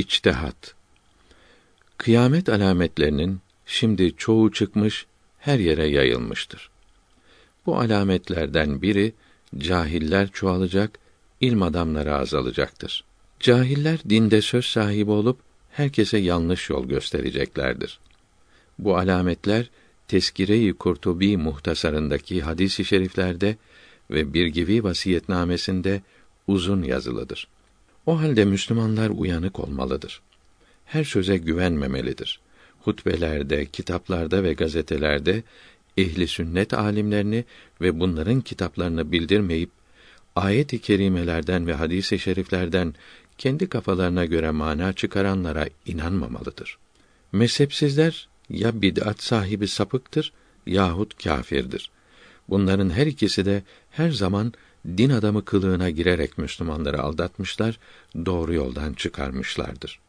İçtihat Kıyamet alametlerinin şimdi çoğu çıkmış, her yere yayılmıştır. Bu alametlerden biri cahiller çoğalacak, ilm adamları azalacaktır. Cahiller dinde söz sahibi olup herkese yanlış yol göstereceklerdir. Bu alametler Teskire-i Kurtubi muhtasarındaki hadis-i şeriflerde ve bir gibi vasiyetnamesinde uzun yazılıdır. O halde Müslümanlar uyanık olmalıdır. Her söze güvenmemelidir. Hutbelerde, kitaplarda ve gazetelerde ehli sünnet alimlerini ve bunların kitaplarını bildirmeyip ayet-i kerimelerden ve hadis-i şeriflerden kendi kafalarına göre mana çıkaranlara inanmamalıdır. Mezhepsizler ya bid'at sahibi sapıktır yahut kâfirdir. Bunların her ikisi de her zaman din adamı kılığına girerek Müslümanları aldatmışlar, doğru yoldan çıkarmışlardır.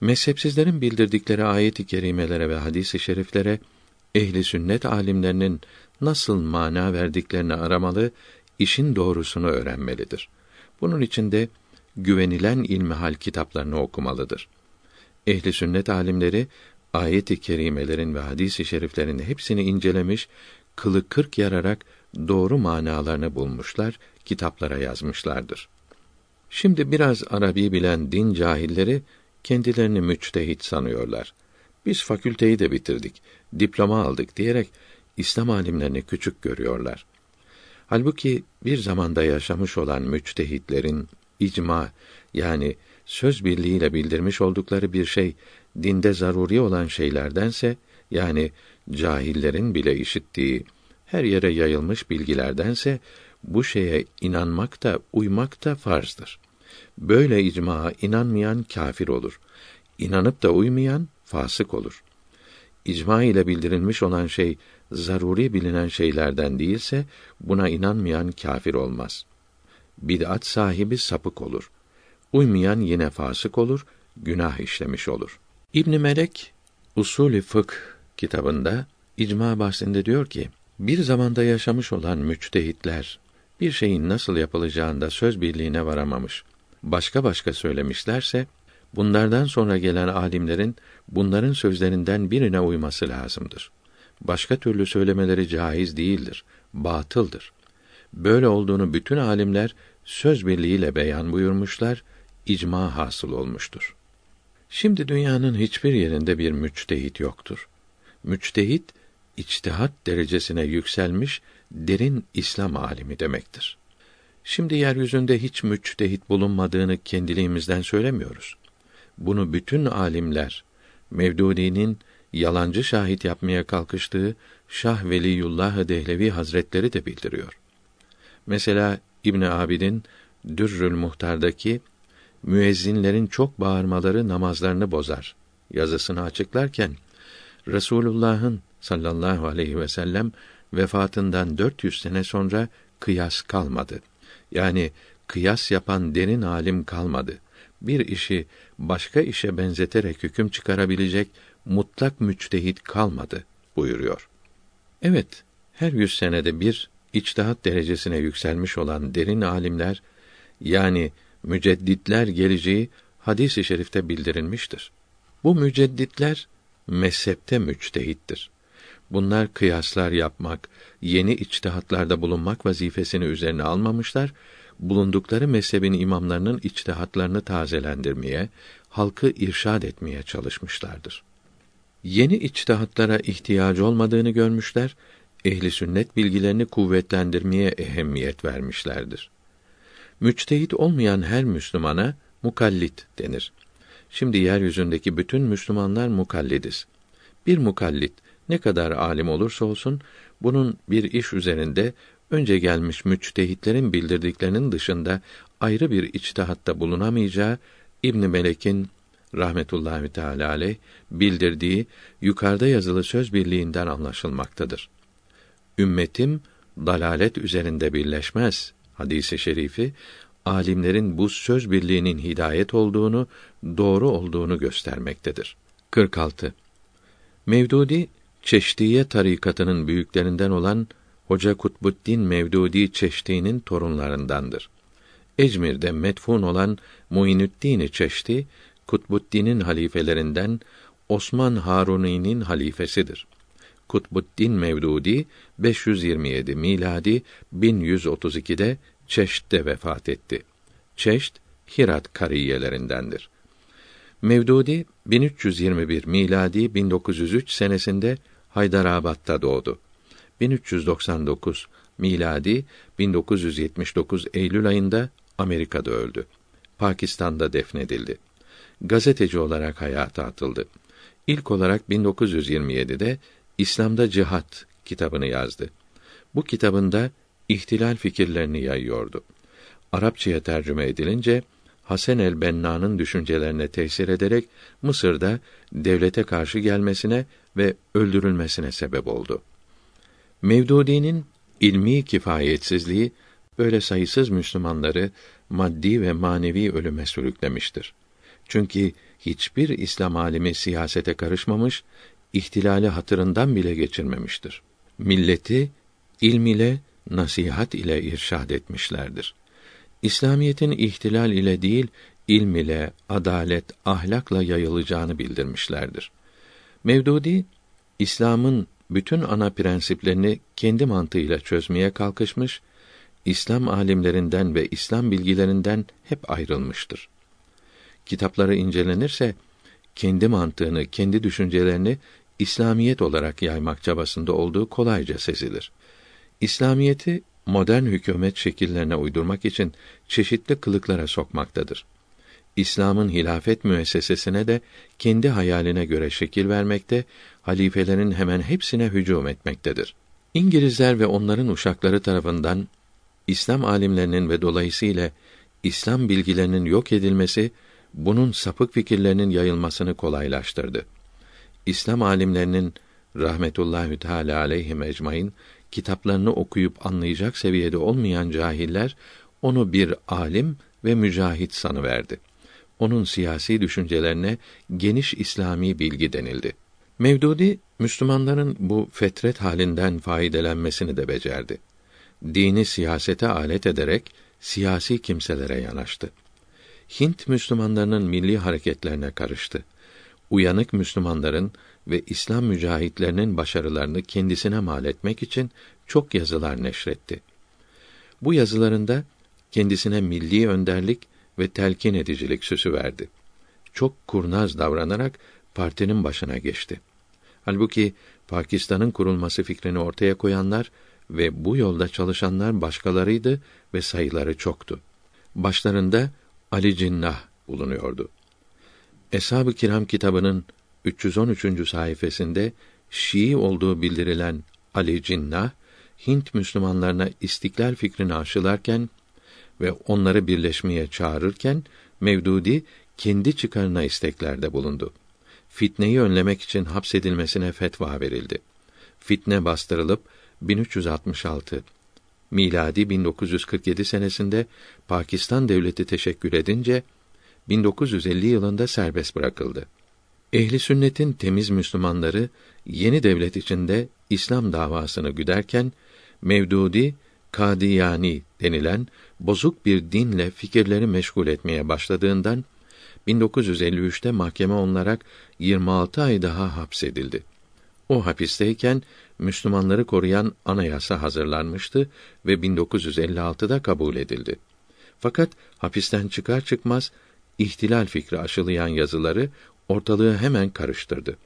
Mezhepsizlerin bildirdikleri ayet-i kerimelere ve hadis-i şeriflere ehli sünnet alimlerinin nasıl mana verdiklerini aramalı, işin doğrusunu öğrenmelidir. Bunun için de güvenilen ilmihal kitaplarını okumalıdır. Ehli sünnet alimleri ayet-i kerimelerin ve hadis-i şeriflerin hepsini incelemiş, kılı kırk yararak doğru manalarını bulmuşlar, kitaplara yazmışlardır. Şimdi biraz Arabi bilen din cahilleri kendilerini müçtehit sanıyorlar. Biz fakülteyi de bitirdik, diploma aldık diyerek İslam alimlerini küçük görüyorlar. Halbuki bir zamanda yaşamış olan müçtehitlerin icma yani söz birliğiyle bildirmiş oldukları bir şey dinde zaruri olan şeylerdense yani cahillerin bile işittiği her yere yayılmış bilgilerdense bu şeye inanmak da uymak da farzdır. Böyle icmaa inanmayan kafir olur. İnanıp da uymayan fasık olur. İcma ile bildirilmiş olan şey zaruri bilinen şeylerden değilse buna inanmayan kafir olmaz. Bid'at sahibi sapık olur. Uymayan yine fasık olur, günah işlemiş olur. İbn Melek Usulü Fıkh kitabında icma bahsinde diyor ki: bir zamanda yaşamış olan müçtehitler bir şeyin nasıl yapılacağında söz birliğine varamamış. Başka başka söylemişlerse bunlardan sonra gelen alimlerin bunların sözlerinden birine uyması lazımdır. Başka türlü söylemeleri caiz değildir, batıldır. Böyle olduğunu bütün alimler söz birliğiyle beyan buyurmuşlar, icma hasıl olmuştur. Şimdi dünyanın hiçbir yerinde bir müçtehit yoktur. Müçtehit içtihat derecesine yükselmiş derin İslam alimi demektir. Şimdi yeryüzünde hiç müçtehit bulunmadığını kendiliğimizden söylemiyoruz. Bunu bütün alimler Mevdudi'nin yalancı şahit yapmaya kalkıştığı Şah Veliyullah Dehlevi Hazretleri de bildiriyor. Mesela İbn Abidin Dürrül Muhtar'daki müezzinlerin çok bağırmaları namazlarını bozar yazısını açıklarken Resulullah'ın sallallahu aleyhi ve sellem vefatından 400 sene sonra kıyas kalmadı. Yani kıyas yapan derin alim kalmadı. Bir işi başka işe benzeterek hüküm çıkarabilecek mutlak müçtehit kalmadı buyuruyor. Evet, her yüz senede bir içtihat derecesine yükselmiş olan derin alimler yani mücedditler geleceği hadis-i şerifte bildirilmiştir. Bu mücedditler mezhepte müçtehittir. Bunlar kıyaslar yapmak, yeni içtihatlarda bulunmak vazifesini üzerine almamışlar, bulundukları mezhebin imamlarının içtihatlarını tazelendirmeye, halkı irşad etmeye çalışmışlardır. Yeni içtihatlara ihtiyacı olmadığını görmüşler, ehli sünnet bilgilerini kuvvetlendirmeye ehemmiyet vermişlerdir. Müçtehit olmayan her Müslümana mukallit denir. Şimdi yeryüzündeki bütün Müslümanlar mukallidiz. Bir mukallit ne kadar alim olursa olsun bunun bir iş üzerinde önce gelmiş müçtehitlerin bildirdiklerinin dışında ayrı bir içtihatta bulunamayacağı İbn Melek'in rahmetullahi teala aleyh bildirdiği yukarıda yazılı söz birliğinden anlaşılmaktadır. Ümmetim dalalet üzerinde birleşmez hadisi şerifi alimlerin bu söz birliğinin hidayet olduğunu, doğru olduğunu göstermektedir. 46. Mevdudi Çeşdiye tarikatının büyüklerinden olan Hoca Kutbuddin Mevdudi Çeşdi'nin torunlarındandır. Ecmir'de metfun olan Muinüddin Çeşdi Kutbuddin'in halifelerinden Osman Haruni'nin halifesidir. Kutbuddin Mevdudi 527 miladi 1132'de Çeşt'te vefat etti. Çeşt Hirat kariyelerindendir. Mevdudi 1321 miladi 1903 senesinde Haydarabad'da doğdu. 1399 miladi 1979 Eylül ayında Amerika'da öldü. Pakistan'da defnedildi. Gazeteci olarak hayata atıldı. İlk olarak 1927'de İslam'da Cihat kitabını yazdı. Bu kitabında ihtilal fikirlerini yayıyordu. Arapçaya tercüme edilince Hasan el-Benna'nın düşüncelerine tesir ederek Mısır'da devlete karşı gelmesine ve öldürülmesine sebep oldu. Mevdudi'nin ilmi kifayetsizliği böyle sayısız Müslümanları maddi ve manevi ölüme sürüklemiştir. Çünkü hiçbir İslam alimi siyasete karışmamış, ihtilali hatırından bile geçirmemiştir. Milleti ilm ile nasihat ile irşad etmişlerdir. İslamiyetin ihtilal ile değil, ilm ile, adalet, ahlakla yayılacağını bildirmişlerdir. Mevdudi İslam'ın bütün ana prensiplerini kendi mantığıyla çözmeye kalkışmış, İslam alimlerinden ve İslam bilgilerinden hep ayrılmıştır. Kitapları incelenirse kendi mantığını, kendi düşüncelerini İslamiyet olarak yaymak çabasında olduğu kolayca sezilir. İslamiyeti modern hükümet şekillerine uydurmak için çeşitli kılıklara sokmaktadır. İslam'ın hilafet müessesesine de kendi hayaline göre şekil vermekte, halifelerin hemen hepsine hücum etmektedir. İngilizler ve onların uşakları tarafından İslam alimlerinin ve dolayısıyla İslam bilgilerinin yok edilmesi bunun sapık fikirlerinin yayılmasını kolaylaştırdı. İslam alimlerinin rahmetullahi teala aleyhi ecmaîn kitaplarını okuyup anlayacak seviyede olmayan cahiller onu bir alim ve mücahit sanıverdi. Onun siyasi düşüncelerine geniş İslami bilgi denildi. Mevdudi Müslümanların bu fetret halinden faydelenmesini de becerdi. Dini siyasete alet ederek siyasi kimselere yanaştı. Hint Müslümanlarının milli hareketlerine karıştı. Uyanık Müslümanların ve İslam mücahitlerinin başarılarını kendisine mal etmek için çok yazılar neşretti. Bu yazılarında kendisine milli önderlik ve telkin edicilik süsü verdi. Çok kurnaz davranarak partinin başına geçti. Halbuki Pakistan'ın kurulması fikrini ortaya koyanlar ve bu yolda çalışanlar başkalarıydı ve sayıları çoktu. Başlarında Ali Cinnah bulunuyordu. Eshab-ı Kiram kitabının 313. sayfasında Şii olduğu bildirilen Ali Cinnah, Hint Müslümanlarına istiklal fikrini aşılarken ve onları birleşmeye çağırırken Mevdudi kendi çıkarına isteklerde bulundu. Fitneyi önlemek için hapsedilmesine fetva verildi. Fitne bastırılıp 1366 miladi 1947 senesinde Pakistan devleti teşekkür edince 1950 yılında serbest bırakıldı. Ehli sünnetin temiz Müslümanları yeni devlet içinde İslam davasını güderken Mevdudi Kadiyani denilen bozuk bir dinle fikirleri meşgul etmeye başladığından 1953'te mahkeme onlarak 26 ay daha hapsedildi. O hapisteyken Müslümanları koruyan anayasa hazırlanmıştı ve 1956'da kabul edildi. Fakat hapisten çıkar çıkmaz ihtilal fikri aşılayan yazıları ortalığı hemen karıştırdı.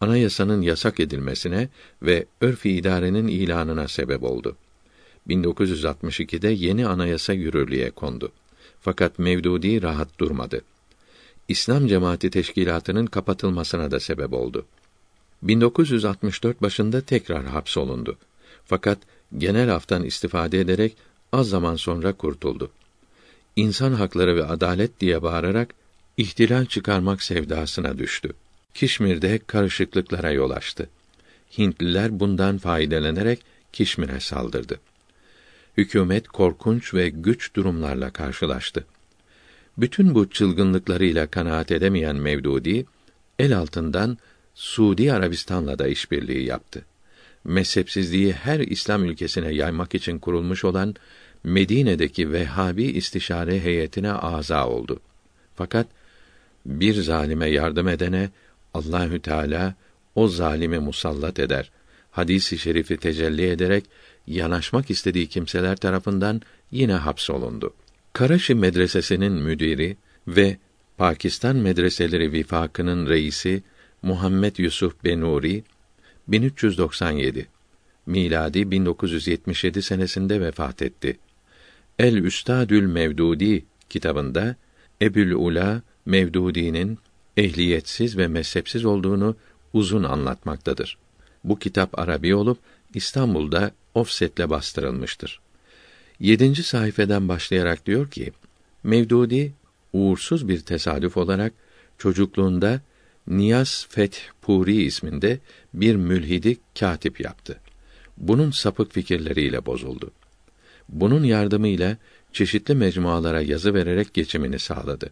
Anayasanın yasak edilmesine ve örf-i idarenin ilanına sebep oldu. 1962'de yeni anayasa yürürlüğe kondu. Fakat Mevdudi rahat durmadı. İslam Cemaati Teşkilatı'nın kapatılmasına da sebep oldu. 1964 başında tekrar hapsolundu. Fakat genel haftan istifade ederek az zaman sonra kurtuldu. İnsan hakları ve adalet diye bağırarak ihtilal çıkarmak sevdasına düştü. Kişmir'de karışıklıklara yol açtı. Hintliler bundan faydalanarak Kişmir'e saldırdı. Hükümet korkunç ve güç durumlarla karşılaştı. Bütün bu çılgınlıklarıyla kanaat edemeyen Mevdudi el altından Suudi Arabistan'la da işbirliği yaptı. Mezhepsizliği her İslam ülkesine yaymak için kurulmuş olan Medine'deki Vehhabi istişare heyetine aza oldu. Fakat Bir zalime yardım edene Allahü Teala o zalimi musallat eder. Hadisi şerifi tecelli ederek yanaşmak istediği kimseler tarafından yine hapsolundu. Karaşi Medresesi'nin müdiri ve Pakistan Medreseleri Vifakı'nın reisi Muhammed Yusuf Benuri 1397 miladi 1977 senesinde vefat etti. El Üstadül Mevdudi kitabında Ebül Ula Mevdudi'nin ehliyetsiz ve mezhepsiz olduğunu uzun anlatmaktadır. Bu kitap Arabi olup İstanbul'da offsetle bastırılmıştır. Yedinci sayfeden başlayarak diyor ki, Mevdudi, uğursuz bir tesadüf olarak çocukluğunda Niyaz Feth Puri isminde bir mülhidi katip yaptı. Bunun sapık fikirleriyle bozuldu. Bunun yardımıyla çeşitli mecmualara yazı vererek geçimini sağladı.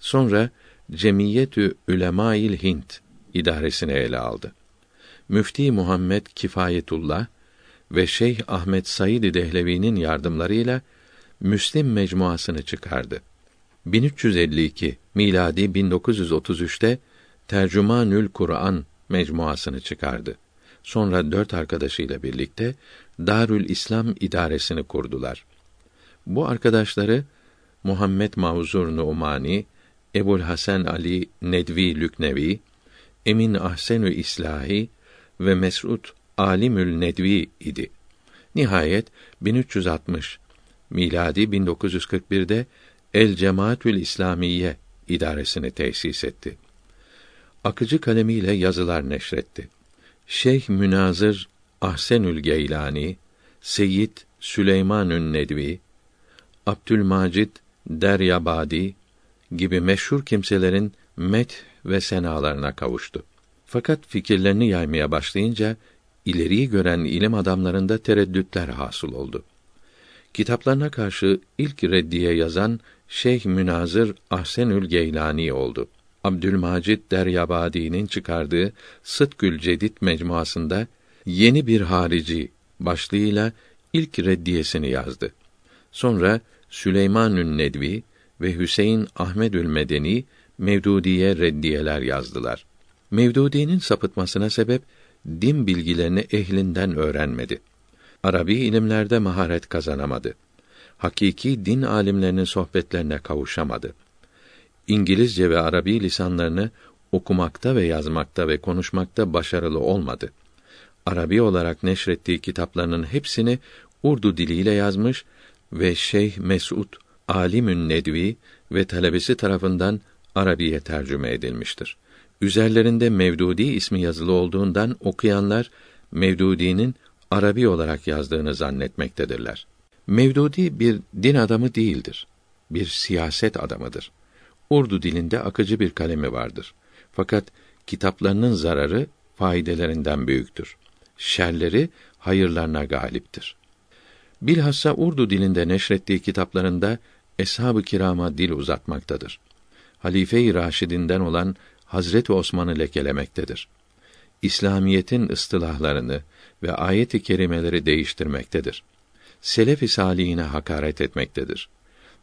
Sonra Cemiyetü Ülemail Hint idaresini ele aldı. Müfti Muhammed Kifayetullah ve Şeyh Ahmet Said Dehlevi'nin yardımlarıyla Müslim mecmuasını çıkardı. 1352 miladi 1933'te Tercümanül Kur'an mecmuasını çıkardı. Sonra dört arkadaşıyla birlikte Darül İslam idaresini kurdular. Bu arkadaşları Muhammed Mavzur Numani, Ebul Hasan Ali Nedvi Lüknevi, Emin Ahsenü İslahi ve Mes'ud Alimül Nedvi idi. Nihayet 1360 miladi 1941'de El Cemaatül İslamiye idaresini tesis etti. Akıcı kalemiyle yazılar neşretti. Şeyh Münazır Ahsenül Geylani, Seyyid Süleymanün Nedvi, Abdülmacid Deryabadi gibi meşhur kimselerin met ve senalarına kavuştu. Fakat fikirlerini yaymaya başlayınca ileriyi gören ilim adamlarında tereddütler hasıl oldu. Kitaplarına karşı ilk reddiye yazan Şeyh Münazır Ahsenül Geylani oldu. Abdülmacid Deryabadi'nin çıkardığı Sıtkül Cedid mecmuasında yeni bir harici başlığıyla ilk reddiyesini yazdı. Sonra Süleymanün Nedvi ve Hüseyin Ahmedül Medeni Mevdudiye reddiyeler yazdılar. Mevdudi'nin sapıtmasına sebep din bilgilerini ehlinden öğrenmedi. Arabi ilimlerde maharet kazanamadı. Hakiki din alimlerinin sohbetlerine kavuşamadı. İngilizce ve Arabi lisanlarını okumakta ve yazmakta ve konuşmakta başarılı olmadı. Arabi olarak neşrettiği kitaplarının hepsini Urdu diliyle yazmış ve Şeyh Mesud Alimün Nedvi ve talebesi tarafından Arabiye tercüme edilmiştir. Üzerlerinde Mevdudi ismi yazılı olduğundan okuyanlar Mevdudi'nin Arabi olarak yazdığını zannetmektedirler. Mevdudi bir din adamı değildir. Bir siyaset adamıdır. Urdu dilinde akıcı bir kalemi vardır. Fakat kitaplarının zararı faydelerinden büyüktür. Şerleri hayırlarına galiptir. Bilhassa Urdu dilinde neşrettiği kitaplarında eshab-ı kirama dil uzatmaktadır. Halife-i Raşidinden olan Hazreti Osman'ı lekelemektedir. İslamiyetin ıstılahlarını ve ayet-i kerimeleri değiştirmektedir. Selef-i salihine hakaret etmektedir.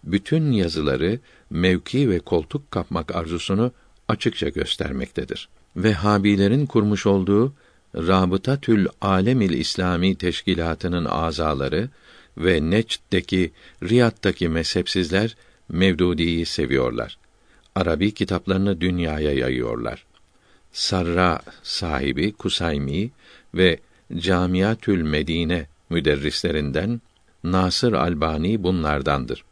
Bütün yazıları mevki ve koltuk kapmak arzusunu açıkça göstermektedir. Vehhabilerin kurmuş olduğu Rabıtatül Alemil İslami teşkilatının azaları ve Neç'teki Riyad'daki mezhepsizler Mevdudi'yi seviyorlar. Arabi kitaplarını dünyaya yayıyorlar. Sarra sahibi Kusaymi ve Camiatül Medine müderrislerinden Nasır Albani bunlardandır.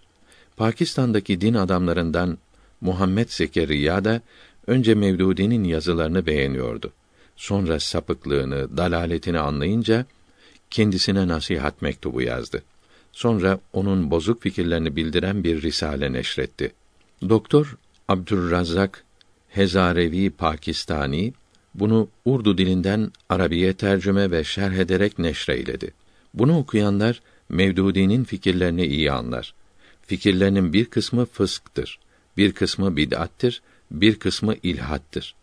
Pakistan'daki din adamlarından Muhammed Zekeriya da önce Mevdudi'nin yazılarını beğeniyordu. Sonra sapıklığını, dalaletini anlayınca kendisine nasihat mektubu yazdı. Sonra onun bozuk fikirlerini bildiren bir risale neşretti. Doktor Abdurrazzak Hezarevi Pakistani bunu Urdu dilinden Arabiye tercüme ve şerh ederek neşreyledi. Bunu okuyanlar Mevdudi'nin fikirlerini iyi anlar. Fikirlerinin bir kısmı fısktır, bir kısmı bid'attir, bir kısmı ilhattır.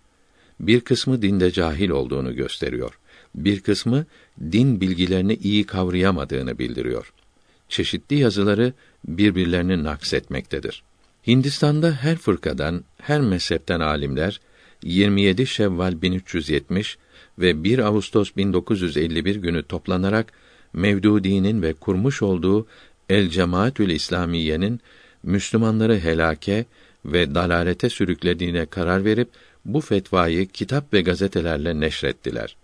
Bir kısmı dinde cahil olduğunu gösteriyor. Bir kısmı din bilgilerini iyi kavrayamadığını bildiriyor. Çeşitli yazıları birbirlerini naksetmektedir. Hindistan'da her fırkadan, her mezhepten alimler 27 Şevval 1370 ve 1 Ağustos 1951 günü toplanarak Mevdudi'nin ve kurmuş olduğu El Cemaatül İslamiye'nin Müslümanları helake ve dalalete sürüklediğine karar verip bu fetvayı kitap ve gazetelerle neşrettiler.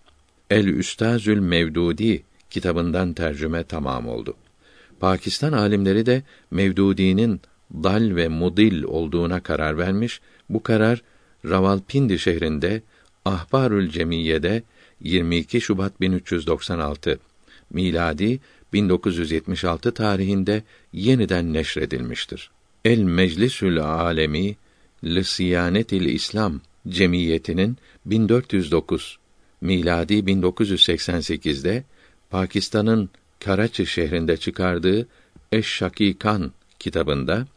El Üstazül Mevdudi kitabından tercüme tamam oldu. Pakistan alimleri de Mevdudi'nin dal ve mudil olduğuna karar vermiş. Bu karar Ravalpindi şehrinde Ahbarül Cemiye'de 22 Şubat 1396 miladi 1976 tarihinde yeniden neşredilmiştir. El Meclisül Alemi Lisiyanetil İslam Cemiyeti'nin 1409 miladi 1988'de Pakistan'ın Karaçi şehrinde çıkardığı Eş-Şakikan kitabında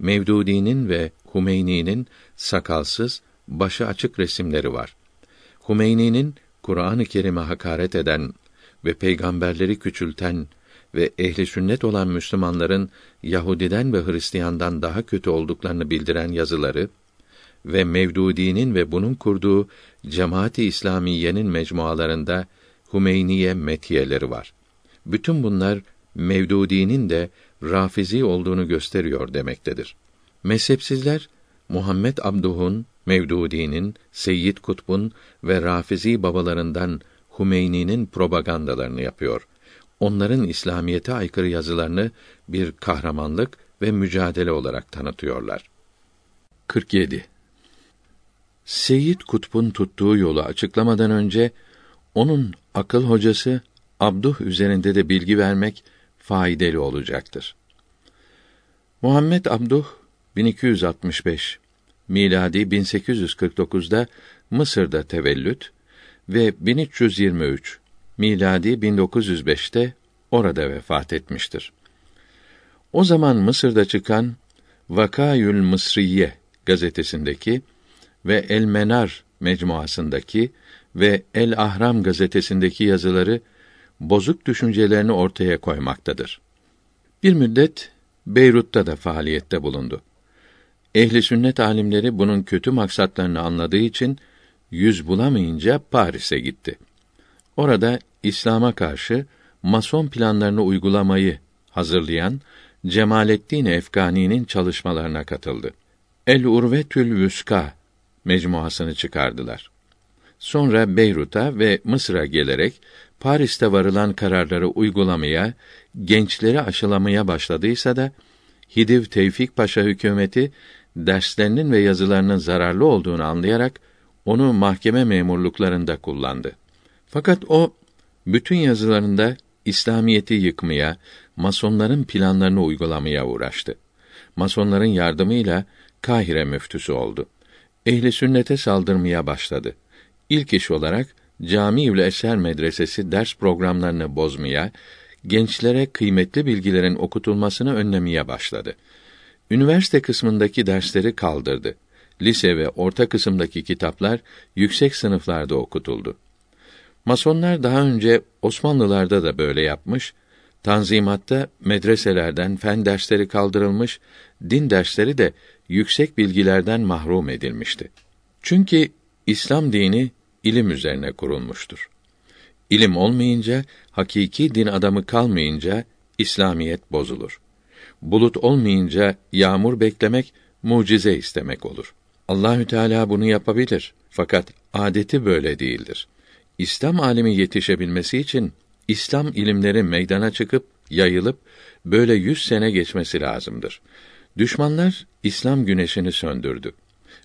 Mevdudi'nin ve Humeyni'nin sakalsız, başı açık resimleri var. Humeyni'nin Kur'an-ı Kerim'e hakaret eden ve peygamberleri küçülten ve ehli sünnet olan Müslümanların Yahudiden ve Hristiyandan daha kötü olduklarını bildiren yazıları ve Mevdudi'nin ve bunun kurduğu Cemaati İslamiye'nin mecmualarında Humeyniye metiyeleri var. Bütün bunlar Mevdudi'nin de Rafizi olduğunu gösteriyor demektedir. Mezhepsizler Muhammed Abduh'un, Mevdudi'nin, Seyyid Kutb'un ve Rafizi babalarından Humeyni'nin propagandalarını yapıyor. Onların İslamiyete aykırı yazılarını bir kahramanlık ve mücadele olarak tanıtıyorlar. 47. Seyyid Kutb'un tuttuğu yolu açıklamadan önce onun akıl hocası Abduh üzerinde de bilgi vermek faydalı olacaktır. Muhammed Abduh 1265 miladi 1849'da Mısır'da tevellüt ve 1323 miladi 1905'te orada vefat etmiştir. O zaman Mısır'da çıkan Vakayül Mısriye gazetesindeki ve El Menar mecmuasındaki ve El Ahram gazetesindeki yazıları bozuk düşüncelerini ortaya koymaktadır. Bir müddet Beyrut'ta da faaliyette bulundu. Ehli sünnet alimleri bunun kötü maksatlarını anladığı için yüz bulamayınca Paris'e gitti. Orada İslam'a karşı mason planlarını uygulamayı hazırlayan Cemalettin Efgani'nin çalışmalarına katıldı. El Urvetül Vüska mecmuasını çıkardılar. Sonra Beyrut'a ve Mısır'a gelerek Paris'te varılan kararları uygulamaya, gençleri aşılamaya başladıysa da Hidiv Tevfik Paşa hükümeti derslerinin ve yazılarının zararlı olduğunu anlayarak onu mahkeme memurluklarında kullandı. Fakat o bütün yazılarında İslamiyeti yıkmaya, masonların planlarını uygulamaya uğraştı. Masonların yardımıyla Kahire müftüsü oldu. Ehli sünnete saldırmaya başladı. İlk iş olarak Camiül Eser Medresesi ders programlarını bozmaya, gençlere kıymetli bilgilerin okutulmasını önlemeye başladı. Üniversite kısmındaki dersleri kaldırdı. Lise ve orta kısımdaki kitaplar yüksek sınıflarda okutuldu. Masonlar daha önce Osmanlılarda da böyle yapmış, Tanzimatta medreselerden fen dersleri kaldırılmış, din dersleri de yüksek bilgilerden mahrum edilmişti. Çünkü İslam dini ilim üzerine kurulmuştur. İlim olmayınca, hakiki din adamı kalmayınca İslamiyet bozulur. Bulut olmayınca yağmur beklemek mucize istemek olur. Allahü Teala bunu yapabilir. Fakat adeti böyle değildir. İslam alimi yetişebilmesi için İslam ilimleri meydana çıkıp yayılıp böyle yüz sene geçmesi lazımdır. Düşmanlar İslam güneşini söndürdü.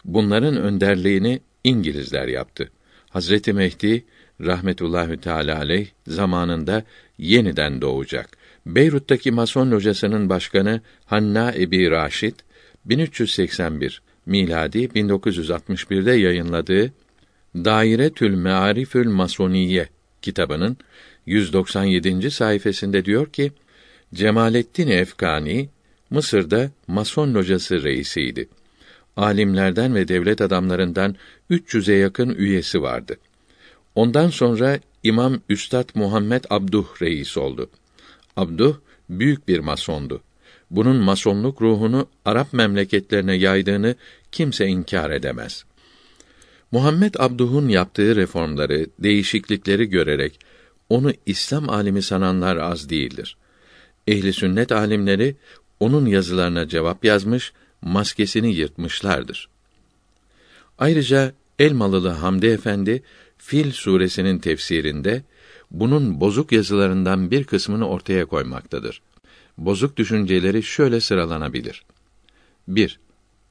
Bunların önderliğini İngilizler yaptı. Hazreti Mehdi rahmetullahi teala aleyh zamanında yeniden doğacak. Beyrut'taki Mason locasının başkanı Hanna Ebi Raşid 1381 miladi 1961'de yayınladığı Dairetül Mearifül Masoniye kitabının 197. sayfasında diyor ki Cemalettin Efkani Mısır'da Mason locası reisiydi. Alimlerden ve devlet adamlarından 300'e yakın üyesi vardı. Ondan sonra İmam Üstad Muhammed Abduh reis oldu. Abduh büyük bir masondu. bunun masonluk ruhunu Arap memleketlerine yaydığını kimse inkar edemez. Muhammed Abduh'un yaptığı reformları, değişiklikleri görerek onu İslam alimi sananlar az değildir. Ehli sünnet alimleri onun yazılarına cevap yazmış, maskesini yırtmışlardır. Ayrıca Elmalılı Hamdi Efendi Fil suresinin tefsirinde bunun bozuk yazılarından bir kısmını ortaya koymaktadır. Bozuk düşünceleri şöyle sıralanabilir. 1.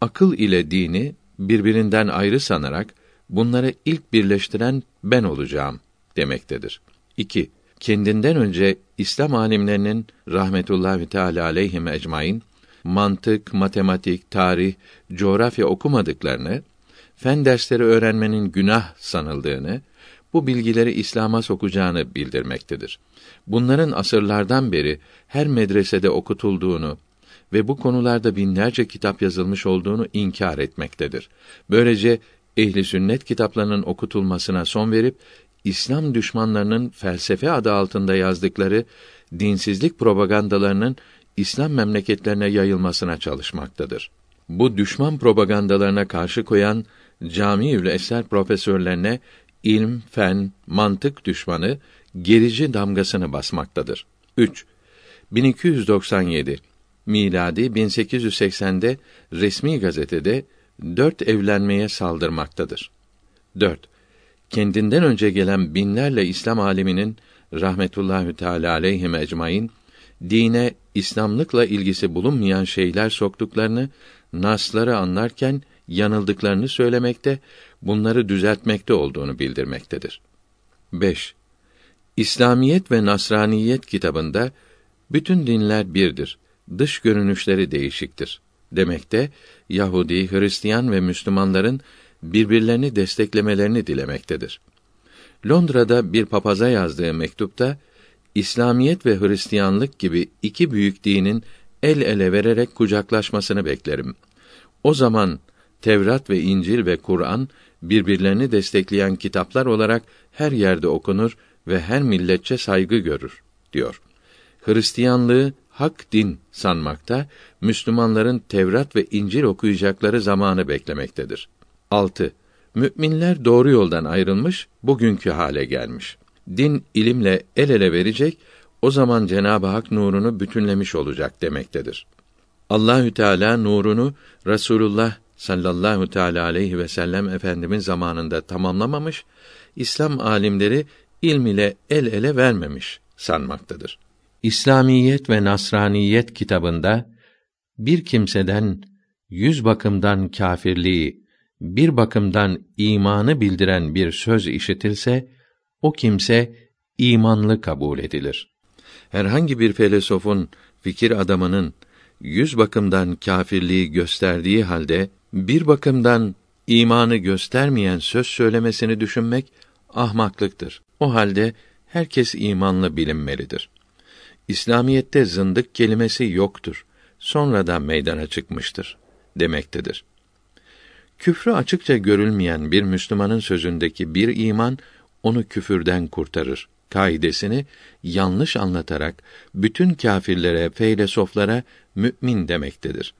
Akıl ile dini birbirinden ayrı sanarak bunları ilk birleştiren ben olacağım demektedir. 2. Kendinden önce İslam alimlerinin rahmetullahi teala aleyhim ecmaîn mantık, matematik, tarih, coğrafya okumadıklarını, fen dersleri öğrenmenin günah sanıldığını, bu bilgileri İslam'a sokacağını bildirmektedir. Bunların asırlardan beri her medresede okutulduğunu ve bu konularda binlerce kitap yazılmış olduğunu inkar etmektedir. Böylece ehli sünnet kitaplarının okutulmasına son verip İslam düşmanlarının felsefe adı altında yazdıkları dinsizlik propagandalarının İslam memleketlerine yayılmasına çalışmaktadır. Bu düşman propagandalarına karşı koyan Camiül Eser profesörlerine ilm, fen, mantık düşmanı gerici damgasını basmaktadır. 3. 1297 miladi 1880'de resmi gazetede dört evlenmeye saldırmaktadır. 4. Kendinden önce gelen binlerle İslam aliminin rahmetullahi teala aleyhi ecmaîn dine İslamlıkla ilgisi bulunmayan şeyler soktuklarını, nasları anlarken yanıldıklarını söylemekte, bunları düzeltmekte olduğunu bildirmektedir. 5. İslamiyet ve Nasraniyet kitabında bütün dinler birdir. Dış görünüşleri değişiktir. Demekte Yahudi, Hristiyan ve Müslümanların birbirlerini desteklemelerini dilemektedir. Londra'da bir papaza yazdığı mektupta İslamiyet ve Hristiyanlık gibi iki büyük dinin el ele vererek kucaklaşmasını beklerim. O zaman Tevrat ve İncil ve Kur'an birbirlerini destekleyen kitaplar olarak her yerde okunur ve her milletçe saygı görür diyor. Hristiyanlığı hak din sanmakta, Müslümanların Tevrat ve İncil okuyacakları zamanı beklemektedir. 6. Müminler doğru yoldan ayrılmış, bugünkü hale gelmiş. Din ilimle el ele verecek, o zaman Cenab-ı Hak nurunu bütünlemiş olacak demektedir. Allahü Teala nurunu Resulullah sallallahu teala aleyhi ve sellem efendimin zamanında tamamlamamış, İslam alimleri ilm ile el ele vermemiş sanmaktadır. İslamiyet ve Nasraniyet kitabında bir kimseden yüz bakımdan kâfirliği, bir bakımdan imanı bildiren bir söz işitilse, o kimse imanlı kabul edilir. Herhangi bir filozofun, fikir adamının yüz bakımdan kâfirliği gösterdiği halde bir bakımdan imanı göstermeyen söz söylemesini düşünmek ahmaklıktır. O halde herkes imanlı bilinmelidir. İslamiyette zındık kelimesi yoktur. Sonradan meydana çıkmıştır demektedir. Küfrü açıkça görülmeyen bir Müslümanın sözündeki bir iman onu küfürden kurtarır. Kaidesini yanlış anlatarak bütün kâfirlere, feylesoflara mümin demektedir.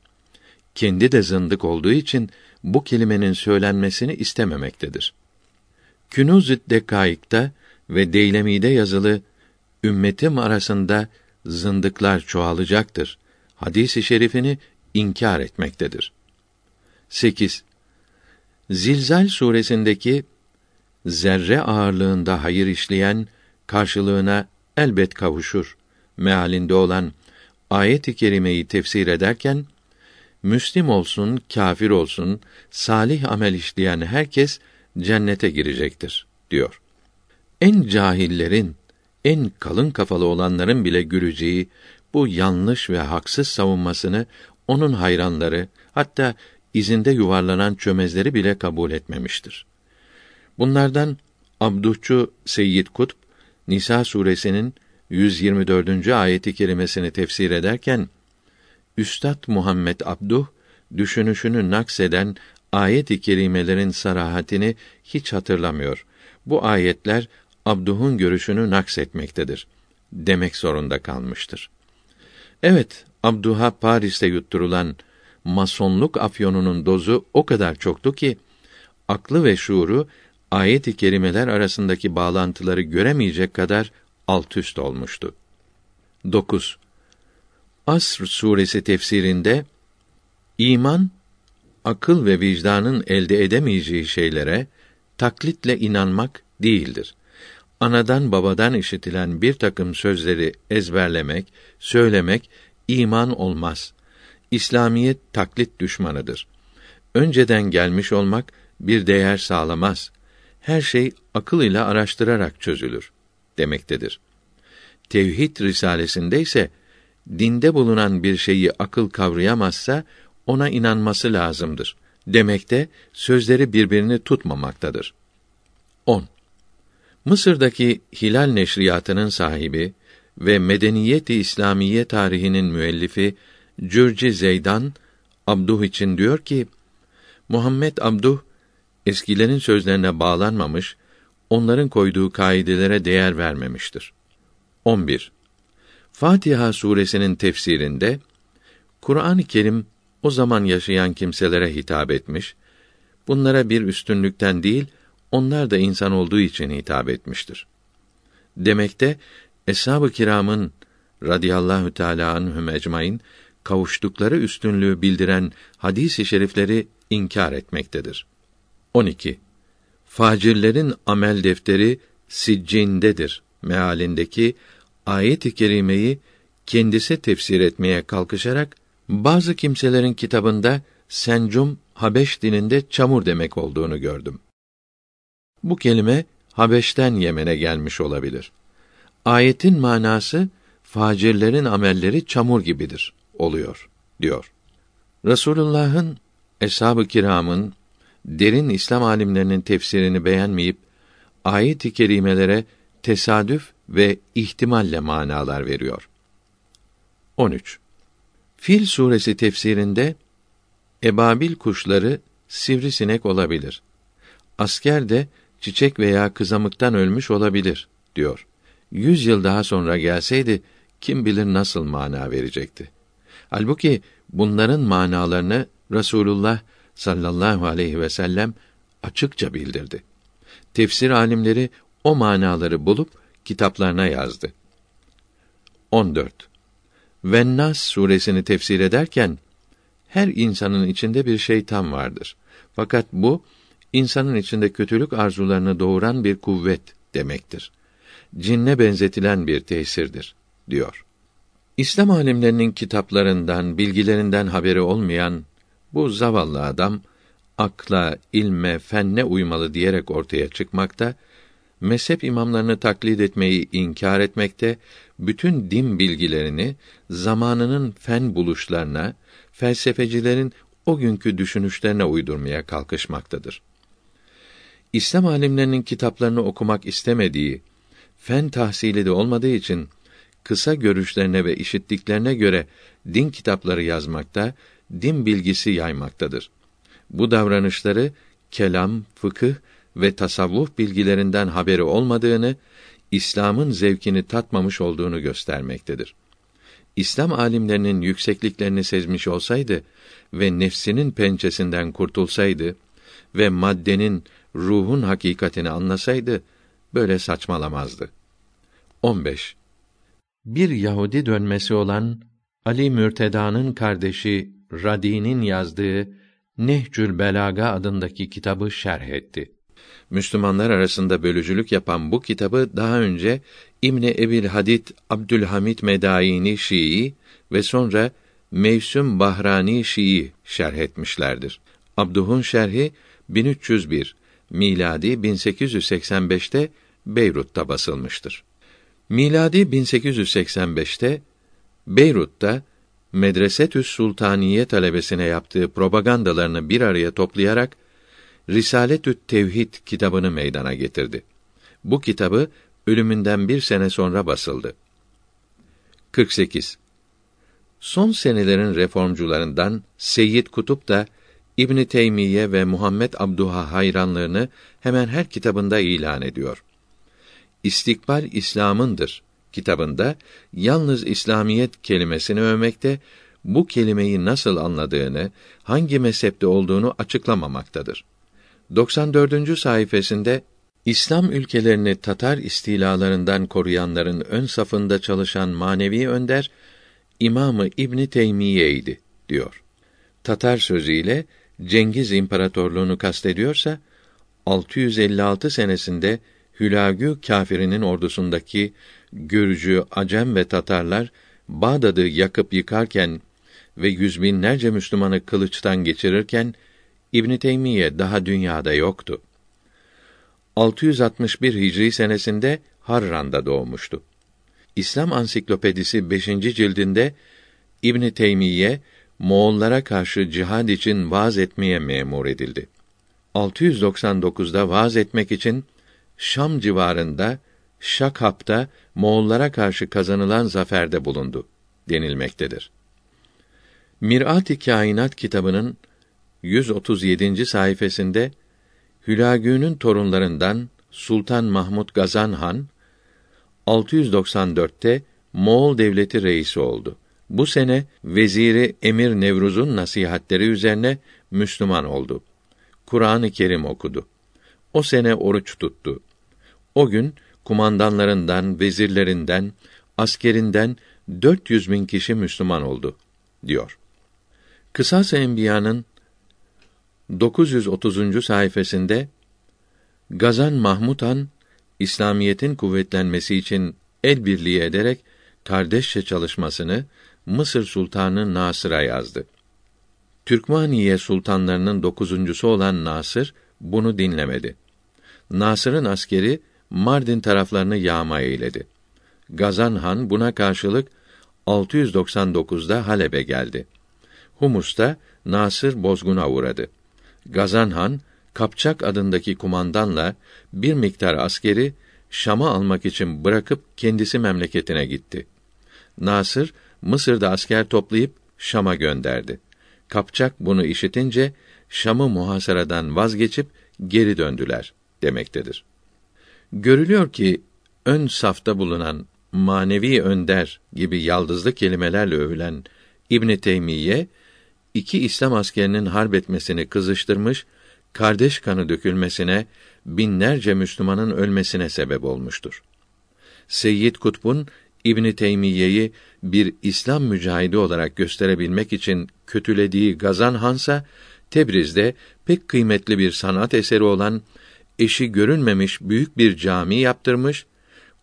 Kendi de zındık olduğu için bu kelimenin söylenmesini istememektedir. Künuz-ı Dekaik'ta ve Deylemi'de yazılı ümmetim arasında zındıklar çoğalacaktır. Hadisi şerifini inkar etmektedir. 8. Zilzal suresindeki zerre ağırlığında hayır işleyen karşılığına elbet kavuşur mealinde olan ayet-i kerimeyi tefsir ederken Müslim olsun, kâfir olsun, salih amel işleyen herkes cennete girecektir diyor. En cahillerin, en kalın kafalı olanların bile güleceği bu yanlış ve haksız savunmasını onun hayranları, hatta izinde yuvarlanan çömezleri bile kabul etmemiştir. Bunlardan Abduhçu Seyyid Kutb Nisa suresinin 124. ayeti kerimesini tefsir ederken Üstad Muhammed Abduh düşünüşünü nakseden ayet-i kerimelerin sarahatini hiç hatırlamıyor. Bu ayetler Abduh'un görüşünü naksetmektedir demek zorunda kalmıştır. Evet, Abduha Paris'te yutturulan masonluk afyonunun dozu o kadar çoktu ki aklı ve şuuru ayet-i kerimeler arasındaki bağlantıları göremeyecek kadar alt üst olmuştu. 9. Asr suresi tefsirinde iman akıl ve vicdanın elde edemeyeceği şeylere taklitle inanmak değildir. Anadan babadan işitilen bir takım sözleri ezberlemek, söylemek iman olmaz. İslamiyet taklit düşmanıdır. Önceden gelmiş olmak bir değer sağlamaz. Her şey akıl ile araştırarak çözülür demektedir. Tevhid risalesinde ise dinde bulunan bir şeyi akıl kavrayamazsa ona inanması lazımdır. Demekte sözleri birbirini tutmamaktadır. 10. Mısır'daki Hilal Neşriyatı'nın sahibi ve Medeniyeti İslamiye tarihinin müellifi Cürci Zeydan Abduh için diyor ki Muhammed Abduh eskilerin sözlerine bağlanmamış, onların koyduğu kaidelere değer vermemiştir. 11. Fatiha suresinin tefsirinde Kur'an-ı Kerim o zaman yaşayan kimselere hitap etmiş, bunlara bir üstünlükten değil, onlar da insan olduğu için hitap etmiştir. Demekte eshab-ı kiramın radıyallahu teala anhum ecmaîn kavuştukları üstünlüğü bildiren hadis-i şerifleri inkar etmektedir. 12. Facirlerin amel defteri siccindedir mealindeki ayet-i kerimeyi kendisi tefsir etmeye kalkışarak bazı kimselerin kitabında sencum Habeş dilinde çamur demek olduğunu gördüm. Bu kelime Habeş'ten Yemen'e gelmiş olabilir. Ayetin manası facirlerin amelleri çamur gibidir oluyor diyor. Resulullah'ın eshab-ı kiramın derin İslam alimlerinin tefsirini beğenmeyip ayet-i kerimelere tesadüf ve ihtimalle manalar veriyor. 13. Fil suresi tefsirinde ebabil kuşları sivrisinek olabilir. Asker de çiçek veya kızamıktan ölmüş olabilir diyor. Yüz yıl daha sonra gelseydi kim bilir nasıl mana verecekti. Halbuki bunların manalarını Rasulullah sallallahu aleyhi ve sellem açıkça bildirdi. Tefsir alimleri o manaları bulup kitaplarına yazdı. 14. Vennas suresini tefsir ederken her insanın içinde bir şeytan vardır. Fakat bu insanın içinde kötülük arzularını doğuran bir kuvvet demektir. Cinne benzetilen bir tesirdir diyor. İslam alimlerinin kitaplarından, bilgilerinden haberi olmayan bu zavallı adam akla, ilme, fenne uymalı diyerek ortaya çıkmakta, mezhep imamlarını taklit etmeyi inkar etmekte, bütün din bilgilerini zamanının fen buluşlarına, felsefecilerin o günkü düşünüşlerine uydurmaya kalkışmaktadır. İslam alimlerinin kitaplarını okumak istemediği, fen tahsili de olmadığı için kısa görüşlerine ve işittiklerine göre din kitapları yazmakta, din bilgisi yaymaktadır. Bu davranışları kelam, fıkıh ve tasavvuf bilgilerinden haberi olmadığını, İslam'ın zevkini tatmamış olduğunu göstermektedir. İslam alimlerinin yüksekliklerini sezmiş olsaydı ve nefsinin pençesinden kurtulsaydı ve maddenin, ruhun hakikatini anlasaydı böyle saçmalamazdı. 15. Bir Yahudi dönmesi olan Ali Mürteda'nın kardeşi Radi'nin yazdığı Nehcül Belaga adındaki kitabı şerh etti. Müslümanlar arasında bölücülük yapan bu kitabı daha önce İbni Ebil Hadid Abdülhamid Medaini Şii ve sonra Mevsüm Bahrani Şii şerh etmişlerdir. Abduh'un şerhi 1301 miladi 1885'te Beyrut'ta basılmıştır. Miladi 1885'te Beyrut'ta Medresetü's Sultaniye talebesine yaptığı propagandalarını bir araya toplayarak Risaletü Tevhid kitabını meydana getirdi. Bu kitabı ölümünden bir sene sonra basıldı. 48. Son senelerin reformcularından Seyyid Kutup da İbn Teymiye ve Muhammed Abduha hayranlığını hemen her kitabında ilan ediyor. İstikbal İslam'ındır kitabında yalnız İslamiyet kelimesini övmekte, bu kelimeyi nasıl anladığını, hangi mezhepte olduğunu açıklamamaktadır. 94. sayfasında İslam ülkelerini Tatar istilalarından koruyanların ön safında çalışan manevi önder İmamı İbn Teymiye'ydi diyor. Tatar sözüyle Cengiz İmparatorluğunu kastediyorsa 656 senesinde Hülagü kâfirinin ordusundaki Gürcü, Acem ve Tatarlar Bağdat'ı yakıp yıkarken ve yüz binlerce Müslümanı kılıçtan geçirirken İbn Teymiye daha dünyada yoktu. 661 Hicri senesinde Harran'da doğmuştu. İslam Ansiklopedisi 5. cildinde İbn Teymiye Moğollara karşı cihad için vaaz etmeye memur edildi. 699'da vaaz etmek için Şam civarında Şakhap'ta Moğollara karşı kazanılan zaferde bulundu denilmektedir. Mirat-ı Kainat kitabının 137. sayfasında Hülagü'nün torunlarından Sultan Mahmud Gazan Han 694'te Moğol devleti reisi oldu. Bu sene veziri Emir Nevruz'un nasihatleri üzerine Müslüman oldu. Kur'an-ı Kerim okudu. O sene oruç tuttu. O gün kumandanlarından, vezirlerinden, askerinden 400 bin kişi Müslüman oldu, diyor. Kısas Enbiya'nın 930. sayfasında Gazan Mahmud Han İslamiyetin kuvvetlenmesi için el birliği ederek kardeşçe çalışmasını Mısır Sultanı Nasır'a yazdı. Türkmaniye sultanlarının dokuzuncusu olan Nasır bunu dinlemedi. Nasır'ın askeri Mardin taraflarını yağma eyledi. Gazan Han buna karşılık 699'da Halep'e geldi. Humus'ta Nasır bozguna uğradı. Gazan Han Kapçak adındaki kumandanla bir miktar askeri Şam'ı almak için bırakıp kendisi memleketine gitti. Nasır Mısır'da asker toplayıp Şam'a gönderdi. Kapçak bunu işitince Şam'ı muhasaradan vazgeçip geri döndüler demektedir. Görülüyor ki ön safta bulunan manevi önder gibi yaldızlı kelimelerle övülen İbn Teymiye iki İslam askerinin harp etmesini kızıştırmış, kardeş kanı dökülmesine, binlerce Müslümanın ölmesine sebep olmuştur. Seyyid Kutb'un İbn Teymiye'yi bir İslam mücahidi olarak gösterebilmek için kötülediği Gazan Hansa Tebriz'de pek kıymetli bir sanat eseri olan eşi görünmemiş büyük bir cami yaptırmış,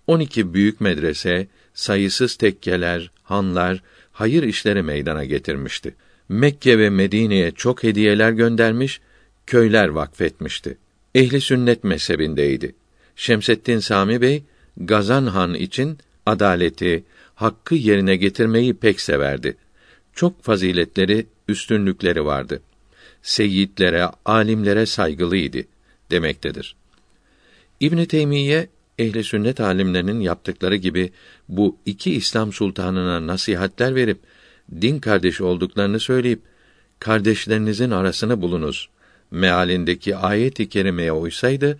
12 büyük medrese, sayısız tekkeler, hanlar, hayır işleri meydana getirmişti. Mekke ve Medine'ye çok hediyeler göndermiş, köyler vakfetmişti. Ehli sünnet mezhebindeydi. Şemseddin Sami Bey Gazan Han için adaleti, hakkı yerine getirmeyi pek severdi. Çok faziletleri, üstünlükleri vardı. Seyyidlere, alimlere saygılıydı demektedir. İbn Teymiye ehli sünnet alimlerinin yaptıkları gibi bu iki İslam sultanına nasihatler verip din kardeşi olduklarını söyleyip kardeşlerinizin arasını bulunuz mealindeki ayet-i kerimeye uysaydı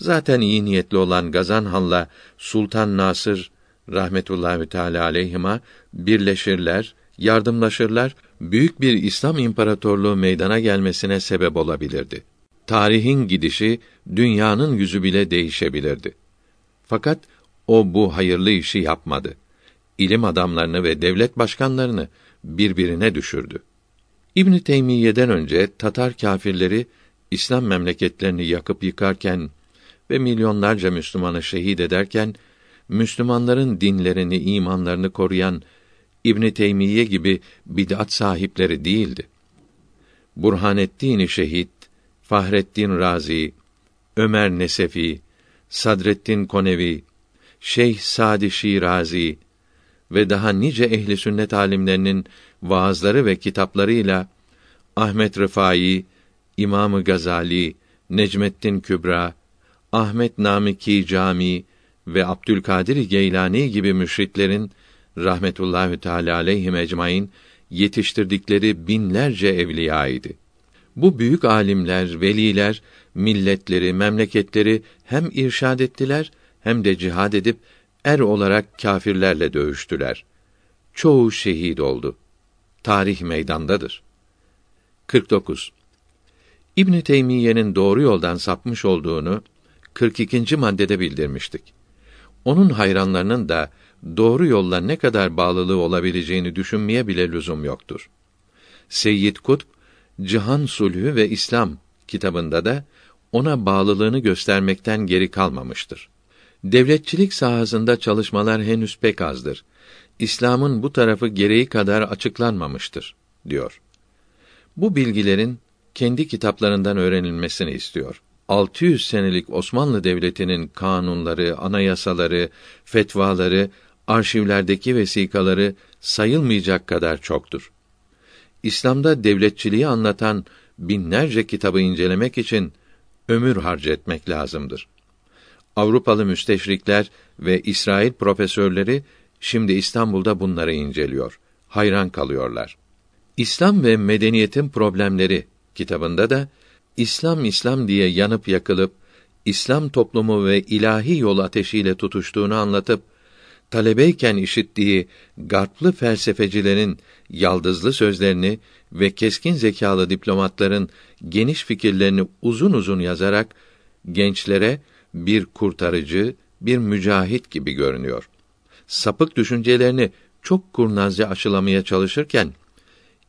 zaten iyi niyetli olan Gazan Han'la Sultan Nasır rahmetullahi teala aleyhima birleşirler, yardımlaşırlar, büyük bir İslam imparatorluğu meydana gelmesine sebep olabilirdi. Tarihin gidişi dünyanın yüzü bile değişebilirdi. Fakat o bu hayırlı işi yapmadı. İlim adamlarını ve devlet başkanlarını birbirine düşürdü. İbn Teymiyye'den önce Tatar kâfirleri İslam memleketlerini yakıp yıkarken ve milyonlarca Müslümanı şehit ederken Müslümanların dinlerini, imanlarını koruyan İbn Teymiyye gibi bid'at sahipleri değildi. Burhanettin Şehit, Fahrettin Razi, Ömer Nesefi, Sadreddin Konevi, Şeyh Sadi Şirazi ve daha nice ehli sünnet alimlerinin vaazları ve kitaplarıyla Ahmet Rıfai, İmamı Gazali, Necmettin Kübra, Ahmet Namiki Cami ve Abdülkadir Geylani gibi müşritlerin rahmetullahi teala aleyhi ecmaîn yetiştirdikleri binlerce evliya idi. Bu büyük alimler, veliler milletleri, memleketleri hem irşad ettiler hem de cihad edip er olarak kâfirlerle dövüştüler. Çoğu şehit oldu. Tarih meydandadır. 49. İbn Teymiyye'nin doğru yoldan sapmış olduğunu 42. maddede bildirmiştik. Onun hayranlarının da doğru yolla ne kadar bağlılığı olabileceğini düşünmeye bile lüzum yoktur. Seyyid Kutb, Cihan Sulhü ve İslam kitabında da ona bağlılığını göstermekten geri kalmamıştır. Devletçilik sahasında çalışmalar henüz pek azdır. İslam'ın bu tarafı gereği kadar açıklanmamıştır, diyor. Bu bilgilerin kendi kitaplarından öğrenilmesini istiyor. 600 senelik Osmanlı Devleti'nin kanunları, anayasaları, fetvaları, arşivlerdeki vesikaları sayılmayacak kadar çoktur. İslam'da devletçiliği anlatan binlerce kitabı incelemek için ömür harcetmek lazımdır. Avrupalı müsteşrikler ve İsrail profesörleri şimdi İstanbul'da bunları inceliyor. Hayran kalıyorlar. İslam ve medeniyetin problemleri kitabında da İslam İslam diye yanıp yakılıp İslam toplumu ve ilahi yol ateşiyle tutuştuğunu anlatıp talebeyken işittiği garplı felsefecilerin yaldızlı sözlerini ve keskin zekalı diplomatların geniş fikirlerini uzun uzun yazarak gençlere bir kurtarıcı, bir mücahit gibi görünüyor. Sapık düşüncelerini çok kurnazca aşılamaya çalışırken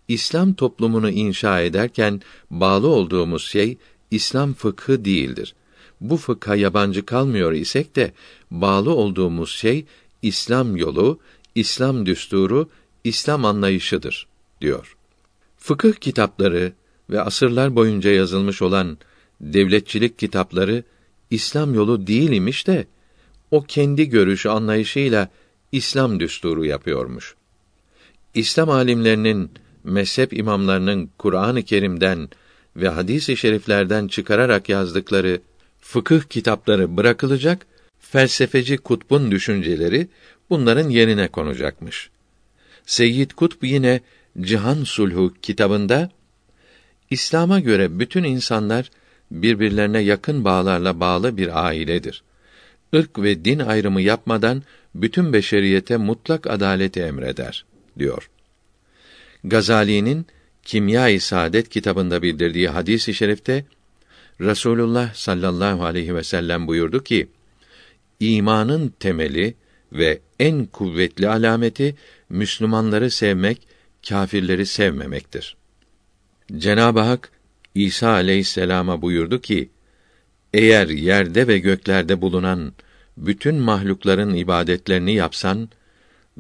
İslam toplumunu inşa ederken bağlı olduğumuz şey İslam fıkhı değildir. Bu fıkha yabancı kalmıyor isek de bağlı olduğumuz şey İslam yolu, İslam düsturu, İslam anlayışıdır diyor. Fıkıh kitapları ve asırlar boyunca yazılmış olan devletçilik kitapları İslam yolu değil imiş de o kendi görüşü anlayışıyla İslam düsturu yapıyormuş. İslam alimlerinin mezhep imamlarının Kur'an-ı Kerim'den ve hadis-i şeriflerden çıkararak yazdıkları fıkıh kitapları bırakılacak, felsefeci kutbun düşünceleri bunların yerine konacakmış. Seyyid Kutb yine Cihan Sulhu kitabında İslam'a göre bütün insanlar birbirlerine yakın bağlarla bağlı bir ailedir. Irk ve din ayrımı yapmadan bütün beşeriyete mutlak adaleti emreder diyor. Gazali'nin Kimya-i Saadet kitabında bildirdiği hadis-i şerifte Rasulullah sallallahu aleyhi ve sellem buyurdu ki: İmanın temeli ve en kuvvetli alameti Müslümanları sevmek, kâfirleri sevmemektir. Cenab-ı Hak İsa aleyhisselama buyurdu ki: Eğer yerde ve göklerde bulunan bütün mahlukların ibadetlerini yapsan,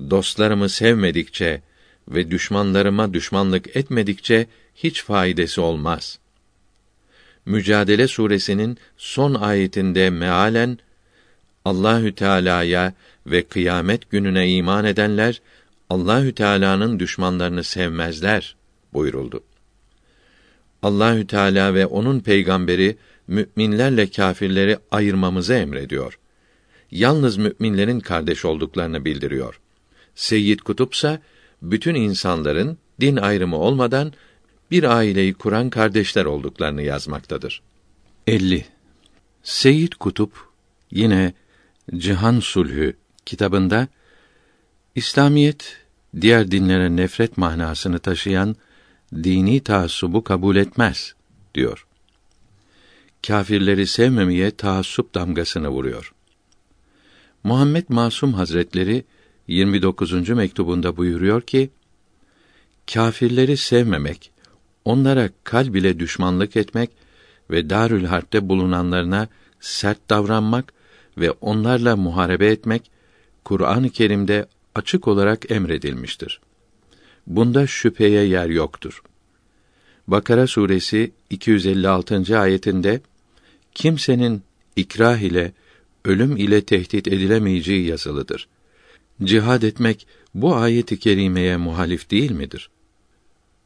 dostlarımı sevmedikçe ve düşmanlarıma düşmanlık etmedikçe hiç faydası olmaz. Mücadele suresinin son ayetinde mealen Allahü Teala'ya ve kıyamet gününe iman edenler Allahü Teala'nın düşmanlarını sevmezler buyuruldu. Allahü Teala ve onun peygamberi müminlerle kâfirleri ayırmamızı emrediyor. Yalnız müminlerin kardeş olduklarını bildiriyor. Seyyid Kutupsa bütün insanların din ayrımı olmadan bir aileyi kuran kardeşler olduklarını yazmaktadır. 50. Seyyid Kutup yine Cihan Sulhü kitabında İslamiyet diğer dinlere nefret manasını taşıyan dini taassubu kabul etmez diyor. Kafirleri sevmemeye taassup damgasını vuruyor. Muhammed Masum Hazretleri 29. mektubunda buyuruyor ki: Kâfirleri sevmemek, onlara kalb ile düşmanlık etmek ve Darül Harp'te bulunanlarına sert davranmak ve onlarla muharebe etmek Kur'an-ı Kerim'de açık olarak emredilmiştir. Bunda şüpheye yer yoktur. Bakara suresi 256. ayetinde kimsenin ikrah ile ölüm ile tehdit edilemeyeceği yazılıdır. Cihad etmek bu ayeti kerimeye muhalif değil midir?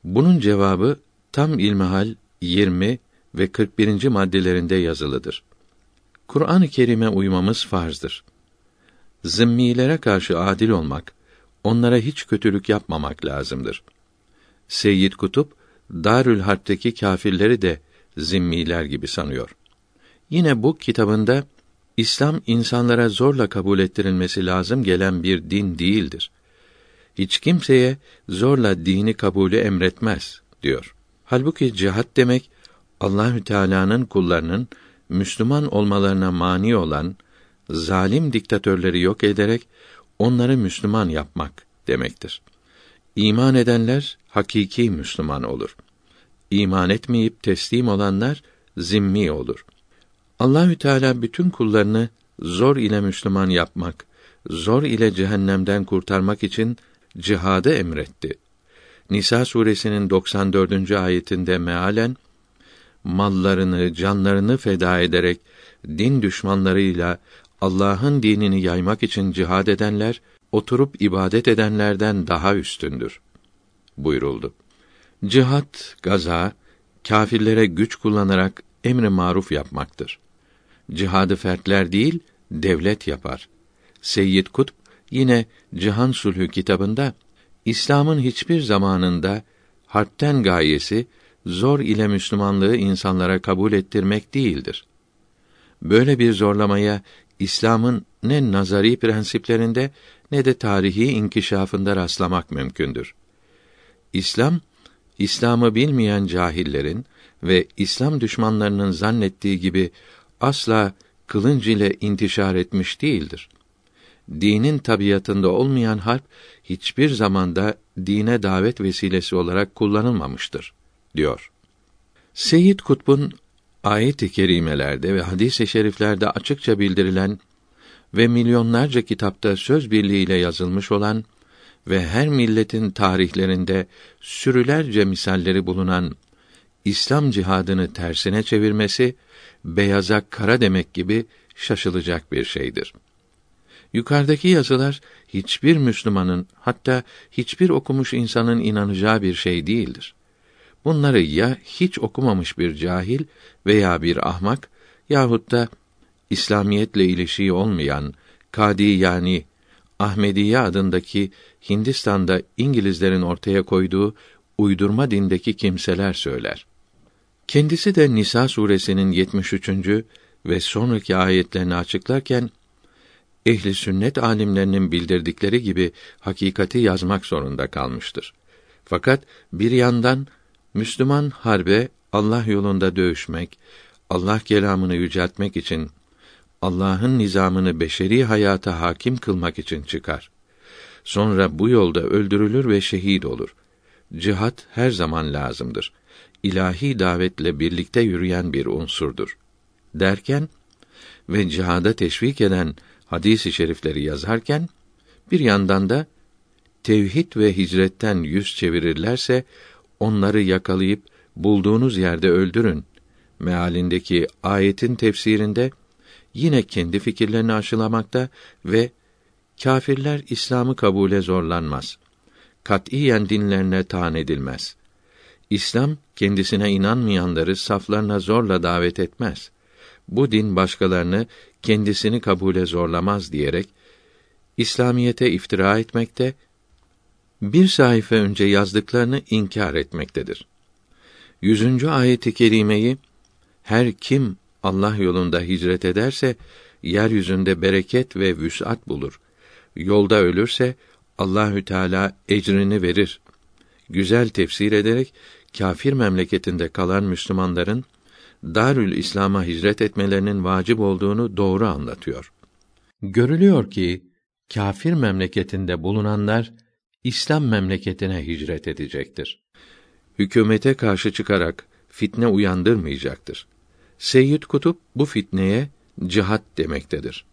Bunun cevabı tam ilmihal 20 ve 41. maddelerinde yazılıdır. Kur'an-ı Kerim'e uymamız farzdır. Zimmilere karşı adil olmak, onlara hiç kötülük yapmamak lazımdır. Seyyid Kutup Darül Harp'teki kâfirleri de zimmiler gibi sanıyor. Yine bu kitabında İslam insanlara zorla kabul ettirilmesi lazım gelen bir din değildir. Hiç kimseye zorla dini kabulü emretmez diyor. Halbuki cihat demek Allahü Teala'nın kullarının Müslüman olmalarına mani olan zalim diktatörleri yok ederek onları Müslüman yapmak demektir. İman edenler hakiki Müslüman olur. İman etmeyip teslim olanlar zimmi olur. Allahü Teala bütün kullarını zor ile Müslüman yapmak, zor ile cehennemden kurtarmak için cihadı emretti. Nisa suresinin 94. ayetinde mealen mallarını, canlarını feda ederek din düşmanlarıyla Allah'ın dinini yaymak için cihad edenler oturup ibadet edenlerden daha üstündür buyuruldu. Cihat, gaza, kâfirlere güç kullanarak emri maruf yapmaktır. Cihadı fertler değil, devlet yapar. Seyyid Kutb yine Cihan Sulhü kitabında İslam'ın hiçbir zamanında harpten gayesi zor ile Müslümanlığı insanlara kabul ettirmek değildir. Böyle bir zorlamaya İslam'ın ne nazari prensiplerinde ne de tarihi inkişafında rastlamak mümkündür. İslam, İslam'ı bilmeyen cahillerin ve İslam düşmanlarının zannettiği gibi asla kılınç ile intişar etmiş değildir. Dinin tabiatında olmayan harp hiçbir zamanda dine davet vesilesi olarak kullanılmamıştır diyor. Seyyid Kutb'un ayet-i kerimelerde ve hadis-i şeriflerde açıkça bildirilen ve milyonlarca kitapta söz birliğiyle yazılmış olan ve her milletin tarihlerinde sürülerce misalleri bulunan İslam cihadını tersine çevirmesi beyaza kara demek gibi şaşılacak bir şeydir. Yukarıdaki yazılar hiçbir Müslümanın hatta hiçbir okumuş insanın inanacağı bir şey değildir. Bunları ya hiç okumamış bir cahil veya bir ahmak yahut da İslamiyetle ilişiği olmayan Kadi yani Ahmediye adındaki Hindistan'da İngilizlerin ortaya koyduğu uydurma dindeki kimseler söyler. Kendisi de Nisa suresinin 73. ve sonraki ayetlerini açıklarken ehli sünnet alimlerinin bildirdikleri gibi hakikati yazmak zorunda kalmıştır. Fakat bir yandan Müslüman harbe Allah yolunda dövüşmek, Allah kelamını yüceltmek için Allah'ın nizamını beşeri hayata hakim kılmak için çıkar. Sonra bu yolda öldürülür ve şehit olur. Cihat her zaman lazımdır. İlahi davetle birlikte yürüyen bir unsurdur. Derken ve cihada teşvik eden hadis-i şerifleri yazarken bir yandan da tevhid ve hicretten yüz çevirirlerse onları yakalayıp bulduğunuz yerde öldürün mealindeki ayetin tefsirinde yine kendi fikirlerini aşılamakta ve kâfirler İslam'ı kabule zorlanmaz. Katiyen dinlerine taan edilmez. İslam kendisine inanmayanları saflarına zorla davet etmez. Bu din başkalarını kendisini kabule zorlamaz diyerek İslamiyete iftira etmekte, bir sayfa önce yazdıklarını inkar etmektedir. Yüzüncü ayeti kerimeyi her kim Allah yolunda hicret ederse yeryüzünde bereket ve vüs'at bulur. Yolda ölürse Allahü Teala ecrini verir. Güzel tefsir ederek kafir memleketinde kalan Müslümanların Darül İslam'a hicret etmelerinin vacip olduğunu doğru anlatıyor. Görülüyor ki kafir memleketinde bulunanlar İslam memleketine hicret edecektir. Hükümete karşı çıkarak fitne uyandırmayacaktır. Seyyid Kutup bu fitneye cihat demektedir.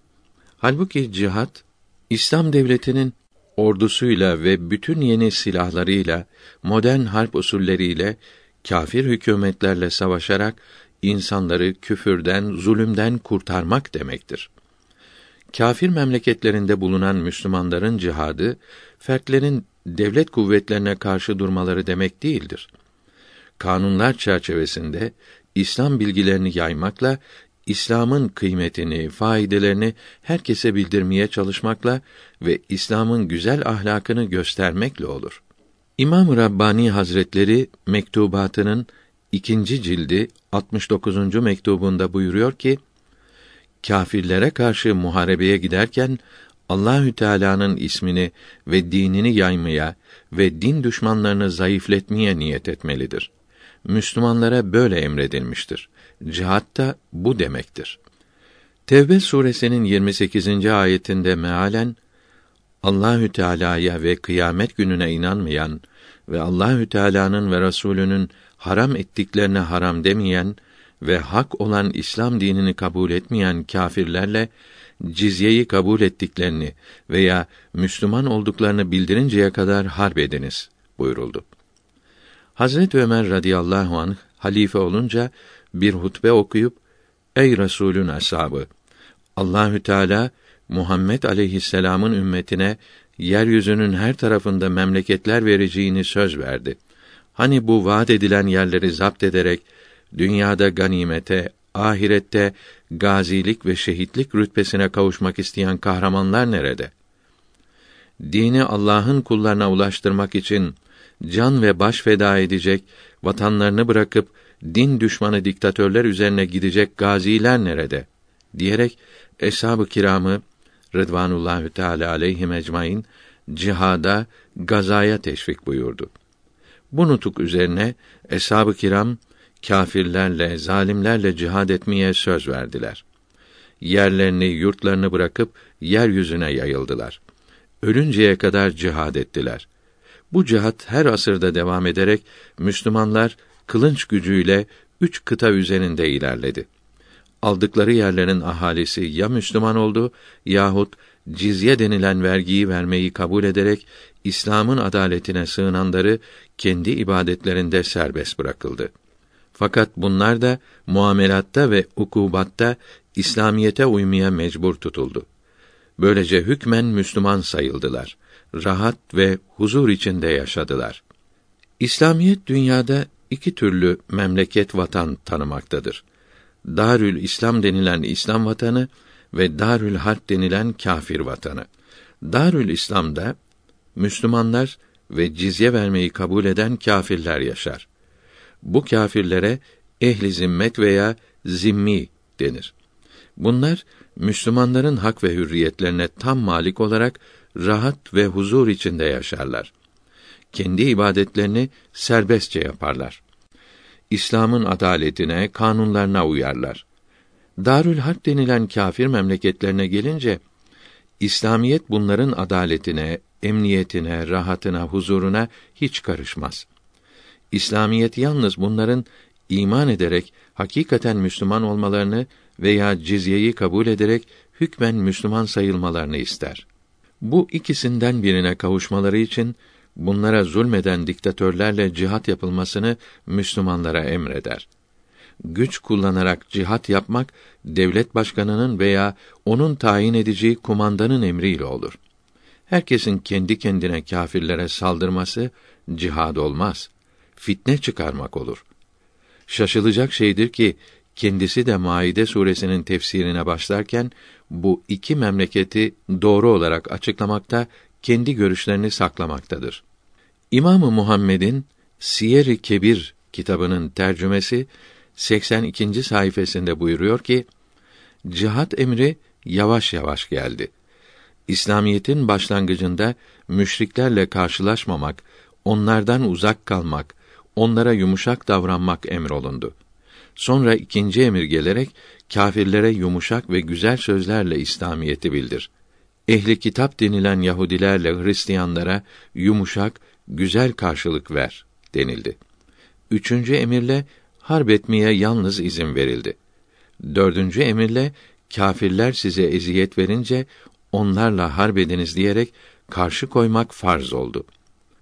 Halbuki cihat İslam devletinin ordusuyla ve bütün yeni silahlarıyla, modern harp usulleriyle kafir hükümetlerle savaşarak insanları küfürden, zulümden kurtarmak demektir. Kafir memleketlerinde bulunan Müslümanların cihadı, fertlerin devlet kuvvetlerine karşı durmaları demek değildir. Kanunlar çerçevesinde İslam bilgilerini yaymakla İslam'ın kıymetini, faydelerini herkese bildirmeye çalışmakla ve İslam'ın güzel ahlakını göstermekle olur. İmam Rabbani Hazretleri mektubatının ikinci cildi 69. mektubunda buyuruyor ki: kâfirlere karşı muharebeye giderken Allahü Teala'nın ismini ve dinini yaymaya ve din düşmanlarını zayıfletmeye niyet etmelidir. Müslümanlara böyle emredilmiştir. Cihat da bu demektir. Tevbe suresinin 28. ayetinde mealen Allahü Teala'ya ve kıyamet gününe inanmayan ve Allahü Teala'nın ve Resulünün haram ettiklerine haram demeyen ve hak olan İslam dinini kabul etmeyen kâfirlerle cizyeyi kabul ettiklerini veya Müslüman olduklarını bildirinceye kadar harp ediniz buyuruldu. Hazret Ömer radıyallahu anh halife olunca bir hutbe okuyup Ey Resulün ashabı Allahü Teala Muhammed aleyhisselam'ın ümmetine yeryüzünün her tarafında memleketler vereceğini söz verdi. Hani bu vaat edilen yerleri zapt ederek dünyada ganimete, ahirette gazilik ve şehitlik rütbesine kavuşmak isteyen kahramanlar nerede? Dini Allah'ın kullarına ulaştırmak için can ve baş feda edecek, vatanlarını bırakıp din düşmanı diktatörler üzerine gidecek gaziler nerede? diyerek eshab-ı kiramı Rıdvanullahü Teala aleyhi ecmaîn cihada, gazaya teşvik buyurdu. Bu nutuk üzerine eshab-ı kiram kâfirlerle, zalimlerle cihad etmeye söz verdiler. Yerlerini, yurtlarını bırakıp yeryüzüne yayıldılar. Ölünceye kadar cihad ettiler. Bu cihat her asırda devam ederek Müslümanlar kılınç gücüyle üç kıta üzerinde ilerledi. Aldıkları yerlerin ahalisi ya Müslüman oldu yahut cizye denilen vergiyi vermeyi kabul ederek İslam'ın adaletine sığınanları kendi ibadetlerinde serbest bırakıldı. Fakat bunlar da muamelatta ve ukubatta İslamiyete uymaya mecbur tutuldu. Böylece hükmen Müslüman sayıldılar. Rahat ve huzur içinde yaşadılar. İslamiyet dünyada iki türlü memleket vatan tanımaktadır. Darül İslam denilen İslam vatanı ve Darül Harp denilen kafir vatanı. Darül İslam'da Müslümanlar ve cizye vermeyi kabul eden kâfirler yaşar. Bu kâfirlere ehli zimmet veya zimmi denir. Bunlar Müslümanların hak ve hürriyetlerine tam malik olarak rahat ve huzur içinde yaşarlar. Kendi ibadetlerini serbestçe yaparlar. İslam'ın adaletine, kanunlarına uyarlar. Darül Harp denilen kâfir memleketlerine gelince İslamiyet bunların adaletine, emniyetine, rahatına, huzuruna hiç karışmaz. İslamiyet yalnız bunların iman ederek hakikaten Müslüman olmalarını veya cizyeyi kabul ederek hükmen Müslüman sayılmalarını ister. Bu ikisinden birine kavuşmaları için bunlara zulmeden diktatörlerle cihat yapılmasını Müslümanlara emreder. Güç kullanarak cihat yapmak devlet başkanının veya onun tayin edeceği kumandanın emriyle olur. Herkesin kendi kendine kâfirlere saldırması cihad olmaz. Fitne çıkarmak olur. Şaşılacak şeydir ki kendisi de Maide suresinin tefsirine başlarken bu iki memleketi doğru olarak açıklamakta kendi görüşlerini saklamaktadır. İmamı Muhammed'in Siyer-i Kebir kitabının tercümesi 82. sayfasında buyuruyor ki cihat emri yavaş yavaş geldi. İslamiyetin başlangıcında müşriklerle karşılaşmamak, onlardan uzak kalmak, onlara yumuşak davranmak emrolundu. Sonra ikinci emir gelerek kâfirlere yumuşak ve güzel sözlerle İslamiyeti bildir. Ehli kitap denilen Yahudilerle Hristiyanlara yumuşak, güzel karşılık ver denildi. Üçüncü emirle harp etmeye yalnız izin verildi. Dördüncü emirle kâfirler size eziyet verince onlarla harp ediniz diyerek karşı koymak farz oldu.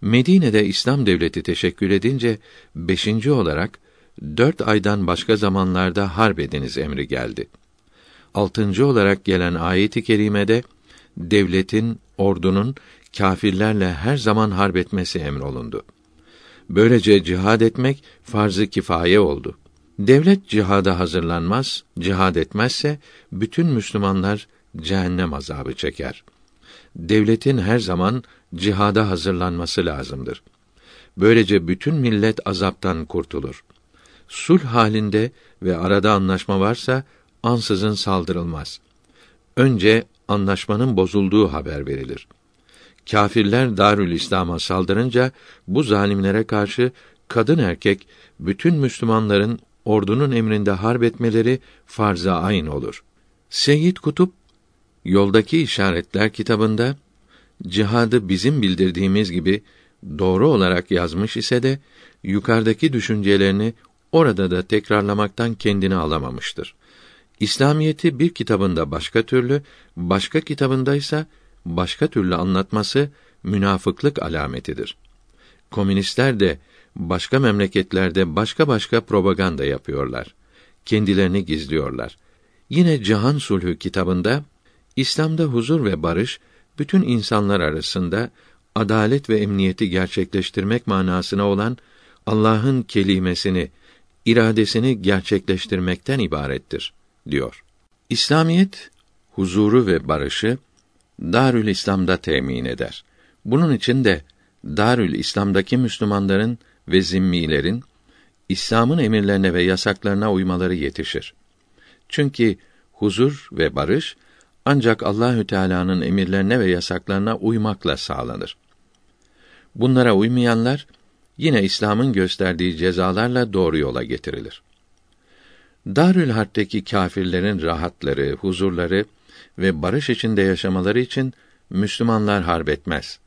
Medine'de İslam devleti teşekkül edince beşinci olarak dört aydan başka zamanlarda harp ediniz emri geldi. Altıncı olarak gelen ayet-i kerimede devletin, ordunun kâfirlerle her zaman harp etmesi emrolundu. Böylece cihad etmek farz-ı kifaye oldu. Devlet cihada hazırlanmaz, cihad etmezse bütün Müslümanlar cehennem azabı çeker. Devletin her zaman cihada hazırlanması lazımdır. Böylece bütün millet azaptan kurtulur. Sulh halinde ve arada anlaşma varsa ansızın saldırılmaz. Önce anlaşmanın bozulduğu haber verilir. Kâfirler Darül İslam'a saldırınca bu zalimlere karşı kadın erkek bütün Müslümanların ordunun emrinde harp etmeleri farz-ı ayn olur. Seyyid Kutup Yoldaki İşaretler kitabında cihadı bizim bildirdiğimiz gibi doğru olarak yazmış ise de yukarıdaki düşüncelerini orada da tekrarlamaktan kendini alamamıştır. İslamiyeti bir kitabında başka türlü, başka kitabında ise başka türlü anlatması münafıklık alametidir. Komünistler de başka memleketlerde başka başka propaganda yapıyorlar. Kendilerini gizliyorlar. Yine Cihan Sulhü kitabında İslam'da huzur ve barış bütün insanlar arasında adalet ve emniyeti gerçekleştirmek manasına olan Allah'ın kelimesini, iradesini gerçekleştirmekten ibarettir diyor. İslamiyet huzuru ve barışı Darül İslam'da temin eder. Bunun için de Darül İslam'daki Müslümanların ve zimmilerin İslam'ın emirlerine ve yasaklarına uymaları yetişir. Çünkü huzur ve barış ancak Allahü Teala'nın emirlerine ve yasaklarına uymakla sağlanır. Bunlara uymayanlar yine İslam'ın gösterdiği cezalarla doğru yola getirilir. Darül Harp'teki kâfirlerin rahatları, huzurları ve barış içinde yaşamaları için Müslümanlar harp etmez.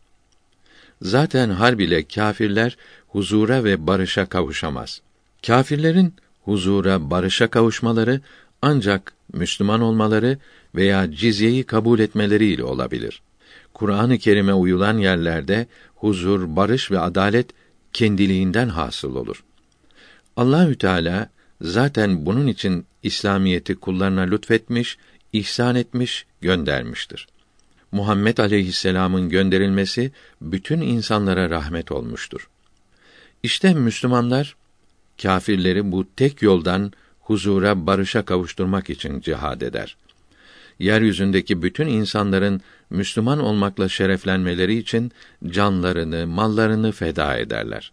Zaten harb ile kâfirler huzura ve barışa kavuşamaz. Kâfirlerin huzura, barışa kavuşmaları ancak Müslüman olmaları veya cizyeyi kabul etmeleriyle olabilir. Kur'an-ı Kerim'e uyulan yerlerde huzur, barış ve adalet kendiliğinden hasıl olur. Allahü Teala zaten bunun için İslamiyeti kullarına lütfetmiş, ihsan etmiş, göndermiştir. Muhammed aleyhisselam'ın gönderilmesi bütün insanlara rahmet olmuştur. İşte Müslümanlar kâfirleri bu tek yoldan huzura, barışa kavuşturmak için cihad eder. Yeryüzündeki bütün insanların Müslüman olmakla şereflenmeleri için canlarını, mallarını feda ederler.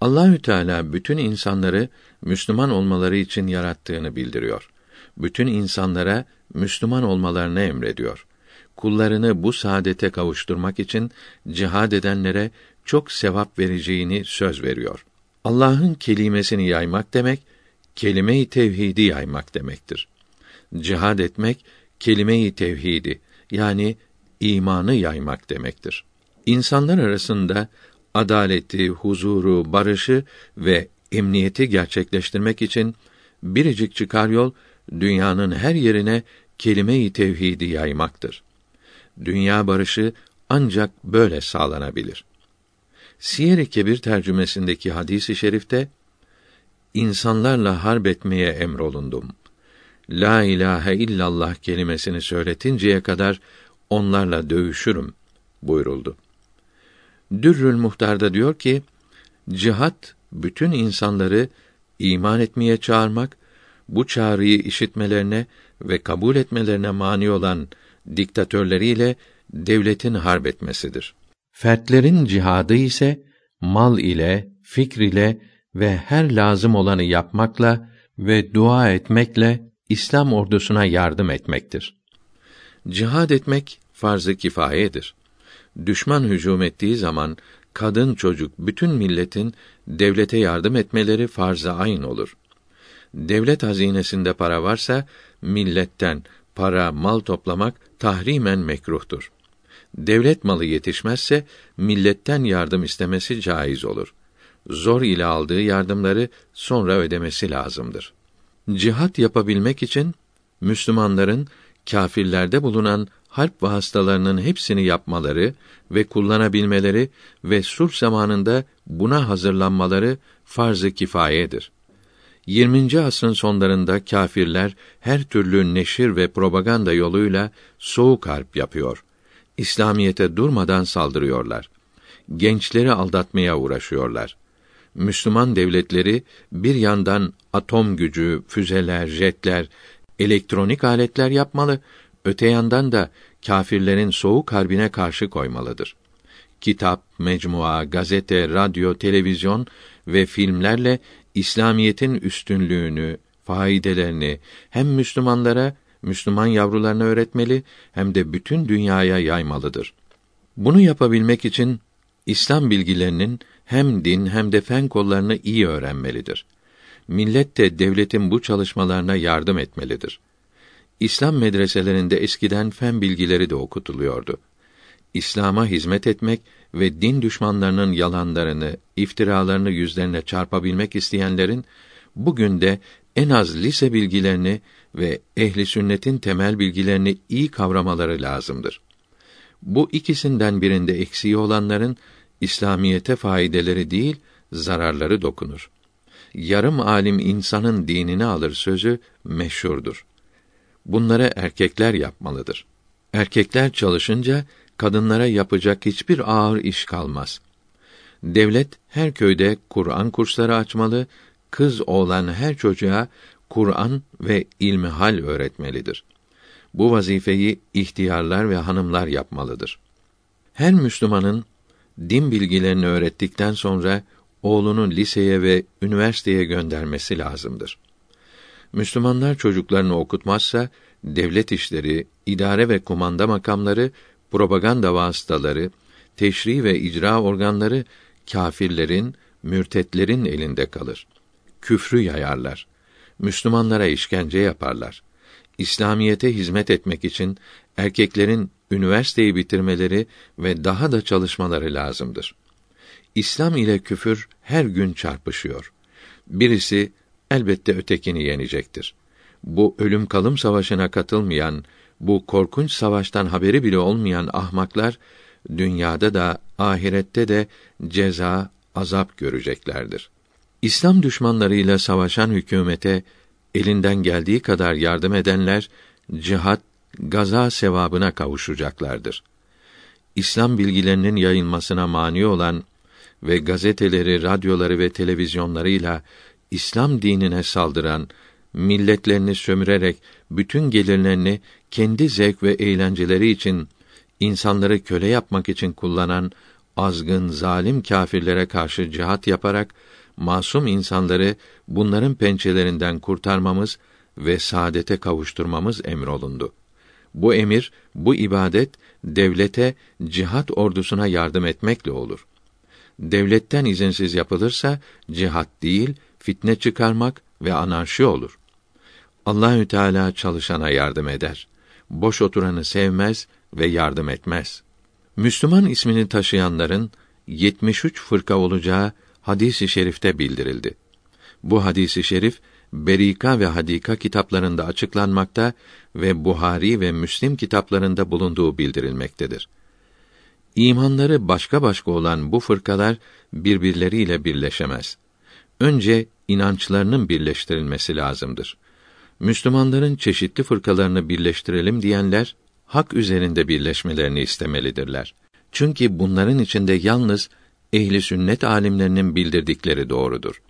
Allahü Teala bütün insanları Müslüman olmaları için yarattığını bildiriyor. Bütün insanlara Müslüman olmalarını emrediyor. Kullarını bu saadete kavuşturmak için cihad edenlere çok sevap vereceğini söz veriyor. Allah'ın kelimesini yaymak demek, kelime-i tevhidi yaymak demektir. Cihad etmek kelime-i tevhidi yani imanı yaymak demektir. İnsanlar arasında adaleti, huzuru, barışı ve emniyeti gerçekleştirmek için biricik çıkar yol dünyanın her yerine kelime-i tevhidi yaymaktır. Dünya barışı ancak böyle sağlanabilir. Siyer-i Kebir tercümesindeki hadisi i şerifte insanlarla harp etmeye emrolundum. La ilahe illallah kelimesini söyletinceye kadar onlarla dövüşürüm buyuruldu. Dürrül Muhtar'da diyor ki, cihat bütün insanları iman etmeye çağırmak, bu çağrıyı işitmelerine ve kabul etmelerine mani olan diktatörleriyle devletin harp etmesidir. Fertlerin cihadı ise mal ile, fikr ile ve her lazım olanı yapmakla ve dua etmekle İslam ordusuna yardım etmektir. Cihad etmek farz-ı kifayedir. Düşman hücum ettiği zaman kadın, çocuk, bütün milletin devlete yardım etmeleri farz-ı ayn olur. Devlet hazinesinde para varsa milletten para, mal toplamak tahrimen mekruhtur. Devlet malı yetişmezse milletten yardım istemesi caiz olur. Zor ile aldığı yardımları sonra ödemesi lazımdır. Cihat yapabilmek için Müslümanların kâfirlerde bulunan harp vasıtalarının hepsini yapmaları ve kullanabilmeleri ve sulh zamanında buna hazırlanmaları farz-ı kifayedir. 20. asrın sonlarında kâfirler her türlü neşir ve propaganda yoluyla soğuk harp yapıyor. İslamiyete durmadan saldırıyorlar. Gençleri aldatmaya uğraşıyorlar. Müslüman devletleri bir yandan atom gücü, füzeler, jetler, elektronik aletler yapmalı, öte yandan da kâfirlerin soğuk harbine karşı koymalıdır. Kitap, mecmua, gazete, radyo, televizyon ve filmlerle İslamiyetin üstünlüğünü, faidelerini hem Müslümanlara, Müslüman yavrularına öğretmeli hem de bütün dünyaya yaymalıdır. Bunu yapabilmek için İslam bilgilerinin hem din hem de fen kollarını iyi öğrenmelidir. Millet de devletin bu çalışmalarına yardım etmelidir. İslam medreselerinde eskiden fen bilgileri de okutuluyordu. İslam'a hizmet etmek ve din düşmanlarının yalanlarını, iftiralarını yüzlerine çarpabilmek isteyenlerin bugün de en az lise bilgilerini ve ehli sünnetin temel bilgilerini iyi kavramaları lazımdır. Bu ikisinden birinde eksiği olanların İslamiyete faydeleri değil, zararları dokunur. Yarım alim insanın dinini alır sözü meşhurdur. Bunları erkekler yapmalıdır. Erkekler çalışınca kadınlara yapacak hiçbir ağır iş kalmaz. Devlet her köyde Kur'an kursları açmalı, kız oğlan her çocuğa Kur'an ve ilmihal öğretmelidir. Bu vazifeyi ihtiyarlar ve hanımlar yapmalıdır. Her Müslümanın din bilgilerini öğrettikten sonra oğlunu liseye ve üniversiteye göndermesi lazımdır. Müslümanlar çocuklarını okutmazsa devlet işleri, idare ve kumanda makamları, propaganda vasıtaları, teşri ve icra organları kâfirlerin, mürtetlerin elinde kalır. Küfrü yayarlar. Müslümanlara işkence yaparlar. İslamiyete hizmet etmek için erkeklerin üniversiteyi bitirmeleri ve daha da çalışmaları lazımdır. İslam ile küfür her gün çarpışıyor. Birisi elbette ötekini yenecektir. Bu ölüm kalım savaşına katılmayan, bu korkunç savaştan haberi bile olmayan ahmaklar dünyada da ahirette de ceza, azap göreceklerdir. İslam düşmanlarıyla savaşan hükümete elinden geldiği kadar yardım edenler cihat, gaza sevabına kavuşacaklardır. İslam bilgilerinin yayılmasına mani olan ve gazeteleri, radyoları ve televizyonlarıyla İslam dinine saldıran, milletlerini sömürerek bütün gelirlerini kendi zevk ve eğlenceleri için insanları köle yapmak için kullanan azgın, zalim kâfirlere karşı cihat yaparak masum insanları bunların pençelerinden kurtarmamız ve saadete kavuşturmamız emrolundu. Bu emir, bu ibadet devlete cihat ordusuna yardım etmekle olur. Devletten izinsiz yapılırsa cihat değil, fitne çıkarmak ve anarşi olur. Allahü Teala çalışana yardım eder. Boş oturanı sevmez ve yardım etmez. Müslüman ismini taşıyanların 73 fırka olacağı hadisi şerifte bildirildi. Bu hadisi şerif Berika ve Hadika kitaplarında açıklanmakta ve Buhari ve Müslim kitaplarında bulunduğu bildirilmektedir. İmanları başka başka olan bu fırkalar birbirleriyle birleşemez. Önce inançlarının birleştirilmesi lazımdır. Müslümanların çeşitli fırkalarını birleştirelim diyenler hak üzerinde birleşmelerini istemelidirler. Çünkü bunların içinde yalnız ehli sünnet alimlerinin bildirdikleri doğrudur.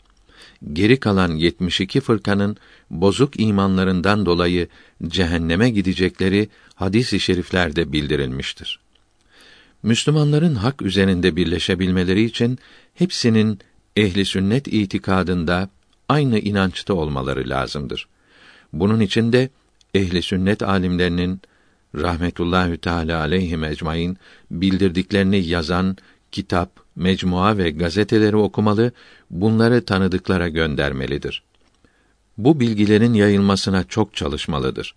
Geri kalan 72 fırkanın bozuk imanlarından dolayı cehenneme gidecekleri hadis-i şeriflerde bildirilmiştir. Müslümanların hak üzerinde birleşebilmeleri için hepsinin ehli sünnet itikadında aynı inançta olmaları lazımdır. Bunun için de ehli sünnet alimlerinin rahmetullahü teala aleyhi ecmaîn bildirdiklerini yazan kitap, mecmua ve gazeteleri okumalı, bunları tanıdıklara göndermelidir. Bu bilgilerin yayılmasına çok çalışmalıdır.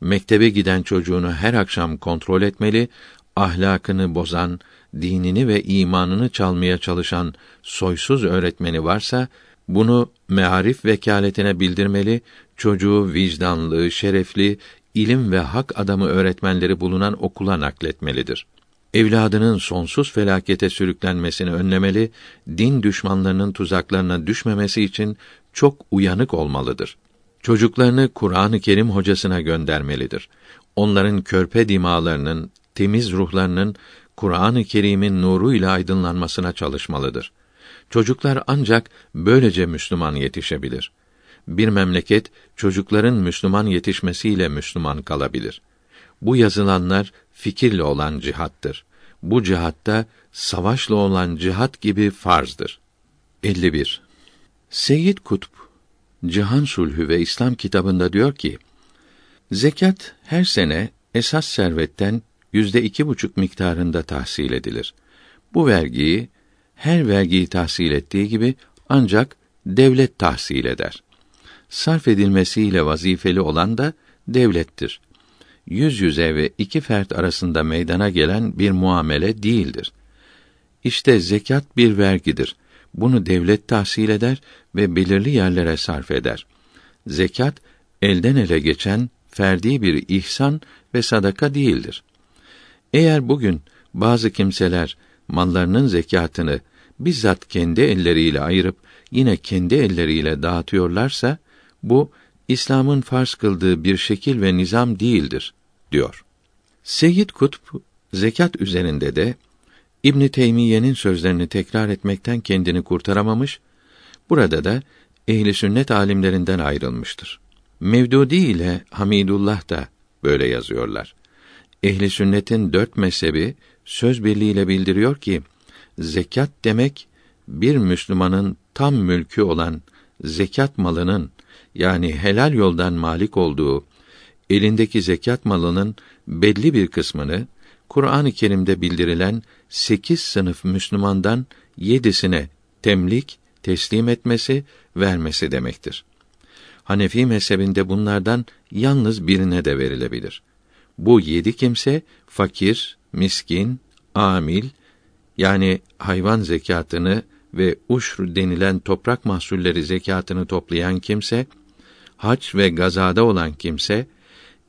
Mektebe giden çocuğunu her akşam kontrol etmeli, ahlakını bozan, dinini ve imanını çalmaya çalışan soysuz öğretmeni varsa bunu mearif vekaletine bildirmeli, çocuğu vicdanlı, şerefli, ilim ve hak adamı öğretmenleri bulunan okula nakletmelidir. Evladının sonsuz felakete sürüklenmesini önlemeli, din düşmanlarının tuzaklarına düşmemesi için çok uyanık olmalıdır. Çocuklarını Kur'an-ı Kerim hocasına göndermelidir. Onların körpe dimalarının, temiz ruhlarının Kur'an-ı Kerim'in nuruyla aydınlanmasına çalışmalıdır. Çocuklar ancak böylece Müslüman yetişebilir. Bir memleket çocukların Müslüman yetişmesiyle Müslüman kalabilir. Bu yazılanlar fikirle olan cihattır. Bu cihatta savaşla olan cihat gibi farzdır. 51. Seyyid Kutb Cihan Sulhü ve İslam kitabında diyor ki, zekat her sene esas servetten yüzde iki buçuk miktarında tahsil edilir. Bu vergiyi her vergiyi tahsil ettiği gibi ancak devlet tahsil eder. Sarf edilmesiyle vazifeli olan da devlettir. Yüz yüze ve iki fert arasında meydana gelen bir muamele değildir. İşte zekat bir vergidir. Bunu devlet tahsil eder ve belirli yerlere sarf eder. Zekat elden ele geçen ferdi bir ihsan ve sadaka değildir. Eğer bugün bazı kimseler mallarının zekatını bizzat kendi elleriyle ayırıp yine kendi elleriyle dağıtıyorlarsa bu İslam'ın farz kıldığı bir şekil ve nizam değildir diyor. Seyyid Kutb zekat üzerinde de İbn Teymiye'nin sözlerini tekrar etmekten kendini kurtaramamış. Burada da ehli sünnet alimlerinden ayrılmıştır. Mevdudi ile Hamidullah da böyle yazıyorlar. Ehli sünnetin dört mezhebi söz birliğiyle bildiriyor ki zekat demek bir Müslümanın tam mülkü olan zekat malının yani helal yoldan malik olduğu elindeki zekat malının belli bir kısmını Kur'an-ı Kerim'de bildirilen sekiz sınıf Müslümandan yedisine temlik, teslim etmesi, vermesi demektir. Hanefi mezhebinde bunlardan yalnız birine de verilebilir. Bu yedi kimse fakir, miskin, amil yani hayvan zekatını ve uşr denilen toprak mahsulleri zekatını toplayan kimse, hac ve gazada olan kimse,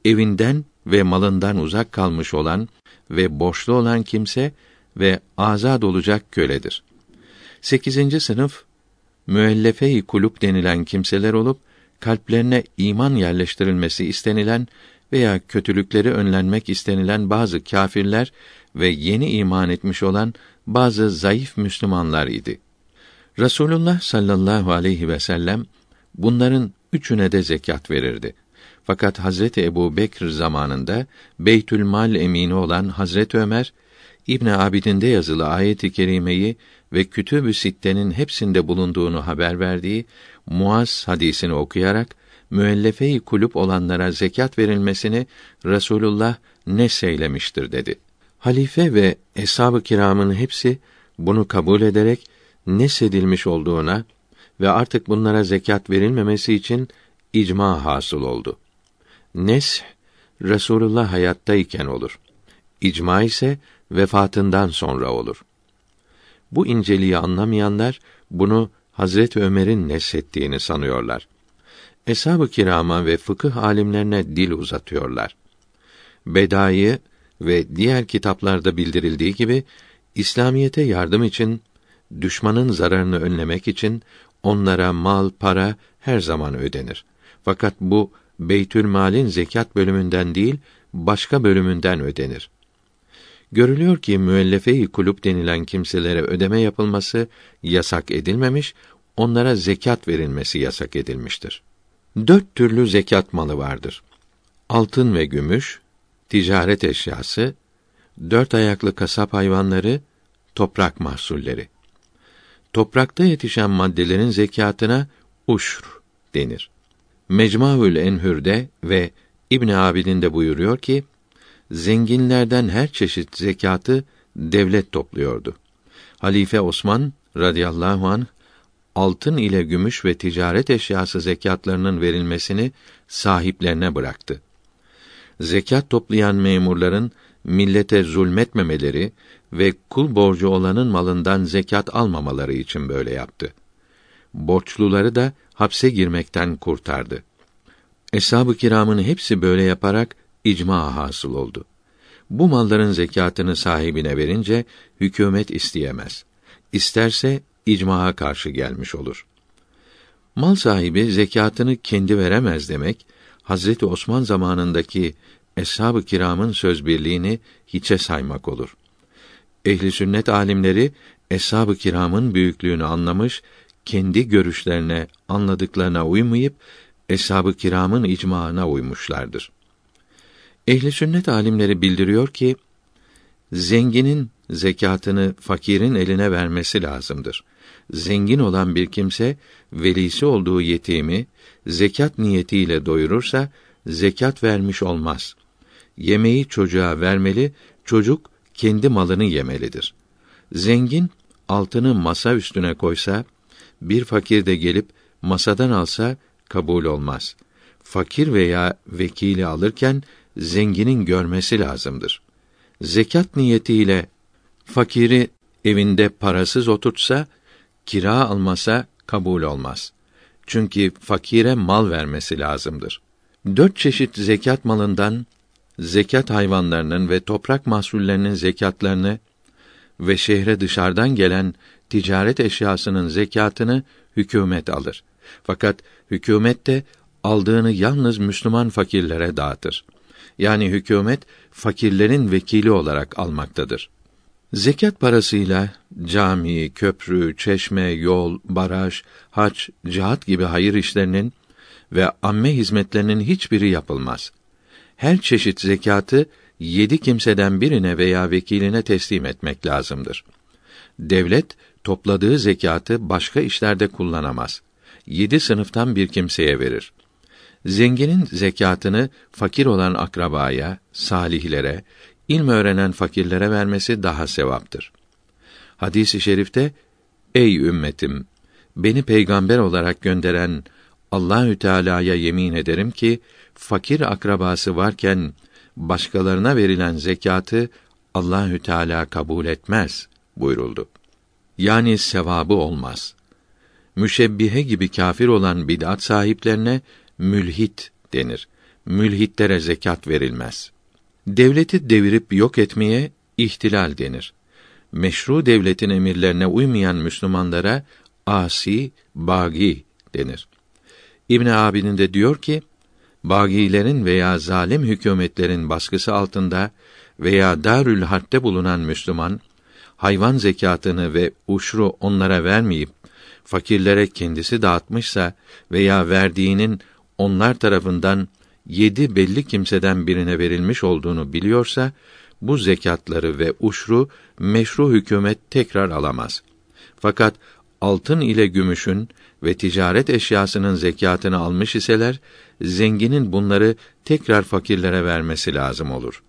evinden ve malından uzak kalmış olan ve borçlu olan kimse ve azad olacak köledir. Sekizinci sınıf müellefe-i kulüp denilen kimseler olup kalplerine iman yerleştirilmesi istenilen veya kötülükleri önlenmek istenilen bazı kâfirler ve yeni iman etmiş olan bazı zayıf Müslümanlar idi. Rasulullah sallallahu aleyhi ve sellem bunların üçüne de zekat verirdi. Fakat Hazreti Ebu Bekr zamanında Beytül Mal emini olan Hazreti Ömer İbn Abidin'de yazılı ayet-i kerimeyi ve Kütüb-ü Sitte'nin hepsinde bulunduğunu haber verdiği Muaz hadisini okuyarak müellefe-i kulüp olanlara zekat verilmesini Resulullah ne seylemiştir dedi. Halife ve eshab-ı kiramın hepsi bunu kabul ederek nesedilmiş olduğuna ve artık bunlara zekat verilmemesi için icma hasıl oldu. Nes Resulullah hayattayken olur. İcma ise vefatından sonra olur. Bu inceliği anlamayanlar bunu Hazret Ömer'in neshettiğini sanıyorlar. Eshab-ı kirama ve fıkıh alimlerine dil uzatıyorlar. Bedayı ve diğer kitaplarda bildirildiği gibi İslamiyete yardım için düşmanın zararını önlemek için onlara mal, para her zaman ödenir. Fakat bu Beytül Mal'in zekat bölümünden değil, başka bölümünden ödenir. Görülüyor ki müellefe-i kulüp denilen kimselere ödeme yapılması yasak edilmemiş, onlara zekat verilmesi yasak edilmiştir. Dört türlü zekat malı vardır. Altın ve gümüş, ticaret eşyası, dört ayaklı kasap hayvanları, toprak mahsulleri. Toprakta yetişen maddelerin zekatına uşr denir. Mecmuaül Enhür'de ve İbn Abidin buyuruyor ki zenginlerden her çeşit zekatı devlet topluyordu. Halife Osman radıyallahu an altın ile gümüş ve ticaret eşyası zekatlarının verilmesini sahiplerine bıraktı. Zekat toplayan memurların millete zulmetmemeleri ve kul borcu olanın malından zekat almamaları için böyle yaptı. Borçluları da hapse girmekten kurtardı. Eshab-ı kiramın hepsi böyle yaparak icma hasıl oldu. Bu malların zekatını sahibine verince hükümet isteyemez. İsterse icmaha karşı gelmiş olur. Mal sahibi zekatını kendi veremez demek Hazreti Osman zamanındaki eshab-ı kiramın söz birliğini hiçe saymak olur. Ehli sünnet alimleri eshab-ı kiramın büyüklüğünü anlamış, kendi görüşlerine, anladıklarına uymayıp eshab-ı kiramın icmaına uymuşlardır. Ehli sünnet alimleri bildiriyor ki zenginin zekatını fakirin eline vermesi lazımdır. Zengin olan bir kimse velisi olduğu yetimi zekat niyetiyle doyurursa zekat vermiş olmaz. Yemeği çocuğa vermeli, çocuk kendi malını yemelidir. Zengin altını masa üstüne koysa, bir fakir de gelip masadan alsa kabul olmaz. Fakir veya vekili alırken zenginin görmesi lazımdır. Zekat niyetiyle fakiri evinde parasız oturtsa, kira almasa kabul olmaz. Çünkü fakire mal vermesi lazımdır. Dört çeşit zekat malından zekat hayvanlarının ve toprak mahsullerinin zekatlarını ve şehre dışarıdan gelen ticaret eşyasının zekatını hükümet alır. Fakat hükümet de aldığını yalnız Müslüman fakirlere dağıtır. Yani hükümet fakirlerin vekili olarak almaktadır. Zekat parasıyla cami, köprü, çeşme, yol, baraj, hac, cihat gibi hayır işlerinin ve amme hizmetlerinin hiçbiri yapılmaz. Her çeşit zekatı yedi kimseden birine veya vekiline teslim etmek lazımdır. Devlet topladığı zekatı başka işlerde kullanamaz. Yedi sınıftan bir kimseye verir. Zenginin zekatını fakir olan akrabaya, salihlere, ilm öğrenen fakirlere vermesi daha sevaptır. Hadis-i şerifte Ey ümmetim beni peygamber olarak gönderen Allahü Teala'ya yemin ederim ki fakir akrabası varken başkalarına verilen zekatı Allahü Teala kabul etmez buyuruldu. Yani sevabı olmaz. Müşebbihe gibi kafir olan bid'at sahiplerine mülhit denir. Mülhitlere zekat verilmez. Devleti devirip yok etmeye ihtilal denir. Meşru devletin emirlerine uymayan Müslümanlara asi, bagi denir. İbn Abidin de diyor ki, bagilerin veya zalim hükümetlerin baskısı altında veya Darül Harp'te bulunan Müslüman hayvan zekatını ve uşru onlara vermeyip fakirlere kendisi dağıtmışsa veya verdiğinin onlar tarafından yedi belli kimseden birine verilmiş olduğunu biliyorsa bu zekatları ve uşru meşru hükümet tekrar alamaz. Fakat altın ile gümüşün ve ticaret eşyasının zekatını almış iseler zenginin bunları tekrar fakirlere vermesi lazım olur.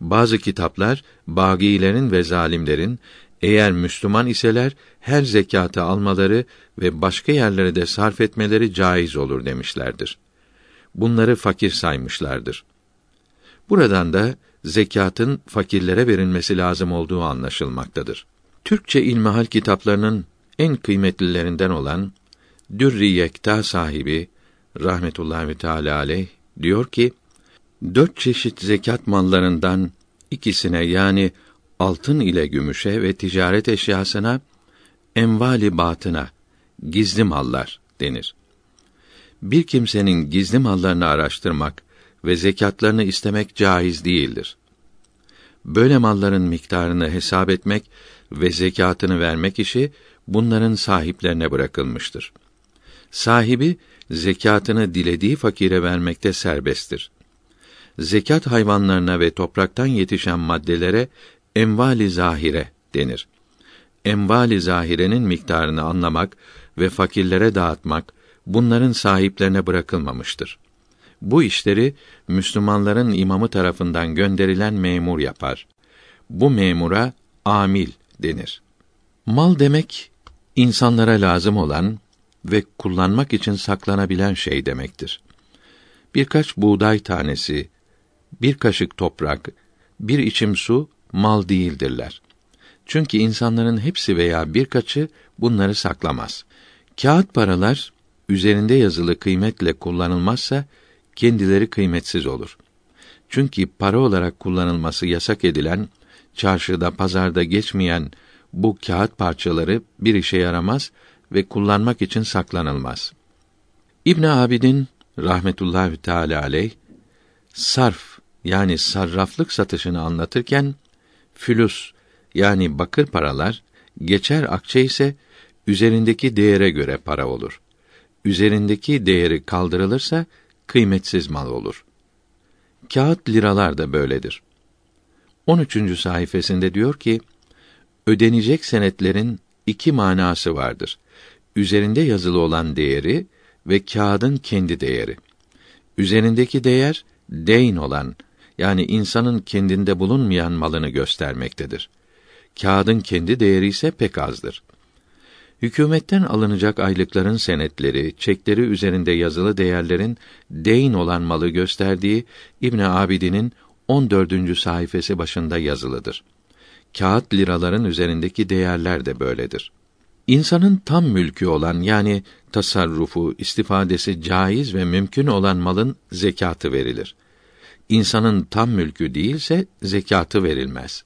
Bazı kitaplar bagilerin ve zalimlerin eğer Müslüman iseler her zekatı almaları ve başka yerlere de sarf etmeleri caiz olur demişlerdir. Bunları fakir saymışlardır. Buradan da zekatın fakirlere verilmesi lazım olduğu anlaşılmaktadır. Türkçe ilmihal kitaplarının en kıymetlilerinden olan Dürri Yekta sahibi rahmetullahi teala aleyh diyor ki dört çeşit zekat mallarından ikisine yani altın ile gümüşe ve ticaret eşyasına envali batına gizli mallar denir. Bir kimsenin gizli mallarını araştırmak ve zekatlarını istemek caiz değildir. Böyle malların miktarını hesap etmek ve zekatını vermek işi bunların sahiplerine bırakılmıştır. Sahibi zekatını dilediği fakire vermekte serbesttir. Zekat hayvanlarına ve topraktan yetişen maddelere envali zahire denir. Envali zahirenin miktarını anlamak ve fakirlere dağıtmak bunların sahiplerine bırakılmamıştır. Bu işleri Müslümanların imamı tarafından gönderilen memur yapar. Bu memura amil denir. Mal demek insanlara lazım olan ve kullanmak için saklanabilen şey demektir. Birkaç buğday tanesi, bir kaşık toprak, bir içim su mal değildirler. Çünkü insanların hepsi veya birkaçı bunları saklamaz. Kağıt paralar üzerinde yazılı kıymetle kullanılmazsa kendileri kıymetsiz olur. Çünkü para olarak kullanılması yasak edilen, çarşıda, pazarda geçmeyen bu kağıt parçaları bir işe yaramaz ve kullanmak için saklanılmaz. İbn Abidin rahmetullahi teala aleyh sarf yani sarraflık satışını anlatırken fülüs yani bakır paralar geçer akçe ise üzerindeki değere göre para olur. Üzerindeki değeri kaldırılırsa kıymetsiz mal olur. Kağıt liralar da böyledir. 13. sayfasında diyor ki: ödenecek senetlerin iki manası vardır. Üzerinde yazılı olan değeri ve kağıdın kendi değeri. Üzerindeki değer deyn olan yani insanın kendinde bulunmayan malını göstermektedir. Kağıdın kendi değeri ise pek azdır. Hükümetten alınacak aylıkların senetleri, çekleri üzerinde yazılı değerlerin deyn olan malı gösterdiği İbn Abidin'in 14. sayfası başında yazılıdır. Kağıt liraların üzerindeki değerler de böyledir. İnsanın tam mülkü olan yani tasarrufu, istifadesi caiz ve mümkün olan malın zekatı verilir. İnsanın tam mülkü değilse zekatı verilmez.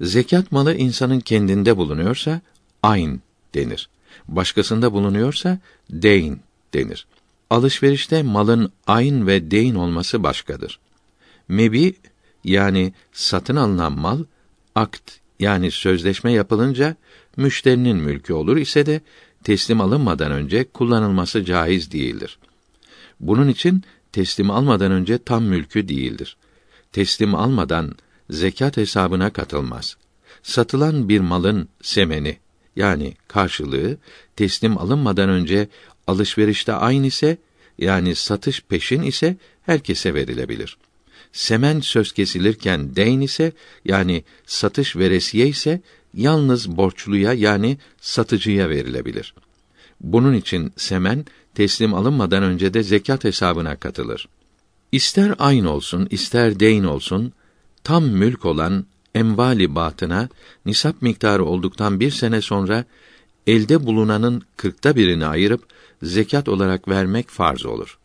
Zekat malı insanın kendinde bulunuyorsa ayn denir. Başkasında bulunuyorsa deyn denir. Alışverişte malın ayn ve deyn olması başkadır. Mebi yani satın alınan mal akt yani sözleşme yapılınca müşterinin mülkü olur ise de teslim alınmadan önce kullanılması caiz değildir. Bunun için teslim almadan önce tam mülkü değildir. Teslim almadan zekat hesabına katılmaz. Satılan bir malın semeni yani karşılığı teslim alınmadan önce alışverişte aynı ise yani satış peşin ise herkese verilebilir. Semen söz kesilirken deyn ise yani satış veresiye ise yalnız borçluya yani satıcıya verilebilir. Bunun için semen teslim alınmadan önce de zekat hesabına katılır. İster aynı olsun, ister deyn olsun, tam mülk olan emvali batına nisap miktarı olduktan bir sene sonra elde bulunanın kırkta birini ayırıp zekat olarak vermek farz olur.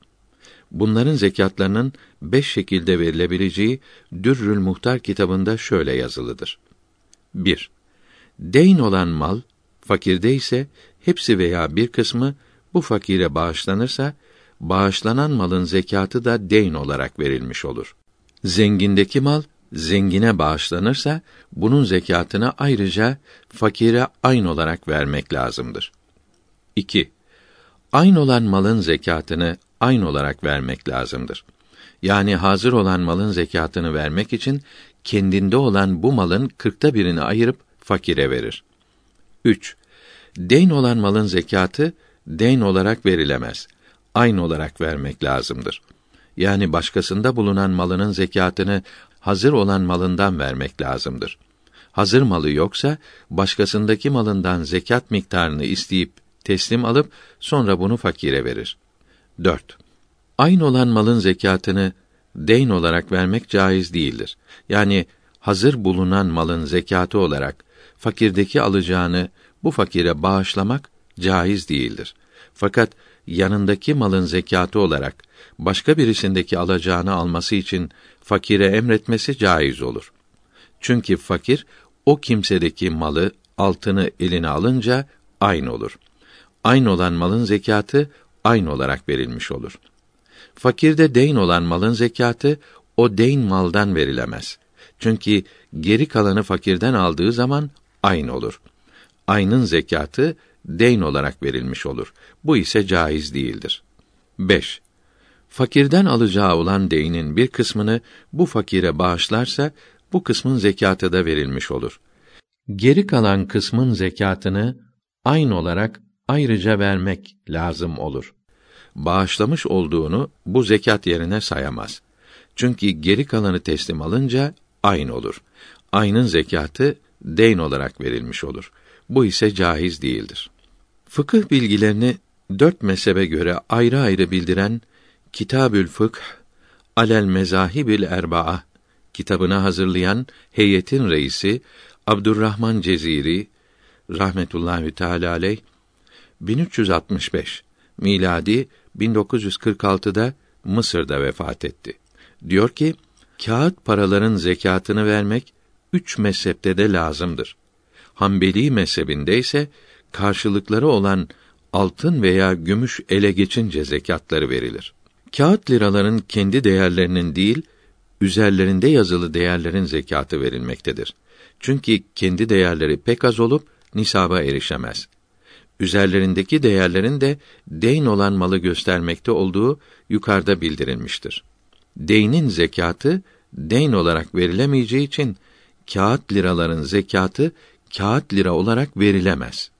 Bunların zekatlarının beş şekilde verilebileceği Dürrül Muhtar kitabında şöyle yazılıdır. 1. Deyn olan mal, fakirde ise hepsi veya bir kısmı bu fakire bağışlanırsa, bağışlanan malın zekatı da deyn olarak verilmiş olur. Zengindeki mal, zengine bağışlanırsa, bunun zekatını ayrıca fakire aynı olarak vermek lazımdır. 2. Aynı olan malın zekatını aynı olarak vermek lazımdır. Yani hazır olan malın zekatını vermek için kendinde olan bu malın kırkta birini ayırıp fakire verir. 3. Deyn olan malın zekatı deyn olarak verilemez. Aynı olarak vermek lazımdır. Yani başkasında bulunan malının zekatını hazır olan malından vermek lazımdır. Hazır malı yoksa başkasındaki malından zekat miktarını isteyip teslim alıp sonra bunu fakire verir. 4. Aynı olan malın zekatını deyn olarak vermek caiz değildir. Yani hazır bulunan malın zekatı olarak fakirdeki alacağını bu fakire bağışlamak caiz değildir. Fakat yanındaki malın zekatı olarak başka birisindeki alacağını alması için fakire emretmesi caiz olur. Çünkü fakir o kimsedeki malı, altını eline alınca aynı olur. Aynı olan malın zekatı aynı olarak verilmiş olur. Fakirde deyn olan malın zekatı o deyn maldan verilemez. Çünkü geri kalanı fakirden aldığı zaman aynı olur. Aynın zekatı deyn olarak verilmiş olur. Bu ise caiz değildir. 5. Fakirden alacağı olan deynin bir kısmını bu fakire bağışlarsa bu kısmın zekatı da verilmiş olur. Geri kalan kısmın zekatını aynı olarak ayrıca vermek lazım olur. Bağışlamış olduğunu bu zekat yerine sayamaz. Çünkü geri kalanı teslim alınca aynı olur. Aynın zekatı deyn olarak verilmiş olur. Bu ise caiz değildir. Fıkıh bilgilerini dört mezhebe göre ayrı ayrı bildiren Kitabül Fıkh Alel Mezahibil Erbaa kitabını hazırlayan heyetin reisi Abdurrahman Ceziri rahmetullahi teala aleyh 1365 miladi 1946'da Mısır'da vefat etti. Diyor ki, kağıt paraların zekatını vermek üç mezhepte de lazımdır. Hanbeli mezhebinde ise karşılıkları olan altın veya gümüş ele geçince zekatları verilir. Kağıt liraların kendi değerlerinin değil, üzerlerinde yazılı değerlerin zekatı verilmektedir. Çünkü kendi değerleri pek az olup nisaba erişemez. Üzerlerindeki değerlerin de deyn olan malı göstermekte olduğu yukarıda bildirilmiştir. Deynin zekatı deyn olarak verilemeyeceği için kağıt liraların zekatı kağıt lira olarak verilemez.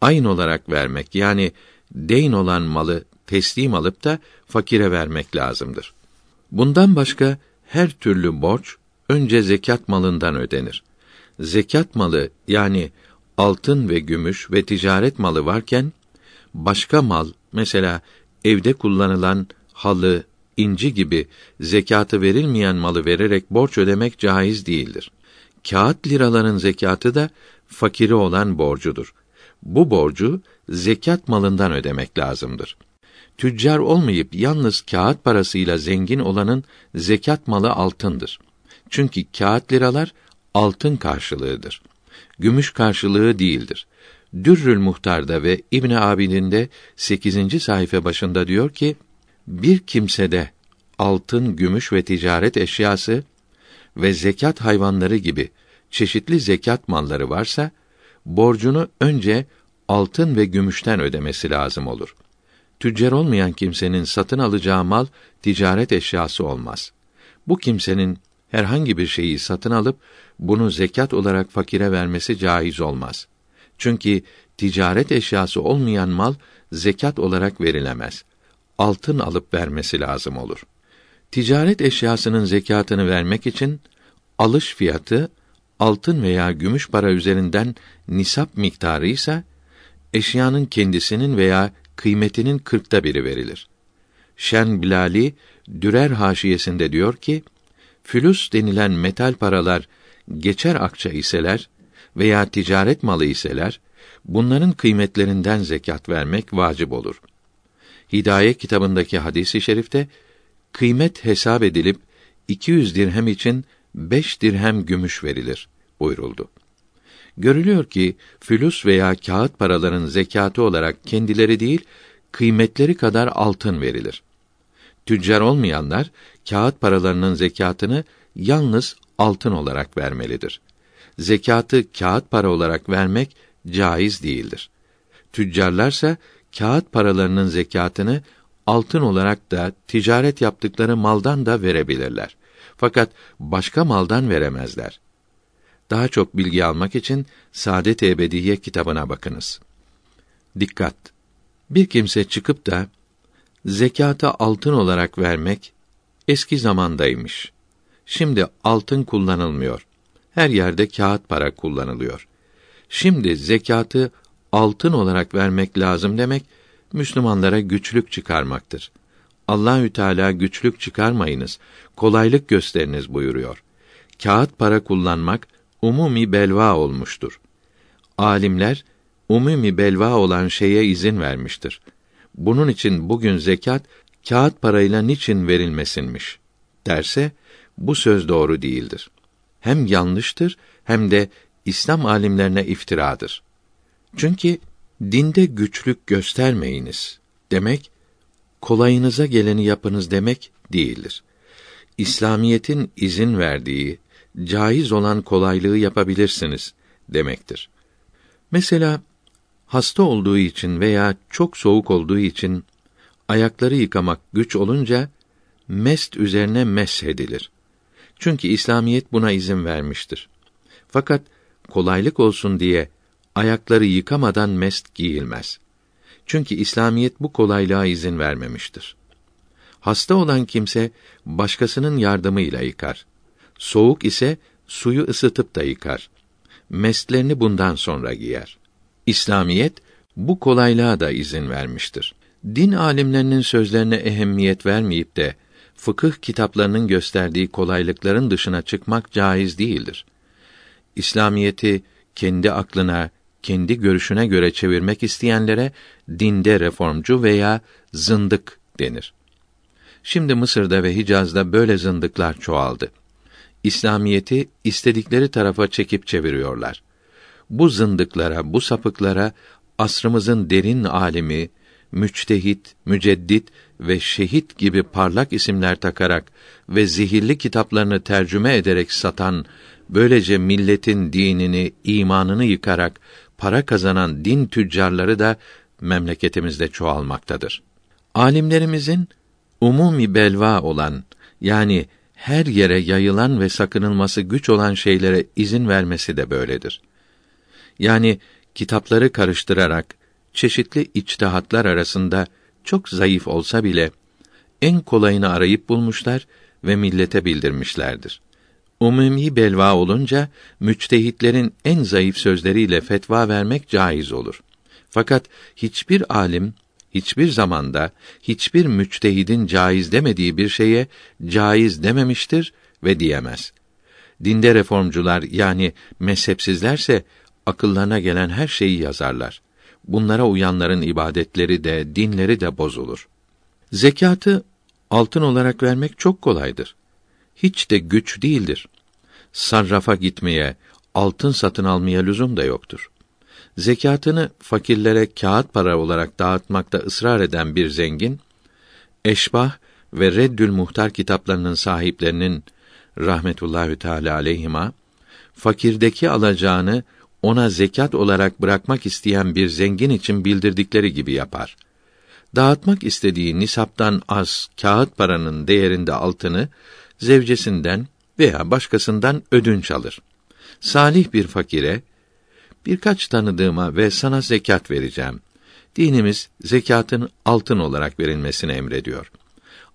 Aynı olarak vermek yani deyn olan malı teslim alıp da fakire vermek lazımdır. Bundan başka her türlü borç önce zekat malından ödenir. Zekat malı yani altın ve gümüş ve ticaret malı varken başka mal mesela evde kullanılan halı, inci gibi zekatı verilmeyen malı vererek borç ödemek caiz değildir. Kağıt liraların zekatı da fakiri olan borcudur. Bu borcu zekat malından ödemek lazımdır. Tüccar olmayıp yalnız kağıt parasıyla zengin olanın zekat malı altındır. Çünkü kağıt liralar altın karşılığıdır. Gümüş karşılığı değildir. Dürrül Muhtar'da ve İbn Abidin'de 8. sayfa başında diyor ki: Bir kimsede altın, gümüş ve ticaret eşyası ve zekat hayvanları gibi çeşitli zekat malları varsa borcunu önce altın ve gümüşten ödemesi lazım olur. Tüccar olmayan kimsenin satın alacağı mal ticaret eşyası olmaz. Bu kimsenin herhangi bir şeyi satın alıp bunu zekat olarak fakire vermesi caiz olmaz. Çünkü ticaret eşyası olmayan mal zekat olarak verilemez. Altın alıp vermesi lazım olur. Ticaret eşyasının zekatını vermek için alış fiyatı altın veya gümüş para üzerinden nisap miktarı ise eşyanın kendisinin veya kıymetinin kırkta biri verilir. Şen Bilali Dürer haşiyesinde diyor ki, fülüs denilen metal paralar geçer akça iseler veya ticaret malı iseler, bunların kıymetlerinden zekat vermek vacip olur. Hidaye kitabındaki hadisi i şerifte kıymet hesap edilip 200 dirhem için 5 dirhem gümüş verilir buyuruldu. Görülüyor ki fülüs veya kağıt paraların zekatı olarak kendileri değil, kıymetleri kadar altın verilir. Tüccar olmayanlar kağıt paralarının zekatını yalnız altın olarak vermelidir. Zekatı kağıt para olarak vermek caiz değildir. Tüccarlarsa kağıt paralarının zekatını altın olarak da ticaret yaptıkları maldan da verebilirler. Fakat başka maldan veremezler. Daha çok bilgi almak için Saadet Ebediye kitabına bakınız. Dikkat! Bir kimse çıkıp da zekata altın olarak vermek eski zamandaymış. Şimdi altın kullanılmıyor. Her yerde kağıt para kullanılıyor. Şimdi zekatı altın olarak vermek lazım demek Müslümanlara güçlük çıkarmaktır. Allahü Teala güçlük çıkarmayınız, kolaylık gösteriniz buyuruyor. Kağıt para kullanmak umumi belva olmuştur. Alimler umumi belva olan şeye izin vermiştir. Bunun için bugün zekat kağıt parayla niçin verilmesinmiş derse bu söz doğru değildir. Hem yanlıştır hem de İslam alimlerine iftiradır. Çünkü dinde güçlük göstermeyiniz demek kolayınıza geleni yapınız demek değildir. İslamiyetin izin verdiği caiz olan kolaylığı yapabilirsiniz demektir. Mesela hasta olduğu için veya çok soğuk olduğu için ayakları yıkamak güç olunca mest üzerine meshedilir. Çünkü İslamiyet buna izin vermiştir. Fakat kolaylık olsun diye ayakları yıkamadan mest giyilmez. Çünkü İslamiyet bu kolaylığa izin vermemiştir. Hasta olan kimse başkasının yardımıyla yıkar. Soğuk ise suyu ısıtıp da yıkar. Meslerini bundan sonra giyer. İslamiyet bu kolaylığa da izin vermiştir. Din alimlerinin sözlerine ehemmiyet vermeyip de fıkıh kitaplarının gösterdiği kolaylıkların dışına çıkmak caiz değildir. İslamiyeti kendi aklına, kendi görüşüne göre çevirmek isteyenlere dinde reformcu veya zındık denir. Şimdi Mısır'da ve Hicaz'da böyle zındıklar çoğaldı. İslamiyeti istedikleri tarafa çekip çeviriyorlar. Bu zındıklara, bu sapıklara asrımızın derin alimi, müçtehit, müceddit ve şehit gibi parlak isimler takarak ve zihirli kitaplarını tercüme ederek satan, böylece milletin dinini, imanını yıkarak para kazanan din tüccarları da memleketimizde çoğalmaktadır. Alimlerimizin umumi belva olan yani her yere yayılan ve sakınılması güç olan şeylere izin vermesi de böyledir. Yani kitapları karıştırarak çeşitli içtihatlar arasında çok zayıf olsa bile en kolayını arayıp bulmuşlar ve millete bildirmişlerdir. Umumi belva olunca müçtehitlerin en zayıf sözleriyle fetva vermek caiz olur. Fakat hiçbir alim hiçbir zamanda hiçbir müçtehidin caiz demediği bir şeye caiz dememiştir ve diyemez. Dinde reformcular yani mezhepsizlerse akıllarına gelen her şeyi yazarlar. Bunlara uyanların ibadetleri de dinleri de bozulur. Zekatı altın olarak vermek çok kolaydır. Hiç de güç değildir. Sarrafa gitmeye, altın satın almaya lüzum da yoktur. Zekatını fakirlere kağıt para olarak dağıtmakta ısrar eden bir zengin, Eşbah ve Reddül Muhtar kitaplarının sahiplerinin rahmetullahü teala aleyhima fakirdeki alacağını ona zekat olarak bırakmak isteyen bir zengin için bildirdikleri gibi yapar. Dağıtmak istediği nisaptan az kağıt paranın değerinde altını zevcesinden veya başkasından ödünç alır. Salih bir fakire birkaç tanıdığıma ve sana zekat vereceğim. Dinimiz zekatın altın olarak verilmesini emrediyor.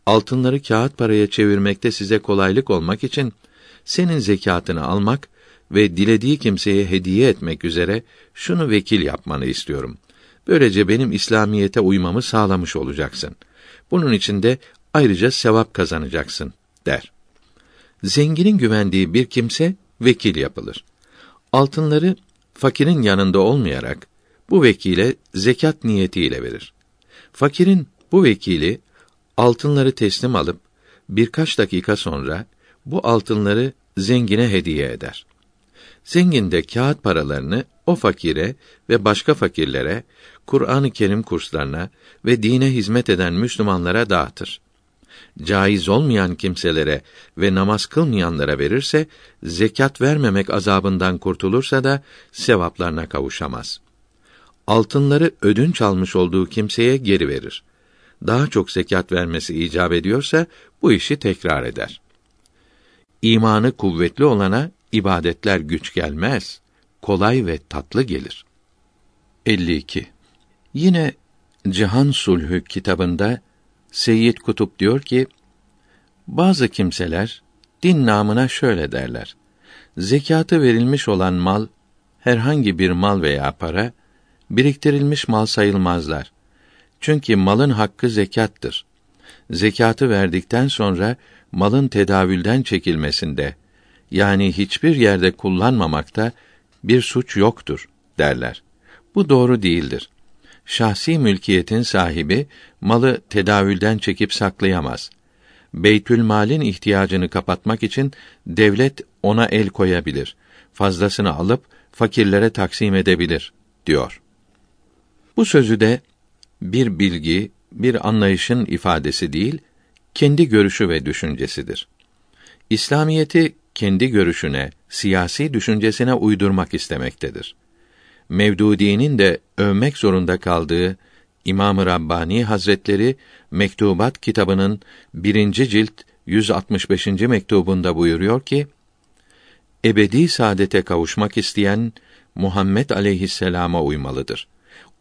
Altınları kağıt paraya çevirmekte size kolaylık olmak için senin zekatını almak ve dilediği kimseye hediye etmek üzere şunu vekil yapmanı istiyorum. Böylece benim İslamiyete uymamı sağlamış olacaksın. Bunun için de ayrıca sevap kazanacaksın der. Zenginin güvendiği bir kimse vekil yapılır. Altınları fakirin yanında olmayarak bu vekile zekat niyetiyle verir. Fakirin bu vekili altınları teslim alıp birkaç dakika sonra bu altınları zengine hediye eder. Zengin de kağıt paralarını o fakire ve başka fakirlere, Kur'an-ı Kerim kurslarına ve dine hizmet eden Müslümanlara dağıtır. Caiz olmayan kimselere ve namaz kılmayanlara verirse, zekat vermemek azabından kurtulursa da sevaplarına kavuşamaz. Altınları ödünç almış olduğu kimseye geri verir. Daha çok zekat vermesi icap ediyorsa bu işi tekrar eder. İmanı kuvvetli olana ibadetler güç gelmez, kolay ve tatlı gelir. 52. Yine Cihan Sulhü kitabında Seyyid Kutup diyor ki, bazı kimseler din namına şöyle derler. Zekatı verilmiş olan mal, herhangi bir mal veya para, biriktirilmiş mal sayılmazlar. Çünkü malın hakkı zekattır. Zekatı verdikten sonra malın tedavülden çekilmesinde yani hiçbir yerde kullanmamakta bir suç yoktur derler. Bu doğru değildir. Şahsi mülkiyetin sahibi malı tedavülden çekip saklayamaz. Beytül malin ihtiyacını kapatmak için devlet ona el koyabilir. Fazlasını alıp fakirlere taksim edebilir diyor. Bu sözü de bir bilgi, bir anlayışın ifadesi değil, kendi görüşü ve düşüncesidir. İslamiyeti kendi görüşüne, siyasi düşüncesine uydurmak istemektedir. Mevdudi'nin de övmek zorunda kaldığı İmam-ı Rabbani Hazretleri Mektubat kitabının birinci cilt 165. mektubunda buyuruyor ki: Ebedi saadete kavuşmak isteyen Muhammed aleyhisselama uymalıdır.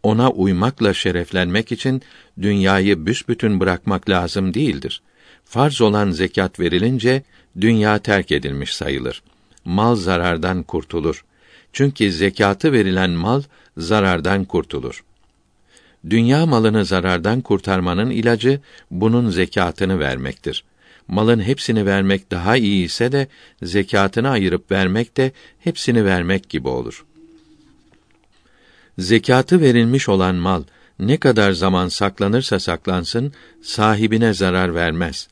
Ona uymakla şereflenmek için dünyayı büsbütün bırakmak lazım değildir. Farz olan zekat verilince dünya terk edilmiş sayılır. Mal zarardan kurtulur. Çünkü zekatı verilen mal zarardan kurtulur. Dünya malını zarardan kurtarmanın ilacı bunun zekatını vermektir. Malın hepsini vermek daha iyi ise de zekatını ayırıp vermek de hepsini vermek gibi olur. Zekatı verilmiş olan mal ne kadar zaman saklanırsa saklansın sahibine zarar vermez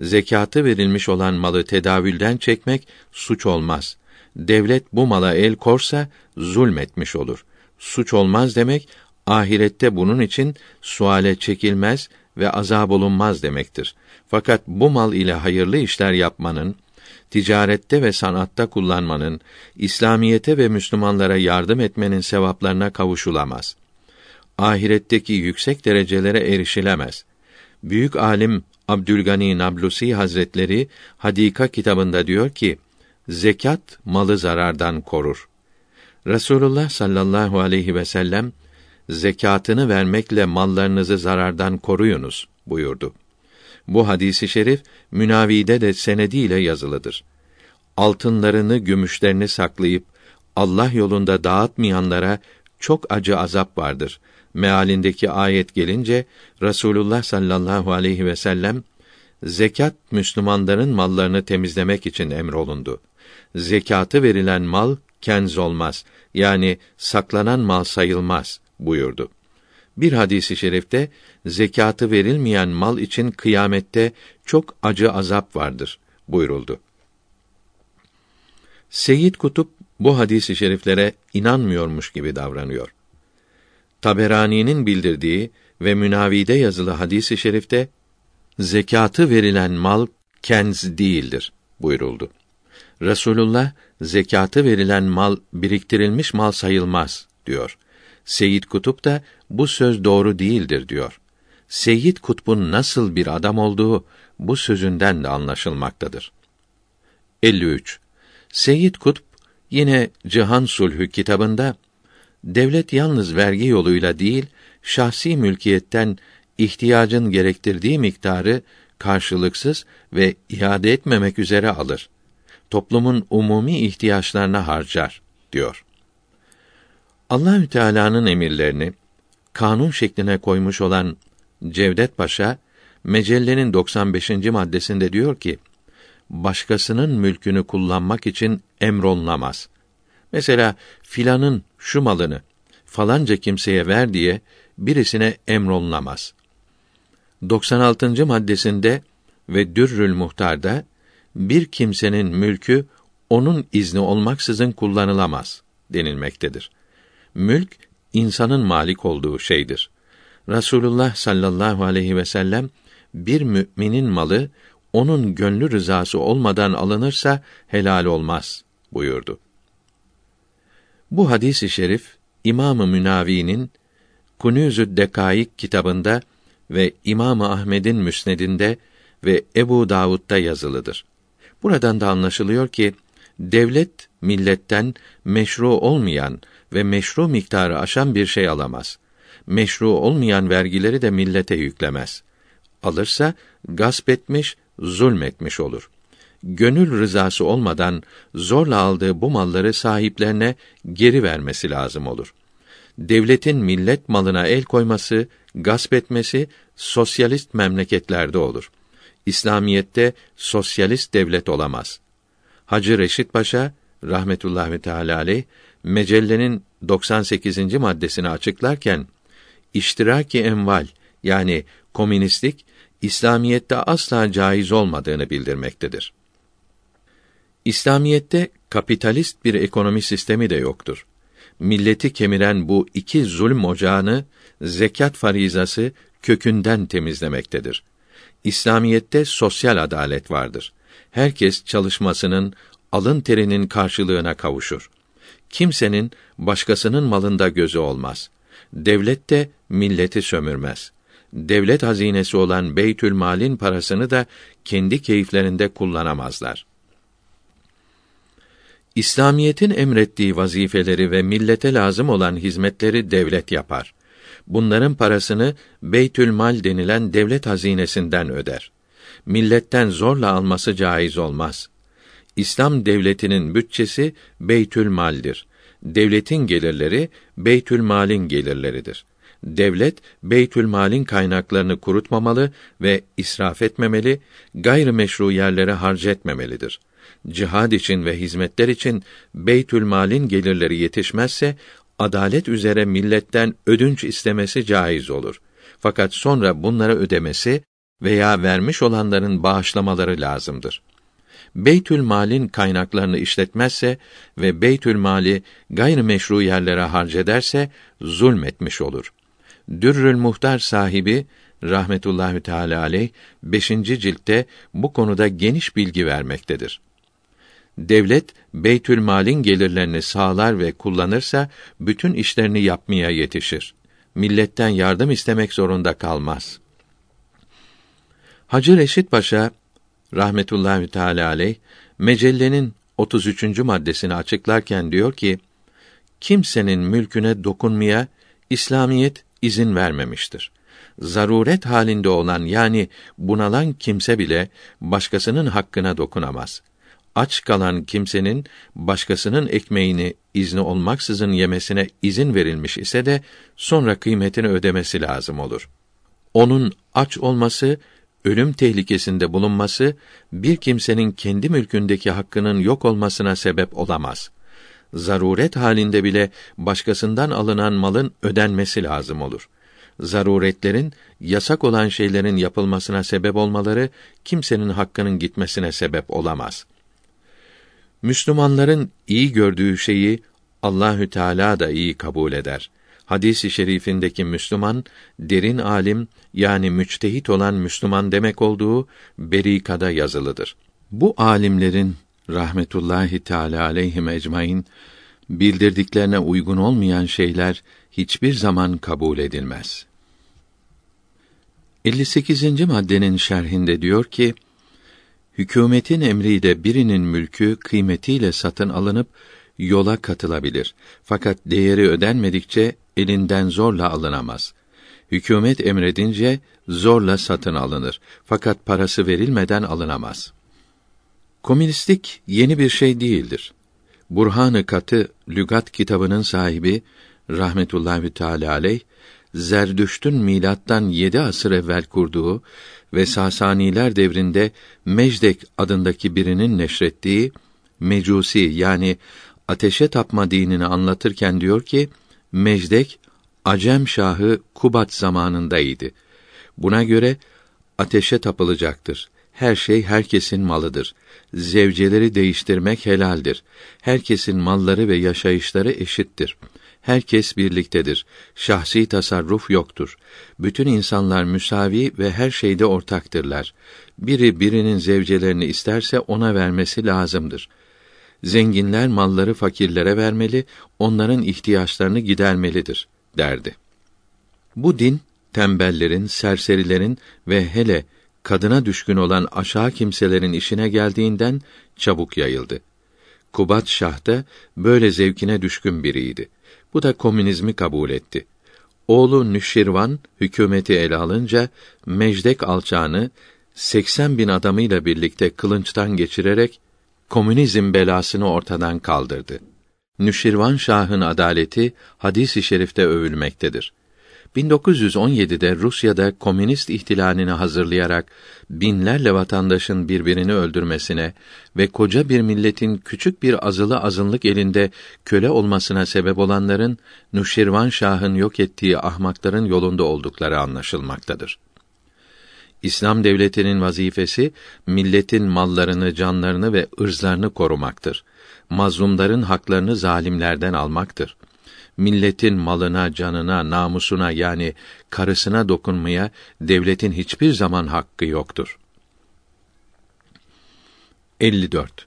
zekatı verilmiş olan malı tedavülden çekmek suç olmaz. Devlet bu mala el korsa zulmetmiş olur. Suç olmaz demek ahirette bunun için suale çekilmez ve azab olunmaz demektir. Fakat bu mal ile hayırlı işler yapmanın, ticarette ve sanatta kullanmanın, İslamiyete ve Müslümanlara yardım etmenin sevaplarına kavuşulamaz. Ahiretteki yüksek derecelere erişilemez. Büyük alim Abdülgani Nablusi Hazretleri Hadika kitabında diyor ki: Zekat malı zarardan korur. Resulullah sallallahu aleyhi ve sellem zekatını vermekle mallarınızı zarardan koruyunuz buyurdu. Bu hadisi şerif Münavide de senediyle yazılıdır. Altınlarını, gümüşlerini saklayıp Allah yolunda dağıtmayanlara çok acı azap vardır. Mealindeki ayet gelince Resulullah sallallahu aleyhi ve sellem zekat Müslümanların mallarını temizlemek için emrolundu. Zekatı verilen mal kenz olmaz. Yani saklanan mal sayılmaz buyurdu. Bir hadisi şerifte zekatı verilmeyen mal için kıyamette çok acı azap vardır buyuruldu. Seyyid Kutup bu hadisi şeriflere inanmıyormuş gibi davranıyor. Taberani'nin bildirdiği ve Münavide yazılı hadisi şerifte zekatı verilen mal kenz değildir buyuruldu. Resulullah zekatı verilen mal biriktirilmiş mal sayılmaz diyor. Seyyid Kutup da bu söz doğru değildir diyor. Seyyid Kutb'un nasıl bir adam olduğu bu sözünden de anlaşılmaktadır. 53. Seyyid Kutb yine Cihan Sulhü kitabında devlet yalnız vergi yoluyla değil, şahsi mülkiyetten ihtiyacın gerektirdiği miktarı karşılıksız ve iade etmemek üzere alır. Toplumun umumi ihtiyaçlarına harcar diyor. Allahü Teala'nın emirlerini kanun şekline koymuş olan Cevdet Paşa Mecelle'nin 95. maddesinde diyor ki: başkasının mülkünü kullanmak için emrolunamaz. Mesela filanın şu malını falanca kimseye ver diye birisine emrolunamaz. 96. maddesinde ve Dürrül Muhtar'da bir kimsenin mülkü onun izni olmaksızın kullanılamaz denilmektedir. Mülk insanın malik olduğu şeydir. Rasulullah sallallahu aleyhi ve sellem bir müminin malı onun gönlü rızası olmadan alınırsa helal olmaz buyurdu. Bu hadisi şerif İmamı Münavi'nin Kunûzü Dekaik kitabında ve İmamı Ahmed'in Müsnedinde ve Ebu Davud'da yazılıdır. Buradan da anlaşılıyor ki devlet milletten meşru olmayan ve meşru miktarı aşan bir şey alamaz. Meşru olmayan vergileri de millete yüklemez. Alırsa gasp etmiş, zulmetmiş olur. Gönül rızası olmadan zorla aldığı bu malları sahiplerine geri vermesi lazım olur. Devletin millet malına el koyması, gasp etmesi sosyalist memleketlerde olur. İslamiyette sosyalist devlet olamaz. Hacı Reşit Paşa rahmetullahi teala aleyh Mecellenin 98. maddesini açıklarken iştiraki enval yani komünistlik İslamiyette asla caiz olmadığını bildirmektedir. İslamiyette kapitalist bir ekonomi sistemi de yoktur. Milleti kemiren bu iki zulm ocağını zekat farizası kökünden temizlemektedir. İslamiyette sosyal adalet vardır. Herkes çalışmasının, alın terinin karşılığına kavuşur. Kimsenin başkasının malında gözü olmaz. Devlet de milleti sömürmez. Devlet hazinesi olan Beytül Mal'in parasını da kendi keyiflerinde kullanamazlar. İslamiyetin emrettiği vazifeleri ve millete lazım olan hizmetleri devlet yapar. Bunların parasını Beytül Mal denilen devlet hazinesinden öder. Milletten zorla alması caiz olmaz. İslam devletinin bütçesi Beytül Mal'dir. Devletin gelirleri Beytül Mal'in gelirleridir. Devlet Beytül Mal'in kaynaklarını kurutmamalı ve israf etmemeli, gayrimeşru yerlere harcetmemelidir. Cihad için ve hizmetler için Beytül Mal'in gelirleri yetişmezse adalet üzere milletten ödünç istemesi caiz olur. Fakat sonra bunlara ödemesi veya vermiş olanların bağışlamaları lazımdır. Beytül Mal'in kaynaklarını işletmezse ve Beytül Mal'i gayrimeşru yerlere harcederse zulmetmiş olur. Dürrül Muhtar sahibi rahmetullahi teala aleyh 5. ciltte bu konuda geniş bilgi vermektedir. Devlet Beytül Mal'in gelirlerini sağlar ve kullanırsa bütün işlerini yapmaya yetişir. Milletten yardım istemek zorunda kalmaz. Hacı Reşit Paşa rahmetullahi teala aleyh Mecellenin 33. maddesini açıklarken diyor ki: kimsenin mülküne dokunmaya İslamiyet izin vermemiştir. Zaruret halinde olan yani bunalan kimse bile başkasının hakkına dokunamaz. Aç kalan kimsenin başkasının ekmeğini izni olmaksızın yemesine izin verilmiş ise de sonra kıymetini ödemesi lazım olur. Onun aç olması, ölüm tehlikesinde bulunması bir kimsenin kendi mülkündeki hakkının yok olmasına sebep olamaz. Zaruret halinde bile başkasından alınan malın ödenmesi lazım olur. Zaruretlerin yasak olan şeylerin yapılmasına sebep olmaları kimsenin hakkının gitmesine sebep olamaz. Müslümanların iyi gördüğü şeyi Allahü Teala da iyi kabul eder. Hadisi i şerifindeki Müslüman derin alim yani müçtehit olan Müslüman demek olduğu berikada yazılıdır. Bu alimlerin rahmetullahi teala aleyhim ecmaîn bildirdiklerine uygun olmayan şeyler hiçbir zaman kabul edilmez. 58. maddenin şerhinde diyor ki: Hükümetin emriyle birinin mülkü kıymetiyle satın alınıp yola katılabilir. Fakat değeri ödenmedikçe elinden zorla alınamaz. Hükümet emredince zorla satın alınır. Fakat parası verilmeden alınamaz. Komünistlik yeni bir şey değildir. Burhanı Katı Lügat kitabının sahibi rahmetullahi teala aleyh Zerdüşt'ün milattan yedi asır evvel kurduğu ve Sasaniler devrinde Mecdek adındaki birinin neşrettiği Mecusi yani ateşe tapma dinini anlatırken diyor ki Mecdek Acem Şahı Kubat zamanındaydı. Buna göre ateşe tapılacaktır. Her şey herkesin malıdır. Zevceleri değiştirmek helaldir. Herkesin malları ve yaşayışları eşittir. Herkes birliktedir. Şahsi tasarruf yoktur. Bütün insanlar müsavi ve her şeyde ortaktırlar. Biri birinin zevcelerini isterse ona vermesi lazımdır. Zenginler malları fakirlere vermeli, onların ihtiyaçlarını gidermelidir derdi. Bu din tembellerin, serserilerin ve hele kadına düşkün olan aşağı kimselerin işine geldiğinden çabuk yayıldı. Kubat Şah da böyle zevkine düşkün biriydi. Bu da komünizmi kabul etti. Oğlu Nüşirvan hükümeti ele alınca Mecdek alçağını 80 bin adamıyla birlikte kılınçtan geçirerek komünizm belasını ortadan kaldırdı. Nüşirvan Şah'ın adaleti hadis-i şerifte övülmektedir. 1917'de Rusya'da komünist ihtilalini hazırlayarak binlerle vatandaşın birbirini öldürmesine ve koca bir milletin küçük bir azılı azınlık elinde köle olmasına sebep olanların Nuşirvan Şah'ın yok ettiği ahmakların yolunda oldukları anlaşılmaktadır. İslam devletinin vazifesi milletin mallarını, canlarını ve ırzlarını korumaktır. Mazlumların haklarını zalimlerden almaktır milletin malına, canına, namusuna yani karısına dokunmaya devletin hiçbir zaman hakkı yoktur. 54.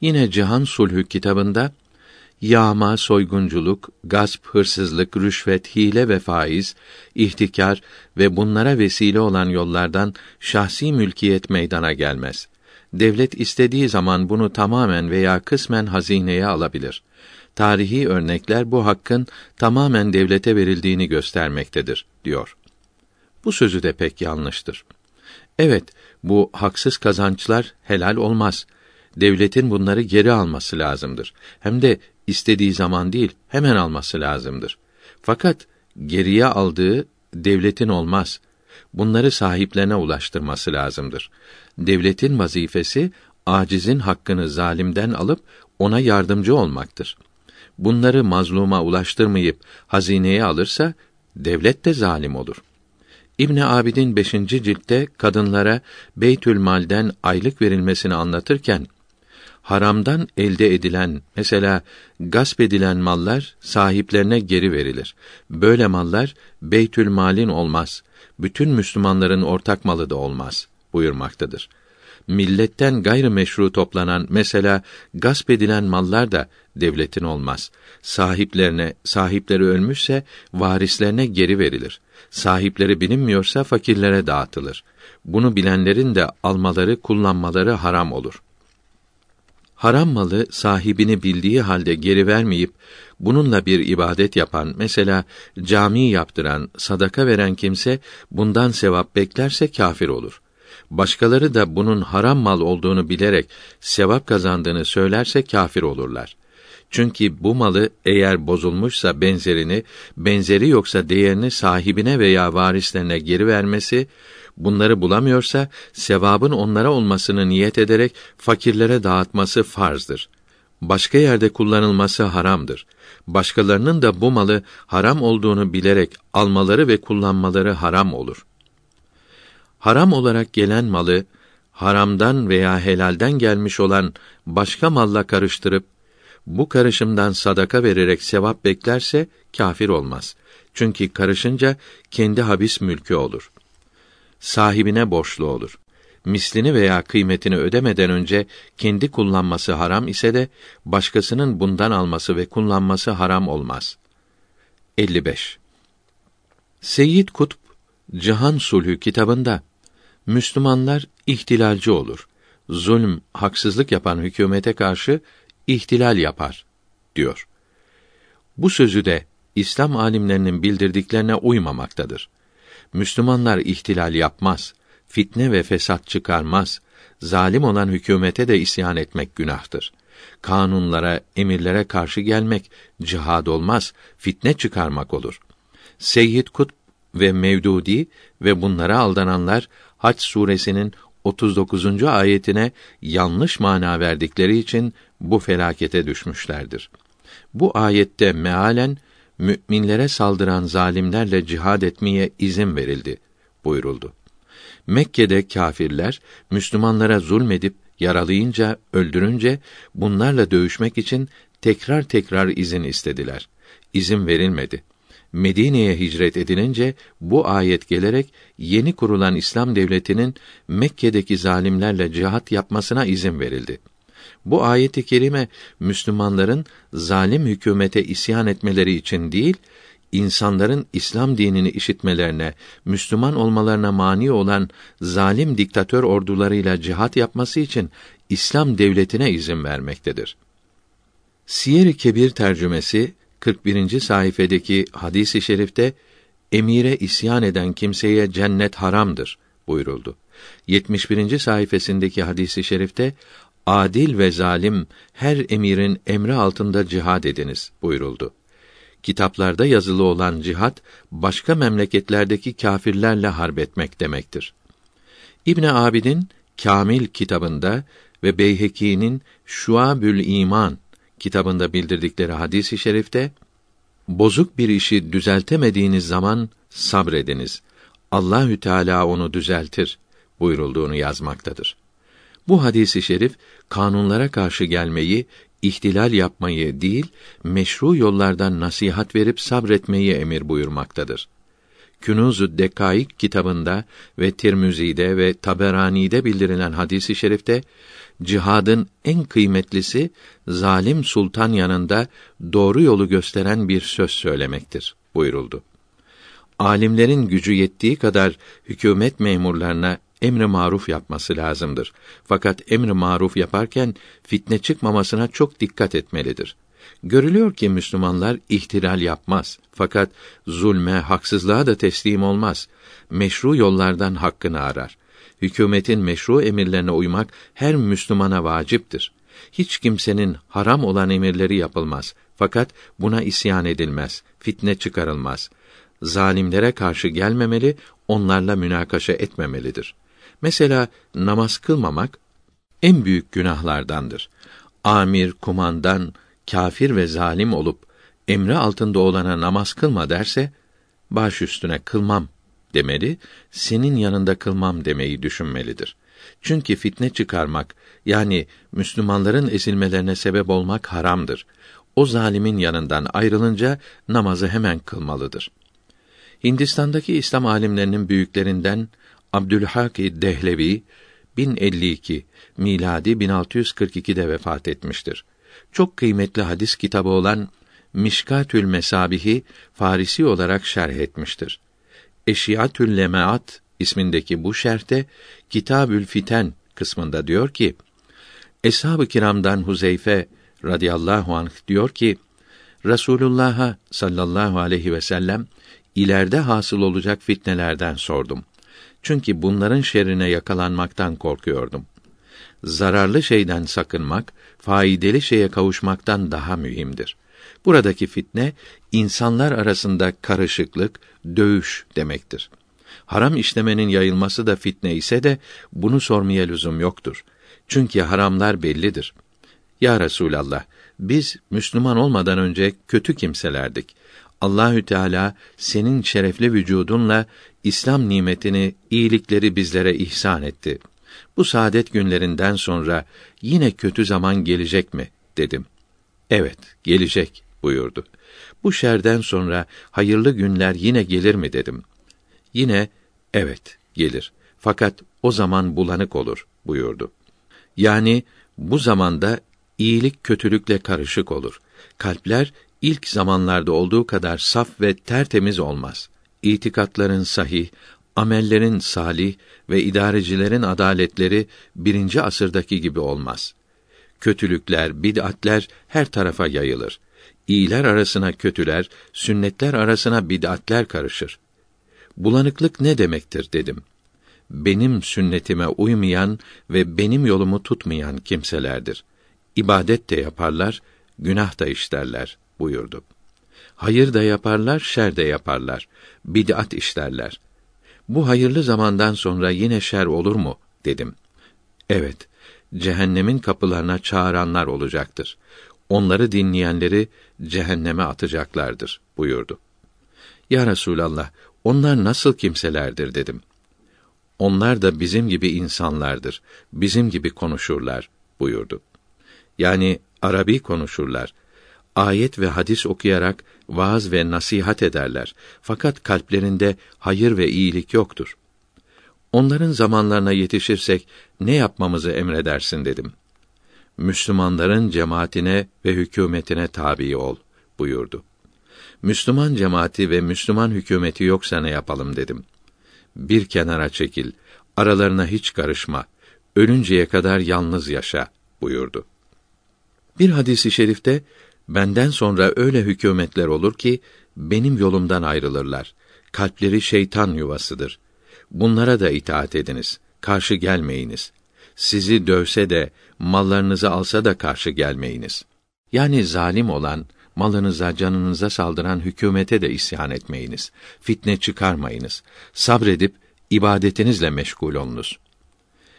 Yine Cihan Sulhü kitabında yağma, soygunculuk, gasp, hırsızlık, rüşvet, hile ve faiz, ihtikar ve bunlara vesile olan yollardan şahsi mülkiyet meydana gelmez. Devlet istediği zaman bunu tamamen veya kısmen hazineye alabilir tarihi örnekler bu hakkın tamamen devlete verildiğini göstermektedir diyor. Bu sözü de pek yanlıştır. Evet, bu haksız kazançlar helal olmaz. Devletin bunları geri alması lazımdır. Hem de istediği zaman değil, hemen alması lazımdır. Fakat geriye aldığı devletin olmaz. Bunları sahiplerine ulaştırması lazımdır. Devletin vazifesi acizin hakkını zalimden alıp ona yardımcı olmaktır bunları mazluma ulaştırmayıp hazineye alırsa devlet de zalim olur. İbn Abidin 5. ciltte kadınlara Beytül Mal'den aylık verilmesini anlatırken haramdan elde edilen mesela gasp edilen mallar sahiplerine geri verilir. Böyle mallar Beytül Mal'in olmaz. Bütün Müslümanların ortak malı da olmaz buyurmaktadır milletten gayrı meşru toplanan mesela gasp edilen mallar da devletin olmaz. Sahiplerine, sahipleri ölmüşse varislerine geri verilir. Sahipleri bilinmiyorsa fakirlere dağıtılır. Bunu bilenlerin de almaları, kullanmaları haram olur. Haram malı sahibini bildiği halde geri vermeyip bununla bir ibadet yapan, mesela cami yaptıran, sadaka veren kimse bundan sevap beklerse kafir olur. Başkaları da bunun haram mal olduğunu bilerek sevap kazandığını söylerse kafir olurlar. Çünkü bu malı eğer bozulmuşsa benzerini, benzeri yoksa değerini sahibine veya varislerine geri vermesi, bunları bulamıyorsa sevabın onlara olmasını niyet ederek fakirlere dağıtması farzdır. Başka yerde kullanılması haramdır. Başkalarının da bu malı haram olduğunu bilerek almaları ve kullanmaları haram olur. Haram olarak gelen malı haramdan veya helalden gelmiş olan başka malla karıştırıp bu karışımdan sadaka vererek sevap beklerse kafir olmaz. Çünkü karışınca kendi habis mülkü olur. Sahibine borçlu olur. Mislini veya kıymetini ödemeden önce kendi kullanması haram ise de başkasının bundan alması ve kullanması haram olmaz. 55. Seyyid Kutb Cihan Sulhü kitabında Müslümanlar ihtilalci olur. Zulm, haksızlık yapan hükümete karşı ihtilal yapar diyor. Bu sözü de İslam alimlerinin bildirdiklerine uymamaktadır. Müslümanlar ihtilal yapmaz, fitne ve fesat çıkarmaz. Zalim olan hükümete de isyan etmek günahtır. Kanunlara, emirlere karşı gelmek cihad olmaz, fitne çıkarmak olur. Seyyid Kutb ve Mevdudi ve bunlara aldananlar Hac suresinin 39. ayetine yanlış mana verdikleri için bu felakete düşmüşlerdir. Bu ayette mealen müminlere saldıran zalimlerle cihad etmeye izin verildi buyuruldu. Mekke'de kâfirler Müslümanlara zulmedip yaralayınca, öldürünce bunlarla dövüşmek için tekrar tekrar izin istediler. İzin verilmedi. Medine'ye hicret edilince bu ayet gelerek yeni kurulan İslam devletinin Mekke'deki zalimlerle cihat yapmasına izin verildi. Bu ayeti kerime Müslümanların zalim hükümete isyan etmeleri için değil, insanların İslam dinini işitmelerine, Müslüman olmalarına mani olan zalim diktatör ordularıyla cihat yapması için İslam devletine izin vermektedir. Siyer-i Kebir tercümesi 41. sayfedeki hadisi şerifte emire isyan eden kimseye cennet haramdır buyuruldu. 71. sayfasındaki hadisi şerifte adil ve zalim her emirin emri altında cihad ediniz buyuruldu. Kitaplarda yazılı olan cihat başka memleketlerdeki kâfirlerle harp etmek demektir. İbn Abidin Kamil kitabında ve Beyheki'nin Şuabül İman kitabında bildirdikleri hadisi i şerifte bozuk bir işi düzeltemediğiniz zaman sabrediniz. Allahü Teala onu düzeltir buyurulduğunu yazmaktadır. Bu hadisi şerif kanunlara karşı gelmeyi, ihtilal yapmayı değil, meşru yollardan nasihat verip sabretmeyi emir buyurmaktadır. Künuz-u Dekaik kitabında ve Tirmizi'de ve Taberani'de bildirilen hadisi şerifte cihadın en kıymetlisi zalim sultan yanında doğru yolu gösteren bir söz söylemektir buyuruldu. Alimlerin gücü yettiği kadar hükümet memurlarına emri maruf yapması lazımdır. Fakat emri maruf yaparken fitne çıkmamasına çok dikkat etmelidir. Görülüyor ki Müslümanlar ihtilal yapmaz. Fakat zulme, haksızlığa da teslim olmaz. Meşru yollardan hakkını arar. Hükümetin meşru emirlerine uymak her Müslümana vaciptir. Hiç kimsenin haram olan emirleri yapılmaz. Fakat buna isyan edilmez. Fitne çıkarılmaz. Zalimlere karşı gelmemeli, onlarla münakaşa etmemelidir. Mesela namaz kılmamak en büyük günahlardandır. Amir, kumandan, kafir ve zalim olup emri altında olana namaz kılma derse baş üstüne kılmam demeli, senin yanında kılmam demeyi düşünmelidir. Çünkü fitne çıkarmak yani Müslümanların ezilmelerine sebep olmak haramdır. O zalimin yanından ayrılınca namazı hemen kılmalıdır. Hindistan'daki İslam alimlerinin büyüklerinden Abdülhak Dehlevi 1052 miladi 1642'de vefat etmiştir. Çok kıymetli hadis kitabı olan Mişkatül Mesabihi Farisi olarak şerh etmiştir. Eşiyatül Lemaat ismindeki bu şerhte Kitabül Fiten kısmında diyor ki: Eshab-ı kiramdan Huzeyfe radıyallahu anh diyor ki, Resulullah'a sallallahu aleyhi ve sellem ileride hasıl olacak fitnelerden sordum. Çünkü bunların şerrine yakalanmaktan korkuyordum. Zararlı şeyden sakınmak, faydalı şeye kavuşmaktan daha mühimdir. Buradaki fitne insanlar arasında karışıklık, dövüş demektir. Haram işlemenin yayılması da fitne ise de bunu sormaya lüzum yoktur. Çünkü haramlar bellidir. Ya Resulallah, biz Müslüman olmadan önce kötü kimselerdik. Allahü Teala senin şerefli vücudunla İslam nimetini, iyilikleri bizlere ihsan etti. Bu saadet günlerinden sonra yine kötü zaman gelecek mi dedim. Evet, gelecek buyurdu. Bu şerden sonra hayırlı günler yine gelir mi dedim. Yine evet gelir. Fakat o zaman bulanık olur buyurdu. Yani bu zamanda iyilik kötülükle karışık olur. Kalpler ilk zamanlarda olduğu kadar saf ve tertemiz olmaz. İtikatların sahih, amellerin salih ve idarecilerin adaletleri birinci asırdaki gibi olmaz. Kötülükler, bid'atler her tarafa yayılır. İyiler arasına kötüler, sünnetler arasına bid'atler karışır. Bulanıklık ne demektir dedim. Benim sünnetime uymayan ve benim yolumu tutmayan kimselerdir. İbadet de yaparlar, günah da işlerler buyurdu. Hayır da yaparlar, şer de yaparlar. Bid'at işlerler. Bu hayırlı zamandan sonra yine şer olur mu dedim. Evet, cehennemin kapılarına çağıranlar olacaktır. Onları dinleyenleri cehenneme atacaklardır buyurdu. Ya Resulallah, onlar nasıl kimselerdir dedim. Onlar da bizim gibi insanlardır. Bizim gibi konuşurlar buyurdu. Yani Arabi konuşurlar. Ayet ve hadis okuyarak vaaz ve nasihat ederler. Fakat kalplerinde hayır ve iyilik yoktur. Onların zamanlarına yetişirsek ne yapmamızı emredersin dedim. Müslümanların cemaatine ve hükümetine tabi ol buyurdu. Müslüman cemaati ve Müslüman hükümeti yoksa ne yapalım dedim. Bir kenara çekil, aralarına hiç karışma, ölünceye kadar yalnız yaşa buyurdu. Bir hadisi şerifte benden sonra öyle hükümetler olur ki benim yolumdan ayrılırlar. Kalpleri şeytan yuvasıdır. Bunlara da itaat ediniz. Karşı gelmeyiniz. Sizi dövse de mallarınızı alsa da karşı gelmeyiniz. Yani zalim olan malınıza, canınıza saldıran hükümete de isyan etmeyiniz. Fitne çıkarmayınız. Sabredip ibadetinizle meşgul olunuz.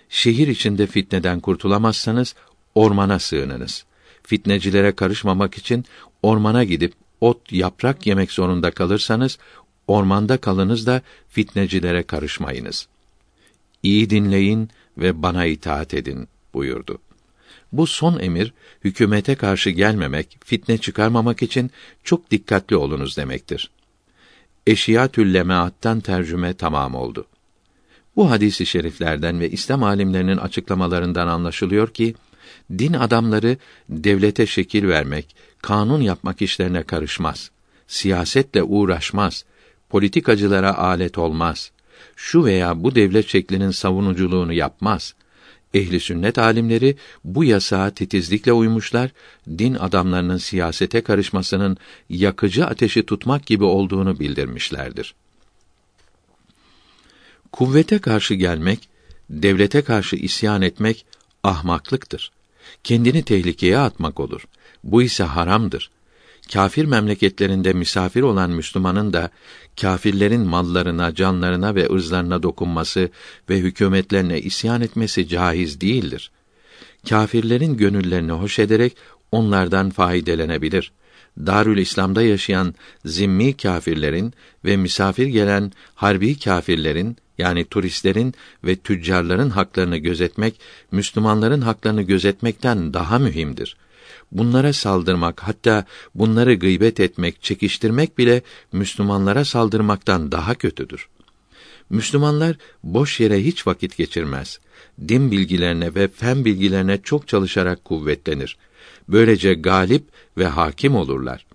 Şehir içinde fitneden kurtulamazsanız ormana sığınınız. Fitnecilere karışmamak için ormana gidip ot, yaprak yemek zorunda kalırsanız ormanda kalınız da fitnecilere karışmayınız. İyi dinleyin ve bana itaat edin buyurdu. Bu son emir hükümete karşı gelmemek, fitne çıkarmamak için çok dikkatli olunuz demektir. Eşiyatül Lemaat'tan tercüme tamam oldu. Bu hadisi şeriflerden ve İslam alimlerinin açıklamalarından anlaşılıyor ki din adamları devlete şekil vermek, kanun yapmak işlerine karışmaz. Siyasetle uğraşmaz. Politikacılara alet olmaz. Şu veya bu devlet şeklinin savunuculuğunu yapmaz. Ehli sünnet alimleri bu yasağa titizlikle uymuşlar, din adamlarının siyasete karışmasının yakıcı ateşi tutmak gibi olduğunu bildirmişlerdir. Kuvvete karşı gelmek, devlete karşı isyan etmek ahmaklıktır. Kendini tehlikeye atmak olur. Bu ise haramdır. Kafir memleketlerinde misafir olan Müslümanın da kâfirlerin mallarına, canlarına ve ırzlarına dokunması ve hükümetlerine isyan etmesi caiz değildir. Kâfirlerin gönüllerini hoş ederek onlardan faydelenabilir. Darül İslam'da yaşayan zimmi kâfirlerin ve misafir gelen harbi kâfirlerin yani turistlerin ve tüccarların haklarını gözetmek Müslümanların haklarını gözetmekten daha mühimdir bunlara saldırmak hatta bunları gıybet etmek, çekiştirmek bile Müslümanlara saldırmaktan daha kötüdür. Müslümanlar boş yere hiç vakit geçirmez. Din bilgilerine ve fen bilgilerine çok çalışarak kuvvetlenir. Böylece galip ve hakim olurlar.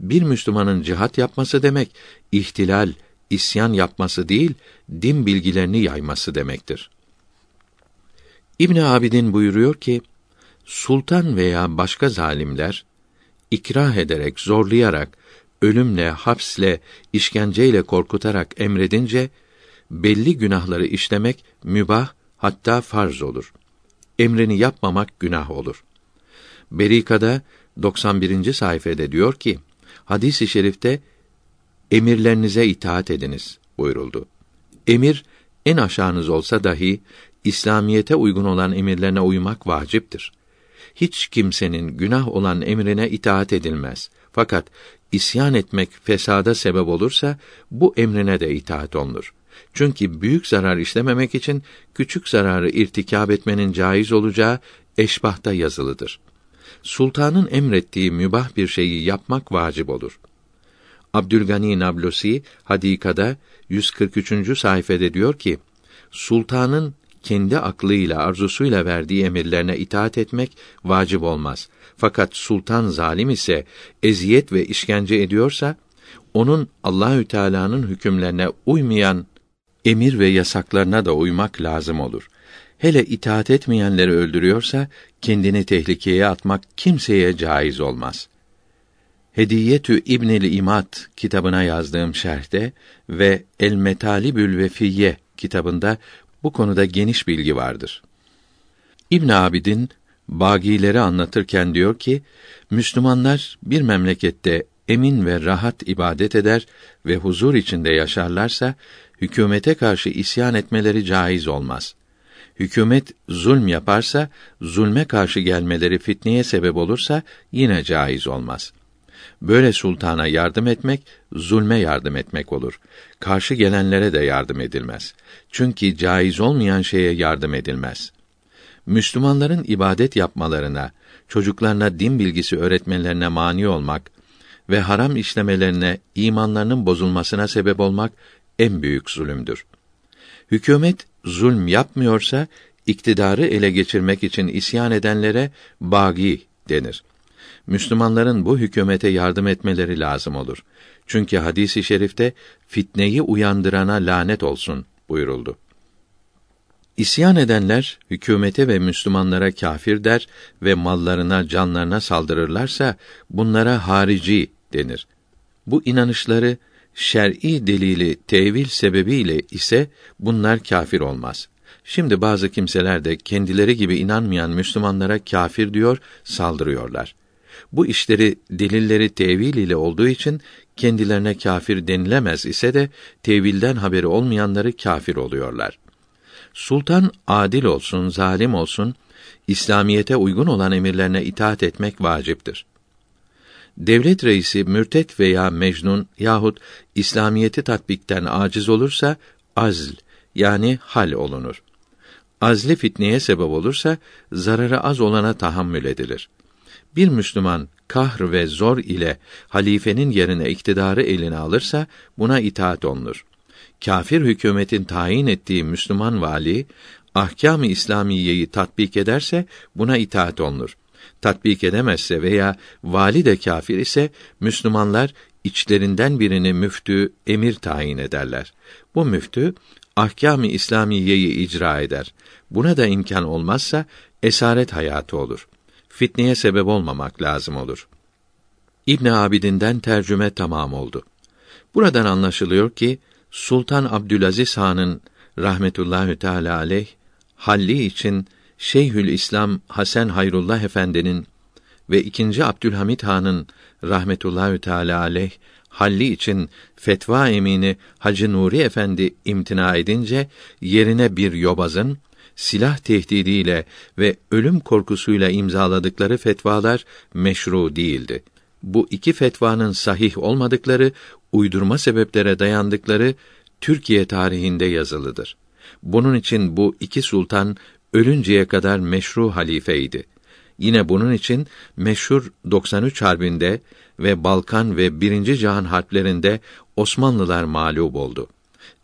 Bir Müslümanın cihat yapması demek ihtilal, isyan yapması değil, din bilgilerini yayması demektir. İbn Abidin buyuruyor ki: sultan veya başka zalimler ikrah ederek, zorlayarak, ölümle, hapsle, işkenceyle korkutarak emredince belli günahları işlemek mübah hatta farz olur. Emrini yapmamak günah olur. Berika'da 91. sayfede diyor ki, hadis-i şerifte emirlerinize itaat ediniz buyuruldu. Emir en aşağınız olsa dahi İslamiyete uygun olan emirlerine uymak vaciptir. Hiç kimsenin günah olan emrine itaat edilmez. Fakat isyan etmek fesada sebep olursa bu emrine de itaat olunur. Çünkü büyük zarar işlememek için küçük zararı irtikab etmenin caiz olacağı eşbahta yazılıdır. Sultanın emrettiği mübah bir şeyi yapmak vacip olur. Abdülgani Nablusi Hadika'da 143. sayfede diyor ki: Sultanın kendi aklıyla, arzusuyla verdiği emirlerine itaat etmek vacip olmaz. Fakat sultan zalim ise eziyet ve işkence ediyorsa onun Allahü Teala'nın hükümlerine uymayan emir ve yasaklarına da uymak lazım olur. Hele itaat etmeyenleri öldürüyorsa kendini tehlikeye atmak kimseye caiz olmaz. Hediyetü İbnül İmat kitabına yazdığım şerhte ve El Metalibül Vefiyye kitabında bu konuda geniş bilgi vardır. İbn Abidin bagileri anlatırken diyor ki Müslümanlar bir memlekette emin ve rahat ibadet eder ve huzur içinde yaşarlarsa hükümete karşı isyan etmeleri caiz olmaz. Hükümet zulm yaparsa zulme karşı gelmeleri fitneye sebep olursa yine caiz olmaz. Böyle sultana yardım etmek zulme yardım etmek olur. Karşı gelenlere de yardım edilmez. Çünkü caiz olmayan şeye yardım edilmez. Müslümanların ibadet yapmalarına, çocuklarına din bilgisi öğretmelerine mani olmak ve haram işlemelerine imanlarının bozulmasına sebep olmak en büyük zulümdür. Hükümet zulm yapmıyorsa iktidarı ele geçirmek için isyan edenlere bagi denir. Müslümanların bu hükümete yardım etmeleri lazım olur. Çünkü hadisi i şerifte fitneyi uyandırana lanet olsun buyuruldu. İsyan edenler hükümete ve Müslümanlara kâfir der ve mallarına, canlarına saldırırlarsa bunlara harici denir. Bu inanışları şer'i delili tevil sebebiyle ise bunlar kâfir olmaz. Şimdi bazı kimseler de kendileri gibi inanmayan Müslümanlara kâfir diyor, saldırıyorlar. Bu işleri delilleri tevil ile olduğu için kendilerine kâfir denilemez ise de tevilden haberi olmayanları kâfir oluyorlar. Sultan adil olsun, zalim olsun, İslamiyete uygun olan emirlerine itaat etmek vaciptir. Devlet reisi mürtet veya mecnun yahut İslamiyeti tatbikten aciz olursa azl yani hal olunur. Azli fitneye sebep olursa zararı az olana tahammül edilir. Bir Müslüman kahr ve zor ile halifenin yerine iktidarı eline alırsa buna itaat olunur. Kafir hükümetin tayin ettiği Müslüman vali ahkâm-ı İslamiyeyi tatbik ederse buna itaat olunur. Tatbik edemezse veya vali de kafir ise Müslümanlar içlerinden birini müftü, emir tayin ederler. Bu müftü ahkâm-ı İslamiyeyi icra eder. Buna da imkan olmazsa esaret hayatı olur fitneye sebep olmamak lazım olur. İbn Abidin'den tercüme tamam oldu. Buradan anlaşılıyor ki Sultan Abdülaziz Han'ın rahmetullahü teala aleyh halli için Şeyhül İslam Hasan Hayrullah Efendi'nin ve ikinci Abdülhamit Han'ın rahmetullahü teala aleyh halli için fetva emini Hacı Nuri Efendi imtina edince yerine bir yobazın silah tehdidiyle ve ölüm korkusuyla imzaladıkları fetvalar meşru değildi. Bu iki fetvanın sahih olmadıkları, uydurma sebeplere dayandıkları Türkiye tarihinde yazılıdır. Bunun için bu iki sultan ölünceye kadar meşru halifeydi. Yine bunun için meşhur 93 harbinde ve Balkan ve Birinci Cihan harplerinde Osmanlılar mağlup oldu.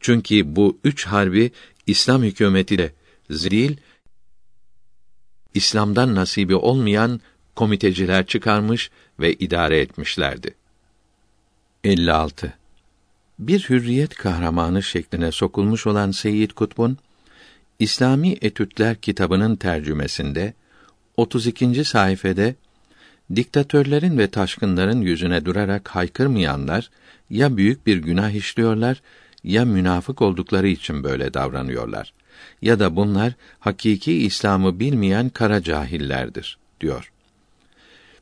Çünkü bu üç harbi İslam hükümetiyle zil İslam'dan nasibi olmayan komiteciler çıkarmış ve idare etmişlerdi. 56. Bir hürriyet kahramanı şekline sokulmuş olan Seyyid Kutbun İslami Etütler kitabının tercümesinde 32. sayfede diktatörlerin ve taşkınların yüzüne durarak haykırmayanlar ya büyük bir günah işliyorlar ya münafık oldukları için böyle davranıyorlar ya da bunlar hakiki İslam'ı bilmeyen kara cahillerdir diyor.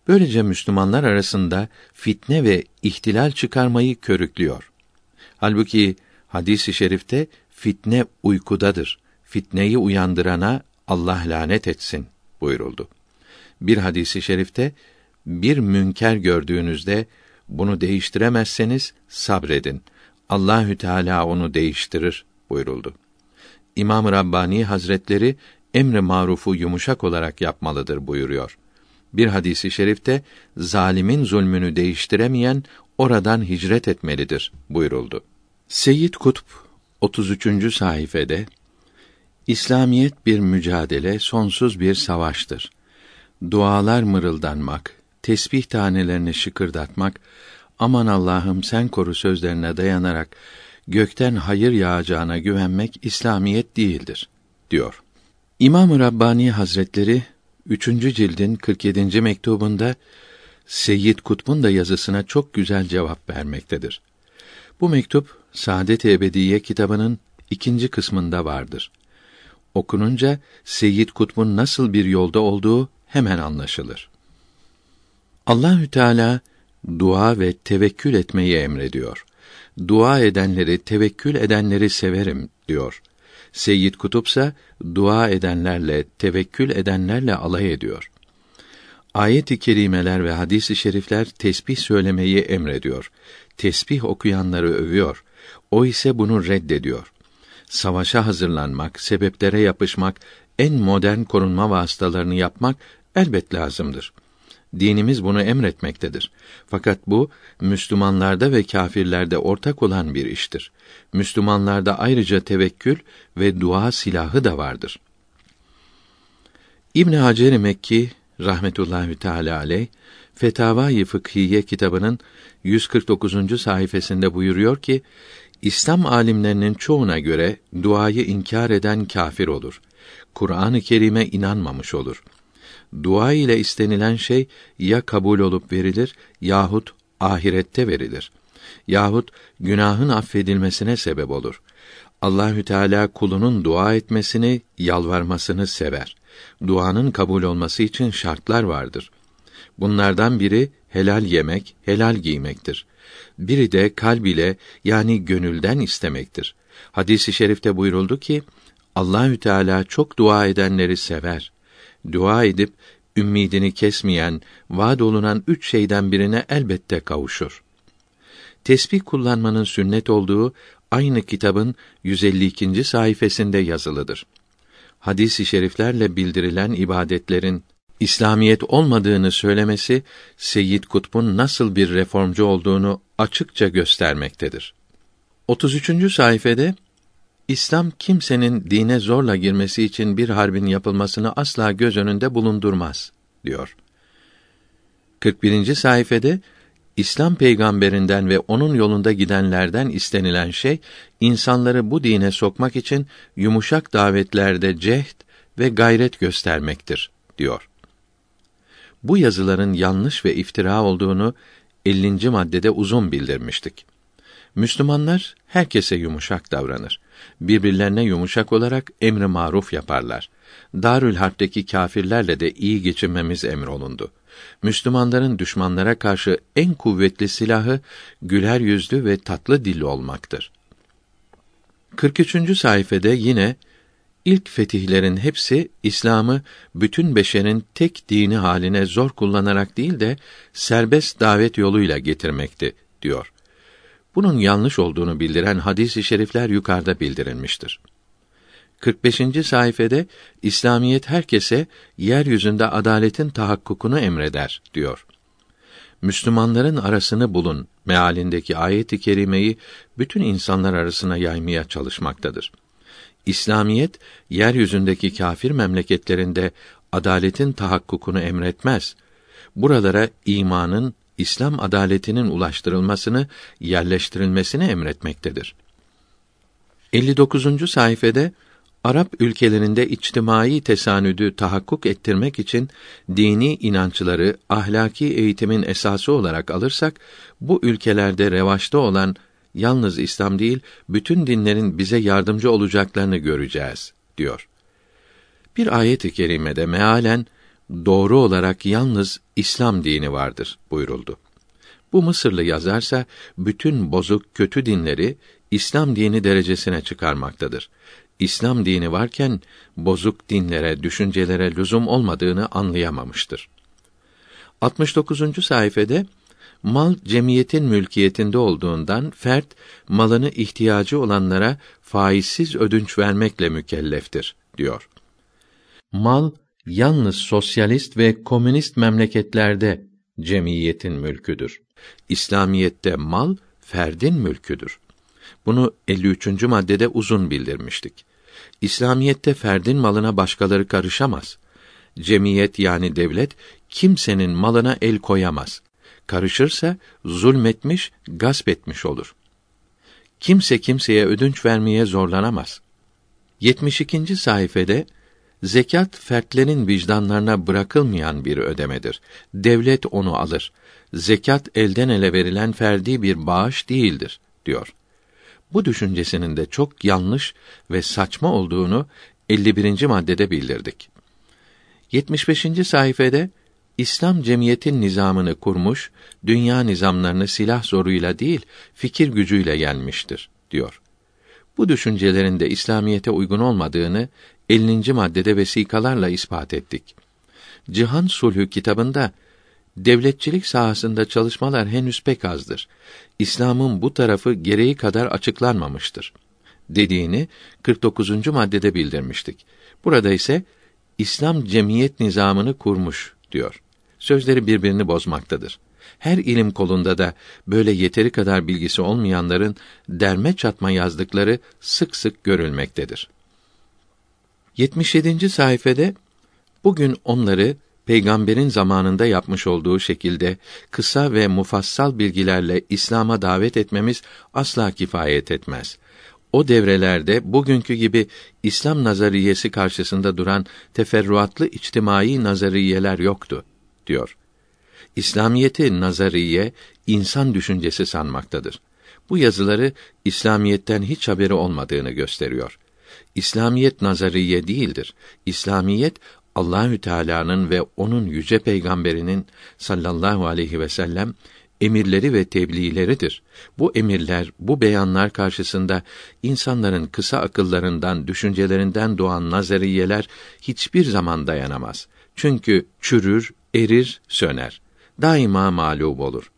Böylece Müslümanlar arasında fitne ve ihtilal çıkarmayı körüklüyor. Halbuki hadisi şerifte fitne uykudadır. Fitneyi uyandırana Allah lanet etsin buyuruldu. Bir hadisi şerifte bir münker gördüğünüzde bunu değiştiremezseniz sabredin. Allahü Teala onu değiştirir buyuruldu. İmam Rabbani Hazretleri emri marufu yumuşak olarak yapmalıdır buyuruyor. Bir hadisi şerifte zalimin zulmünü değiştiremeyen oradan hicret etmelidir buyuruldu. Seyyid Kutb 33. sayfede İslamiyet bir mücadele, sonsuz bir savaştır. Dualar mırıldanmak, tesbih tanelerini şıkırdatmak, aman Allah'ım sen koru sözlerine dayanarak gökten hayır yağacağına güvenmek İslamiyet değildir diyor. İmam-ı Rabbani Hazretleri 3. cildin 47. mektubunda Seyyid Kutb'un da yazısına çok güzel cevap vermektedir. Bu mektup Saadet Ebediye kitabının ikinci kısmında vardır. Okununca Seyyid Kutb'un nasıl bir yolda olduğu hemen anlaşılır. Allahü Teala dua ve tevekkül etmeyi emrediyor. Dua edenleri, tevekkül edenleri severim diyor. Seyyid Kutup ise dua edenlerle, tevekkül edenlerle alay ediyor. Ayet-i kerimeler ve hadis-i şerifler tesbih söylemeyi emrediyor. Tesbih okuyanları övüyor. O ise bunu reddediyor. Savaşa hazırlanmak, sebeplere yapışmak, en modern korunma vasıtalarını yapmak elbet lazımdır. Dinimiz bunu emretmektedir. Fakat bu Müslümanlarda ve kâfirlerde ortak olan bir iştir. Müslümanlarda ayrıca tevekkül ve dua silahı da vardır. İbn Hacer Mekki rahmetullahi teala aleyh Fetavai Fıkhiye kitabının 149. sayfasında buyuruyor ki İslam alimlerinin çoğuna göre duayı inkar eden kafir olur. Kur'an-ı Kerim'e inanmamış olur. Dua ile istenilen şey ya kabul olup verilir yahut ahirette verilir. Yahut günahın affedilmesine sebep olur. Allahü Teala kulunun dua etmesini, yalvarmasını sever. Duanın kabul olması için şartlar vardır. Bunlardan biri helal yemek, helal giymektir. Biri de kalb ile yani gönülden istemektir. Hadisi şerifte buyuruldu ki Allahü Teala çok dua edenleri sever. Dua edip ümmidini kesmeyen, vaad olunan üç şeyden birine elbette kavuşur. Tesbih kullanmanın sünnet olduğu aynı kitabın 152. sayfasında yazılıdır. Hadis-i şeriflerle bildirilen ibadetlerin İslamiyet olmadığını söylemesi Seyyid Kutb'un nasıl bir reformcu olduğunu açıkça göstermektedir. 33. sayfede İslam kimsenin dine zorla girmesi için bir harbin yapılmasını asla göz önünde bulundurmaz diyor. 41. sayfede İslam peygamberinden ve onun yolunda gidenlerden istenilen şey insanları bu dine sokmak için yumuşak davetlerde cehd ve gayret göstermektir diyor. Bu yazıların yanlış ve iftira olduğunu 50. maddede uzun bildirmiştik. Müslümanlar herkese yumuşak davranır. Birbirlerine yumuşak olarak emri maruf yaparlar. Darül Harp'teki kâfirlerle de iyi geçinmemiz emrolundu. Müslümanların düşmanlara karşı en kuvvetli silahı güler yüzlü ve tatlı dilli olmaktır. 43. sayfede yine ilk fetihlerin hepsi İslam'ı bütün beşerin tek dini haline zor kullanarak değil de serbest davet yoluyla getirmekti diyor. Bunun yanlış olduğunu bildiren hadis-i şerifler yukarıda bildirilmiştir. 45. sayfede İslamiyet herkese yeryüzünde adaletin tahakkukunu emreder diyor. Müslümanların arasını bulun mealindeki ayet-i kerimeyi bütün insanlar arasına yaymaya çalışmaktadır. İslamiyet yeryüzündeki kâfir memleketlerinde adaletin tahakkukunu emretmez. Buralara imanın, İslam adaletinin ulaştırılmasını, yerleştirilmesini emretmektedir. 59. sayfede Arap ülkelerinde içtimai tesanüdü tahakkuk ettirmek için dini inançları ahlaki eğitimin esası olarak alırsak bu ülkelerde revaçta olan yalnız İslam değil bütün dinlerin bize yardımcı olacaklarını göreceğiz diyor. Bir ayet-i kerimede mealen doğru olarak yalnız İslam dini vardır buyuruldu. Bu Mısırlı yazarsa bütün bozuk kötü dinleri İslam dini derecesine çıkarmaktadır. İslam dini varken bozuk dinlere, düşüncelere lüzum olmadığını anlayamamıştır. 69. sayfede mal cemiyetin mülkiyetinde olduğundan fert malını ihtiyacı olanlara faizsiz ödünç vermekle mükelleftir diyor. Mal yalnız sosyalist ve komünist memleketlerde cemiyetin mülküdür. İslamiyette mal ferdin mülküdür. Bunu 53. maddede uzun bildirmiştik. İslamiyette ferdin malına başkaları karışamaz. Cemiyet yani devlet kimsenin malına el koyamaz. Karışırsa zulmetmiş, gasp etmiş olur. Kimse kimseye ödünç vermeye zorlanamaz. 72. sayfede zekat fertlerin vicdanlarına bırakılmayan bir ödemedir. Devlet onu alır. Zekat elden ele verilen ferdi bir bağış değildir diyor. Bu düşüncesinin de çok yanlış ve saçma olduğunu 51. maddede bildirdik. 75. sayfede İslam cemiyetin nizamını kurmuş, dünya nizamlarını silah zoruyla değil, fikir gücüyle yenmiştir diyor. Bu düşüncelerin de İslamiyete uygun olmadığını 50. maddede vesikalarla ispat ettik. Cihan Sulhü kitabında devletçilik sahasında çalışmalar henüz pek azdır. İslam'ın bu tarafı gereği kadar açıklanmamıştır dediğini 49. maddede bildirmiştik. Burada ise İslam cemiyet nizamını kurmuş diyor. Sözleri birbirini bozmaktadır. Her ilim kolunda da böyle yeteri kadar bilgisi olmayanların derme çatma yazdıkları sık sık görülmektedir. 77. sayfede bugün onları peygamberin zamanında yapmış olduğu şekilde kısa ve mufassal bilgilerle İslam'a davet etmemiz asla kifayet etmez. O devrelerde bugünkü gibi İslam nazariyesi karşısında duran teferruatlı içtimai nazariyeler yoktu diyor. İslamiyeti nazariye insan düşüncesi sanmaktadır. Bu yazıları İslamiyetten hiç haberi olmadığını gösteriyor. İslamiyet nazariye değildir. İslamiyet Allahü Teala'nın ve onun yüce peygamberinin sallallahu aleyhi ve sellem emirleri ve tebliğleridir. Bu emirler, bu beyanlar karşısında insanların kısa akıllarından, düşüncelerinden doğan nazariyeler hiçbir zaman dayanamaz. Çünkü çürür, erir, söner. Daima mağlup olur.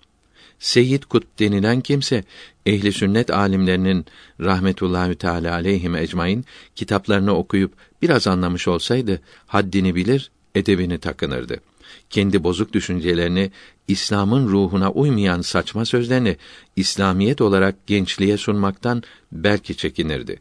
Seyyid Kut denilen kimse ehli sünnet alimlerinin rahmetullahi teala aleyhim ecmaîn kitaplarını okuyup biraz anlamış olsaydı haddini bilir, edebini takınırdı. Kendi bozuk düşüncelerini, İslam'ın ruhuna uymayan saçma sözlerini İslamiyet olarak gençliğe sunmaktan belki çekinirdi.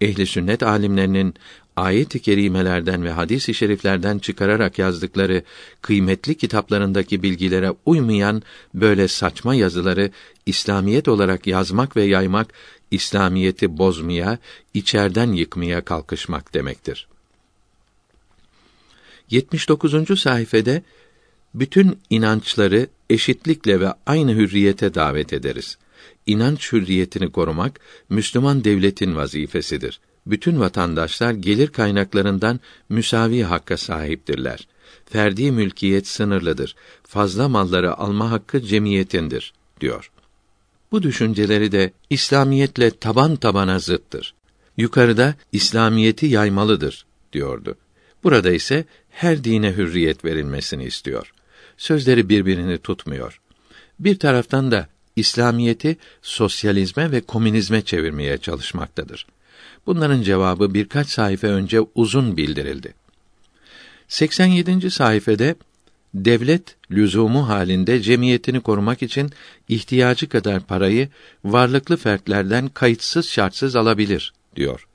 Ehli sünnet alimlerinin ayet-i kerimelerden ve hadis-i şeriflerden çıkararak yazdıkları kıymetli kitaplarındaki bilgilere uymayan böyle saçma yazıları İslamiyet olarak yazmak ve yaymak İslamiyeti bozmaya, içerden yıkmaya kalkışmak demektir. 79. sayfede bütün inançları eşitlikle ve aynı hürriyete davet ederiz. İnanç hürriyetini korumak Müslüman devletin vazifesidir bütün vatandaşlar gelir kaynaklarından müsavi hakka sahiptirler. Ferdi mülkiyet sınırlıdır. Fazla malları alma hakkı cemiyetindir diyor. Bu düşünceleri de İslamiyetle taban tabana zıttır. Yukarıda İslamiyeti yaymalıdır diyordu. Burada ise her dine hürriyet verilmesini istiyor. Sözleri birbirini tutmuyor. Bir taraftan da İslamiyeti sosyalizme ve komünizme çevirmeye çalışmaktadır. Bunların cevabı birkaç sayfa önce uzun bildirildi. 87. sayfede devlet lüzumu halinde cemiyetini korumak için ihtiyacı kadar parayı varlıklı fertlerden kayıtsız şartsız alabilir diyor.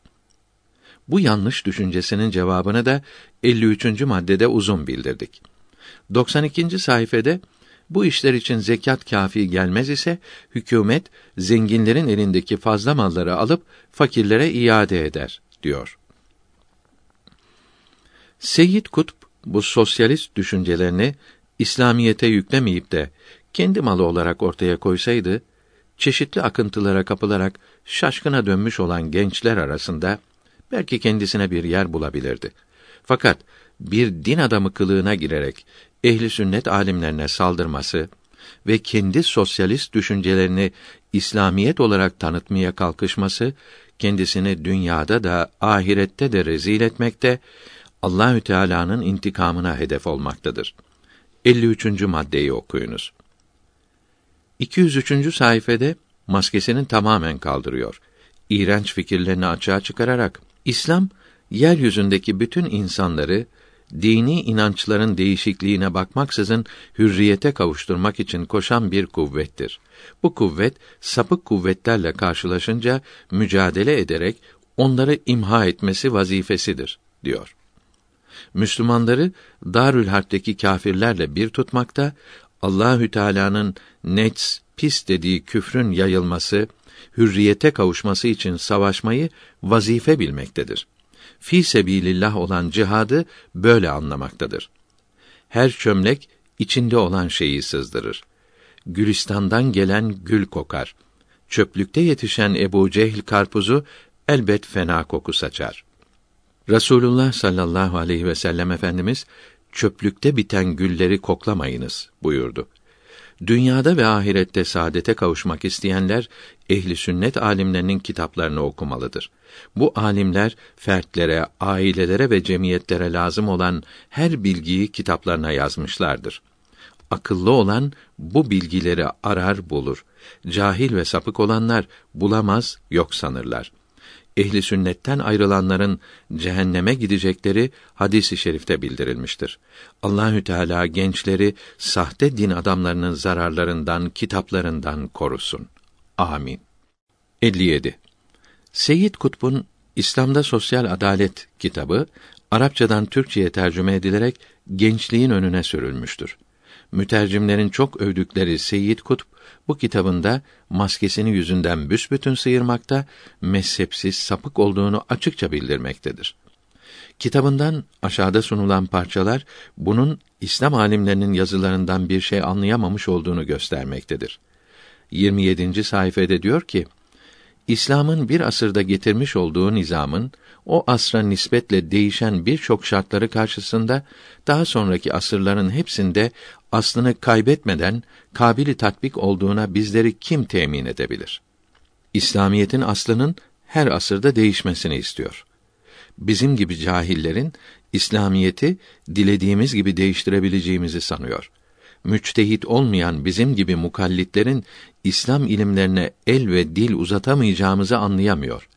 Bu yanlış düşüncesinin cevabını da 53. maddede uzun bildirdik. 92. sayfede bu işler için zekat kafi gelmez ise hükümet zenginlerin elindeki fazla malları alıp fakirlere iade eder diyor. Seyyid Kutb bu sosyalist düşüncelerini İslamiyete yüklemeyip de kendi malı olarak ortaya koysaydı, çeşitli akıntılara kapılarak şaşkına dönmüş olan gençler arasında belki kendisine bir yer bulabilirdi. Fakat bir din adamı kılığına girerek ehli sünnet alimlerine saldırması ve kendi sosyalist düşüncelerini İslamiyet olarak tanıtmaya kalkışması kendisini dünyada da ahirette de rezil etmekte, Allahü Teala'nın intikamına hedef olmaktadır. 53. maddeyi okuyunuz. 203. sayfede maskesini tamamen kaldırıyor. İğrenç fikirlerini açığa çıkararak İslam yeryüzündeki bütün insanları dini inançların değişikliğine bakmaksızın hürriyete kavuşturmak için koşan bir kuvvettir. Bu kuvvet sapık kuvvetlerle karşılaşınca mücadele ederek onları imha etmesi vazifesidir diyor. Müslümanları Darül Harp'teki kâfirlerle bir tutmakta, Allahü Teala'nın nets pis dediği küfrün yayılması, hürriyete kavuşması için savaşmayı vazife bilmektedir. Fi sebilillah olan cihadı böyle anlamaktadır. Her çömlek içinde olan şeyi sızdırır. Gülistan'dan gelen gül kokar. Çöplükte yetişen Ebu Cehil karpuzu elbet fena koku saçar. Resulullah sallallahu aleyhi ve sellem Efendimiz çöplükte biten gülleri koklamayınız buyurdu. Dünyada ve ahirette saadete kavuşmak isteyenler ehli sünnet alimlerinin kitaplarını okumalıdır. Bu alimler fertlere, ailelere ve cemiyetlere lazım olan her bilgiyi kitaplarına yazmışlardır. Akıllı olan bu bilgileri arar bulur. Cahil ve sapık olanlar bulamaz, yok sanırlar ehli sünnetten ayrılanların cehenneme gidecekleri hadisi şerifte bildirilmiştir. Allahü Teala gençleri sahte din adamlarının zararlarından, kitaplarından korusun. Amin. 57. Seyyid Kutb'un İslam'da Sosyal Adalet kitabı Arapçadan Türkçeye tercüme edilerek gençliğin önüne sürülmüştür. Mütercimlerin çok övdükleri Seyyid Kutb bu kitabında maskesini yüzünden büsbütün sıyırmakta, mezhepsiz, sapık olduğunu açıkça bildirmektedir. Kitabından aşağıda sunulan parçalar bunun İslam alimlerinin yazılarından bir şey anlayamamış olduğunu göstermektedir. 27. sayfede diyor ki: İslam'ın bir asırda getirmiş olduğu nizamın o asra nispetle değişen birçok şartları karşısında daha sonraki asırların hepsinde aslını kaybetmeden kabili tatbik olduğuna bizleri kim temin edebilir? İslamiyetin aslının her asırda değişmesini istiyor. Bizim gibi cahillerin İslamiyeti dilediğimiz gibi değiştirebileceğimizi sanıyor. Müçtehit olmayan bizim gibi mukallitlerin İslam ilimlerine el ve dil uzatamayacağımızı anlayamıyor.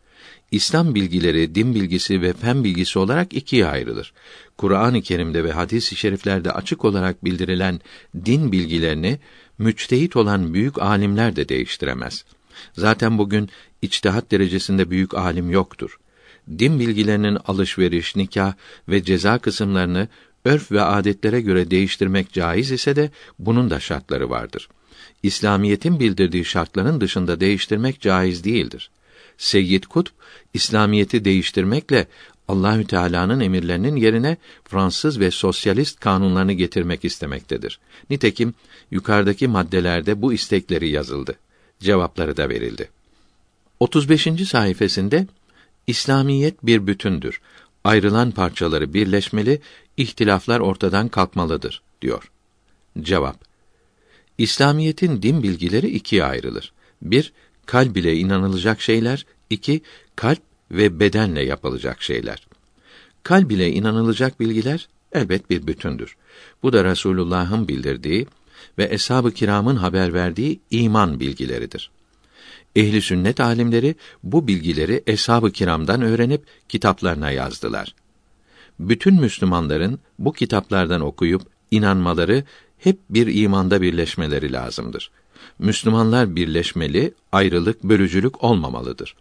İslam bilgileri, din bilgisi ve fen bilgisi olarak ikiye ayrılır. Kur'an-ı Kerim'de ve hadis-i şeriflerde açık olarak bildirilen din bilgilerini müçtehit olan büyük alimler de değiştiremez. Zaten bugün içtihat derecesinde büyük alim yoktur. Din bilgilerinin alışveriş, nikah ve ceza kısımlarını örf ve adetlere göre değiştirmek caiz ise de bunun da şartları vardır. İslamiyetin bildirdiği şartların dışında değiştirmek caiz değildir. Seyyid Kutb İslamiyeti değiştirmekle Allahü Teala'nın emirlerinin yerine Fransız ve sosyalist kanunlarını getirmek istemektedir. Nitekim yukarıdaki maddelerde bu istekleri yazıldı. Cevapları da verildi. 35. sayfasında İslamiyet bir bütündür. Ayrılan parçaları birleşmeli, ihtilaflar ortadan kalkmalıdır diyor. Cevap İslamiyetin din bilgileri ikiye ayrılır. Bir, kalb ile inanılacak şeyler, iki, kalp ve bedenle yapılacak şeyler. Kalb ile inanılacak bilgiler elbet bir bütündür. Bu da Resulullah'ın bildirdiği ve eshab-ı kiramın haber verdiği iman bilgileridir. Ehli sünnet alimleri bu bilgileri eshab-ı kiramdan öğrenip kitaplarına yazdılar. Bütün Müslümanların bu kitaplardan okuyup inanmaları hep bir imanda birleşmeleri lazımdır. Müslümanlar birleşmeli, ayrılık, bölücülük olmamalıdır.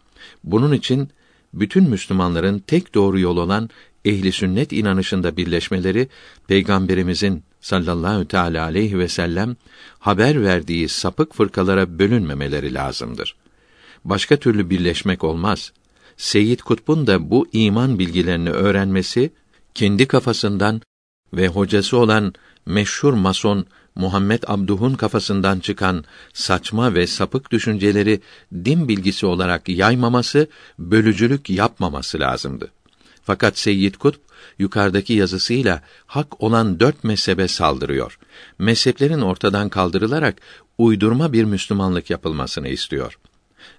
Bunun için bütün Müslümanların tek doğru yol olan ehli sünnet inanışında birleşmeleri peygamberimizin sallallahu teala aleyhi ve sellem haber verdiği sapık fırkalara bölünmemeleri lazımdır. Başka türlü birleşmek olmaz. Seyyid Kutb'un da bu iman bilgilerini öğrenmesi kendi kafasından ve hocası olan meşhur mason Muhammed Abduh'un kafasından çıkan saçma ve sapık düşünceleri din bilgisi olarak yaymaması, bölücülük yapmaması lazımdı. Fakat Seyyid Kutb yukarıdaki yazısıyla hak olan dört mezhebe saldırıyor. Mezheplerin ortadan kaldırılarak uydurma bir Müslümanlık yapılmasını istiyor.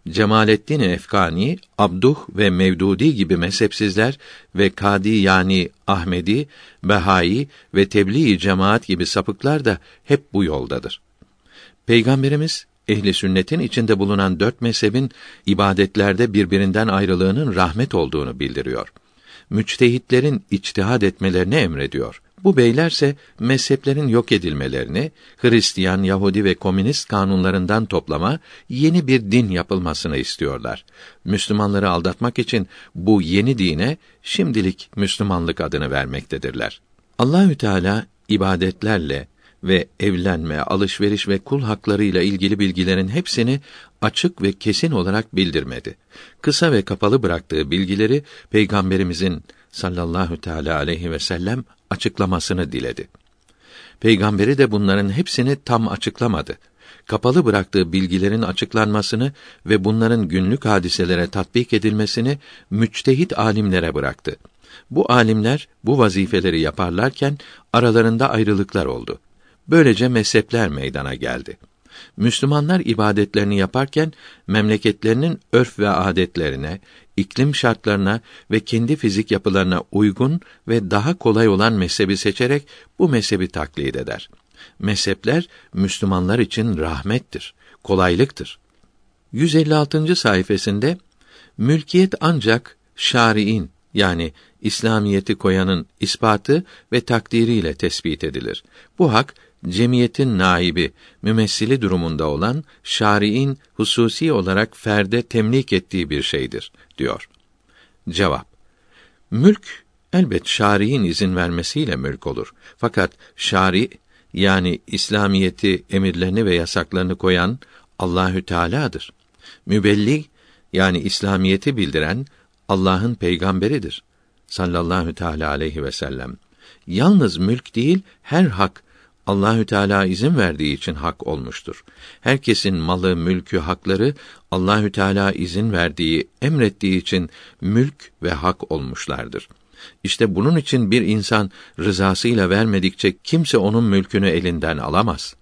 Cemalettin Efkani, Abduh ve Mevdudi gibi mezhepsizler ve Kadi yani Ahmedi, Behai ve Tebliğ cemaat gibi sapıklar da hep bu yoldadır. Peygamberimiz ehli sünnetin içinde bulunan dört mezhebin ibadetlerde birbirinden ayrılığının rahmet olduğunu bildiriyor. Müçtehitlerin içtihad etmelerini emrediyor. Bu beylerse mezheplerin yok edilmelerini, Hristiyan, Yahudi ve komünist kanunlarından toplama, yeni bir din yapılmasını istiyorlar. Müslümanları aldatmak için bu yeni dine şimdilik Müslümanlık adını vermektedirler. Allahü Teala ibadetlerle ve evlenme, alışveriş ve kul haklarıyla ilgili bilgilerin hepsini açık ve kesin olarak bildirmedi. Kısa ve kapalı bıraktığı bilgileri peygamberimizin sallallahu teala aleyhi ve sellem açıklamasını diledi. Peygamberi de bunların hepsini tam açıklamadı. Kapalı bıraktığı bilgilerin açıklanmasını ve bunların günlük hadiselere tatbik edilmesini müçtehit alimlere bıraktı. Bu alimler bu vazifeleri yaparlarken aralarında ayrılıklar oldu. Böylece mezhepler meydana geldi. Müslümanlar ibadetlerini yaparken memleketlerinin örf ve adetlerine, iklim şartlarına ve kendi fizik yapılarına uygun ve daha kolay olan mezhebi seçerek bu mezhebi taklit eder. Mezhepler Müslümanlar için rahmettir, kolaylıktır. 156. sayfasında mülkiyet ancak şari'in yani İslamiyeti koyanın ispatı ve takdiriyle tespit edilir. Bu hak cemiyetin naibi, mümessili durumunda olan şari'in hususi olarak ferde temlik ettiği bir şeydir diyor. Cevap: Mülk elbet şari'in izin vermesiyle mülk olur. Fakat şari yani İslamiyeti, emirlerini ve yasaklarını koyan Allahü Teala'dır. Mübelli yani İslamiyeti bildiren Allah'ın peygamberidir sallallahu teala aleyhi ve sellem. Yalnız mülk değil, her hak Allahü Teala izin verdiği için hak olmuştur. Herkesin malı, mülkü, hakları Allahü Teala izin verdiği, emrettiği için mülk ve hak olmuşlardır. İşte bunun için bir insan rızasıyla vermedikçe kimse onun mülkünü elinden alamaz.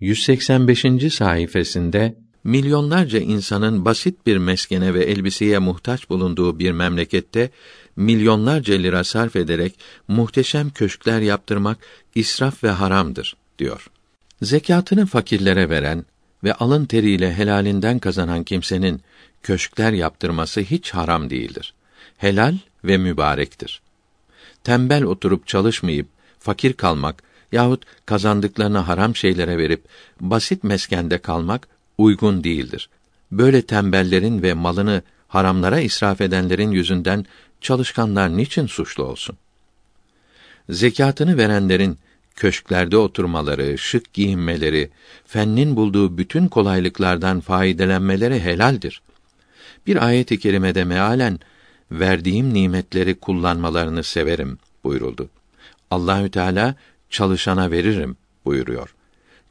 185. sayfasında milyonlarca insanın basit bir meskene ve elbiseye muhtaç bulunduğu bir memlekette milyonlarca lira sarf ederek muhteşem köşkler yaptırmak israf ve haramdır diyor. Zekatını fakirlere veren ve alın teriyle helalinden kazanan kimsenin köşkler yaptırması hiç haram değildir. Helal ve mübarektir. Tembel oturup çalışmayıp fakir kalmak yahut kazandıklarını haram şeylere verip basit meskende kalmak uygun değildir. Böyle tembellerin ve malını haramlara israf edenlerin yüzünden çalışkanlar niçin suçlu olsun? Zekatını verenlerin köşklerde oturmaları, şık giyinmeleri, fennin bulduğu bütün kolaylıklardan faydelenmeleri helaldir. Bir ayet-i kerimede mealen verdiğim nimetleri kullanmalarını severim buyuruldu. Allahü Teala çalışana veririm buyuruyor.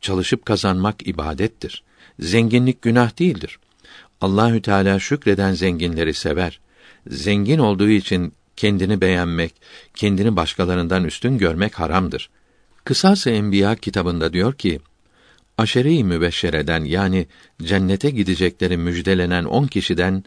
Çalışıp kazanmak ibadettir. Zenginlik günah değildir. Allahü Teala şükreden zenginleri sever. Zengin olduğu için kendini beğenmek, kendini başkalarından üstün görmek haramdır. Kısas-ı Enbiya kitabında diyor ki, aşere-i mübeşşereden yani cennete gidecekleri müjdelenen on kişiden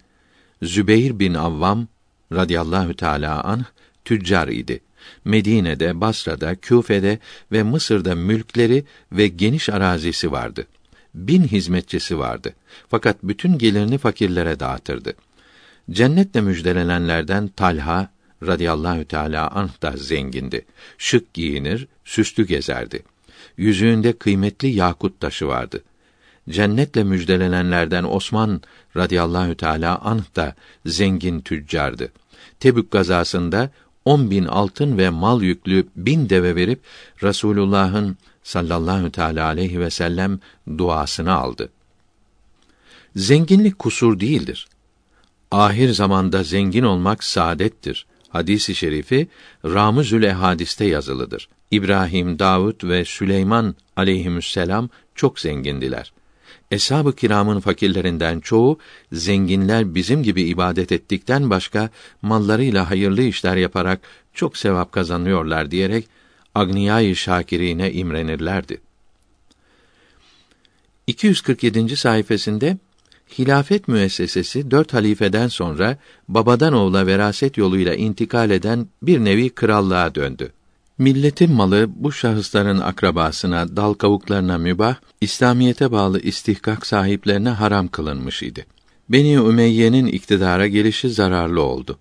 Zübeyir bin Avvam radıyallahu teala anh tüccar idi. Medine'de, Basra'da, Küfe'de ve Mısır'da mülkleri ve geniş arazisi vardı. Bin hizmetçisi vardı. Fakat bütün gelirini fakirlere dağıtırdı. Cennetle müjdelenenlerden Talha radıyallahu teala anh da zengindi. Şık giyinir, süslü gezerdi. Yüzüğünde kıymetli yakut taşı vardı. Cennetle müjdelenenlerden Osman radıyallahu teala anh da zengin tüccardı. Tebük gazasında on bin altın ve mal yüklü bin deve verip Rasulullah'ın sallallahu teala aleyhi ve sellem duasını aldı. Zenginlik kusur değildir. Ahir zamanda zengin olmak saadettir. hadisi şerifi Ramuzül Ehadis'te yazılıdır. İbrahim, Davud ve Süleyman aleyhisselam çok zengindiler. Eshab-ı kiramın fakirlerinden çoğu zenginler bizim gibi ibadet ettikten başka mallarıyla hayırlı işler yaparak çok sevap kazanıyorlar diyerek agniyayı şakirine imrenirlerdi. 247. sayfasında hilafet müessesesi dört halifeden sonra babadan oğula veraset yoluyla intikal eden bir nevi krallığa döndü. Milletin malı bu şahısların akrabasına, dal kavuklarına mübah, İslamiyete bağlı istihkak sahiplerine haram kılınmış idi. Beni Ümeyye'nin iktidara gelişi zararlı oldu.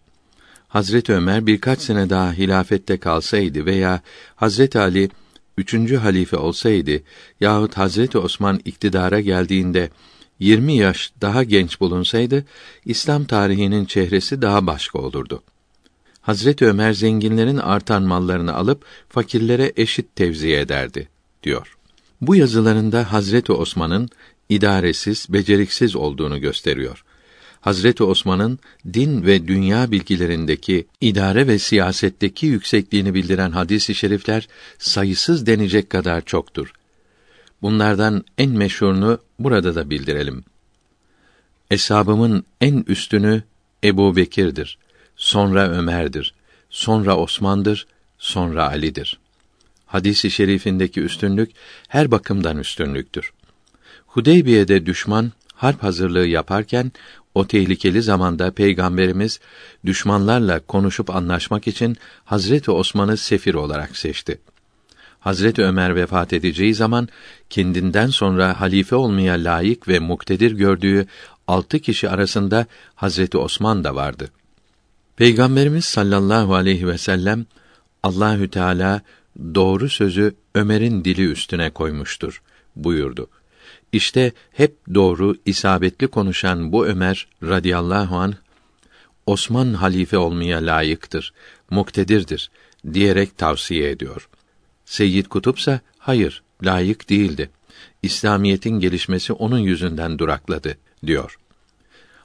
Hazret Ömer birkaç sene daha hilafette kalsaydı veya Hazret Ali üçüncü halife olsaydı yahut Hazreti Osman iktidara geldiğinde 20 yaş daha genç bulunsaydı İslam tarihinin çehresi daha başka olurdu. Hazreti Ömer zenginlerin artan mallarını alıp fakirlere eşit tevzi ederdi diyor. Bu yazılarında Hazreti Osman'ın idaresiz, beceriksiz olduğunu gösteriyor. Hazreti Osman'ın din ve dünya bilgilerindeki idare ve siyasetteki yüksekliğini bildiren hadis-i şerifler sayısız denecek kadar çoktur. Bunlardan en meşhurunu burada da bildirelim. Eshabımın en üstünü Ebu Bekir'dir, sonra Ömer'dir, sonra Osman'dır, sonra Ali'dir. Hadis-i şerifindeki üstünlük her bakımdan üstünlüktür. Hudeybiye'de düşman harp hazırlığı yaparken o tehlikeli zamanda peygamberimiz düşmanlarla konuşup anlaşmak için Hazreti Osman'ı sefir olarak seçti. Hazreti Ömer vefat edeceği zaman kendinden sonra halife olmaya layık ve muktedir gördüğü altı kişi arasında Hazreti Osman da vardı. Peygamberimiz sallallahu aleyhi ve sellem Allahü Teala doğru sözü Ömer'in dili üstüne koymuştur buyurdu. İşte hep doğru, isabetli konuşan bu Ömer radıyallahu an Osman halife olmaya layıktır, muktedirdir diyerek tavsiye ediyor. Seyyid Kutupsa hayır, layık değildi. İslamiyetin gelişmesi onun yüzünden durakladı diyor.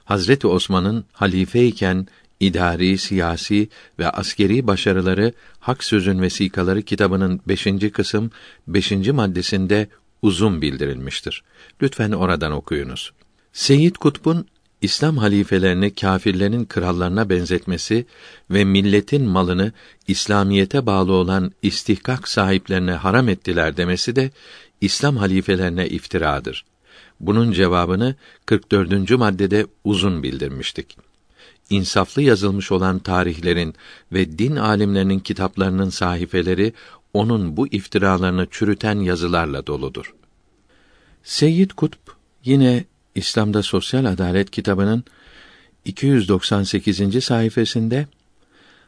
Hazreti Osman'ın halifeyken idari, siyasi ve askeri başarıları Hak Sözün Vesikaları kitabının beşinci kısım beşinci maddesinde uzun bildirilmiştir. Lütfen oradan okuyunuz. Seyyid Kutb'un İslam halifelerini kâfirlerin krallarına benzetmesi ve milletin malını İslamiyete bağlı olan istihkak sahiplerine haram ettiler demesi de İslam halifelerine iftiradır. Bunun cevabını 44. maddede uzun bildirmiştik. İnsaflı yazılmış olan tarihlerin ve din alimlerinin kitaplarının sahifeleri onun bu iftiralarını çürüten yazılarla doludur. Seyyid Kutb yine İslam'da Sosyal Adalet kitabının 298. sayfasında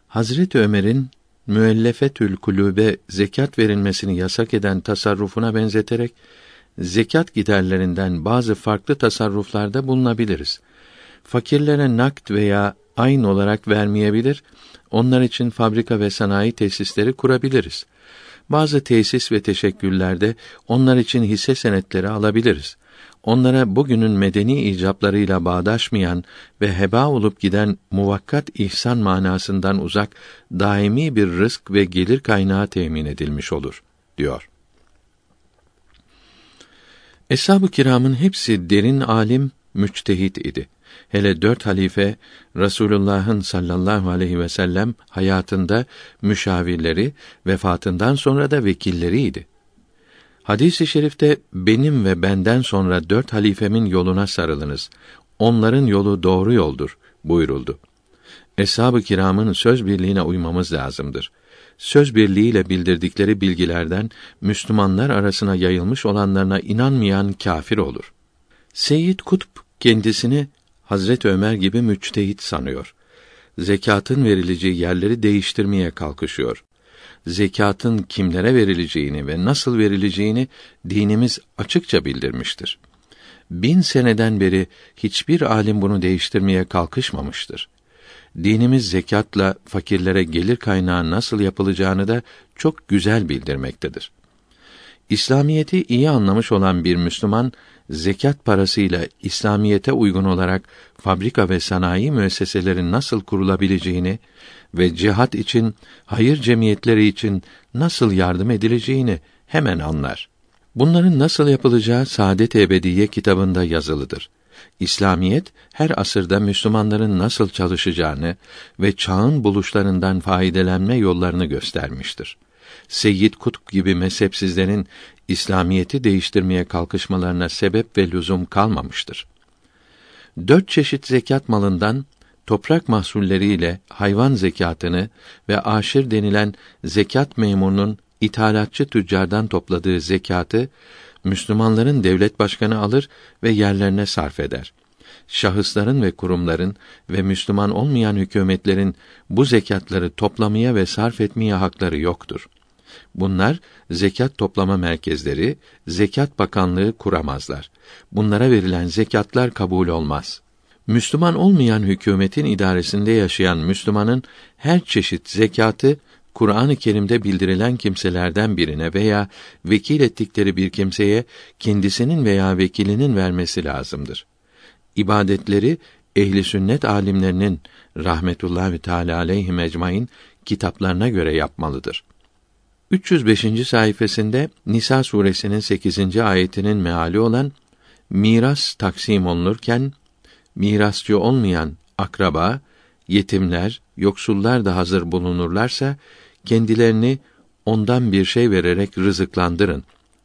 Hazret Ömer'in müellefetül kulübe zekat verilmesini yasak eden tasarrufuna benzeterek zekat giderlerinden bazı farklı tasarruflarda bulunabiliriz. Fakirlere nakt veya aynı olarak vermeyebilir, onlar için fabrika ve sanayi tesisleri kurabiliriz. Bazı tesis ve teşekküllerde onlar için hisse senetleri alabiliriz. Onlara bugünün medeni icaplarıyla bağdaşmayan ve heba olup giden muvakkat ihsan manasından uzak daimi bir rızk ve gelir kaynağı temin edilmiş olur diyor. Eshab-ı kiramın hepsi derin alim, müçtehit idi. Hele dört halife Rasulullah'ın sallallahu aleyhi ve sellem hayatında müşavirleri, vefatından sonra da vekilleriydi. Hadis-i şerifte benim ve benden sonra dört halifemin yoluna sarılınız. Onların yolu doğru yoldur buyuruldu. Eshab-ı kiramın söz birliğine uymamız lazımdır. Söz birliğiyle bildirdikleri bilgilerden Müslümanlar arasına yayılmış olanlarına inanmayan kafir olur. Seyyid Kutb kendisini Hazret Ömer gibi müçtehit sanıyor. Zekatın verileceği yerleri değiştirmeye kalkışıyor. Zekatın kimlere verileceğini ve nasıl verileceğini dinimiz açıkça bildirmiştir. Bin seneden beri hiçbir alim bunu değiştirmeye kalkışmamıştır. Dinimiz zekatla fakirlere gelir kaynağı nasıl yapılacağını da çok güzel bildirmektedir. İslamiyeti iyi anlamış olan bir Müslüman zekat parasıyla İslamiyete uygun olarak fabrika ve sanayi müesseseleri nasıl kurulabileceğini ve cihat için, hayır cemiyetleri için nasıl yardım edileceğini hemen anlar. Bunların nasıl yapılacağı Saadet Ebediye kitabında yazılıdır. İslamiyet her asırda Müslümanların nasıl çalışacağını ve çağın buluşlarından faydelenme yollarını göstermiştir. Seyyid Kutb gibi mezhepsizlerin İslamiyeti değiştirmeye kalkışmalarına sebep ve lüzum kalmamıştır. Dört çeşit zekat malından toprak mahsulleriyle hayvan zekatını ve aşir denilen zekat memurunun ithalatçı tüccardan topladığı zekatı Müslümanların devlet başkanı alır ve yerlerine sarf eder. Şahısların ve kurumların ve Müslüman olmayan hükümetlerin bu zekatları toplamaya ve sarf etmeye hakları yoktur. Bunlar zekat toplama merkezleri, zekat bakanlığı kuramazlar. Bunlara verilen zekatlar kabul olmaz. Müslüman olmayan hükümetin idaresinde yaşayan Müslümanın her çeşit zekatı Kur'an-ı Kerim'de bildirilen kimselerden birine veya vekil ettikleri bir kimseye kendisinin veya vekilinin vermesi lazımdır. İbadetleri ehli sünnet alimlerinin rahmetullahi teala aleyhi ecmaîn kitaplarına göre yapmalıdır. 305. sayfasında Nisa suresinin 8. ayetinin meali olan miras taksim olunurken mirasçı olmayan akraba, yetimler, yoksullar da hazır bulunurlarsa kendilerini ondan bir şey vererek rızıklandırın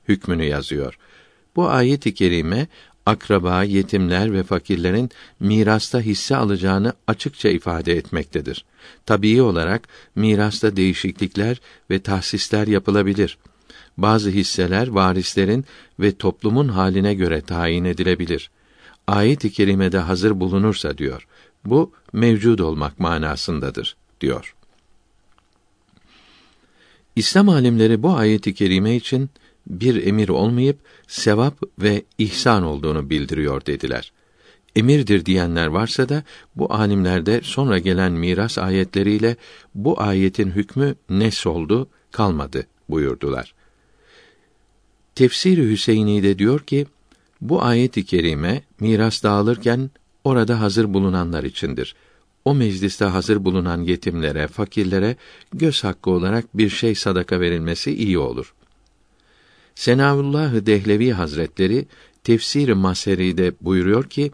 hükmünü yazıyor. Bu ayet-i kerime akraba, yetimler ve fakirlerin mirasta hisse alacağını açıkça ifade etmektedir. Tabii olarak mirasta değişiklikler ve tahsisler yapılabilir. Bazı hisseler varislerin ve toplumun haline göre tayin edilebilir. Ayet-i kerimede hazır bulunursa diyor. Bu mevcud olmak manasındadır diyor. İslam alimleri bu ayeti kerime için bir emir olmayıp sevap ve ihsan olduğunu bildiriyor dediler. Emirdir diyenler varsa da bu alimlerde sonra gelen miras ayetleriyle bu ayetin hükmü nes oldu, kalmadı buyurdular. Tefsir Hüseyini de diyor ki bu ayet-i kerime miras dağılırken orada hazır bulunanlar içindir o mecliste hazır bulunan yetimlere, fakirlere göz hakkı olarak bir şey sadaka verilmesi iyi olur. Senavullah Dehlevi Hazretleri Tefsir-i Maseri'de buyuruyor ki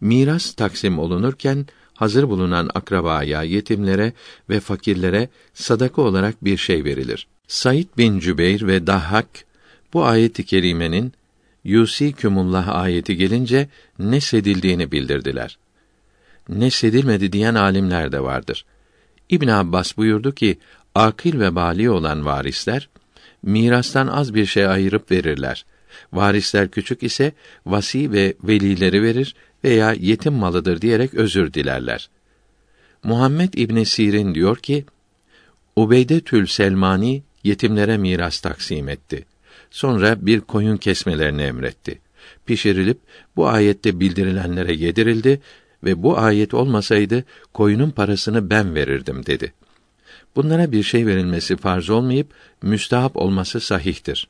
miras taksim olunurken hazır bulunan akrabaya, yetimlere ve fakirlere sadaka olarak bir şey verilir. Said bin Cübeyr ve Dahhak bu ayet-i kerimenin Yusikumullah ayeti gelince ne sedildiğini bildirdiler nesedilmedi diyen alimler de vardır. İbn Abbas buyurdu ki akil ve bali olan varisler mirastan az bir şey ayırıp verirler. Varisler küçük ise vasi ve velileri verir veya yetim malıdır diyerek özür dilerler. Muhammed İbn Sirin diyor ki: Ubeyde Tül Selmani yetimlere miras taksim etti. Sonra bir koyun kesmelerini emretti. Pişirilip bu ayette bildirilenlere yedirildi ve bu ayet olmasaydı koyunun parasını ben verirdim dedi. Bunlara bir şey verilmesi farz olmayıp müstahap olması sahihtir.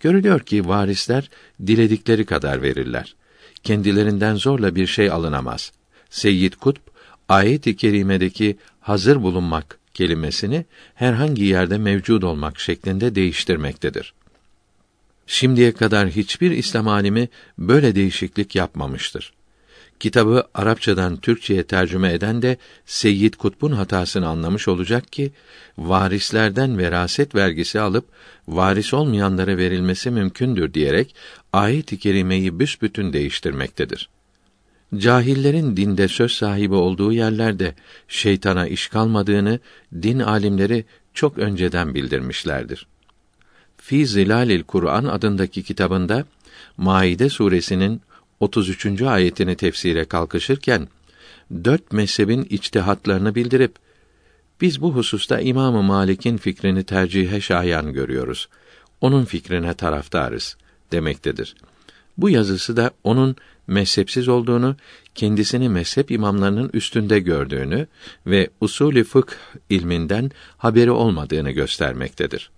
Görülüyor ki varisler diledikleri kadar verirler. Kendilerinden zorla bir şey alınamaz. Seyyid Kutb ayet-i kerimedeki hazır bulunmak kelimesini herhangi yerde mevcud olmak şeklinde değiştirmektedir. Şimdiye kadar hiçbir İslam alimi böyle değişiklik yapmamıştır. Kitabı Arapçadan Türkçeye tercüme eden de Seyyid Kutb'un hatasını anlamış olacak ki varislerden veraset vergisi alıp varis olmayanlara verilmesi mümkündür diyerek ayet-i kerimeyi büsbütün değiştirmektedir. Cahillerin dinde söz sahibi olduğu yerlerde şeytana iş kalmadığını din alimleri çok önceden bildirmişlerdir. Fi Zilalil Kur'an adındaki kitabında Maide suresinin 33. ayetini tefsire kalkışırken dört mezhebin içtihatlarını bildirip biz bu hususta İmam-ı Malik'in fikrini tercihe şayan görüyoruz. Onun fikrine taraftarız demektedir. Bu yazısı da onun mezhepsiz olduğunu, kendisini mezhep imamlarının üstünde gördüğünü ve usulü fıkh ilminden haberi olmadığını göstermektedir.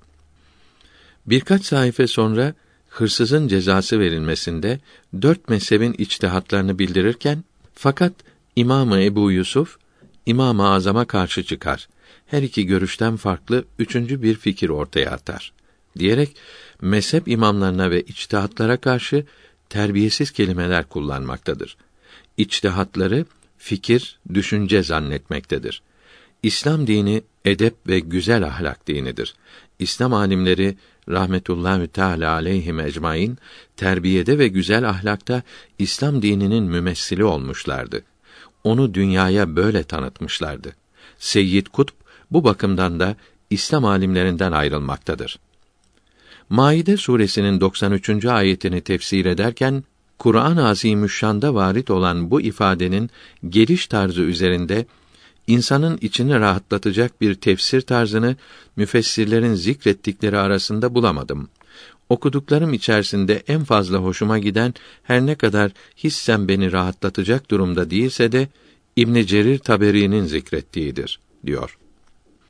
Birkaç sayfa sonra hırsızın cezası verilmesinde dört mezhebin içtihatlarını bildirirken fakat İmamı Ebu Yusuf İmam-ı Azam'a karşı çıkar. Her iki görüşten farklı üçüncü bir fikir ortaya atar. Diyerek mezhep imamlarına ve içtihatlara karşı terbiyesiz kelimeler kullanmaktadır. İçtihatları fikir, düşünce zannetmektedir. İslam dini edep ve güzel ahlak dinidir. İslam alimleri rahmetullahi teala aleyhim ecmaîn terbiyede ve güzel ahlakta İslam dininin mümessili olmuşlardı. Onu dünyaya böyle tanıtmışlardı. Seyyid Kutb bu bakımdan da İslam alimlerinden ayrılmaktadır. Maide suresinin 93. ayetini tefsir ederken Kur'an-ı Azimüşşan'da varit olan bu ifadenin geliş tarzı üzerinde insanın içini rahatlatacak bir tefsir tarzını müfessirlerin zikrettikleri arasında bulamadım. Okuduklarım içerisinde en fazla hoşuma giden her ne kadar hissen beni rahatlatacak durumda değilse de İbn Cerir Taberi'nin zikrettiğidir diyor.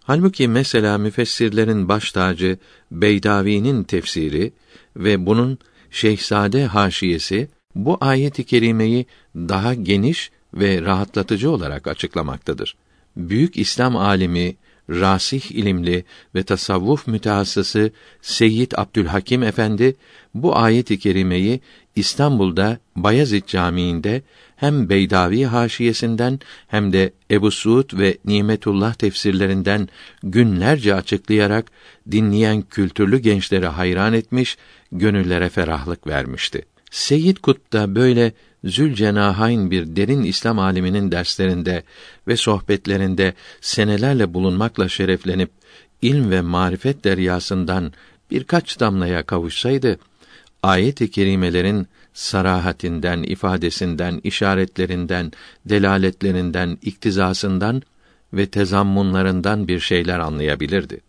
Halbuki mesela müfessirlerin baş tacı Beydavi'nin tefsiri ve bunun Şehzade haşiyesi bu ayet-i kerimeyi daha geniş ve rahatlatıcı olarak açıklamaktadır. Büyük İslam alimi, rasih ilimli ve tasavvuf mütehassısı Seyyid Abdülhakim Efendi bu ayet-i kerimeyi İstanbul'da Bayezid Camii'nde hem Beydavi haşiyesinden hem de Ebu Suud ve Nimetullah tefsirlerinden günlerce açıklayarak dinleyen kültürlü gençlere hayran etmiş, gönüllere ferahlık vermişti. Seyyid Kutb da böyle Zülcenahayn bir derin İslam aliminin derslerinde ve sohbetlerinde senelerle bulunmakla şereflenip ilm ve marifet deryasından birkaç damlaya kavuşsaydı ayet-i kerimelerin sarahatinden, ifadesinden, işaretlerinden, delaletlerinden, iktizasından ve tezammunlarından bir şeyler anlayabilirdi.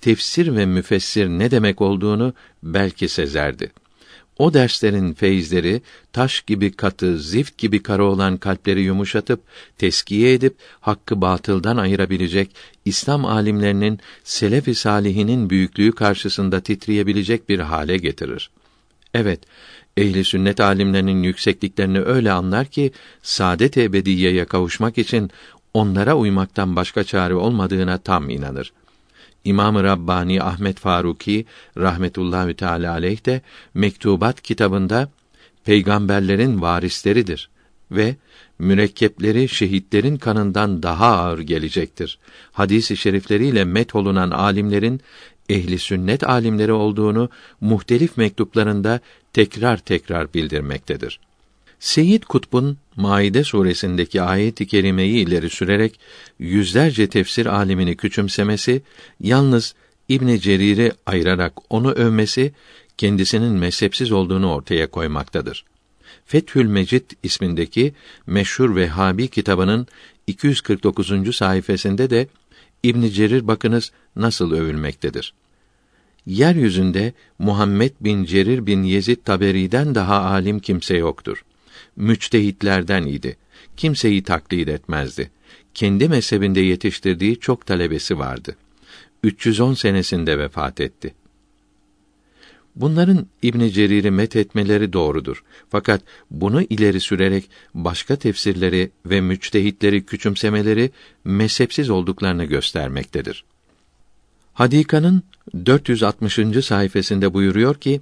Tefsir ve müfessir ne demek olduğunu belki sezerdi. O derslerin feyizleri taş gibi katı, zift gibi kara olan kalpleri yumuşatıp teskiye edip hakkı batıldan ayırabilecek İslam alimlerinin selef-i salihinin büyüklüğü karşısında titreyebilecek bir hale getirir. Evet, ehli sünnet alimlerinin yüksekliklerini öyle anlar ki saadet ebediyeye kavuşmak için onlara uymaktan başka çare olmadığına tam inanır. İmam-ı Rabbani Ahmet Faruki rahmetullahi teala aleyh de Mektubat kitabında peygamberlerin varisleridir ve mürekkepleri şehitlerin kanından daha ağır gelecektir. Hadis-i şerifleriyle met olunan alimlerin ehli sünnet alimleri olduğunu muhtelif mektuplarında tekrar tekrar bildirmektedir. Seyyid Kutb'un Maide suresindeki ayet-i kerimeyi ileri sürerek yüzlerce tefsir alimini küçümsemesi, yalnız İbn Cerir'i ayırarak onu övmesi kendisinin mezhepsiz olduğunu ortaya koymaktadır. Fethül Mecid ismindeki meşhur Vehhabi kitabının 249. sayfasında de İbn Cerir bakınız nasıl övülmektedir. Yeryüzünde Muhammed bin Cerir bin Yezid Taberi'den daha alim kimse yoktur müçtehitlerden idi. Kimseyi taklit etmezdi. Kendi mezhebinde yetiştirdiği çok talebesi vardı. 310 senesinde vefat etti. Bunların İbn Cerir'i met etmeleri doğrudur. Fakat bunu ileri sürerek başka tefsirleri ve müçtehitleri küçümsemeleri mezhepsiz olduklarını göstermektedir. Hadika'nın 460. sayfasında buyuruyor ki,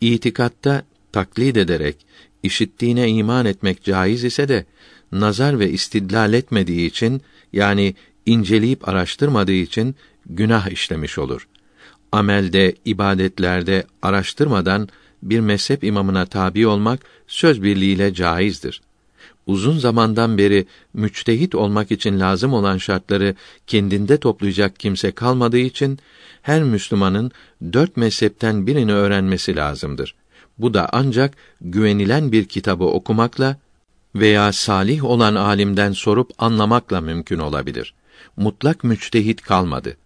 itikatta taklit ederek işittiğine iman etmek caiz ise de nazar ve istidlal etmediği için yani inceleyip araştırmadığı için günah işlemiş olur. Amelde, ibadetlerde araştırmadan bir mezhep imamına tabi olmak söz birliğiyle caizdir. Uzun zamandan beri müçtehit olmak için lazım olan şartları kendinde toplayacak kimse kalmadığı için her Müslümanın dört mezhepten birini öğrenmesi lazımdır. Bu da ancak güvenilen bir kitabı okumakla veya salih olan alimden sorup anlamakla mümkün olabilir. Mutlak müçtehit kalmadı.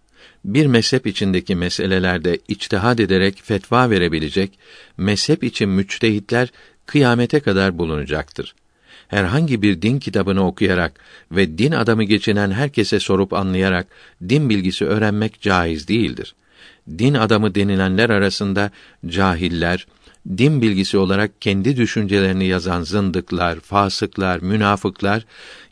Bir mezhep içindeki meselelerde içtihad ederek fetva verebilecek mezhep için müçtehitler kıyamete kadar bulunacaktır. Herhangi bir din kitabını okuyarak ve din adamı geçinen herkese sorup anlayarak din bilgisi öğrenmek caiz değildir. Din adamı denilenler arasında cahiller, din bilgisi olarak kendi düşüncelerini yazan zındıklar, fasıklar, münafıklar,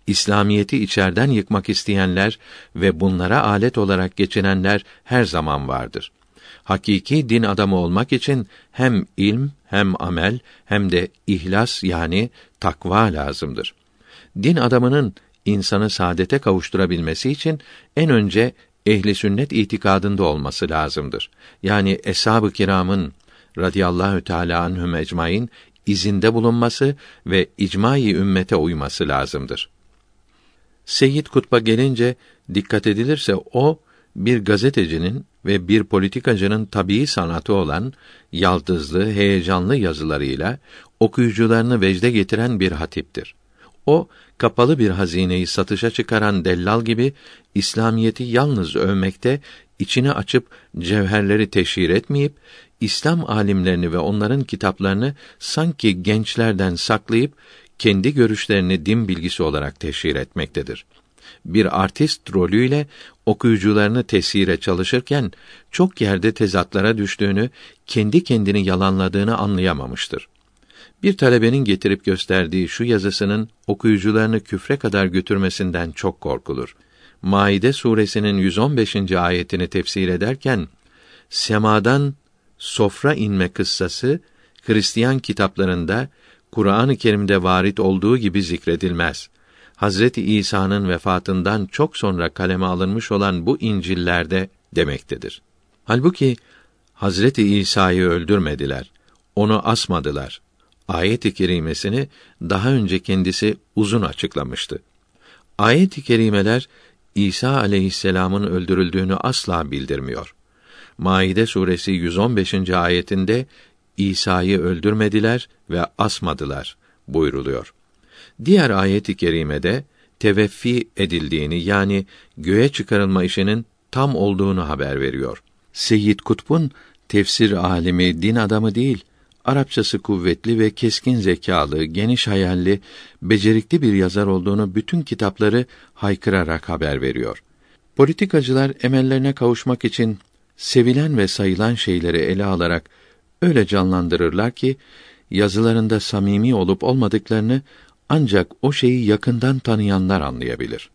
İslamiyeti içerden yıkmak isteyenler ve bunlara alet olarak geçinenler her zaman vardır. Hakiki din adamı olmak için hem ilm, hem amel, hem de ihlas yani takva lazımdır. Din adamının insanı saadete kavuşturabilmesi için en önce ehli sünnet itikadında olması lazımdır. Yani eshab-ı kiramın radıyallahu teala anhum ecmaîn izinde bulunması ve icmai ümmete uyması lazımdır. Seyyid Kutb'a gelince dikkat edilirse o bir gazetecinin ve bir politikacının tabii sanatı olan yaldızlı, heyecanlı yazılarıyla okuyucularını vecde getiren bir hatiptir. O kapalı bir hazineyi satışa çıkaran dellal gibi İslamiyeti yalnız övmekte, içini açıp cevherleri teşhir etmeyip İslam alimlerini ve onların kitaplarını sanki gençlerden saklayıp kendi görüşlerini din bilgisi olarak teşhir etmektedir. Bir artist rolüyle okuyucularını tesire çalışırken çok yerde tezatlara düştüğünü, kendi kendini yalanladığını anlayamamıştır. Bir talebenin getirip gösterdiği şu yazısının okuyucularını küfre kadar götürmesinden çok korkulur. Maide suresinin 115. ayetini tefsir ederken semadan sofra inme kıssası Hristiyan kitaplarında Kur'an-ı Kerim'de varit olduğu gibi zikredilmez. Hazreti İsa'nın vefatından çok sonra kaleme alınmış olan bu İncil'lerde demektedir. Halbuki Hazreti İsa'yı öldürmediler. Onu asmadılar. Ayet-i kerimesini daha önce kendisi uzun açıklamıştı. Ayet-i kerimeler İsa aleyhisselamın öldürüldüğünü asla bildirmiyor. Maide suresi 115. ayetinde İsa'yı öldürmediler ve asmadılar buyruluyor. Diğer ayet-i kerimede teveffi edildiğini yani göğe çıkarılma işinin tam olduğunu haber veriyor. Seyyid Kutb'un tefsir alimi, din adamı değil, Arapçası kuvvetli ve keskin zekalı, geniş hayalli, becerikli bir yazar olduğunu bütün kitapları haykırarak haber veriyor. Politikacılar emellerine kavuşmak için sevilen ve sayılan şeyleri ele alarak öyle canlandırırlar ki yazılarında samimi olup olmadıklarını ancak o şeyi yakından tanıyanlar anlayabilir.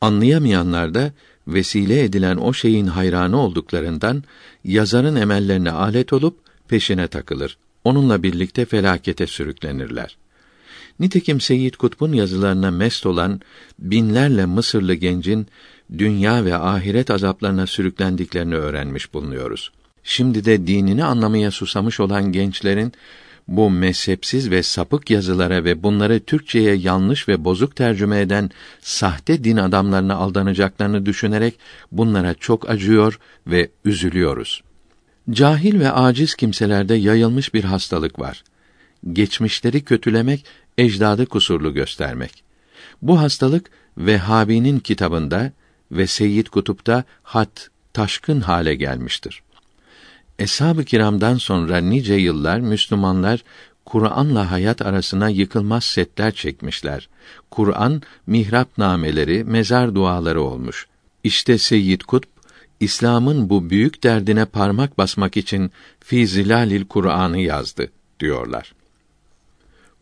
Anlayamayanlar da vesile edilen o şeyin hayranı olduklarından yazarın emellerine alet olup peşine takılır. Onunla birlikte felakete sürüklenirler. Nitekim Seyyid Kutb'un yazılarına mest olan binlerle Mısırlı gencin dünya ve ahiret azaplarına sürüklendiklerini öğrenmiş bulunuyoruz. Şimdi de dinini anlamaya susamış olan gençlerin bu mezhepsiz ve sapık yazılara ve bunları Türkçeye yanlış ve bozuk tercüme eden sahte din adamlarına aldanacaklarını düşünerek bunlara çok acıyor ve üzülüyoruz. Cahil ve aciz kimselerde yayılmış bir hastalık var. Geçmişleri kötülemek, ecdadı kusurlu göstermek. Bu hastalık Vehhabi'nin kitabında ve Seyyid Kutup'ta hat taşkın hale gelmiştir. Eshab-ı kiramdan sonra nice yıllar Müslümanlar Kur'an'la hayat arasına yıkılmaz setler çekmişler. Kur'an mihrap nameleri, mezar duaları olmuş. İşte Seyyid Kutb İslam'ın bu büyük derdine parmak basmak için Fi Zilalil Kur'an'ı yazdı diyorlar.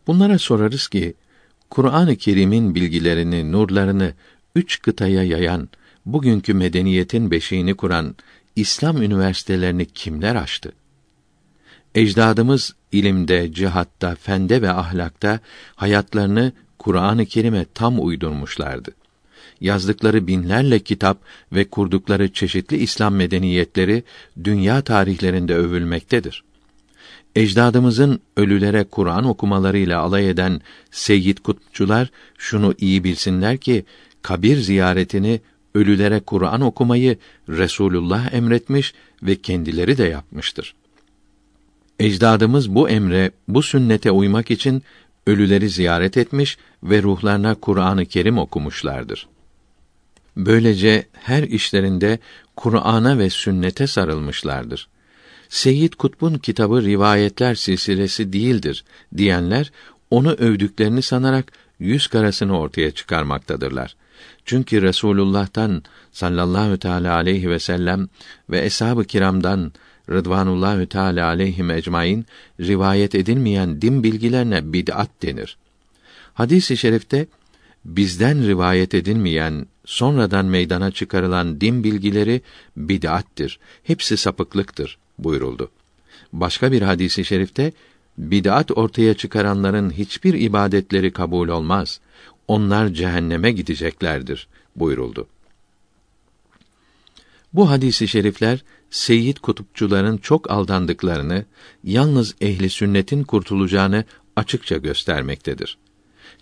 Bunlara sorarız ki Kur'an-ı Kerim'in bilgilerini, nurlarını üç kıtaya yayan, bugünkü medeniyetin beşiğini kuran İslam üniversitelerini kimler açtı? Ecdadımız ilimde, cihatta, fende ve ahlakta hayatlarını Kur'an-ı Kerim'e tam uydurmuşlardı. Yazdıkları binlerle kitap ve kurdukları çeşitli İslam medeniyetleri dünya tarihlerinde övülmektedir. Ecdadımızın ölülere Kur'an okumalarıyla alay eden Seyyid Kutupçular şunu iyi bilsinler ki kabir ziyaretini ölülere Kur'an okumayı Resulullah emretmiş ve kendileri de yapmıştır. Ecdadımız bu emre, bu sünnete uymak için ölüleri ziyaret etmiş ve ruhlarına Kur'an-ı Kerim okumuşlardır. Böylece her işlerinde Kur'an'a ve sünnete sarılmışlardır. Seyyid Kutb'un kitabı rivayetler silsilesi değildir diyenler onu övdüklerini sanarak yüz karasını ortaya çıkarmaktadırlar. Çünkü Resulullah'tan sallallahu teala aleyhi ve sellem ve eshab-ı kiramdan Rıdvanullahü Teala aleyhim ecmaîn rivayet edilmeyen din bilgilerine bid'at denir. Hadis-i şerifte bizden rivayet edilmeyen, sonradan meydana çıkarılan din bilgileri bid'attir. Hepsi sapıklıktır buyuruldu. Başka bir hadisi şerifte bid'at ortaya çıkaranların hiçbir ibadetleri kabul olmaz. Onlar cehenneme gideceklerdir buyuruldu. Bu hadisi şerifler Seyyid kutupçuların çok aldandıklarını, yalnız ehli sünnetin kurtulacağını açıkça göstermektedir.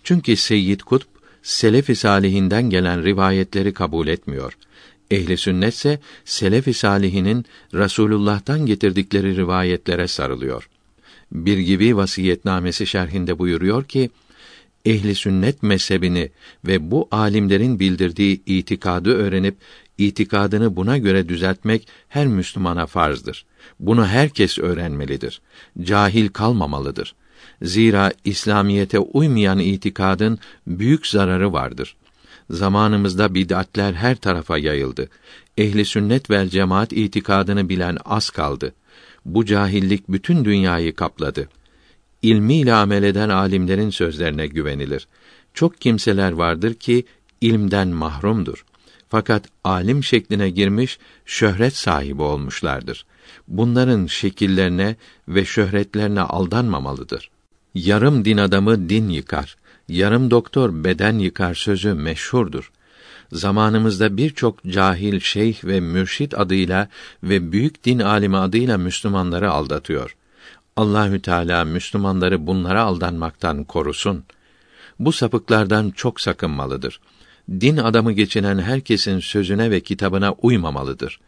Çünkü Seyyid Kutb selef-i salihinden gelen rivayetleri kabul etmiyor. Ehli sünnetse selef-i salihinin Rasulullah'tan getirdikleri rivayetlere sarılıyor. Bir gibi vasiyetnamesi şerhinde buyuruyor ki ehli sünnet mezhebini ve bu alimlerin bildirdiği itikadı öğrenip itikadını buna göre düzeltmek her Müslümana farzdır. Bunu herkes öğrenmelidir. Cahil kalmamalıdır. Zira İslamiyete uymayan itikadın büyük zararı vardır. Zamanımızda bid'atler her tarafa yayıldı. Ehli sünnet vel cemaat itikadını bilen az kaldı. Bu cahillik bütün dünyayı kapladı. İlmiyle amel eden alimlerin sözlerine güvenilir. Çok kimseler vardır ki ilmden mahrumdur. Fakat alim şekline girmiş, şöhret sahibi olmuşlardır. Bunların şekillerine ve şöhretlerine aldanmamalıdır. Yarım din adamı din yıkar, yarım doktor beden yıkar sözü meşhurdur. Zamanımızda birçok cahil şeyh ve mürşit adıyla ve büyük din alimi adıyla Müslümanları aldatıyor. Allahü Teala Müslümanları bunlara aldanmaktan korusun. Bu sapıklardan çok sakınmalıdır. Din adamı geçinen herkesin sözüne ve kitabına uymamalıdır.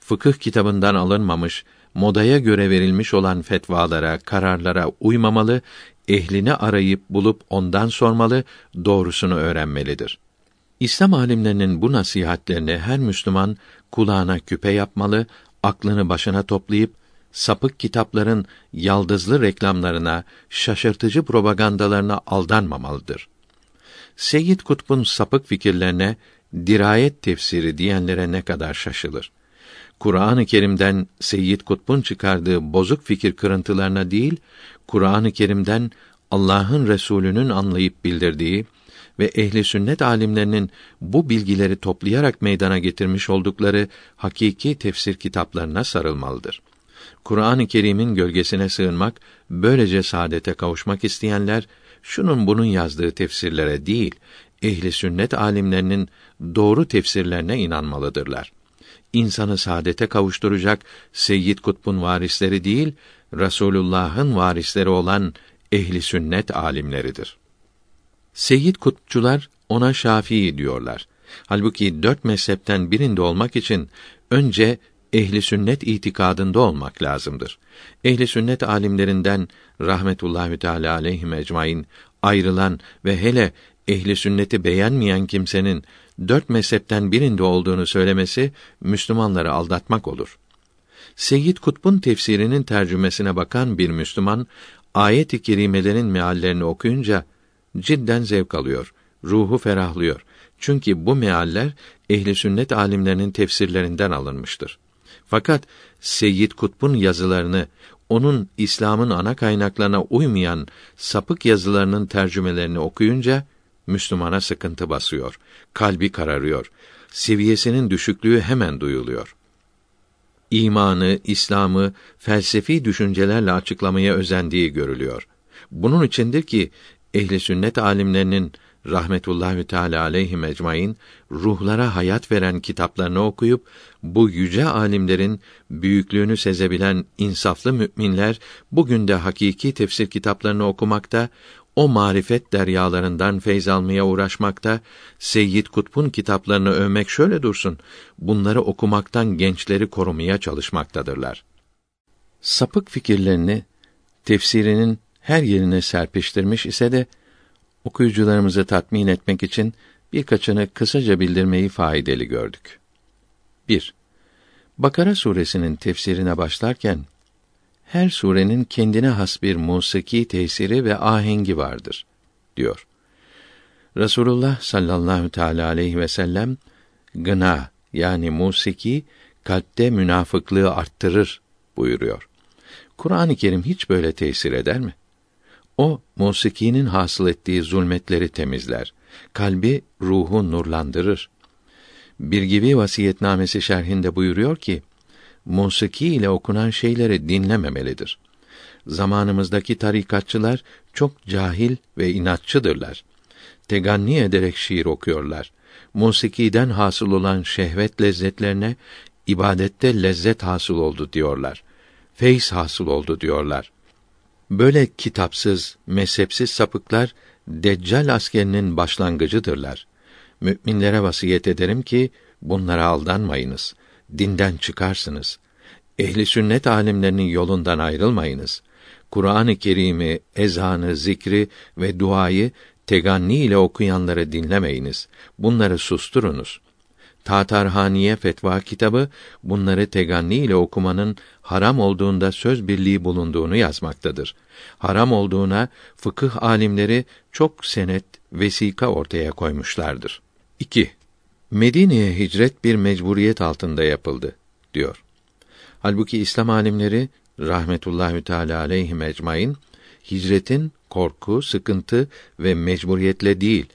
Fıkıh kitabından alınmamış, modaya göre verilmiş olan fetvalara, kararlara uymamalı, ehlini arayıp bulup ondan sormalı, doğrusunu öğrenmelidir. İslam alimlerinin bu nasihatlerini her Müslüman kulağına küpe yapmalı, aklını başına toplayıp sapık kitapların yaldızlı reklamlarına, şaşırtıcı propagandalarına aldanmamalıdır. Seyyid Kutb'un sapık fikirlerine dirayet tefsiri diyenlere ne kadar şaşılır. Kur'an-ı Kerim'den Seyyid Kutb'un çıkardığı bozuk fikir kırıntılarına değil, Kur'an-ı Kerim'den Allah'ın Resulü'nün anlayıp bildirdiği ve ehli sünnet alimlerinin bu bilgileri toplayarak meydana getirmiş oldukları hakiki tefsir kitaplarına sarılmalıdır. Kur'an-ı Kerim'in gölgesine sığınmak, böylece saadete kavuşmak isteyenler şunun bunun yazdığı tefsirlere değil, ehli sünnet alimlerinin doğru tefsirlerine inanmalıdırlar. İnsanı saadete kavuşturacak Seyyid Kutb'un varisleri değil, Rasulullah'ın varisleri olan ehli sünnet alimleridir. Seyyid Kutpçular ona Şafii diyorlar. Halbuki dört mezhepten birinde olmak için önce ehli sünnet itikadında olmak lazımdır. Ehli sünnet alimlerinden rahmetullahi teala aleyhi ecmaîn ayrılan ve hele ehli sünneti beğenmeyen kimsenin dört mezhepten birinde olduğunu söylemesi Müslümanları aldatmak olur. Seyyid Kutb'un tefsirinin tercümesine bakan bir Müslüman ayet-i kerimelerin meallerini okuyunca cidden zevk alıyor, ruhu ferahlıyor. Çünkü bu mealler ehli sünnet alimlerinin tefsirlerinden alınmıştır. Fakat Seyyid Kutb'un yazılarını onun İslam'ın ana kaynaklarına uymayan sapık yazılarının tercümelerini okuyunca Müslümana sıkıntı basıyor, kalbi kararıyor, seviyesinin düşüklüğü hemen duyuluyor. İmanı, İslam'ı felsefi düşüncelerle açıklamaya özendiği görülüyor. Bunun içindir ki ehli sünnet alimlerinin rahmetullahi teala aleyhi ecmaîn ruhlara hayat veren kitaplarını okuyup bu yüce alimlerin büyüklüğünü sezebilen insaflı müminler bugün de hakiki tefsir kitaplarını okumakta, o marifet deryalarından feyz almaya uğraşmakta, Seyyid Kutb'un kitaplarını övmek şöyle dursun, bunları okumaktan gençleri korumaya çalışmaktadırlar. Sapık fikirlerini tefsirinin her yerine serpiştirmiş ise de okuyucularımızı tatmin etmek için birkaçını kısaca bildirmeyi faydalı gördük. 1. Bakara suresinin tefsirine başlarken her surenin kendine has bir musiki tesiri ve ahengi vardır diyor. Resulullah sallallahu teala aleyhi ve sellem gına yani musiki kalpte münafıklığı arttırır buyuruyor. Kur'an-ı Kerim hiç böyle tesir eder mi? O musikinin hasıl ettiği zulmetleri temizler. Kalbi, ruhu nurlandırır. Bir gibi vasiyetnamesi şerhinde buyuruyor ki, musiki ile okunan şeyleri dinlememelidir. Zamanımızdaki tarikatçılar çok cahil ve inatçıdırlar. Teganni ederek şiir okuyorlar. Musikiden hasıl olan şehvet lezzetlerine ibadette lezzet hasıl oldu diyorlar. Feyiz hasıl oldu diyorlar. Böyle kitapsız, mezhepsiz sapıklar Deccal askerinin başlangıcıdırlar. Müminlere vasiyet ederim ki bunlara aldanmayınız. Dinden çıkarsınız. Ehli sünnet alimlerinin yolundan ayrılmayınız. Kur'an-ı Kerim'i, ezanı, zikri ve duayı teganni ile okuyanları dinlemeyiniz. Bunları susturunuz. Tatarhaniye fetva kitabı bunları teganni ile okumanın haram olduğunda söz birliği bulunduğunu yazmaktadır. Haram olduğuna fıkıh alimleri çok senet, vesika ortaya koymuşlardır. 2. Medine'ye hicret bir mecburiyet altında yapıldı diyor. Halbuki İslam alimleri rahmetullahi teala aleyhi ecmaîn hicretin korku, sıkıntı ve mecburiyetle değil,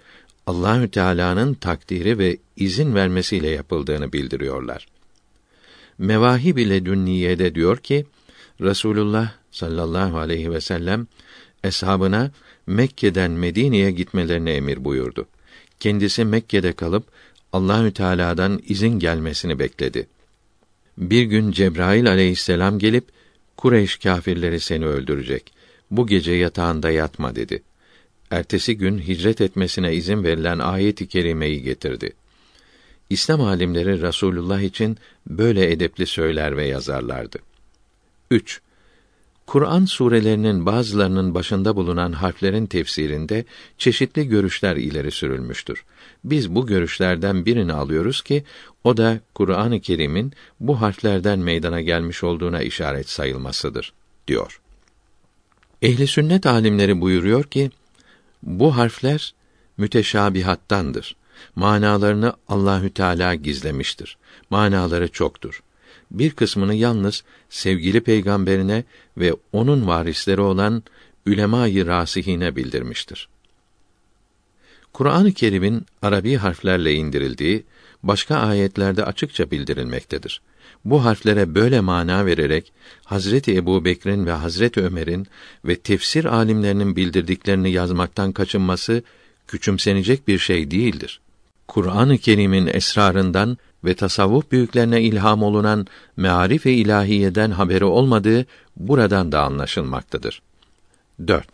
Allahü Teala'nın takdiri ve izin vermesiyle yapıldığını bildiriyorlar. Mevahib ile Dünniye'de diyor ki Resulullah sallallahu aleyhi ve sellem eshabına Mekke'den Medine'ye gitmelerini emir buyurdu. Kendisi Mekke'de kalıp Allahü Teala'dan izin gelmesini bekledi. Bir gün Cebrail aleyhisselam gelip Kureyş kâfirleri seni öldürecek. Bu gece yatağında yatma dedi. Ertesi gün hicret etmesine izin verilen ayet-i kerimeyi getirdi. İslam alimleri Rasulullah için böyle edepli söyler ve yazarlardı. 3. Kur'an surelerinin bazılarının başında bulunan harflerin tefsirinde çeşitli görüşler ileri sürülmüştür. Biz bu görüşlerden birini alıyoruz ki o da Kur'an-ı Kerim'in bu harflerden meydana gelmiş olduğuna işaret sayılmasıdır diyor. Ehli sünnet alimleri buyuruyor ki bu harfler müteşabihattandır. Manalarını Allahü Teala gizlemiştir. Manaları çoktur. Bir kısmını yalnız sevgili peygamberine ve onun varisleri olan ülemâ-i rasihine bildirmiştir. Kur'an-ı Kerim'in Arabi harflerle indirildiği başka ayetlerde açıkça bildirilmektedir. Bu harflere böyle mana vererek Hazreti Ebu Bekir'in ve Hazreti Ömer'in ve tefsir alimlerinin bildirdiklerini yazmaktan kaçınması küçümsenecek bir şey değildir. Kur'an-ı Kerim'in esrarından ve tasavvuf büyüklerine ilham olunan mearif ve ilahiyeden haberi olmadığı buradan da anlaşılmaktadır. 4.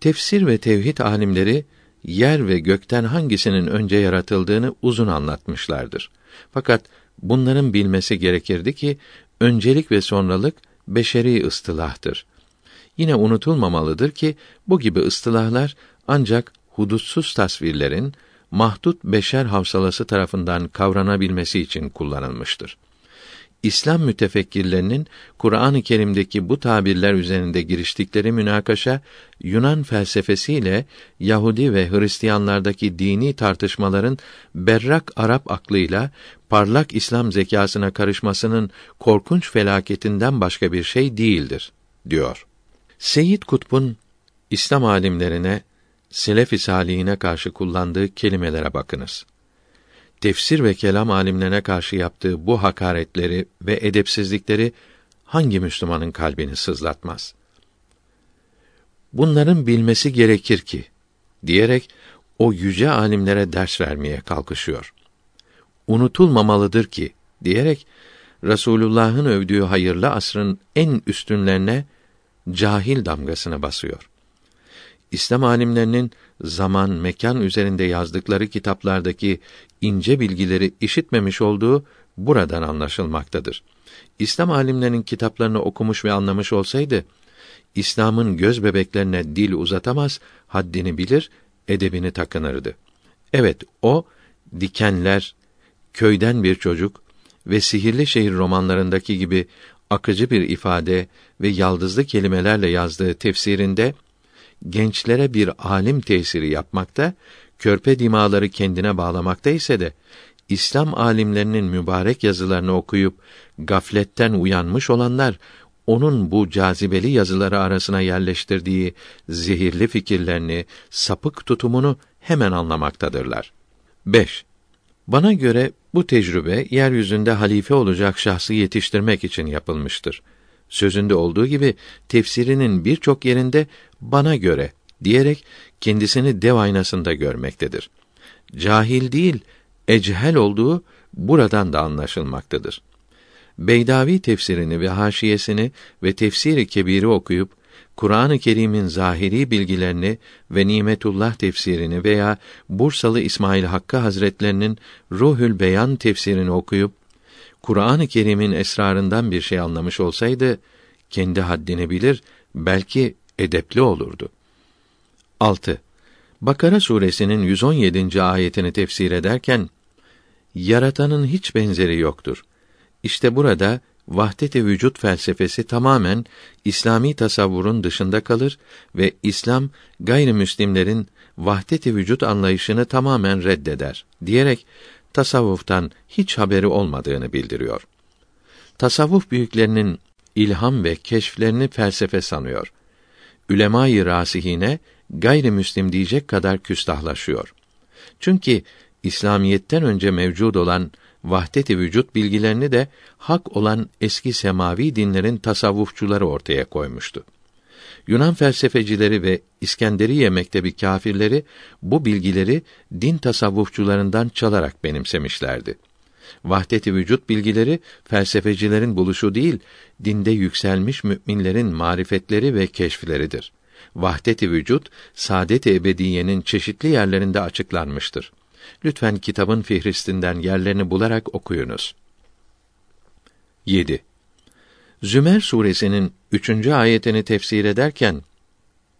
Tefsir ve tevhid alimleri yer ve gökten hangisinin önce yaratıldığını uzun anlatmışlardır. Fakat bunların bilmesi gerekirdi ki öncelik ve sonralık beşeri ıstılahtır. Yine unutulmamalıdır ki bu gibi ıstılahlar ancak hudutsuz tasvirlerin mahdut beşer havsalası tarafından kavranabilmesi için kullanılmıştır. İslam mütefekkirlerinin Kur'an-ı Kerim'deki bu tabirler üzerinde giriştikleri münakaşa Yunan felsefesiyle Yahudi ve Hristiyanlardaki dini tartışmaların berrak Arap aklıyla parlak İslam zekasına karışmasının korkunç felaketinden başka bir şey değildir diyor. Seyyid Kutb'un İslam alimlerine selef-i salihine karşı kullandığı kelimelere bakınız. Tefsir ve kelam alimlerine karşı yaptığı bu hakaretleri ve edepsizlikleri hangi Müslümanın kalbini sızlatmaz? Bunların bilmesi gerekir ki diyerek o yüce alimlere ders vermeye kalkışıyor. Unutulmamalıdır ki diyerek Resulullah'ın övdüğü hayırlı asrın en üstünlerine cahil damgasını basıyor. İslam alimlerinin zaman, mekan üzerinde yazdıkları kitaplardaki ince bilgileri işitmemiş olduğu buradan anlaşılmaktadır. İslam alimlerinin kitaplarını okumuş ve anlamış olsaydı, İslam'ın göz bebeklerine dil uzatamaz, haddini bilir, edebini takınırdı. Evet, o dikenler, köyden bir çocuk ve sihirli şehir romanlarındaki gibi akıcı bir ifade ve yaldızlı kelimelerle yazdığı tefsirinde gençlere bir alim tesiri yapmakta, körpe dimaları kendine bağlamakta ise de İslam alimlerinin mübarek yazılarını okuyup gafletten uyanmış olanlar onun bu cazibeli yazıları arasına yerleştirdiği zehirli fikirlerini, sapık tutumunu hemen anlamaktadırlar. 5. Bana göre bu tecrübe yeryüzünde halife olacak şahsı yetiştirmek için yapılmıştır. Sözünde olduğu gibi tefsirinin birçok yerinde bana göre diyerek kendisini dev aynasında görmektedir. Cahil değil, echel olduğu buradan da anlaşılmaktadır. Beydavi tefsirini ve haşiyesini ve tefsiri kebiri okuyup Kur'an-ı Kerim'in zahiri bilgilerini ve Nimetullah tefsirini veya Bursalı İsmail Hakkı Hazretlerinin Ruhül Beyan tefsirini okuyup Kur'an-ı Kerim'in esrarından bir şey anlamış olsaydı kendi haddini bilir, belki edepli olurdu. 6. Bakara suresinin 117. ayetini tefsir ederken yaratanın hiç benzeri yoktur. İşte burada vahdet-i vücut felsefesi tamamen İslami tasavvurun dışında kalır ve İslam gayrimüslimlerin vahdet-i vücut anlayışını tamamen reddeder diyerek tasavvuftan hiç haberi olmadığını bildiriyor. Tasavvuf büyüklerinin ilham ve keşflerini felsefe sanıyor. Ülemâ-i rasihine gayrimüslim diyecek kadar küstahlaşıyor. Çünkü İslamiyetten önce mevcud olan vahdet-i vücut bilgilerini de hak olan eski semavi dinlerin tasavvufçuları ortaya koymuştu. Yunan felsefecileri ve İskenderiye mektebi kâfirleri bu bilgileri din tasavvufçularından çalarak benimsemişlerdi. Vahdet-i vücut bilgileri felsefecilerin buluşu değil, dinde yükselmiş müminlerin marifetleri ve keşfleridir. Vahdet-i vücut saadet-i ebediyenin çeşitli yerlerinde açıklanmıştır. Lütfen kitabın fihristinden yerlerini bularak okuyunuz. 7. Zümer suresinin üçüncü ayetini tefsir ederken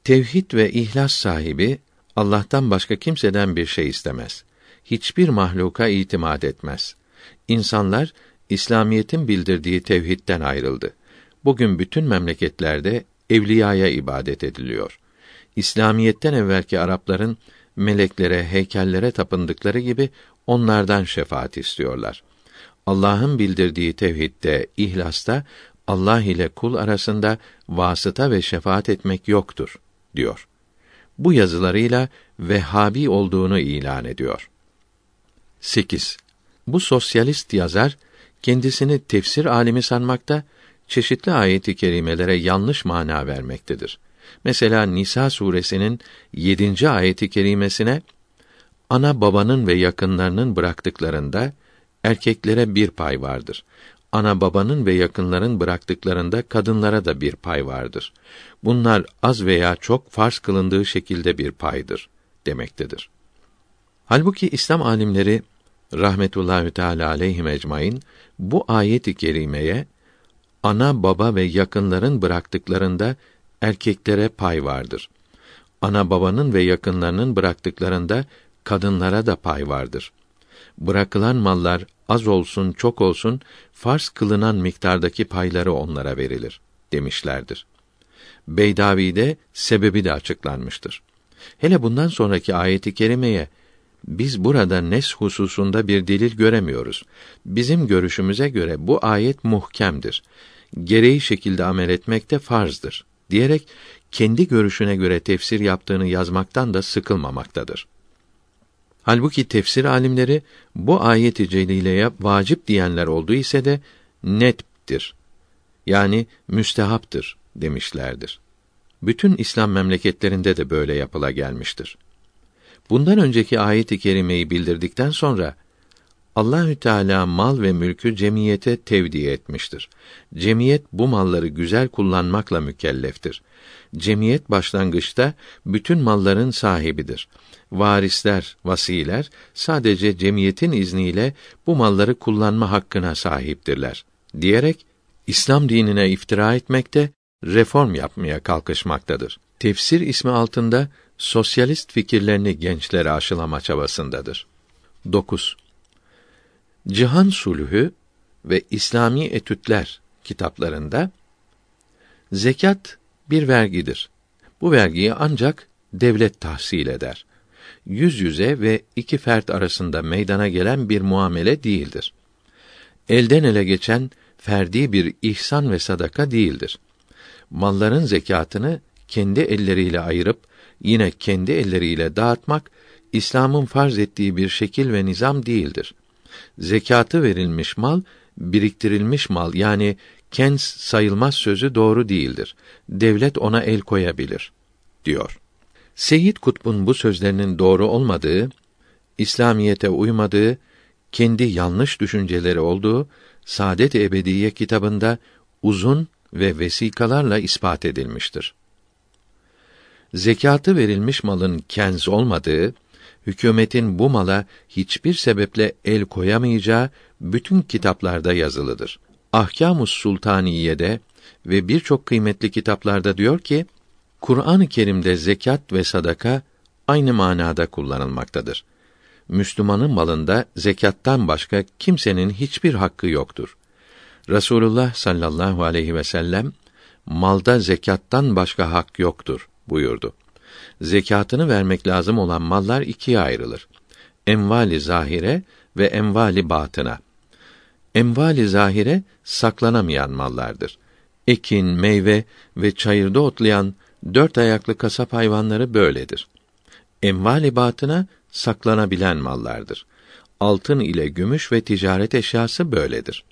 tevhid ve ihlas sahibi Allah'tan başka kimseden bir şey istemez. Hiçbir mahluka itimat etmez. İnsanlar İslamiyetin bildirdiği tevhidden ayrıldı. Bugün bütün memleketlerde evliyaya ibadet ediliyor. İslamiyetten evvelki Arapların meleklere, heykellere tapındıkları gibi onlardan şefaat istiyorlar. Allah'ın bildirdiği tevhidde, ihlasta Allah ile kul arasında vasıta ve şefaat etmek yoktur diyor. Bu yazılarıyla Vehhabi olduğunu ilan ediyor. 8. Bu sosyalist yazar kendisini tefsir alimi sanmakta, çeşitli ayet-i kerimelere yanlış mana vermektedir. Mesela Nisa suresinin 7. ayeti kerimesine ana babanın ve yakınlarının bıraktıklarında erkeklere bir pay vardır. Ana babanın ve yakınların bıraktıklarında kadınlara da bir pay vardır. Bunlar az veya çok farz kılındığı şekilde bir paydır demektedir. Halbuki İslam alimleri rahmetullahi teala aleyhi ecmaîn bu ayet-i kerimeye ana baba ve yakınların bıraktıklarında erkeklere pay vardır. Ana babanın ve yakınlarının bıraktıklarında kadınlara da pay vardır. Bırakılan mallar az olsun çok olsun farz kılınan miktardaki payları onlara verilir demişlerdir. Beydavi'de sebebi de açıklanmıştır. Hele bundan sonraki ayeti kerimeye biz burada nes hususunda bir delil göremiyoruz. Bizim görüşümüze göre bu ayet muhkemdir. Gereği şekilde amel etmekte farzdır diyerek kendi görüşüne göre tefsir yaptığını yazmaktan da sıkılmamaktadır. Halbuki tefsir alimleri bu ayet-i celileye vacip diyenler olduğu ise de nettir. Yani müstehaptır demişlerdir. Bütün İslam memleketlerinde de böyle yapıla gelmiştir. Bundan önceki ayet-i kerimeyi bildirdikten sonra Allahü Teala mal ve mülkü cemiyete tevdi etmiştir. Cemiyet bu malları güzel kullanmakla mükelleftir. Cemiyet başlangıçta bütün malların sahibidir. Varisler, vasiler sadece cemiyetin izniyle bu malları kullanma hakkına sahiptirler. Diyerek İslam dinine iftira etmekte, reform yapmaya kalkışmaktadır. Tefsir ismi altında sosyalist fikirlerini gençlere aşılama çabasındadır. 9. Cihan Sulhü ve İslami Etütler kitaplarında zekat bir vergidir. Bu vergiyi ancak devlet tahsil eder. Yüz yüze ve iki fert arasında meydana gelen bir muamele değildir. Elden ele geçen ferdi bir ihsan ve sadaka değildir. Malların zekatını kendi elleriyle ayırıp yine kendi elleriyle dağıtmak İslam'ın farz ettiği bir şekil ve nizam değildir. Zekatı verilmiş mal biriktirilmiş mal yani kens sayılmaz sözü doğru değildir. Devlet ona el koyabilir diyor. Seyyid Kutb'un bu sözlerinin doğru olmadığı, İslamiyete uymadığı, kendi yanlış düşünceleri olduğu Saadet Ebediye kitabında uzun ve vesikalarla ispat edilmiştir. Zekatı verilmiş malın kenz olmadığı, hükümetin bu mala hiçbir sebeple el koyamayacağı bütün kitaplarda yazılıdır. Ahkamus Sultaniye'de ve birçok kıymetli kitaplarda diyor ki, Kur'an-ı Kerim'de zekat ve sadaka aynı manada kullanılmaktadır. Müslümanın malında zekattan başka kimsenin hiçbir hakkı yoktur. Resulullah sallallahu aleyhi ve sellem malda zekattan başka hak yoktur buyurdu. Zekatını vermek lazım olan mallar ikiye ayrılır. Envali zahire ve envali batına. Envali zahire saklanamayan mallardır. Ekin, meyve ve çayırda otlayan dört ayaklı kasap hayvanları böyledir. Envali batına saklanabilen mallardır. Altın ile gümüş ve ticaret eşyası böyledir.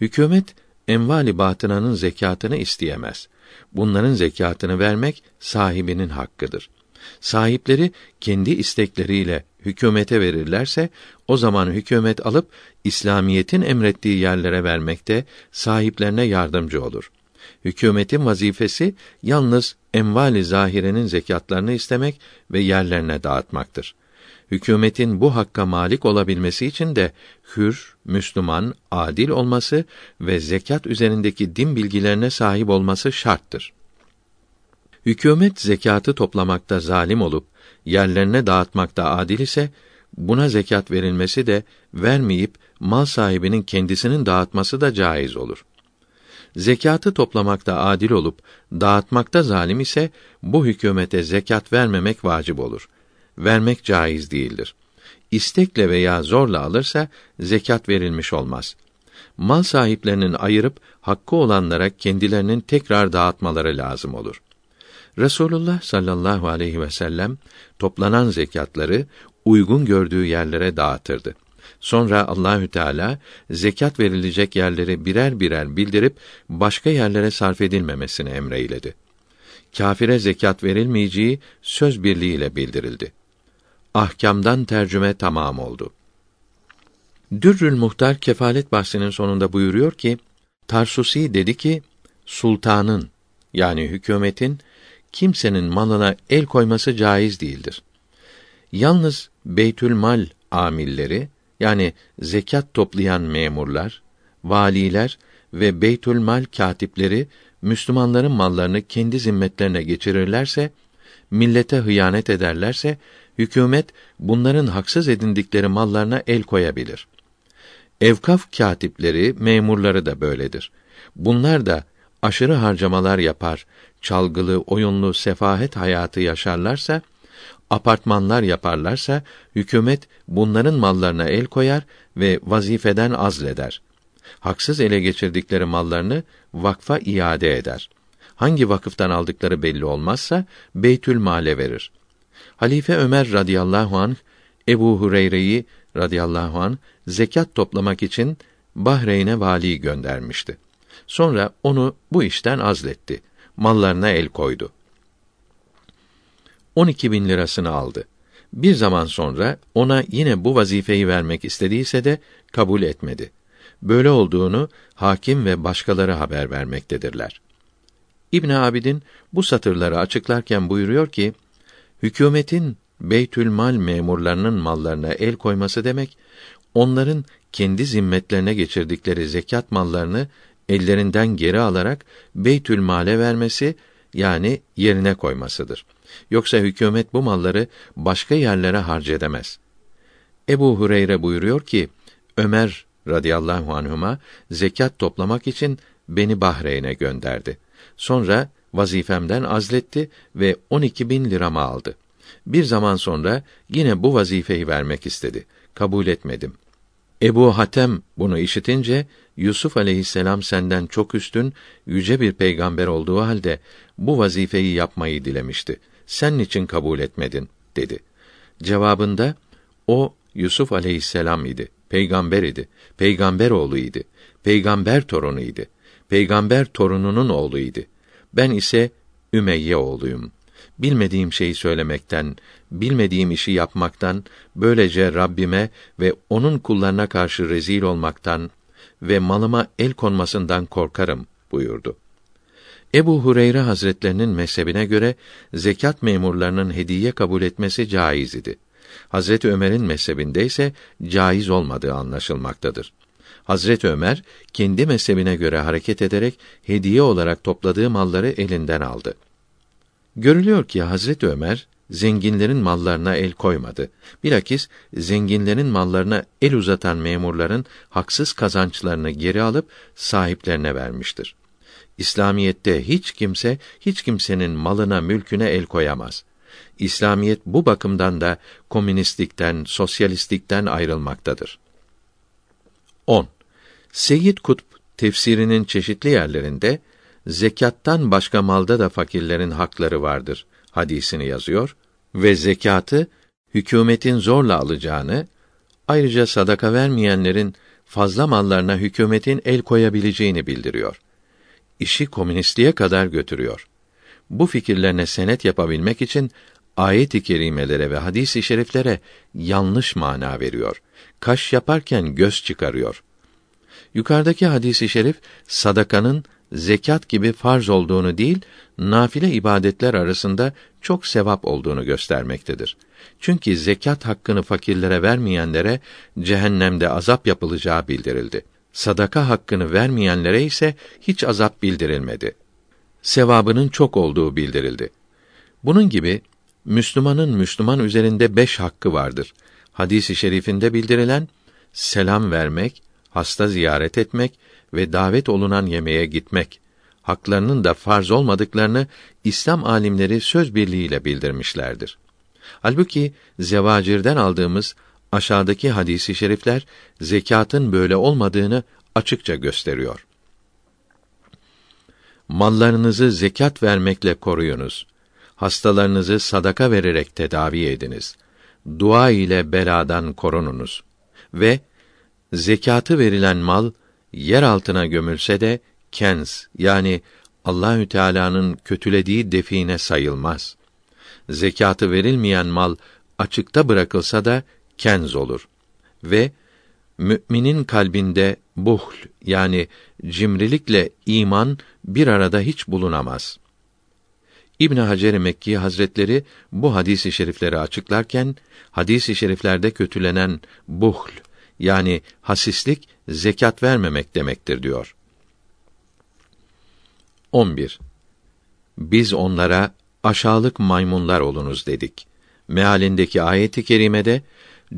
Hükümet envali batınanın zekatını isteyemez. Bunların zekatını vermek sahibinin hakkıdır. Sahipleri kendi istekleriyle hükümete verirlerse o zaman hükümet alıp İslamiyetin emrettiği yerlere vermekte sahiplerine yardımcı olur. Hükümetin vazifesi yalnız envali zahirenin zekatlarını istemek ve yerlerine dağıtmaktır. Hükümetin bu hakka malik olabilmesi için de hür, Müslüman, adil olması ve zekat üzerindeki din bilgilerine sahip olması şarttır. Hükümet zekatı toplamakta zalim olup yerlerine dağıtmakta adil ise buna zekat verilmesi de vermeyip mal sahibinin kendisinin dağıtması da caiz olur. Zekatı toplamakta adil olup dağıtmakta zalim ise bu hükümete zekat vermemek vacip olur. Vermek caiz değildir. İstekle veya zorla alırsa zekat verilmiş olmaz. Mal sahiplerinin ayırıp hakkı olanlara kendilerinin tekrar dağıtmaları lazım olur. Resulullah sallallahu aleyhi ve sellem toplanan zekatları uygun gördüğü yerlere dağıtırdı. Sonra Allahü Teala zekat verilecek yerleri birer birer bildirip başka yerlere sarf edilmemesini emreyledi. Kafire zekat verilmeyeceği söz birliğiyle bildirildi. Ahkamdan tercüme tamam oldu. Dürrül Muhtar kefalet bahsinin sonunda buyuruyor ki, Tarsusi dedi ki, sultanın yani hükümetin kimsenin malına el koyması caiz değildir. Yalnız Beytül Mal amilleri yani zekat toplayan memurlar, valiler ve Beytül Mal katipleri Müslümanların mallarını kendi zimmetlerine geçirirlerse, millete hıyanet ederlerse, hükümet bunların haksız edindikleri mallarına el koyabilir. Evkaf katipleri, memurları da böyledir. Bunlar da aşırı harcamalar yapar, çalgılı, oyunlu, sefahet hayatı yaşarlarsa, apartmanlar yaparlarsa, hükümet bunların mallarına el koyar ve vazifeden azleder. Haksız ele geçirdikleri mallarını vakfa iade eder. Hangi vakıftan aldıkları belli olmazsa Beytül Male verir. Halife Ömer radıyallahu anh Ebu Hureyre'yi radıyallahu anh zekat toplamak için Bahreyn'e vali göndermişti. Sonra onu bu işten azletti. Mallarına el koydu. 12 bin lirasını aldı. Bir zaman sonra ona yine bu vazifeyi vermek istediyse de kabul etmedi. Böyle olduğunu hakim ve başkaları haber vermektedirler. İbn Abidin bu satırları açıklarken buyuruyor ki, hükümetin Beytül Mal memurlarının mallarına el koyması demek, onların kendi zimmetlerine geçirdikleri zekat mallarını ellerinden geri alarak Beytül Mal'e vermesi yani yerine koymasıdır. Yoksa hükümet bu malları başka yerlere harcedemez. Ebu Hureyre buyuruyor ki Ömer radıyallahu anhuma zekat toplamak için beni Bahreyn'e gönderdi. Sonra vazifemden azletti ve 12 bin liramı aldı. Bir zaman sonra yine bu vazifeyi vermek istedi. Kabul etmedim. Ebu Hatem bunu işitince Yusuf aleyhisselam senden çok üstün, yüce bir peygamber olduğu halde bu vazifeyi yapmayı dilemişti. Sen için kabul etmedin dedi. Cevabında o Yusuf aleyhisselam idi. Peygamber idi. Peygamber oğlu idi. Peygamber torunu idi. Peygamber torununun oğlu idi. Ben ise Ümeyye oğluyum. Bilmediğim şeyi söylemekten, bilmediğim işi yapmaktan, böylece Rabbime ve onun kullarına karşı rezil olmaktan ve malıma el konmasından korkarım buyurdu. Ebu Hureyre Hazretlerinin mezhebine göre zekat memurlarının hediye kabul etmesi caiz idi. Hazret Ömer'in mezhebinde ise caiz olmadığı anlaşılmaktadır. Hazret Ömer kendi mezhebine göre hareket ederek hediye olarak topladığı malları elinden aldı. Görülüyor ki Hazret Ömer zenginlerin mallarına el koymadı. Bilakis zenginlerin mallarına el uzatan memurların haksız kazançlarını geri alıp sahiplerine vermiştir. İslamiyette hiç kimse hiç kimsenin malına, mülküne el koyamaz. İslamiyet bu bakımdan da komünistlikten, sosyalistlikten ayrılmaktadır. 10. Seyyid Kutb tefsirinin çeşitli yerlerinde zekattan başka malda da fakirlerin hakları vardır hadisini yazıyor ve zekatı hükümetin zorla alacağını, ayrıca sadaka vermeyenlerin fazla mallarına hükümetin el koyabileceğini bildiriyor. İşi komünistliğe kadar götürüyor. Bu fikirlerine senet yapabilmek için ayet-i kerimelere ve hadis-i şeriflere yanlış mana veriyor. Kaş yaparken göz çıkarıyor. Yukarıdaki hadisi şerif sadakanın zekat gibi farz olduğunu değil, nafile ibadetler arasında çok sevap olduğunu göstermektedir. Çünkü zekat hakkını fakirlere vermeyenlere cehennemde azap yapılacağı bildirildi. Sadaka hakkını vermeyenlere ise hiç azap bildirilmedi. Sevabının çok olduğu bildirildi. Bunun gibi Müslümanın Müslüman üzerinde beş hakkı vardır. Hadis-i şerifinde bildirilen selam vermek, hasta ziyaret etmek ve davet olunan yemeğe gitmek haklarının da farz olmadıklarını İslam alimleri söz birliğiyle bildirmişlerdir. Halbuki zevacirden aldığımız aşağıdaki hadisi şerifler zekatın böyle olmadığını açıkça gösteriyor. Mallarınızı zekat vermekle koruyunuz. Hastalarınızı sadaka vererek tedavi ediniz. Dua ile beladan korununuz. Ve zekatı verilen mal yer altına gömülse de kens yani Allahü Teala'nın kötülediği define sayılmaz. Zekatı verilmeyen mal açıkta bırakılsa da kenz olur ve müminin kalbinde buhl yani cimrilikle iman bir arada hiç bulunamaz. İbn Hacer Mekki Hazretleri bu hadisi şerifleri açıklarken hadisi şeriflerde kötülenen buhl yani hasislik zekat vermemek demektir diyor. 11. Biz onlara aşağılık maymunlar olunuz dedik. Mealindeki ayeti kerimede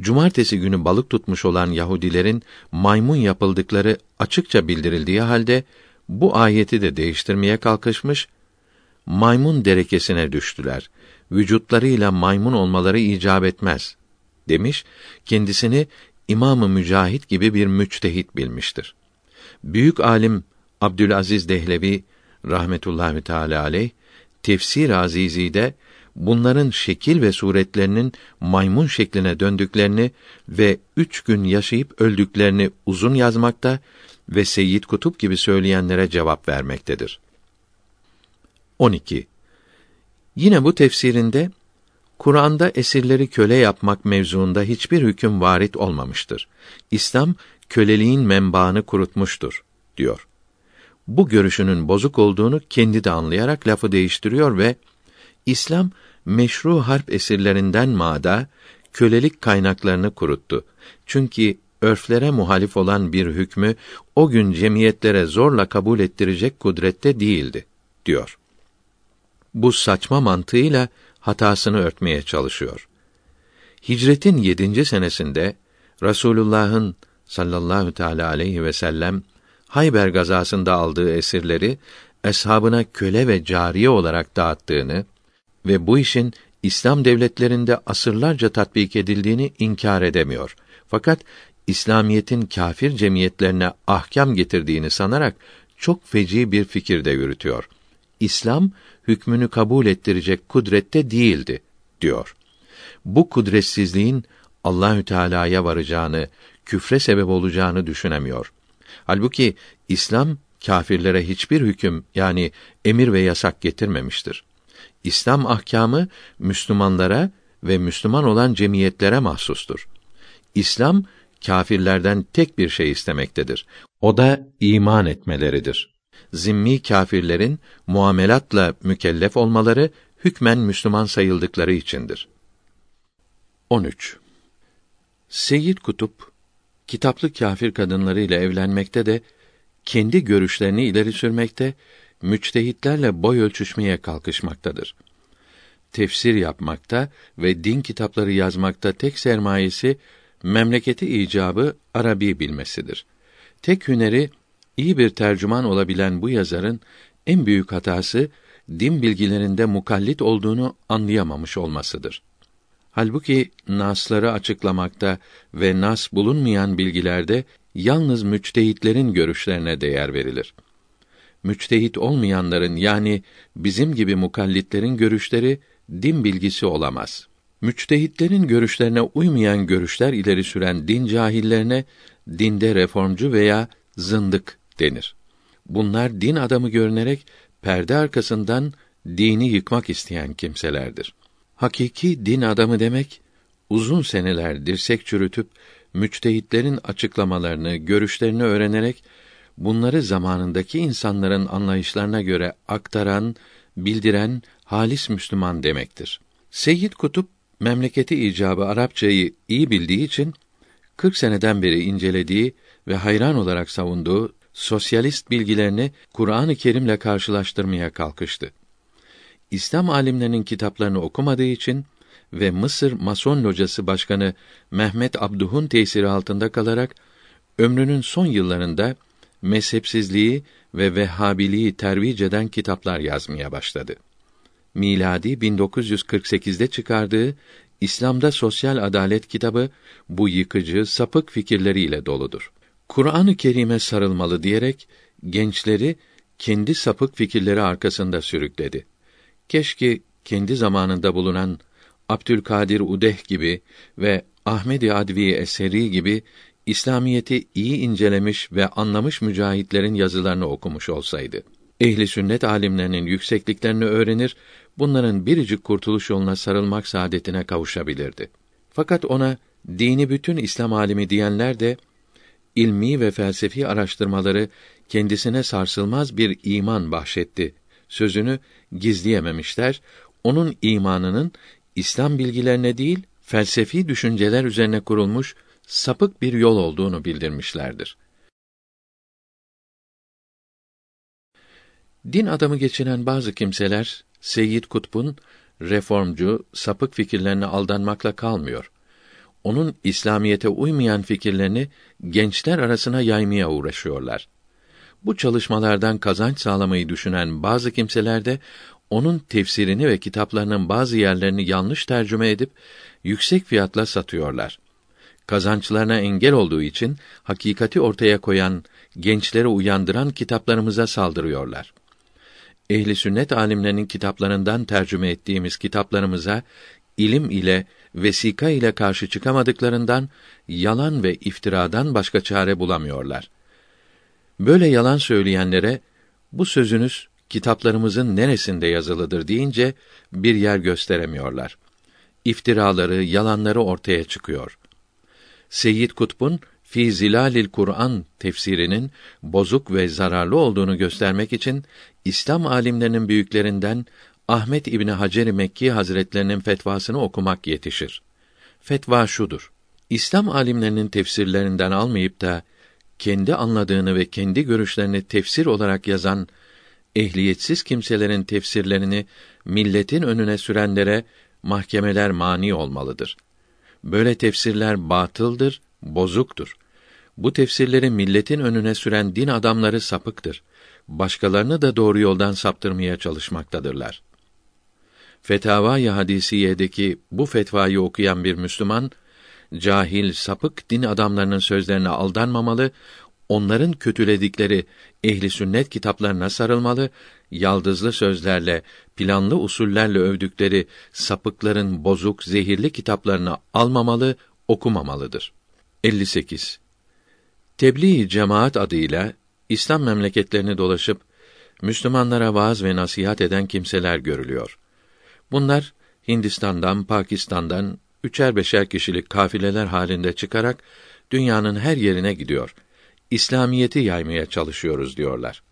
cumartesi günü balık tutmuş olan Yahudilerin maymun yapıldıkları açıkça bildirildiği halde bu ayeti de değiştirmeye kalkışmış, maymun derekesine düştüler. Vücutlarıyla maymun olmaları icap etmez demiş. Kendisini İmamı Mücahit gibi bir müçtehit bilmiştir. Büyük alim Abdülaziz Dehlevi rahmetullahi teala aleyh Tefsir Azizi'de bunların şekil ve suretlerinin maymun şekline döndüklerini ve üç gün yaşayıp öldüklerini uzun yazmakta ve Seyyid Kutup gibi söyleyenlere cevap vermektedir. 12. Yine bu tefsirinde Kur'an'da esirleri köle yapmak mevzuunda hiçbir hüküm varit olmamıştır. İslam köleliğin menbaını kurutmuştur diyor. Bu görüşünün bozuk olduğunu kendi de anlayarak lafı değiştiriyor ve İslam meşru harp esirlerinden mada kölelik kaynaklarını kuruttu. Çünkü örflere muhalif olan bir hükmü o gün cemiyetlere zorla kabul ettirecek kudrette değildi diyor. Bu saçma mantığıyla hatasını örtmeye çalışıyor. Hicretin yedinci senesinde Rasulullah'ın sallallahu teala aleyhi ve sellem Hayber gazasında aldığı esirleri eshabına köle ve cariye olarak dağıttığını ve bu işin İslam devletlerinde asırlarca tatbik edildiğini inkar edemiyor. Fakat İslamiyetin kafir cemiyetlerine ahkam getirdiğini sanarak çok feci bir fikir de yürütüyor. İslam hükmünü kabul ettirecek kudrette değildi diyor. Bu kudretsizliğin Allahü Teala'ya varacağını, küfre sebep olacağını düşünemiyor. Halbuki İslam kâfirlere hiçbir hüküm yani emir ve yasak getirmemiştir. İslam ahkamı Müslümanlara ve Müslüman olan cemiyetlere mahsustur. İslam kâfirlerden tek bir şey istemektedir. O da iman etmeleridir. Zimmi kâfirlerin muamelatla mükellef olmaları hükmen Müslüman sayıldıkları içindir. 13. Seyyid Kutup kitaplı kâfir kadınlarıyla evlenmekte de kendi görüşlerini ileri sürmekte, müçtehitlerle boy ölçüşmeye kalkışmaktadır. Tefsir yapmakta ve din kitapları yazmakta tek sermayesi memleketi icabı Arabi bilmesidir. Tek hüneri iyi bir tercüman olabilen bu yazarın en büyük hatası din bilgilerinde mukallit olduğunu anlayamamış olmasıdır. Halbuki nasları açıklamakta ve nas bulunmayan bilgilerde yalnız müçtehitlerin görüşlerine değer verilir. Müçtehit olmayanların yani bizim gibi mukallitlerin görüşleri din bilgisi olamaz. Müçtehitlerin görüşlerine uymayan görüşler ileri süren din cahillerine dinde reformcu veya zındık denir. Bunlar din adamı görünerek perde arkasından dini yıkmak isteyen kimselerdir. Hakiki din adamı demek uzun seneler dirsek çürütüp müçtehitlerin açıklamalarını, görüşlerini öğrenerek bunları zamanındaki insanların anlayışlarına göre aktaran, bildiren halis Müslüman demektir. Seyyid Kutup memleketi icabı Arapçayı iyi bildiği için 40 seneden beri incelediği ve hayran olarak savunduğu sosyalist bilgilerini Kur'an-ı Kerim'le karşılaştırmaya kalkıştı. İslam alimlerinin kitaplarını okumadığı için ve Mısır Mason Locası Başkanı Mehmet Abduh'un tesiri altında kalarak ömrünün son yıllarında mezhepsizliği ve Vehhabiliği tervic eden kitaplar yazmaya başladı. Miladi 1948'de çıkardığı İslam'da Sosyal Adalet kitabı bu yıkıcı, sapık fikirleriyle doludur. Kur'an-ı Kerim'e sarılmalı diyerek gençleri kendi sapık fikirleri arkasında sürükledi. Keşke kendi zamanında bulunan Abdülkadir Udeh gibi ve Ahmedi Advi Eseri gibi İslamiyeti iyi incelemiş ve anlamış mücahitlerin yazılarını okumuş olsaydı. Ehli sünnet alimlerinin yüksekliklerini öğrenir, bunların biricik kurtuluş yoluna sarılmak saadetine kavuşabilirdi. Fakat ona dini bütün İslam alimi diyenler de ilmi ve felsefi araştırmaları kendisine sarsılmaz bir iman bahşetti. Sözünü gizleyememişler. Onun imanının İslam bilgilerine değil, felsefi düşünceler üzerine kurulmuş sapık bir yol olduğunu bildirmişlerdir. Din adamı geçinen bazı kimseler Seyyid Kutb'un reformcu, sapık fikirlerine aldanmakla kalmıyor. Onun İslamiyete uymayan fikirlerini gençler arasına yaymaya uğraşıyorlar. Bu çalışmalardan kazanç sağlamayı düşünen bazı kimseler de onun tefsirini ve kitaplarının bazı yerlerini yanlış tercüme edip yüksek fiyatla satıyorlar. Kazançlarına engel olduğu için hakikati ortaya koyan, gençleri uyandıran kitaplarımıza saldırıyorlar. Ehli sünnet alimlerinin kitaplarından tercüme ettiğimiz kitaplarımıza ilim ile vesika ile karşı çıkamadıklarından yalan ve iftiradan başka çare bulamıyorlar. Böyle yalan söyleyenlere bu sözünüz kitaplarımızın neresinde yazılıdır deyince bir yer gösteremiyorlar. İftiraları, yalanları ortaya çıkıyor. Seyyid Kutb'un Fi Zilalil Kur'an tefsirinin bozuk ve zararlı olduğunu göstermek için İslam alimlerinin büyüklerinden Ahmet İbni Hacer Mekki Hazretlerinin fetvasını okumak yetişir. Fetva şudur: İslam alimlerinin tefsirlerinden almayıp da kendi anladığını ve kendi görüşlerini tefsir olarak yazan ehliyetsiz kimselerin tefsirlerini milletin önüne sürenlere mahkemeler mani olmalıdır. Böyle tefsirler batıldır, bozuktur. Bu tefsirleri milletin önüne süren din adamları sapıktır. Başkalarını da doğru yoldan saptırmaya çalışmaktadırlar. Fetavai Hadisiye'deki bu fetvayı okuyan bir Müslüman, cahil, sapık din adamlarının sözlerine aldanmamalı, onların kötüledikleri ehli sünnet kitaplarına sarılmalı, yaldızlı sözlerle, planlı usullerle övdükleri sapıkların bozuk, zehirli kitaplarını almamalı, okumamalıdır. 58. Tebliğ cemaat adıyla İslam memleketlerini dolaşıp Müslümanlara vaaz ve nasihat eden kimseler görülüyor. Bunlar Hindistan'dan, Pakistan'dan üçer beşer kişilik kafileler halinde çıkarak dünyanın her yerine gidiyor. İslamiyeti yaymaya çalışıyoruz diyorlar.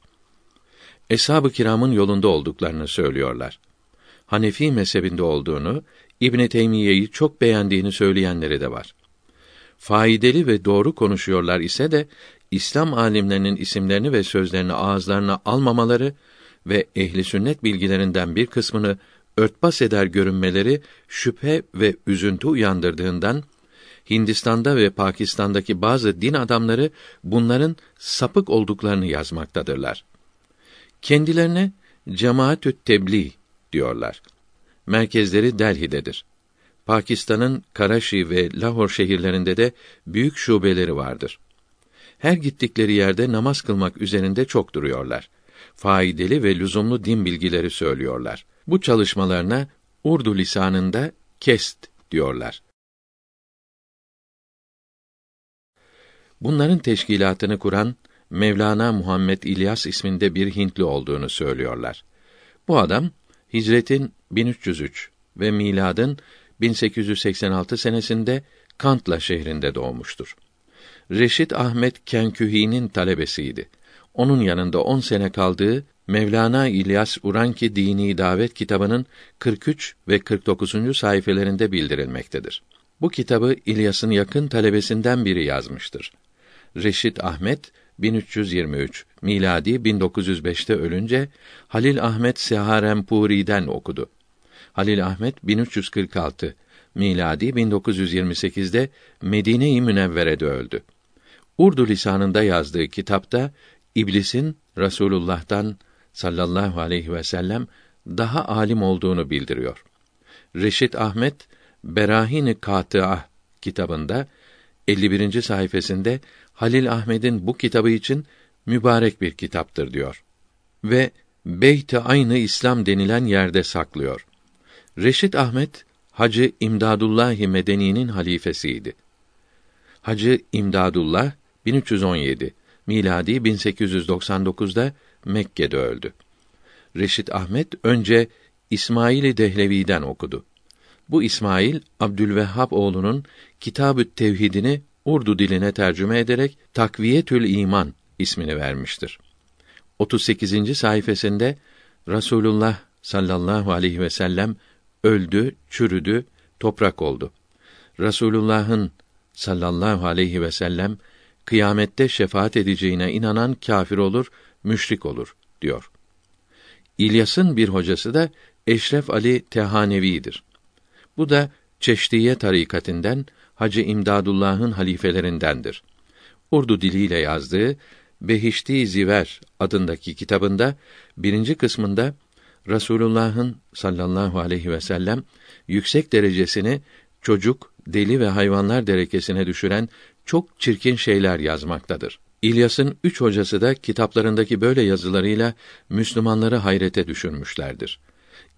Eshab-ı kiramın yolunda olduklarını söylüyorlar. Hanefi mezhebinde olduğunu, İbn Teymiye'yi çok beğendiğini söyleyenleri de var. Faydalı ve doğru konuşuyorlar ise de İslam alimlerinin isimlerini ve sözlerini ağızlarına almamaları ve ehli sünnet bilgilerinden bir kısmını örtbas eder görünmeleri şüphe ve üzüntü uyandırdığından Hindistan'da ve Pakistan'daki bazı din adamları bunların sapık olduklarını yazmaktadırlar. Kendilerine cemaatü tebliğ diyorlar. Merkezleri Delhi'dedir. Pakistan'ın Karaşi ve Lahor şehirlerinde de büyük şubeleri vardır. Her gittikleri yerde namaz kılmak üzerinde çok duruyorlar. Faydalı ve lüzumlu din bilgileri söylüyorlar. Bu çalışmalarına Urdu lisanında kest diyorlar. Bunların teşkilatını kuran Mevlana Muhammed İlyas isminde bir Hintli olduğunu söylüyorlar. Bu adam hicretin 1303 ve miladın 1886 senesinde Kantla şehrinde doğmuştur. Reşit Ahmet Kenkühi'nin talebesiydi. Onun yanında on sene kaldığı Mevlana İlyas Uranki Dini Davet kitabının 43 ve 49. sayfelerinde bildirilmektedir. Bu kitabı İlyas'ın yakın talebesinden biri yazmıştır. Reşit Ahmet 1323 miladi 1905'te ölünce Halil Ahmet Seharempuri'den okudu. Halil Ahmet 1346 miladi 1928'de Medine-i Münevvere'de öldü. Urdu lisanında yazdığı kitapta iblisin Rasulullah'tan sallallahu aleyhi ve sellem daha alim olduğunu bildiriyor. Reşit Ahmet Berahin-i Katıah kitabında 51. sayfasında Halil Ahmet'in bu kitabı için mübarek bir kitaptır diyor. Ve Beyt-i Aynı İslam denilen yerde saklıyor. Reşit Ahmet Hacı İmdadullah Medeni'nin halifesiydi. Hacı İmdadullah 1317 miladi 1899'da Mekke'de öldü. Reşit Ahmet önce İsmail Dehlevi'den okudu. Bu İsmail Abdülvehhab oğlunun Kitab-ı Tevhidini Urdu diline tercüme ederek Takviyetül İman ismini vermiştir. 38. sayfasında Rasulullah sallallahu aleyhi ve sellem öldü, çürüdü, toprak oldu. Rasulullah'ın sallallahu aleyhi ve sellem kıyamette şefaat edeceğine inanan kâfir olur, müşrik olur diyor. İlyas'ın bir hocası da Eşref Ali Tehanevi'dir. Bu da Çeşdiye tarikatinden Hacı İmdadullah'ın halifelerindendir. Urdu diliyle yazdığı Behişti Ziver adındaki kitabında birinci kısmında Rasulullah'ın sallallahu aleyhi ve sellem yüksek derecesini çocuk, deli ve hayvanlar derekesine düşüren çok çirkin şeyler yazmaktadır. İlyas'ın üç hocası da kitaplarındaki böyle yazılarıyla Müslümanları hayrete düşürmüşlerdir.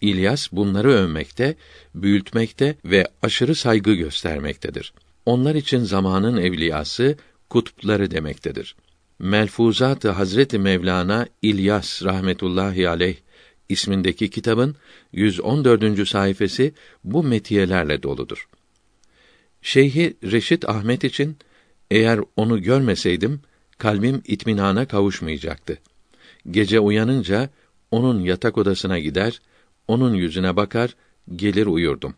İlyas bunları övmekte, büyütmekte ve aşırı saygı göstermektedir. Onlar için zamanın evliyası, kutupları demektedir. Melfuzat-ı Hazreti Mevlana İlyas rahmetullahi aleyh ismindeki kitabın 114. sayfası bu metiyelerle doludur. Şeyhi Reşit Ahmet için eğer onu görmeseydim kalbim itminana kavuşmayacaktı. Gece uyanınca onun yatak odasına gider, onun yüzüne bakar, gelir uyurdum.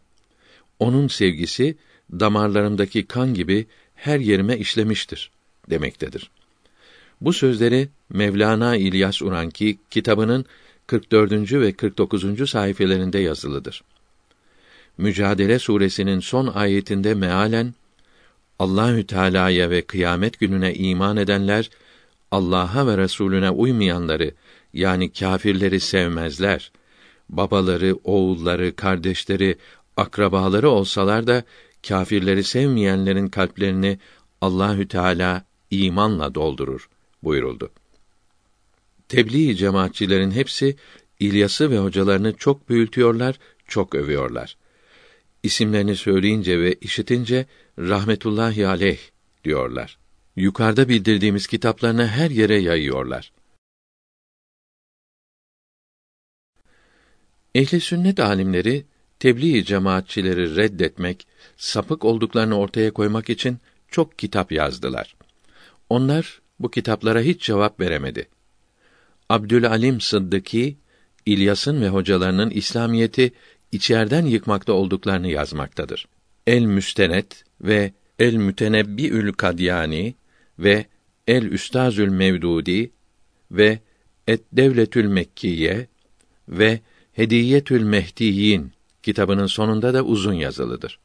Onun sevgisi damarlarımdaki kan gibi her yerime işlemiştir demektedir. Bu sözleri Mevlana İlyas Uranki kitabının 44. ve 49. sayfelerinde yazılıdır. Mücadele suresinin son ayetinde mealen Allahü Teala'ya ve kıyamet gününe iman edenler Allah'a ve Resulüne uymayanları yani kâfirleri sevmezler. Babaları, oğulları, kardeşleri, akrabaları olsalar da kâfirleri sevmeyenlerin kalplerini Allahü Teala imanla doldurur buyuruldu. Tebliğ cemaatçilerin hepsi İlyas'ı ve hocalarını çok büyütüyorlar, çok övüyorlar. İsimlerini söyleyince ve işitince rahmetullahi aleyh diyorlar. Yukarıda bildirdiğimiz kitaplarını her yere yayıyorlar. Ehli sünnet alimleri tebliğ cemaatçileri reddetmek, sapık olduklarını ortaya koymak için çok kitap yazdılar. Onlar bu kitaplara hiç cevap veremedi. Abdülalim Sıddıki İlyas'ın ve hocalarının İslamiyeti içerden yıkmakta olduklarını yazmaktadır. El Müstenet ve El Mütenebbiül Kadyani ve El Üstazül Mevdudi ve Et Devletül Mekkiye ve Hediyetül Mehdiyin kitabının sonunda da uzun yazılıdır.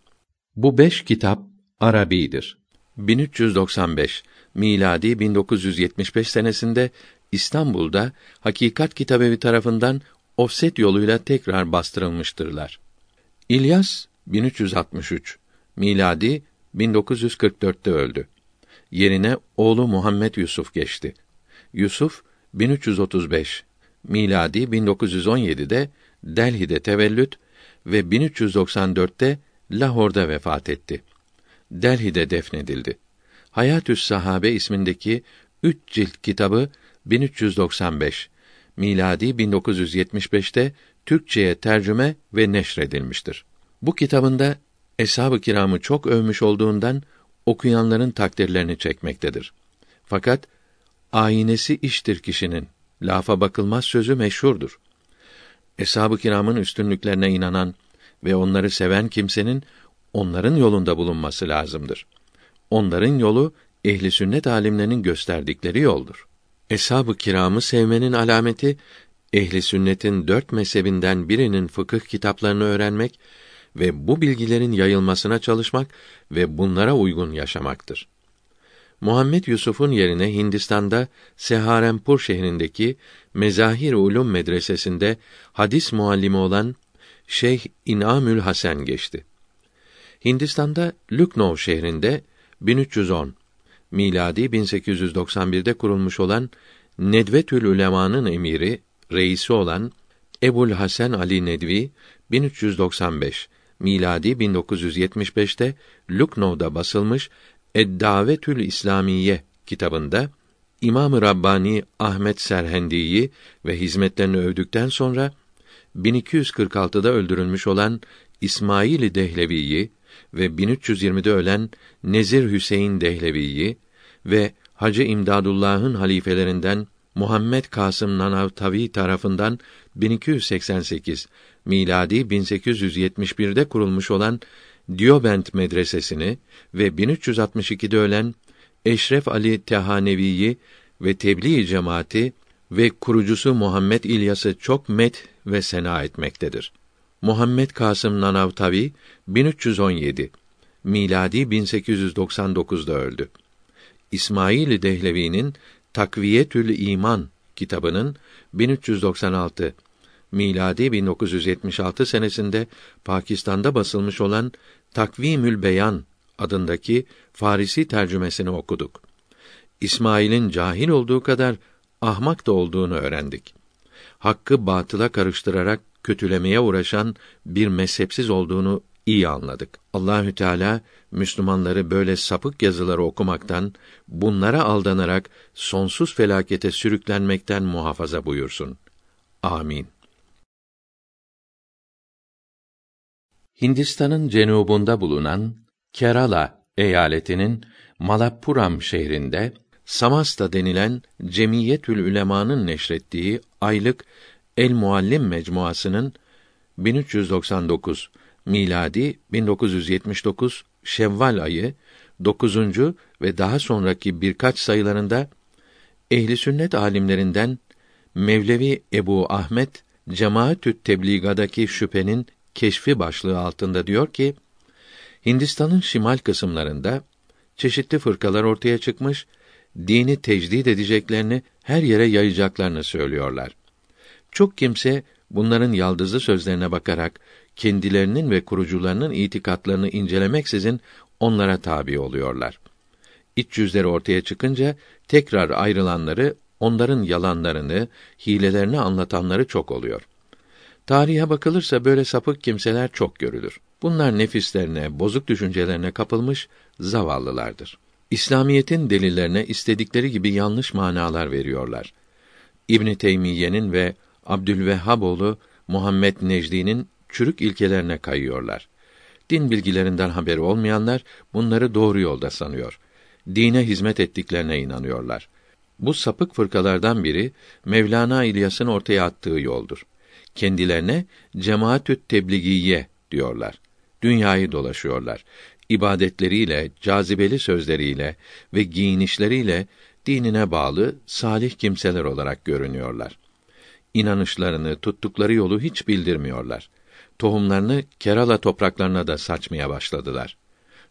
Bu beş kitap Arabidir. 1395 miladi 1975 senesinde İstanbul'da Hakikat Kitabevi tarafından ofset yoluyla tekrar bastırılmıştırlar. İlyas 1363 miladi 1944'te öldü. Yerine oğlu Muhammed Yusuf geçti. Yusuf 1335 miladi 1917'de Delhi'de tevellüt ve 1394'te Lahor'da vefat etti. Delhi'de defnedildi. Hayatü's Sahabe ismindeki üç cilt kitabı 1395 miladi 1975'te Türkçeye tercüme ve neşredilmiştir. Bu kitabında eshab-ı kiramı çok övmüş olduğundan okuyanların takdirlerini çekmektedir. Fakat aynesi iştir kişinin. Lafa bakılmaz sözü meşhurdur. Eshab-ı kiramın üstünlüklerine inanan ve onları seven kimsenin onların yolunda bulunması lazımdır. Onların yolu ehli sünnet alimlerinin gösterdikleri yoldur. Eshab-ı kiramı sevmenin alameti ehli sünnetin dört mezhebinden birinin fıkıh kitaplarını öğrenmek ve bu bilgilerin yayılmasına çalışmak ve bunlara uygun yaşamaktır. Muhammed Yusuf'un yerine Hindistan'da Seharenpur şehrindeki Mezahir Ulum Medresesi'nde hadis muallimi olan Şeyh İnamül Hasan geçti. Hindistan'da Lucknow şehrinde 1310 miladi 1891'de kurulmuş olan Nedvetül Ulema'nın emiri, reisi olan Ebul Hasan Ali Nedvi 1395 miladi 1975'te Lucknow'da basılmış Ed-Davetül İslamiye kitabında İmam-ı Rabbani Ahmet Serhendi'yi ve hizmetlerini övdükten sonra 1246'da öldürülmüş olan İsmail Dehlevi'yi ve 1320'de ölen Nezir Hüseyin Dehlevi'yi ve Hacı İmdadullah'ın halifelerinden Muhammed Kasım Nanavtavi tarafından 1288 miladi 1871'de kurulmuş olan Diobent medresesini ve 1362'de ölen Eşref Ali Tehanevi'yi ve tebliğ cemaati ve kurucusu Muhammed İlyas'ı çok met ve sena etmektedir. Muhammed Kasım Nanavtavi 1317 miladi 1899'da öldü. İsmail Dehlevi'nin Takviyetül İman kitabının 1396 miladi 1976 senesinde Pakistan'da basılmış olan Takvimül Beyan adındaki Farisi tercümesini okuduk. İsmail'in cahil olduğu kadar ahmak da olduğunu öğrendik. Hakkı batıla karıştırarak kötülemeye uğraşan bir mezhepsiz olduğunu iyi anladık. Allahü Teala Müslümanları böyle sapık yazıları okumaktan, bunlara aldanarak sonsuz felakete sürüklenmekten muhafaza buyursun. Amin. Hindistan'ın cenubunda bulunan Kerala eyaletinin Malappuram şehrinde Samasta denilen Cemiyetül Ülema'nın neşrettiği aylık El Muallim mecmuasının 1399 miladi 1979 Şevval ayı 9. ve daha sonraki birkaç sayılarında ehli sünnet alimlerinden Mevlevi Ebu Ahmet Cemaatü't Tebliğa'daki şüphenin keşfi başlığı altında diyor ki Hindistan'ın şimal kısımlarında çeşitli fırkalar ortaya çıkmış, dini tecdid edeceklerini, her yere yayacaklarını söylüyorlar. Çok kimse bunların yaldızlı sözlerine bakarak kendilerinin ve kurucularının itikatlarını incelemeksizin onlara tabi oluyorlar. İç yüzleri ortaya çıkınca tekrar ayrılanları, onların yalanlarını, hilelerini anlatanları çok oluyor. Tarihe bakılırsa böyle sapık kimseler çok görülür. Bunlar nefislerine, bozuk düşüncelerine kapılmış zavallılardır. İslamiyetin delillerine istedikleri gibi yanlış manalar veriyorlar. İbn Teymiyye'nin ve Abdülvehhaboğlu Muhammed Necdi'nin çürük ilkelerine kayıyorlar. Din bilgilerinden haberi olmayanlar bunları doğru yolda sanıyor. Dine hizmet ettiklerine inanıyorlar. Bu sapık fırkalardan biri Mevlana İlyas'ın ortaya attığı yoldur. Kendilerine cemaatü't tebligiye diyorlar. Dünyayı dolaşıyorlar. İbadetleriyle, cazibeli sözleriyle ve giyinişleriyle dinine bağlı salih kimseler olarak görünüyorlar. İnanışlarını, tuttukları yolu hiç bildirmiyorlar. Tohumlarını Kerala topraklarına da saçmaya başladılar.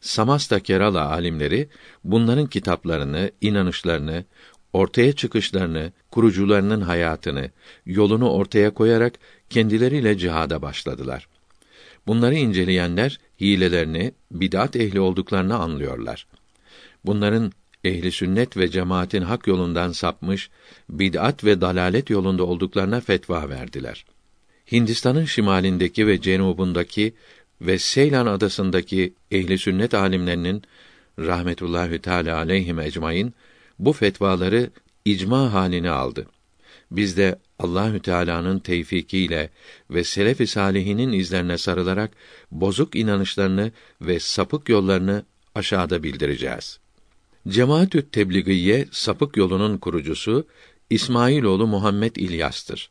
Samasta Kerala alimleri bunların kitaplarını, inanışlarını, ortaya çıkışlarını, kurucularının hayatını, yolunu ortaya koyarak kendileriyle cihada başladılar. Bunları inceleyenler hilelerini, bid'at ehli olduklarını anlıyorlar. Bunların ehli sünnet ve cemaatin hak yolundan sapmış, bid'at ve dalalet yolunda olduklarına fetva verdiler. Hindistan'ın şimalindeki ve cenubundaki ve Seylan adasındaki ehli sünnet alimlerinin rahmetullahi teala aleyhim ecmaîn bu fetvaları icma halini aldı. Biz de Allahü Teala'nın tevfikiyle ve selef-i salihinin izlerine sarılarak bozuk inanışlarını ve sapık yollarını aşağıda bildireceğiz. Cemaatü Tebligiye sapık yolunun kurucusu İsmailoğlu Muhammed İlyas'tır.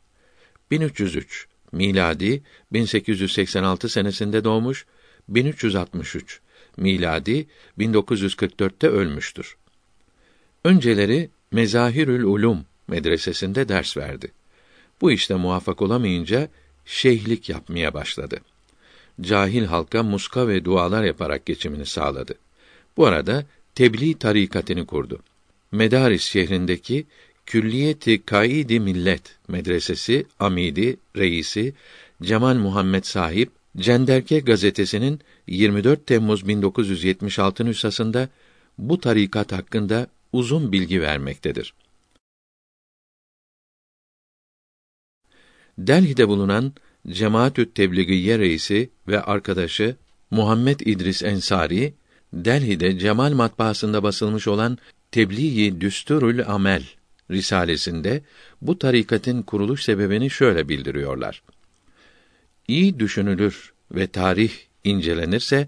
1303 miladi 1886 senesinde doğmuş, 1363 miladi 1944'te ölmüştür. Önceleri Mezahirül Ulum medresesinde ders verdi. Bu işte muvaffak olamayınca şeyhlik yapmaya başladı. Cahil halka muska ve dualar yaparak geçimini sağladı. Bu arada tebliğ tarikatını kurdu. Medaris şehrindeki Külliyeti Kaidi Millet medresesi amidi reisi Cemal Muhammed Sahip Cenderke gazetesinin 24 Temmuz 1976 nüshasında bu tarikat hakkında uzun bilgi vermektedir. Delhi'de bulunan Cemaatü't Tebliğiye reisi ve arkadaşı Muhammed İdris Ensari, Delhi'de Cemal matbaasında basılmış olan Tebliği Düsturul Amel risalesinde bu tarikatın kuruluş sebebini şöyle bildiriyorlar. İyi düşünülür ve tarih incelenirse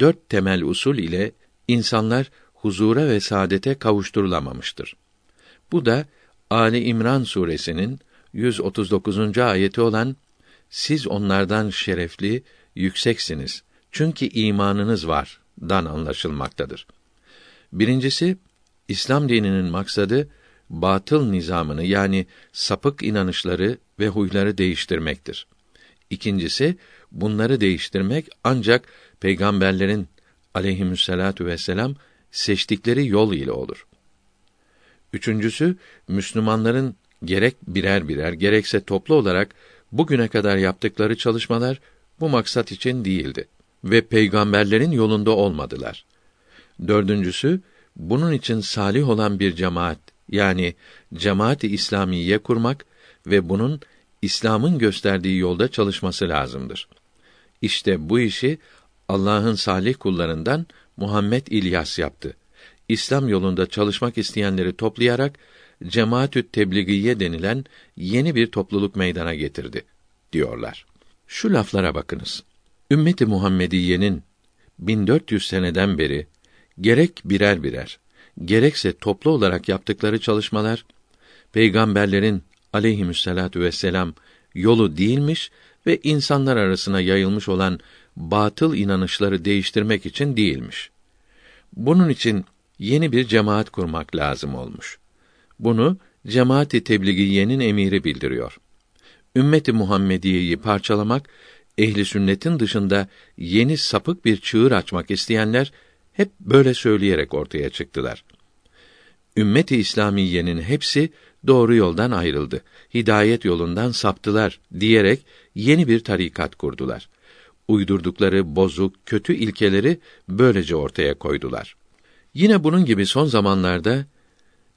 dört temel usul ile insanlar huzura ve saadete kavuşturulamamıştır. Bu da Ali İmran suresinin 139. ayeti olan siz onlardan şerefli, yükseksiniz. Çünkü imanınız var dan anlaşılmaktadır. Birincisi İslam dininin maksadı batıl nizamını yani sapık inanışları ve huyları değiştirmektir. İkincisi bunları değiştirmek ancak peygamberlerin aleyhissalatu vesselam seçtikleri yol ile olur. Üçüncüsü Müslümanların gerek birer birer gerekse toplu olarak bugüne kadar yaptıkları çalışmalar bu maksat için değildi ve peygamberlerin yolunda olmadılar. Dördüncüsü bunun için salih olan bir cemaat yani cemaat-i İslamiye kurmak ve bunun İslam'ın gösterdiği yolda çalışması lazımdır. İşte bu işi Allah'ın salih kullarından Muhammed İlyas yaptı. İslam yolunda çalışmak isteyenleri toplayarak Cemaatü Tebligiye denilen yeni bir topluluk meydana getirdi diyorlar. Şu laflara bakınız. Ümmeti Muhammediye'nin 1400 seneden beri gerek birer birer gerekse toplu olarak yaptıkları çalışmalar peygamberlerin aleyhissalatu vesselam yolu değilmiş ve insanlar arasına yayılmış olan batıl inanışları değiştirmek için değilmiş. Bunun için yeni bir cemaat kurmak lazım olmuş. Bunu Cemaati Tebligiye'nin emiri bildiriyor. Ümmeti Muhammediye'yi parçalamak, ehli sünnetin dışında yeni sapık bir çığır açmak isteyenler hep böyle söyleyerek ortaya çıktılar. Ümmeti İslamiyenin hepsi doğru yoldan ayrıldı. Hidayet yolundan saptılar diyerek yeni bir tarikat kurdular. Uydurdukları bozuk, kötü ilkeleri böylece ortaya koydular. Yine bunun gibi son zamanlarda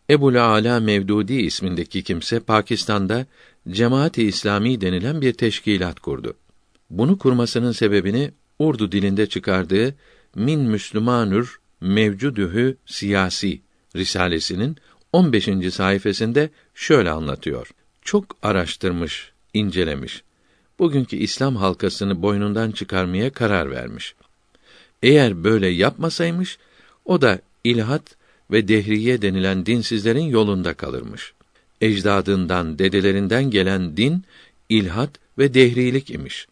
Ebul Ala Mevdudi ismindeki kimse Pakistan'da Cemaat-i İslami denilen bir teşkilat kurdu. Bunu kurmasının sebebini Urdu dilinde çıkardığı Min Müslümanür Mevcudühü Siyasi risalesinin 15. sayfasında şöyle anlatıyor. Çok araştırmış, incelemiş. Bugünkü İslam halkasını boynundan çıkarmaya karar vermiş. Eğer böyle yapmasaymış, o da ilhat ve dehriye denilen dinsizlerin yolunda kalırmış. Ecdadından, dedelerinden gelen din ilhat ve dehrilik imiş.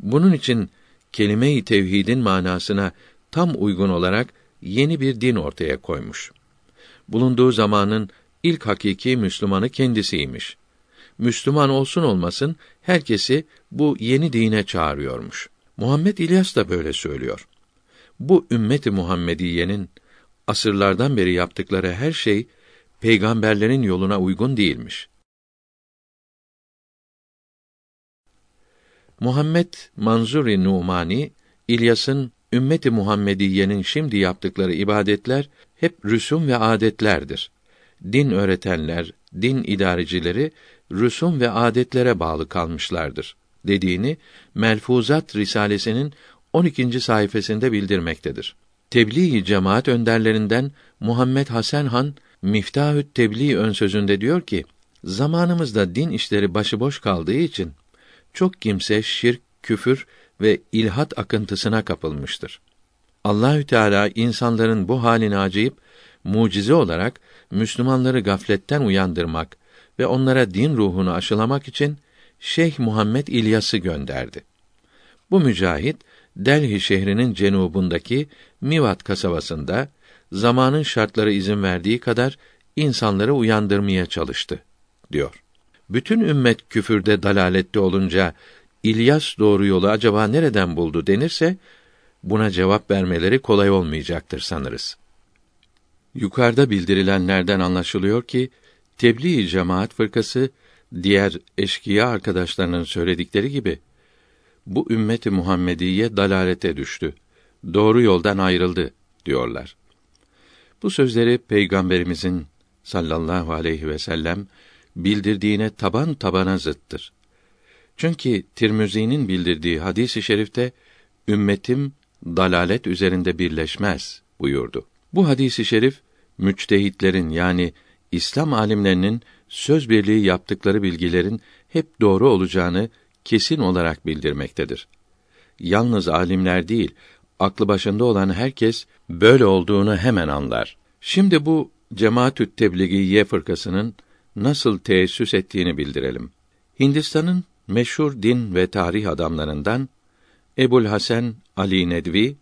Bunun için kelime-i tevhidin manasına tam uygun olarak yeni bir din ortaya koymuş. Bulunduğu zamanın ilk hakiki Müslümanı kendisiymiş. Müslüman olsun olmasın herkesi bu yeni dine çağırıyormuş. Muhammed İlyas da böyle söylüyor. Bu ümmeti Muhammediyenin asırlardan beri yaptıkları her şey peygamberlerin yoluna uygun değilmiş. Muhammed Manzuri Numani İlyas'ın ümmeti Muhammediyenin şimdi yaptıkları ibadetler hep rüsum ve adetlerdir. Din öğretenler, din idarecileri rüsum ve adetlere bağlı kalmışlardır dediğini Melfuzat Risalesinin 12. sayfasında bildirmektedir. Tebliğ cemaat önderlerinden Muhammed Hasan Han Miftahü't Tebliğ ön sözünde diyor ki: Zamanımızda din işleri başıboş kaldığı için çok kimse şirk, küfür ve ilhat akıntısına kapılmıştır. Allahü Teala insanların bu halini acıyıp mucize olarak Müslümanları gafletten uyandırmak ve onlara din ruhunu aşılamak için Şeyh Muhammed İlyas'ı gönderdi. Bu mücahit Delhi şehrinin cenubundaki Mivat kasabasında zamanın şartları izin verdiği kadar insanları uyandırmaya çalıştı diyor. Bütün ümmet küfürde dalalette olunca İlyas doğru yolu acaba nereden buldu denirse buna cevap vermeleri kolay olmayacaktır sanırız. Yukarıda bildirilenlerden anlaşılıyor ki tebliğ cemaat fırkası diğer eşkıya arkadaşlarının söyledikleri gibi bu ümmeti Muhammediye dalalete düştü. Doğru yoldan ayrıldı diyorlar. Bu sözleri peygamberimizin sallallahu aleyhi ve sellem bildirdiğine taban tabana zıttır. Çünkü Tirmizi'nin bildirdiği hadisi şerifte ümmetim dalalet üzerinde birleşmez buyurdu. Bu hadisi şerif müçtehitlerin yani İslam alimlerinin söz birliği yaptıkları bilgilerin hep doğru olacağını kesin olarak bildirmektedir. Yalnız alimler değil, aklı başında olan herkes böyle olduğunu hemen anlar. Şimdi bu Cemaatü't Tebliğiye fırkasının nasıl teessüs ettiğini bildirelim. Hindistan'ın meşhur din ve tarih adamlarından Ebul Hasan Ali Nedvi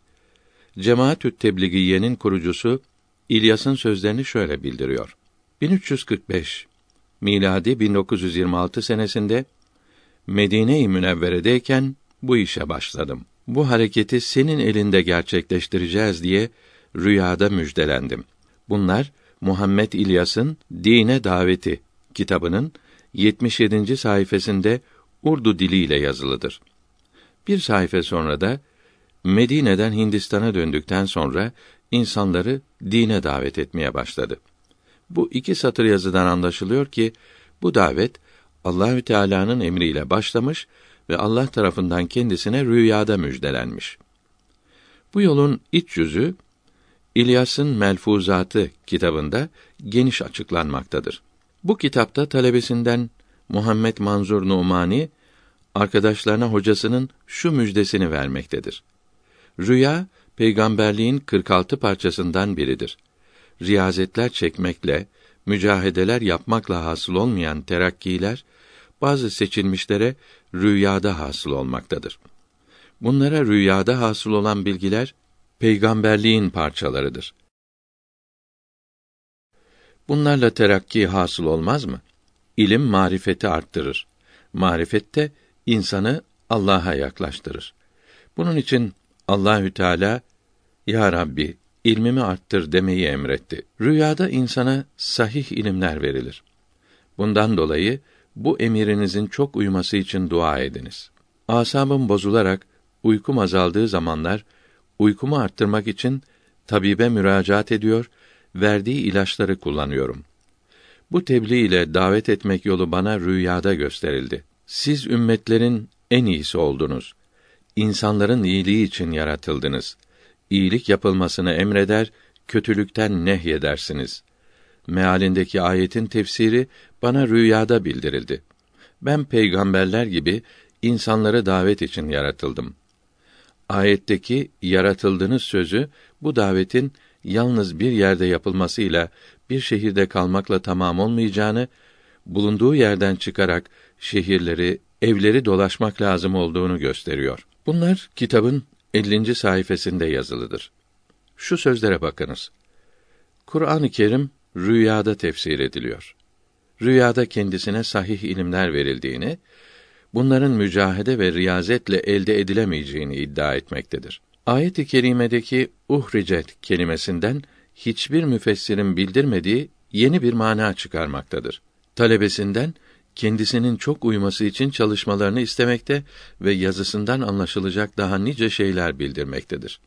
Cemaatü't Tebliğiye'nin kurucusu İlyas'ın sözlerini şöyle bildiriyor. 1345 miladi 1926 senesinde Medine-i Münevvere'deyken bu işe başladım. Bu hareketi senin elinde gerçekleştireceğiz diye rüyada müjdelendim. Bunlar Muhammed İlyas'ın Dine Daveti kitabının 77. sayfasında Urdu diliyle yazılıdır. Bir sayfa sonra da Medine'den Hindistan'a döndükten sonra insanları dine davet etmeye başladı. Bu iki satır yazıdan anlaşılıyor ki bu davet Allahü Teala'nın emriyle başlamış ve Allah tarafından kendisine rüyada müjdelenmiş. Bu yolun iç yüzü İlyas'ın Melfuzatı kitabında geniş açıklanmaktadır. Bu kitapta talebesinden Muhammed Manzur Numani arkadaşlarına hocasının şu müjdesini vermektedir. Rüya peygamberliğin 46 parçasından biridir. Riyazetler çekmekle, mücahedeler yapmakla hasıl olmayan terakkiler bazı seçilmişlere rüyada hasıl olmaktadır. Bunlara rüyada hasıl olan bilgiler peygamberliğin parçalarıdır. Bunlarla terakki hasıl olmaz mı? İlim marifeti arttırır. Marifet de insanı Allah'a yaklaştırır. Bunun için Allahü Teala Ya Rabbi ilmimi arttır demeyi emretti. Rüyada insana sahih ilimler verilir. Bundan dolayı bu emirinizin çok uyuması için dua ediniz. Asabım bozularak uykum azaldığı zamanlar uykumu arttırmak için tabibe müracaat ediyor, verdiği ilaçları kullanıyorum. Bu tebliğ ile davet etmek yolu bana rüyada gösterildi. Siz ümmetlerin en iyisi oldunuz. İnsanların iyiliği için yaratıldınız. İyilik yapılmasını emreder, kötülükten nehyedersiniz. Mealindeki ayetin tefsiri bana rüyada bildirildi. Ben peygamberler gibi insanları davet için yaratıldım. Ayetteki yaratıldığınız sözü bu davetin yalnız bir yerde yapılmasıyla bir şehirde kalmakla tamam olmayacağını, bulunduğu yerden çıkarak şehirleri, evleri dolaşmak lazım olduğunu gösteriyor. Bunlar kitabın 50. sayfasında yazılıdır. Şu sözlere bakınız. Kur'an-ı Kerim rüyada tefsir ediliyor. Rüyada kendisine sahih ilimler verildiğini, bunların mücahede ve riyazetle elde edilemeyeceğini iddia etmektedir. Ayet-i kerimedeki uhricet kelimesinden hiçbir müfessirin bildirmediği yeni bir mana çıkarmaktadır. Talebesinden kendisinin çok uyması için çalışmalarını istemekte ve yazısından anlaşılacak daha nice şeyler bildirmektedir.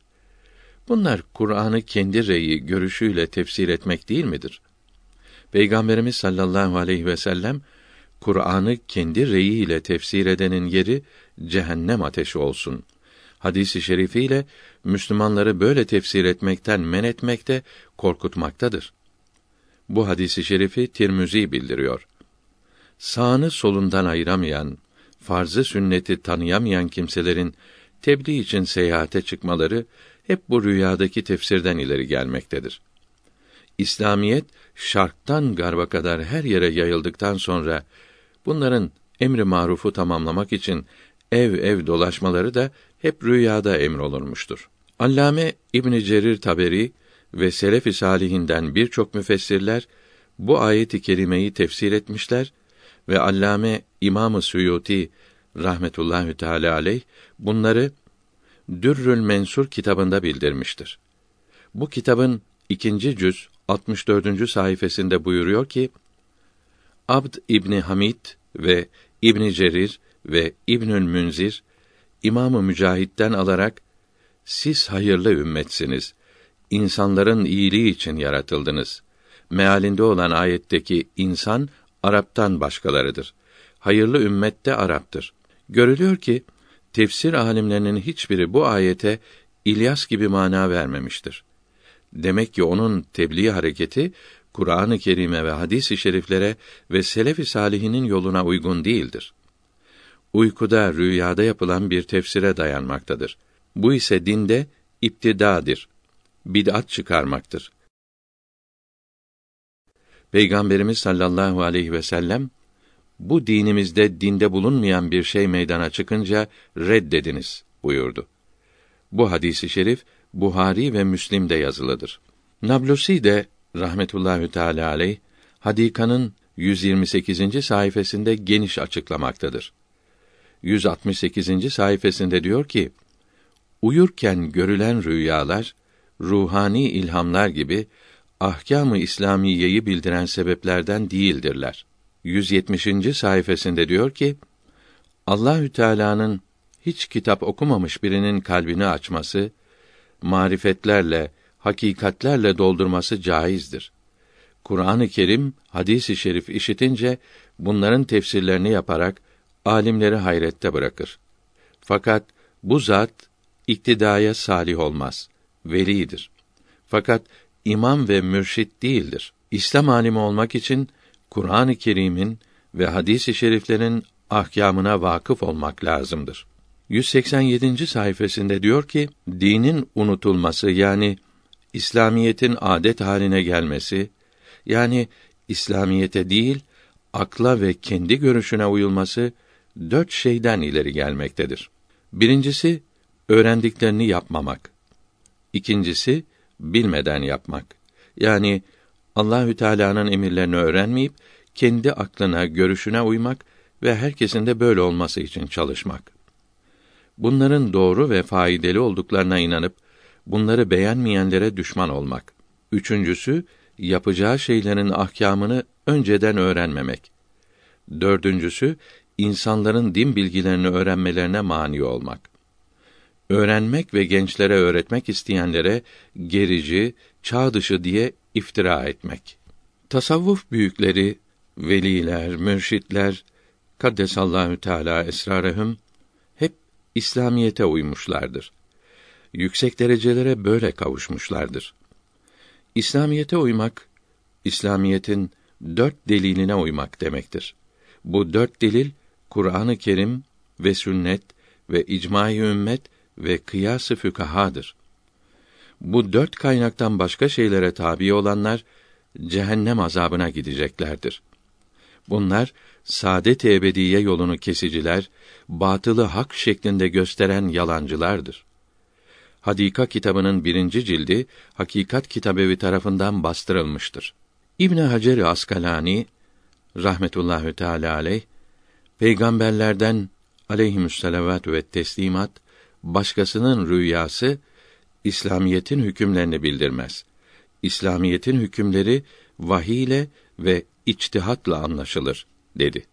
Bunlar Kur'an'ı kendi reyi, görüşüyle tefsir etmek değil midir? Peygamberimiz sallallahu aleyhi ve sellem Kur'an'ı kendi reyi ile tefsir edenin yeri cehennem ateşi olsun. Hadisi şerifiyle Müslümanları böyle tefsir etmekten men etmekte, korkutmaktadır. Bu hadisi şerifi Tirmizi bildiriyor. Sağını solundan ayıramayan, farzı sünneti tanıyamayan kimselerin tebliğ için seyahate çıkmaları hep bu rüyadaki tefsirden ileri gelmektedir. İslamiyet şarktan garba kadar her yere yayıldıktan sonra bunların emri marufu tamamlamak için ev ev dolaşmaları da hep rüyada emrolunmuştur. Allame İbn Cerir Taberi ve selef-i salihinden birçok müfessirler bu ayeti kerimeyi tefsir etmişler ve Allame İmam-ı Suyuti rahmetullahi teala aleyh bunları Dürrül Mensur kitabında bildirmiştir. Bu kitabın ikinci cüz 64. sayfasında buyuruyor ki Abd İbni Hamid ve İbni Cerir ve İbnül Münzir İmamı Mücahit'ten alarak siz hayırlı ümmetsiniz. İnsanların iyiliği için yaratıldınız. Mealinde olan ayetteki insan Arap'tan başkalarıdır. Hayırlı ümmet de Arap'tır. Görülüyor ki tefsir alimlerinin hiçbiri bu ayete İlyas gibi mana vermemiştir. Demek ki onun tebliğ hareketi Kur'an-ı Kerim'e ve hadis-i şeriflere ve selef-i salihinin yoluna uygun değildir. Uykuda, rüyada yapılan bir tefsire dayanmaktadır. Bu ise dinde iptidadır. Bid'at çıkarmaktır. Peygamberimiz sallallahu aleyhi ve sellem bu dinimizde dinde bulunmayan bir şey meydana çıkınca reddediniz buyurdu. Bu hadisi şerif Buhari ve Müslim'de yazılıdır. Nablusi de rahmetullahi teala aleyh Hadika'nın 128. sayfasında geniş açıklamaktadır. 168. sayfasında diyor ki: Uyurken görülen rüyalar ruhani ilhamlar gibi ahkâm-ı İslamiyeyi bildiren sebeplerden değildirler. 170. sayfasında diyor ki: Allahü Teala'nın hiç kitap okumamış birinin kalbini açması, marifetlerle, hakikatlerle doldurması caizdir. Kur'an-ı Kerim, hadis-i şerif işitince bunların tefsirlerini yaparak alimleri hayrette bırakır. Fakat bu zat iktidaya salih olmaz, velidir. Fakat imam ve mürşit değildir. İslam alimi olmak için Kur'an-ı Kerim'in ve hadis-i şeriflerin ahkamına vakıf olmak lazımdır. 187. sayfasında diyor ki, dinin unutulması yani İslamiyetin adet haline gelmesi, yani İslamiyete değil, akla ve kendi görüşüne uyulması dört şeyden ileri gelmektedir. Birincisi, öğrendiklerini yapmamak. İkincisi, bilmeden yapmak. Yani Allahü Teala'nın emirlerini öğrenmeyip kendi aklına, görüşüne uymak ve herkesin de böyle olması için çalışmak. Bunların doğru ve faydalı olduklarına inanıp bunları beğenmeyenlere düşman olmak. Üçüncüsü, yapacağı şeylerin ahkamını önceden öğrenmemek. Dördüncüsü, insanların din bilgilerini öğrenmelerine mani olmak. Öğrenmek ve gençlere öğretmek isteyenlere gerici, çağ dışı diye iftira etmek. Tasavvuf büyükleri, veliler, mürşitler, kaddesallahu teala esrarehum hep İslamiyete uymuşlardır. Yüksek derecelere böyle kavuşmuşlardır. İslamiyete uymak, İslamiyetin dört deliline uymak demektir. Bu dört delil Kur'an-ı Kerim ve sünnet ve icma-i ümmet ve kıyas-ı fükahadır. Bu dört kaynaktan başka şeylere tabi olanlar cehennem azabına gideceklerdir. Bunlar saadet ebediye yolunu kesiciler, batılı hak şeklinde gösteren yalancılardır. Hadika kitabının birinci cildi Hakikat Kitabevi tarafından bastırılmıştır. İbn Hacer Askalani rahmetullahü teala aleyh peygamberlerden aleyhimüsselavat ve teslimat başkasının rüyası İslamiyetin hükümlerini bildirmez. İslamiyetin hükümleri vahiy ile ve içtihatla anlaşılır dedi.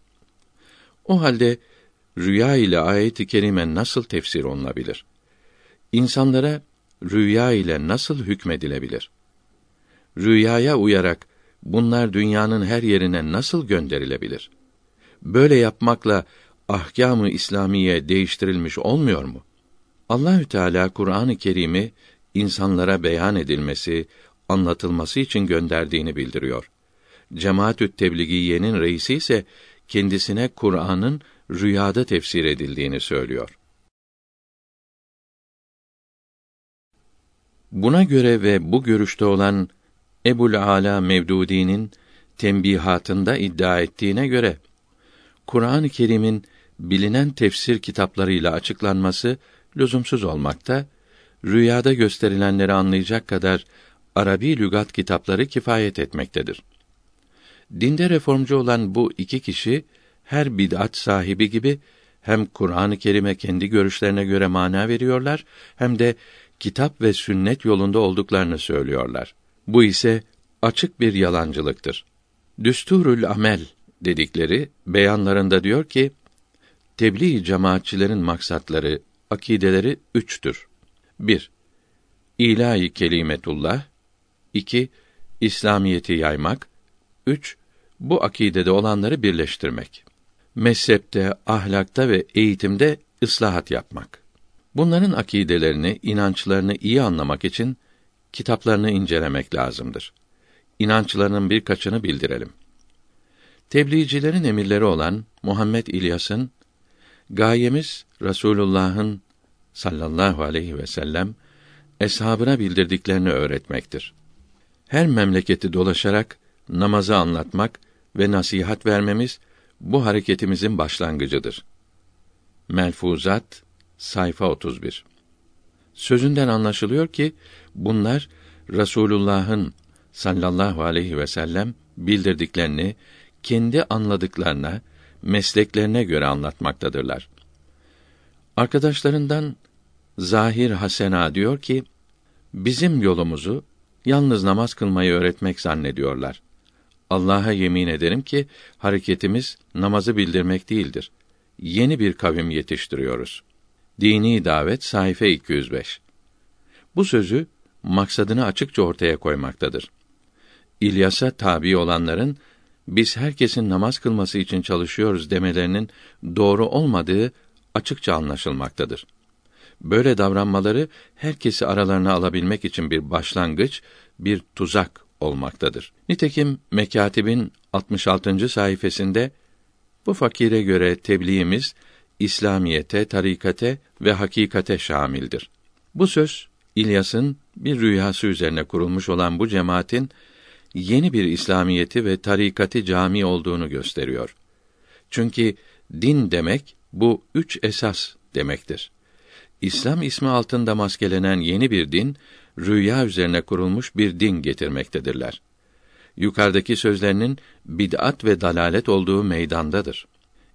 O halde rüya ile ayet-i kerime nasıl tefsir olunabilir? İnsanlara rüya ile nasıl hükmedilebilir? Rüyaya uyarak bunlar dünyanın her yerine nasıl gönderilebilir? Böyle yapmakla ahkâm-ı İslamiye değiştirilmiş olmuyor mu? Allahü Teala Kur'an-ı Kerim'i insanlara beyan edilmesi, anlatılması için gönderdiğini bildiriyor. Cemaatü't Tebligiye'nin reisi ise kendisine Kur'an'ın rüyada tefsir edildiğini söylüyor. Buna göre ve bu görüşte olan Ebul Ala Mevdudi'nin tembihatında iddia ettiğine göre Kur'an-ı Kerim'in bilinen tefsir kitaplarıyla açıklanması lüzumsuz olmakta, rüyada gösterilenleri anlayacak kadar Arabi lügat kitapları kifayet etmektedir. Dinde reformcu olan bu iki kişi her bid'at sahibi gibi hem Kur'an-ı Kerim'e kendi görüşlerine göre mana veriyorlar hem de kitap ve sünnet yolunda olduklarını söylüyorlar. Bu ise açık bir yalancılıktır. Düsturul amel dedikleri beyanlarında diyor ki tebliğ cemaatçilerin maksatları, akideleri üçtür. 1. İlahi kelimetullah 2. İslamiyeti yaymak 3. Bu akidede olanları birleştirmek. Mezhepte, ahlakta ve eğitimde ıslahat yapmak. Bunların akidelerini, inançlarını iyi anlamak için kitaplarını incelemek lazımdır. İnançlarının birkaçını bildirelim. Tebliğcilerin emirleri olan Muhammed İlyas'ın gayemiz Resulullah'ın sallallahu aleyhi ve sellem eshabına bildirdiklerini öğretmektir. Her memleketi dolaşarak namazı anlatmak ve nasihat vermemiz bu hareketimizin başlangıcıdır. Melfuzat sayfa 31. Sözünden anlaşılıyor ki bunlar Rasulullah'ın sallallahu aleyhi ve sellem bildirdiklerini kendi anladıklarına, mesleklerine göre anlatmaktadırlar. Arkadaşlarından Zahir Hasena diyor ki, bizim yolumuzu yalnız namaz kılmayı öğretmek zannediyorlar. Allah'a yemin ederim ki hareketimiz namazı bildirmek değildir. Yeni bir kavim yetiştiriyoruz. Dini davet sayfa 205. Bu sözü maksadını açıkça ortaya koymaktadır. İlyas'a tabi olanların biz herkesin namaz kılması için çalışıyoruz demelerinin doğru olmadığı açıkça anlaşılmaktadır. Böyle davranmaları herkesi aralarına alabilmek için bir başlangıç, bir tuzak olmaktadır. Nitekim Mekatib'in 66. sayfasında bu fakire göre tebliğimiz İslamiyete, tarikate ve hakikate şamildir. Bu söz İlyas'ın bir rüyası üzerine kurulmuş olan bu cemaatin yeni bir İslamiyeti ve tarikati cami olduğunu gösteriyor. Çünkü din demek bu üç esas demektir. İslam ismi altında maskelenen yeni bir din, rüya üzerine kurulmuş bir din getirmektedirler. Yukarıdaki sözlerinin bid'at ve dalalet olduğu meydandadır.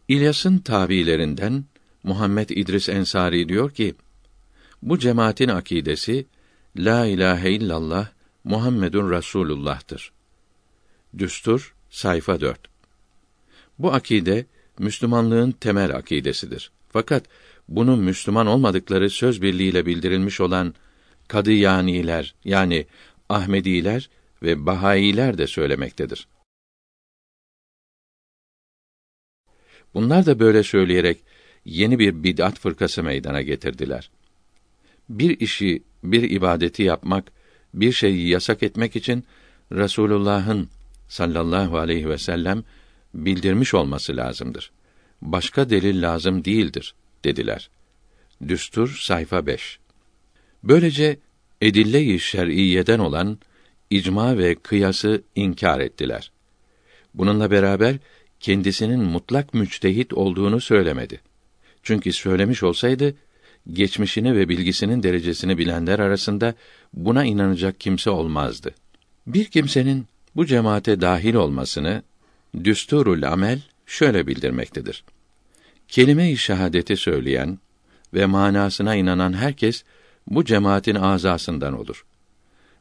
İlyas'ın tabilerinden Muhammed İdris Ensari diyor ki: Bu cemaatin akidesi la ilahe illallah Muhammedun Rasulullah'tır. Düstur sayfa 4. Bu akide Müslümanlığın temel akidesidir. Fakat bunu Müslüman olmadıkları söz birliğiyle bildirilmiş olan Kadıyaniler yani Ahmediler ve Bahailer de söylemektedir. Bunlar da böyle söyleyerek yeni bir bid'at fırkası meydana getirdiler. Bir işi, bir ibadeti yapmak, bir şeyi yasak etmek için Resulullah'ın sallallahu aleyhi ve sellem bildirmiş olması lazımdır. Başka delil lazım değildir dediler. Düstur sayfa 5. Böylece edille-i şer'iyeden olan icma ve kıyası inkar ettiler. Bununla beraber kendisinin mutlak müçtehit olduğunu söylemedi. Çünkü söylemiş olsaydı geçmişini ve bilgisinin derecesini bilenler arasında buna inanacak kimse olmazdı. Bir kimsenin bu cemaate dahil olmasını Düsturul Amel şöyle bildirmektedir. Kelime-i şehadeti söyleyen ve manasına inanan herkes bu cemaatin azasından olur.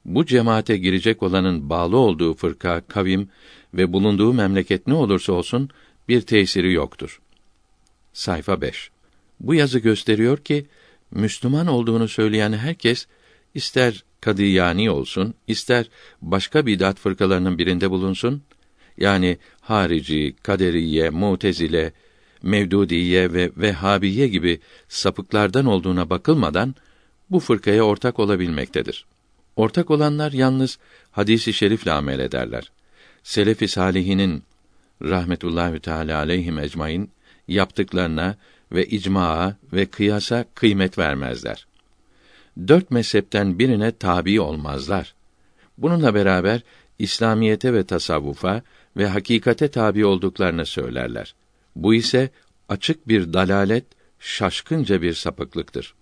Bu cemaate girecek olanın bağlı olduğu fırka, kavim ve bulunduğu memleket ne olursa olsun bir tesiri yoktur. Sayfa 5. Bu yazı gösteriyor ki Müslüman olduğunu söyleyen herkes ister Kadıyani olsun, ister başka bidat fırkalarının birinde bulunsun, yani harici, kaderiye, mutezile, mevdudiye ve vehhabiye gibi sapıklardan olduğuna bakılmadan bu fırkaya ortak olabilmektedir. Ortak olanlar yalnız hadisi şerifle amel ederler. Selef-i salihinin rahmetullahi teala aleyhim ecmaîn yaptıklarına ve icmaa ve kıyasa kıymet vermezler. Dört mezhepten birine tabi olmazlar. Bununla beraber İslamiyete ve tasavvufa ve hakikate tabi olduklarını söylerler. Bu ise açık bir dalalet, şaşkınca bir sapıklıktır.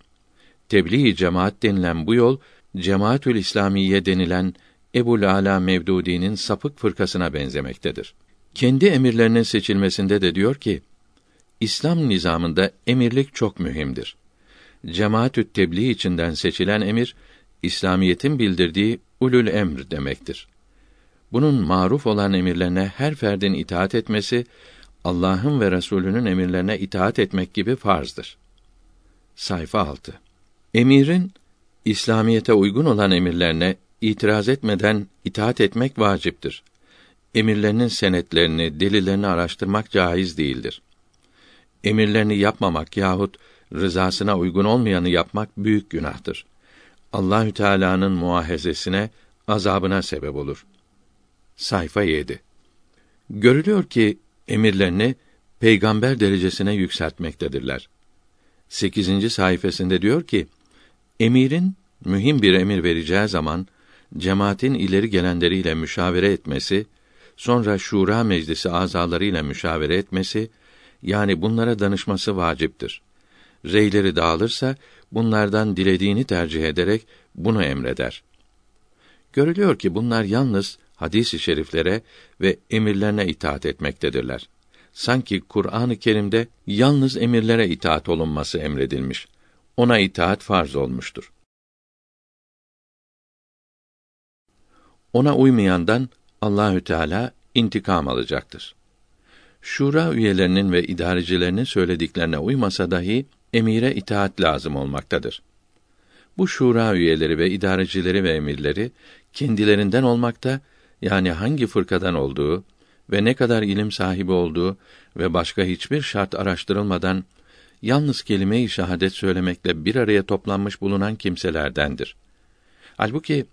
Tebliğ-i cemaat denilen bu yol, Cemaatül İslamiye denilen Ebul Ala Mevdudi'nin sapık fırkasına benzemektedir. Kendi emirlerinin seçilmesinde de diyor ki, İslam nizamında emirlik çok mühimdir. Cemaatü tebliğ içinden seçilen emir, İslamiyetin bildirdiği ulul emr demektir. Bunun maruf olan emirlerine her ferdin itaat etmesi, Allah'ın ve Resulünün emirlerine itaat etmek gibi farzdır. Sayfa 6. Emirin İslamiyete uygun olan emirlerine itiraz etmeden itaat etmek vaciptir. Emirlerinin senetlerini, delillerini araştırmak caiz değildir. Emirlerini yapmamak yahut rızasına uygun olmayanı yapmak büyük günahtır. Allahü Teala'nın muahezesine, azabına sebep olur. Sayfa 7. Görülüyor ki emirlerini peygamber derecesine yükseltmektedirler. 8. sayfasında diyor ki: Emirin mühim bir emir vereceği zaman cemaatin ileri gelenleriyle müşavere etmesi, sonra şura meclisi azalarıyla müşavere etmesi, yani bunlara danışması vaciptir. Reyleri dağılırsa bunlardan dilediğini tercih ederek bunu emreder. Görülüyor ki bunlar yalnız hadis-i şeriflere ve emirlerine itaat etmektedirler. Sanki Kur'an-ı Kerim'de yalnız emirlere itaat olunması emredilmiş. Ona itaat farz olmuştur. Ona uymayandan Allahü Teala intikam alacaktır. Şura üyelerinin ve idarecilerinin söylediklerine uymasa dahi emire itaat lazım olmaktadır. Bu şura üyeleri ve idarecileri ve emirleri kendilerinden olmakta yani hangi fırkadan olduğu ve ne kadar ilim sahibi olduğu ve başka hiçbir şart araştırılmadan yalnız kelime-i şehadet söylemekle bir araya toplanmış bulunan kimselerdendir. Halbuki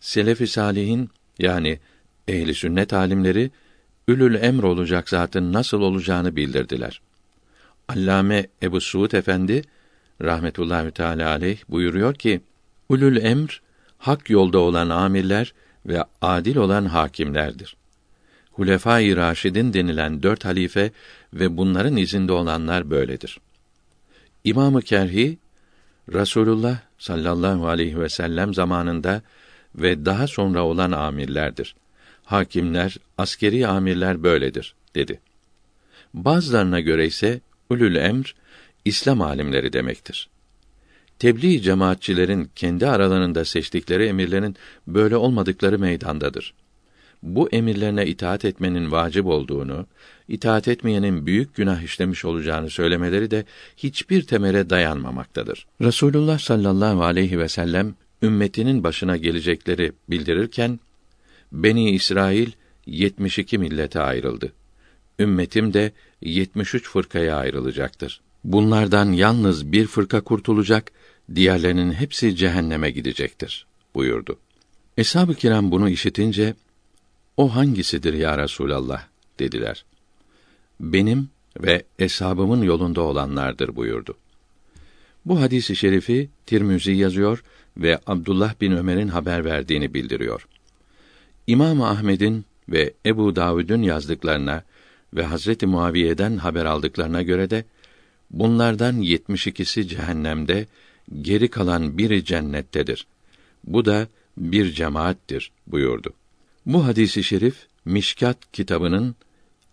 selef-i salihin yani ehli sünnet alimleri ülül emr olacak zatın nasıl olacağını bildirdiler. Allame Ebu Suud Efendi rahmetullahi teala aleyh buyuruyor ki: Ulul emr hak yolda olan amirler ve adil olan hakimlerdir. Hulefâ-i Raşidin denilen dört halife ve bunların izinde olanlar böyledir. İmamı Kerhi Rasulullah sallallahu aleyhi ve sellem zamanında ve daha sonra olan amirlerdir. Hakimler, askeri amirler böyledir dedi. Bazılarına göre ise ulul emr İslam alimleri demektir. Tebliğ cemaatçilerin kendi aralarında seçtikleri emirlerin böyle olmadıkları meydandadır. bu emirlerine itaat etmenin vacip olduğunu, itaat etmeyenin büyük günah işlemiş olacağını söylemeleri de hiçbir temele dayanmamaktadır. Resulullah sallallahu aleyhi ve sellem ümmetinin başına gelecekleri bildirirken Beni İsrail 72 millete ayrıldı. Ümmetim de 73 fırkaya ayrılacaktır. Bunlardan yalnız bir fırka kurtulacak, diğerlerinin hepsi cehenneme gidecektir buyurdu. Eshab-ı kiram bunu işitince o hangisidir ya Resulallah dediler. Benim ve eshabımın yolunda olanlardır buyurdu. Bu hadisi şerifi Tirmizi yazıyor ve Abdullah bin Ömer'in haber verdiğini bildiriyor. İmam Ahmed'in ve Ebu Davud'un yazdıklarına ve Hazreti Muaviye'den haber aldıklarına göre de bunlardan 72'si cehennemde, geri kalan biri cennettedir. Bu da bir cemaattir buyurdu. Bu hadisi şerif Mişkat kitabının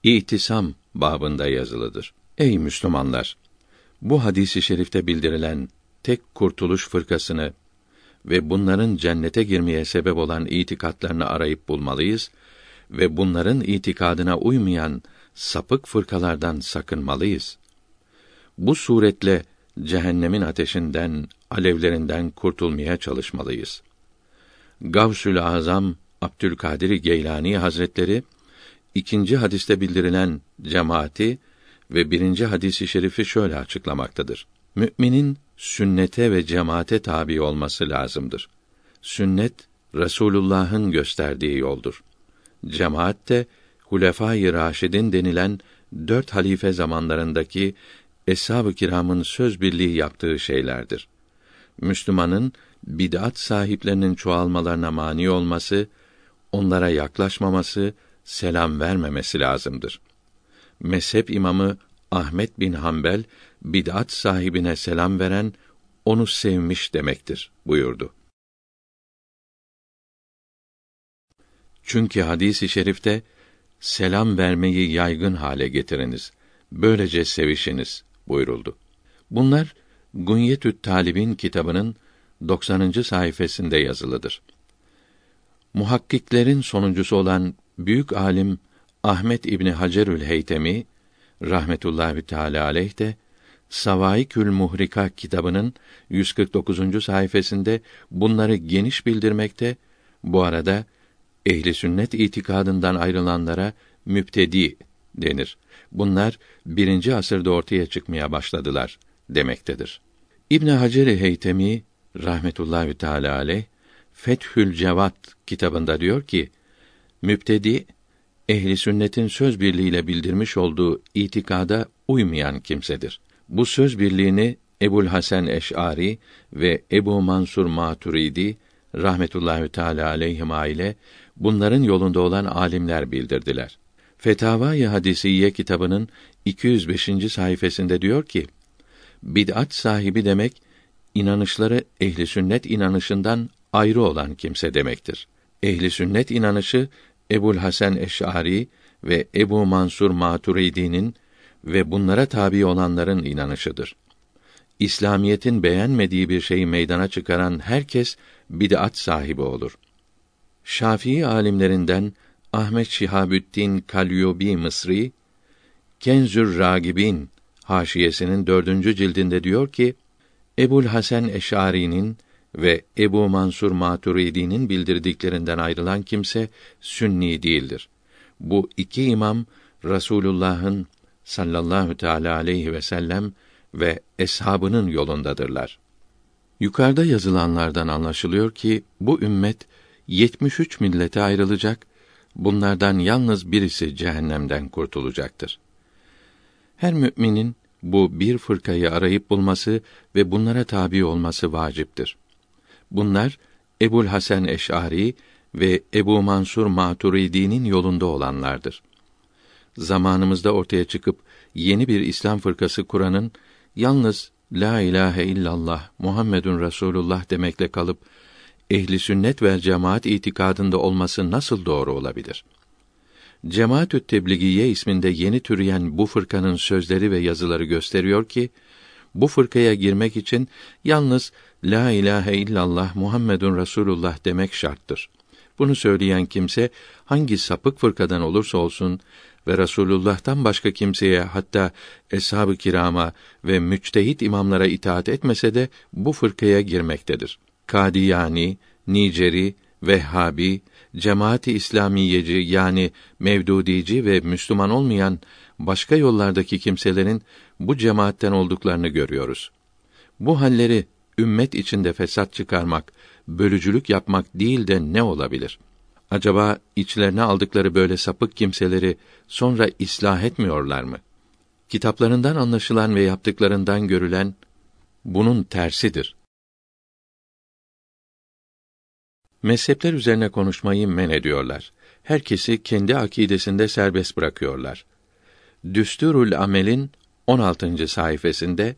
İtisam babında yazılıdır. Ey Müslümanlar! Bu hadisi şerifte bildirilen tek kurtuluş fırkasını ve bunların cennete girmeye sebep olan itikatlarını arayıp bulmalıyız ve bunların itikadına uymayan sapık fırkalardan sakınmalıyız. Bu suretle cehennemin ateşinden, alevlerinden kurtulmaya çalışmalıyız. Gavsül Azam Abdülkadir Geylani Hazretleri ikinci hadiste bildirilen cemaati ve birinci hadisi şerifi şöyle açıklamaktadır. Müminin sünnete ve cemaate tabi olması lazımdır. Sünnet Resulullah'ın gösterdiği yoldur. Cemaat de Hulefâ-i Raşidin denilen dört halife zamanlarındaki eshab-ı kiramın söz birliği yaptığı şeylerdir. Müslümanın bid'at sahiplerinin çoğalmalarına mani olması, onlara yaklaşmaması, selam vermemesi lazımdır. Mezhep imamı Ahmet bin Hanbel bid'at sahibine selam veren onu sevmiş demektir buyurdu. Çünkü hadisi i şerifte selam vermeyi yaygın hale getiriniz. Böylece sevişiniz buyuruldu. Bunlar Gunyetü't Talib'in kitabının 90. sayfasında yazılıdır. Muhakkiklerin sonuncusu olan büyük alim Ahmet İbni Hacerül Heytemi rahmetullahi teala aleyh de Savaikül Muhrika kitabının 149. sayfasında bunları geniş bildirmekte. Bu arada ehli sünnet itikadından ayrılanlara müptedi denir. Bunlar birinci asırda ortaya çıkmaya başladılar demektedir. İbn Hacer Heytemi rahmetullahi teala aleyh Fethül Cevat kitabında diyor ki müptedi ehli sünnetin söz birliğiyle bildirmiş olduğu itikada uymayan kimsedir. Bu söz birliğini Ebul Hasan Eş'ari ve Ebu Mansur Maturidi rahmetullahi teala aleyhima ile bunların yolunda olan alimler bildirdiler. Fetavai Hadisiye kitabının 205. sayfasında diyor ki: Bid'at sahibi demek inanışları ehli sünnet inanışından ayrı olan kimse demektir. Ehli sünnet inanışı Ebul Hasan Eş'ari ve Ebu Mansur Maturidi'nin ve bunlara tabi olanların inanışıdır. İslamiyetin beğenmediği bir şeyi meydana çıkaran herkes bid'at sahibi olur. Şafii alimlerinden Ahmet Şihabüddin Kalyubi Mısri Kenzür Ragibin haşiyesinin dördüncü cildinde diyor ki Ebul Hasan Eş'ari'nin ve Ebu Mansur Maturidi'nin bildirdiklerinden ayrılan kimse sünni değildir. Bu iki imam Rasulullah'ın sallallahu teala aleyhi ve sellem ve eshabının yolundadırlar. Yukarıda yazılanlardan anlaşılıyor ki bu ümmet 73 millete ayrılacak. Bunlardan yalnız birisi cehennemden kurtulacaktır. Her müminin bu bir fırkayı arayıp bulması ve bunlara tabi olması vaciptir. Bunlar Ebul Hasan Eş'ari ve Ebu Mansur Maturidi'nin yolunda olanlardır. Zamanımızda ortaya çıkıp yeni bir İslam fırkası kuranın yalnız la ilahe illallah Muhammedun Resulullah demekle kalıp ehli sünnet ve cemaat itikadında olması nasıl doğru olabilir? Cemaatü Tebligiye isminde yeni türeyen bu fırkanın sözleri ve yazıları gösteriyor ki bu fırkaya girmek için yalnız la ilahe illallah Muhammedun Resulullah demek şarttır. Bunu söyleyen kimse hangi sapık fırkadan olursa olsun ve Rasulullah'tan başka kimseye hatta eshab-ı kirama ve müçtehit imamlara itaat etmese de bu fırkaya girmektedir. Kadiyani, Niceri, Vehhabi, Cemaati İslamiyeci yani Mevdudici ve Müslüman olmayan başka yollardaki kimselerin bu cemaatten olduklarını görüyoruz. Bu halleri ümmet içinde fesat çıkarmak, bölücülük yapmak değil de ne olabilir? Acaba içlerine aldıkları böyle sapık kimseleri sonra ıslah etmiyorlar mı? Kitaplarından anlaşılan ve yaptıklarından görülen bunun tersidir. Mezhepler üzerine konuşmayı men ediyorlar. Herkesi kendi akidesinde serbest bırakıyorlar. Düsturul Amel'in 16. sayfasında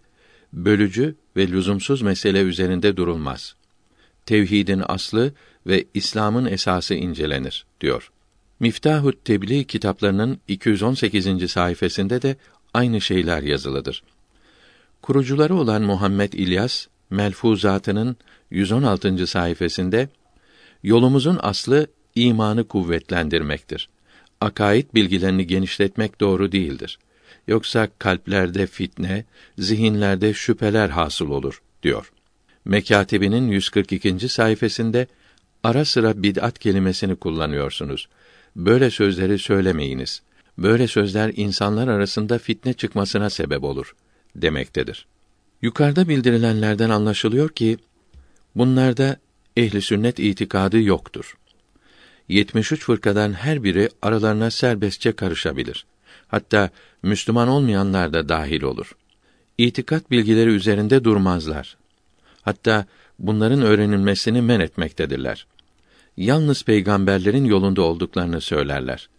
bölücü ve lüzumsuz mesele üzerinde durulmaz. Tevhidin aslı ve İslam'ın esası incelenir diyor. Miftahut Tebliğ kitaplarının 218. sayfasında de aynı şeyler yazılıdır. Kurucuları olan Muhammed İlyas Melfuzatının 116. sayfasında yolumuzun aslı imanı kuvvetlendirmektir. Akaid bilgilerini genişletmek doğru değildir. Yoksa kalplerde fitne, zihinlerde şüpheler hasıl olur diyor. Mekatibinin 142. sayfasında ara sıra bid'at kelimesini kullanıyorsunuz. Böyle sözleri söylemeyiniz. Böyle sözler insanlar arasında fitne çıkmasına sebep olur demektedir. Yukarıda bildirilenlerden anlaşılıyor ki bunlarda ehli sünnet itikadı yoktur. 73 fırkadan her biri aralarına serbestçe karışabilir. Hatta Müslüman olmayanlar da dahil olur. İtikat bilgileri üzerinde durmazlar. Hatta bunların öğrenilmesini men etmektedirler. Yalnız peygamberlerin yolunda olduklarını söylerler.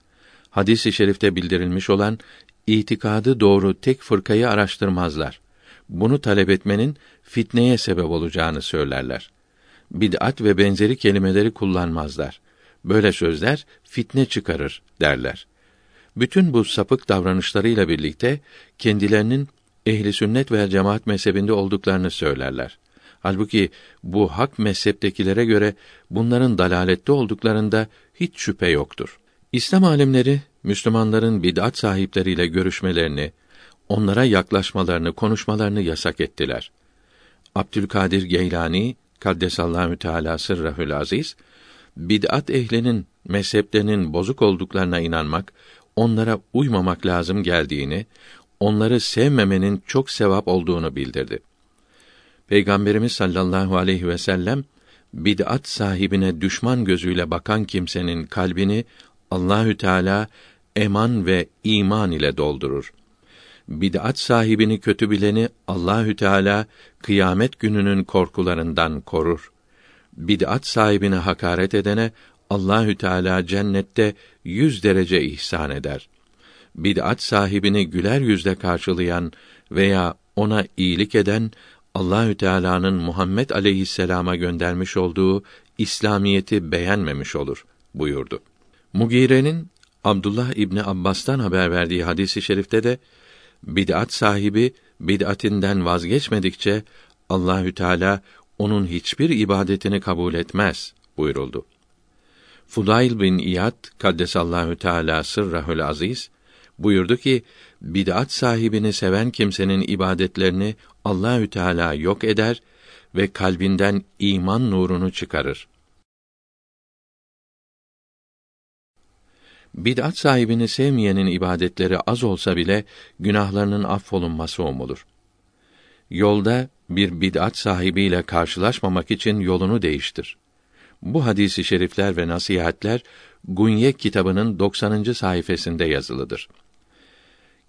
Hadis-i şerifte bildirilmiş olan itikadı doğru tek fırkayı araştırmazlar. Bunu talep etmenin fitneye sebep olacağını söylerler. Bid'at ve benzeri kelimeleri kullanmazlar. Böyle sözler fitne çıkarır derler. Bütün bu sapık davranışlarıyla birlikte kendilerinin ehli sünnet ve cemaat mezhebinde olduklarını söylerler. Halbuki bu hak mezheptekilere göre bunların dalalette olduklarında hiç şüphe yoktur. İslam alimleri Müslümanların bid'at sahipleriyle görüşmelerini, onlara yaklaşmalarını, konuşmalarını yasak ettiler. Abdülkadir Geylani Kaddesallahu Teala sırrahül aziz bid'at ehlinin mezheplerinin bozuk olduklarına inanmak, onlara uymamak lazım geldiğini, onları sevmemenin çok sevap olduğunu bildirdi. Peygamberimiz sallallahu aleyhi ve sellem bid'at sahibine düşman gözüyle bakan kimsenin kalbini Allahü Teala eman ve iman ile doldurur. Bid'at sahibini kötü bileni Allahü Teala kıyamet gününün korkularından korur. Bid'at sahibine hakaret edene Allahü Teala cennette yüz derece ihsan eder. Bid'at sahibini güler yüzle karşılayan veya ona iyilik eden Allahü Teala'nın Muhammed aleyhisselama göndermiş olduğu İslamiyeti beğenmemiş olur buyurdu. Mugire'nin Abdullah İbni Abbas'tan haber verdiği hadisi şerifte de bid'at sahibi bid'atinden vazgeçmedikçe Allahü Teala onun hiçbir ibadetini kabul etmez buyuruldu. Fudayl bin İyad kaddesallahu teala sırrahül aziz buyurdu ki bid'at sahibini seven kimsenin ibadetlerini Allahü Teala yok eder ve kalbinden iman nurunu çıkarır. Bid'at sahibini sevmeyenin ibadetleri az olsa bile günahlarının affolunması umulur. Yolda bir bid'at sahibiyle karşılaşmamak için yolunu değiştir. Bu hadisi şerifler ve nasihatler Gunye kitabının 90. sayfasında yazılıdır.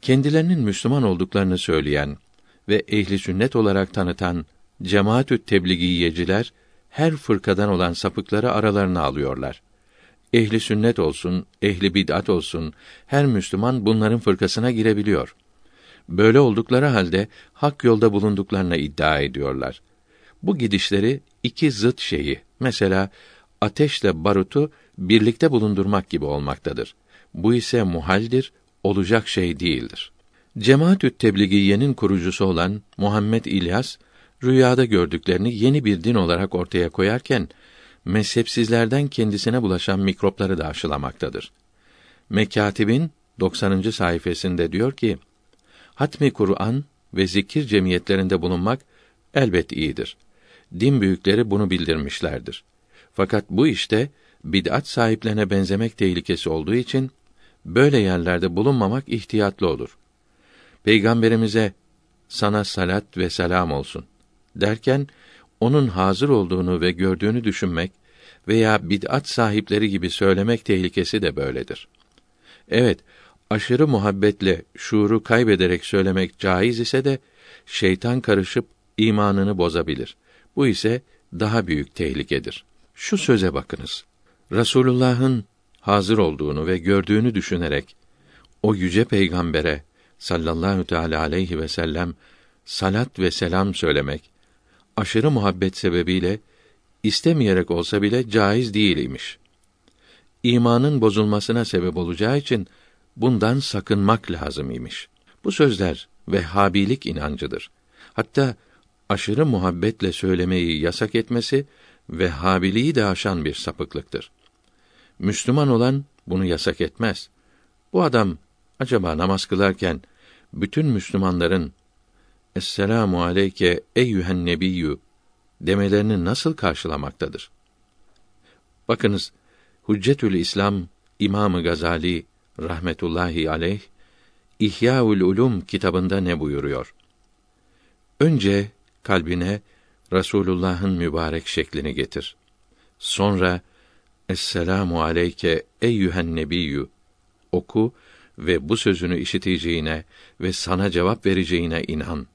Kendilerinin Müslüman olduklarını söyleyen ve ehli sünnet olarak tanıtan cemaatü tebliğiyeciler her fırkadan olan sapıkları aralarına alıyorlar. Ehli sünnet olsun, ehli bid'at olsun, her Müslüman bunların fırkasına girebiliyor. Böyle oldukları halde hak yolda bulunduklarına iddia ediyorlar. Bu gidişleri iki zıt şeyi, mesela ateşle barutu birlikte bulundurmak gibi olmaktadır. Bu ise muhaldir, olacak şey değildir. Cemaatü Tebligiye'nin kurucusu olan Muhammed İlyas rüyada gördüklerini yeni bir din olarak ortaya koyarken mezhepsizlerden kendisine bulaşan mikropları da aşılamaktadır. Mekatib'in 90. sayfasında diyor ki: Hatmi Kur'an ve zikir cemiyetlerinde bulunmak elbet iyidir. Din büyükleri bunu bildirmişlerdir. Fakat bu işte bid'at sahiplerine benzemek tehlikesi olduğu için böyle yerlerde bulunmamak ihtiyatlı olur. Peygamberimize sana salat ve selam olsun derken onun hazır olduğunu ve gördüğünü düşünmek veya bid'at sahipleri gibi söylemek tehlikesi de böyledir. Evet, aşırı muhabbetle şuuru kaybederek söylemek caiz ise de şeytan karışıp imanını bozabilir. Bu ise daha büyük tehlikedir. Şu söze bakınız. Rasulullah'ın hazır olduğunu ve gördüğünü düşünerek o yüce peygambere sallallahu teala aleyhi ve sellem salat ve selam söylemek aşırı muhabbet sebebiyle istemeyerek olsa bile caiz değil imiş. İmanın bozulmasına sebep olacağı için bundan sakınmak lazım imiş. Bu sözler Vehhabilik inancıdır. Hatta aşırı muhabbetle söylemeyi yasak etmesi Vehhabiliği de aşan bir sapıklıktır. Müslüman olan bunu yasak etmez. Bu adam acaba namaz kılarken bütün Müslümanların Esselamu aleyke eyyühen nebiyyü demelerini nasıl karşılamaktadır? Bakınız, Hüccetül İslam İmamı Gazali rahmetullahi aleyh İhyaul Ulum kitabında ne buyuruyor? Önce kalbine Rasulullah'ın mübarek şeklini getir. Sonra Esselamu aleyke eyyühen nebiyyü oku ve bu sözünü işiteceğine ve sana cevap vereceğine inan.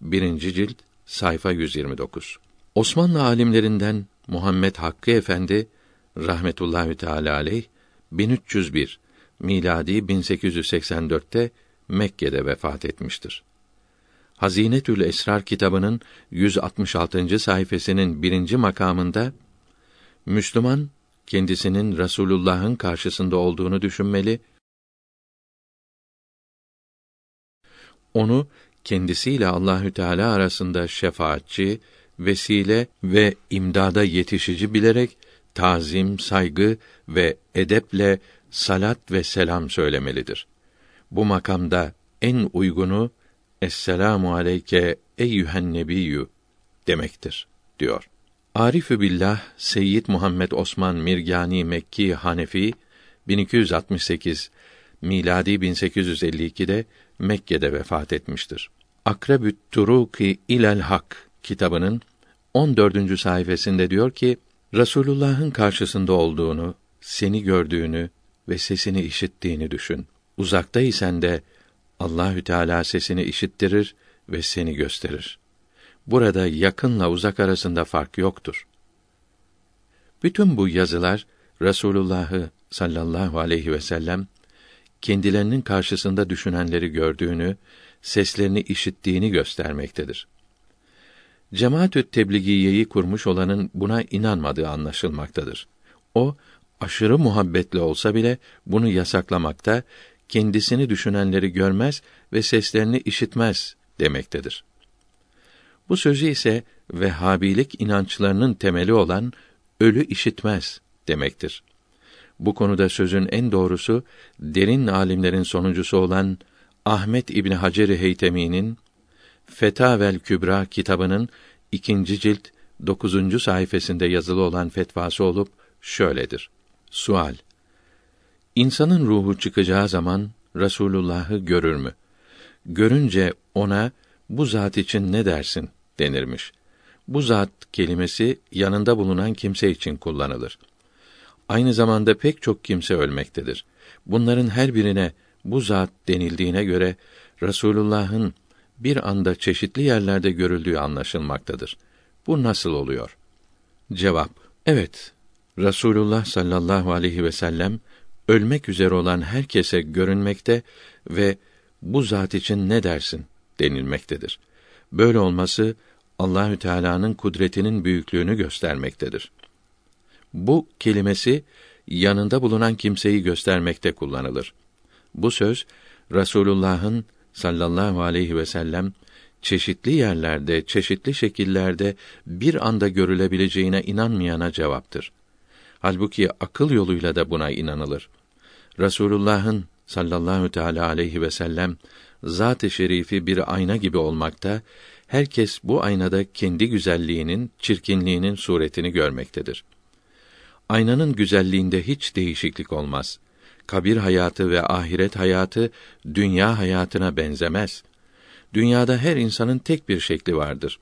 Birinci cilt sayfa 129. Osmanlı alimlerinden Muhammed Hakkı Efendi rahmetullahi teala aleyh 1301 miladi 1884'te Mekke'de vefat etmiştir. Hazinetül Esrar kitabının 166. sayfasının birinci makamında Müslüman kendisinin Rasulullah'ın karşısında olduğunu düşünmeli. Onu kendisiyle Allahü Teala arasında şefaatçi, vesile ve imdada yetişici bilerek tazim, saygı ve edeple salat ve selam söylemelidir. Bu makamda en uygunu Esselamu aleyke eyyühen nebiyyü demektir diyor. Arifü billah Seyyid Muhammed Osman Mirgani Mekki Hanefi 1268 miladi 1852'de Mekke'de vefat etmiştir. Akrebü't Turuki ilel Hak kitabının 14. sayfasında diyor ki Rasulullah'ın karşısında olduğunu, seni gördüğünü ve sesini işittiğini düşün. Uzaktaysan de Allahü Teala sesini işittirir ve seni gösterir. Burada yakınla uzak arasında fark yoktur. Bütün bu yazılar Resulullah'ı sallallahu aleyhi ve sellem kendilerinin karşısında düşünenleri gördüğünü, seslerini işittiğini göstermektedir. Cemaatü Tebligiye'yi kurmuş olanın buna inanmadığı anlaşılmaktadır. O aşırı muhabbetle olsa bile bunu yasaklamakta, kendisini düşünenleri görmez ve seslerini işitmez demektedir. Bu sözü ise Vehhabilik inançlarının temeli olan ölü işitmez demektir. Bu konuda sözün en doğrusu derin alimlerin sonuncusu olan Ahmet İbni Hacer-i Heytemi'nin Fetavel Kübra kitabının ikinci cilt dokuzuncu sayfasında yazılı olan fetvası olup şöyledir. Sual İnsanın ruhu çıkacağı zaman Rasulullah'ı görür mü? Görünce ona bu zat için ne dersin denirmiş. Bu zat kelimesi yanında bulunan kimse için kullanılır. Aynı zamanda pek çok kimse ölmektedir. Bunların her birine bu zat denildiğine göre Rasulullah'ın bir anda çeşitli yerlerde görüldüğü anlaşılmaktadır. Bu nasıl oluyor? Cevap: Evet. Rasulullah sallallahu aleyhi ve sellem ölmek üzere olan herkese görünmekte ve bu zat için ne dersin denilmektedir. Böyle olması Allahü Teala'nın kudretinin büyüklüğünü göstermektedir. Bu kelimesi yanında bulunan kimseyi göstermekte kullanılır. Bu söz Rasulullah'ın sallallahu aleyhi ve sellem çeşitli yerlerde, çeşitli şekillerde bir anda görülebileceğine inanmayana cevaptır. Halbuki akıl yoluyla da buna inanılır. Resulullah'ın sallallahu teala aleyhi ve sellem zat-ı şerifi bir ayna gibi olmakta, herkes bu aynada kendi güzelliğinin, çirkinliğinin suretini görmektedir. Aynanın güzelliğinde hiç değişiklik olmaz. Kabir hayatı ve ahiret hayatı dünya hayatına benzemez. Dünyada her insanın tek bir şekli vardır.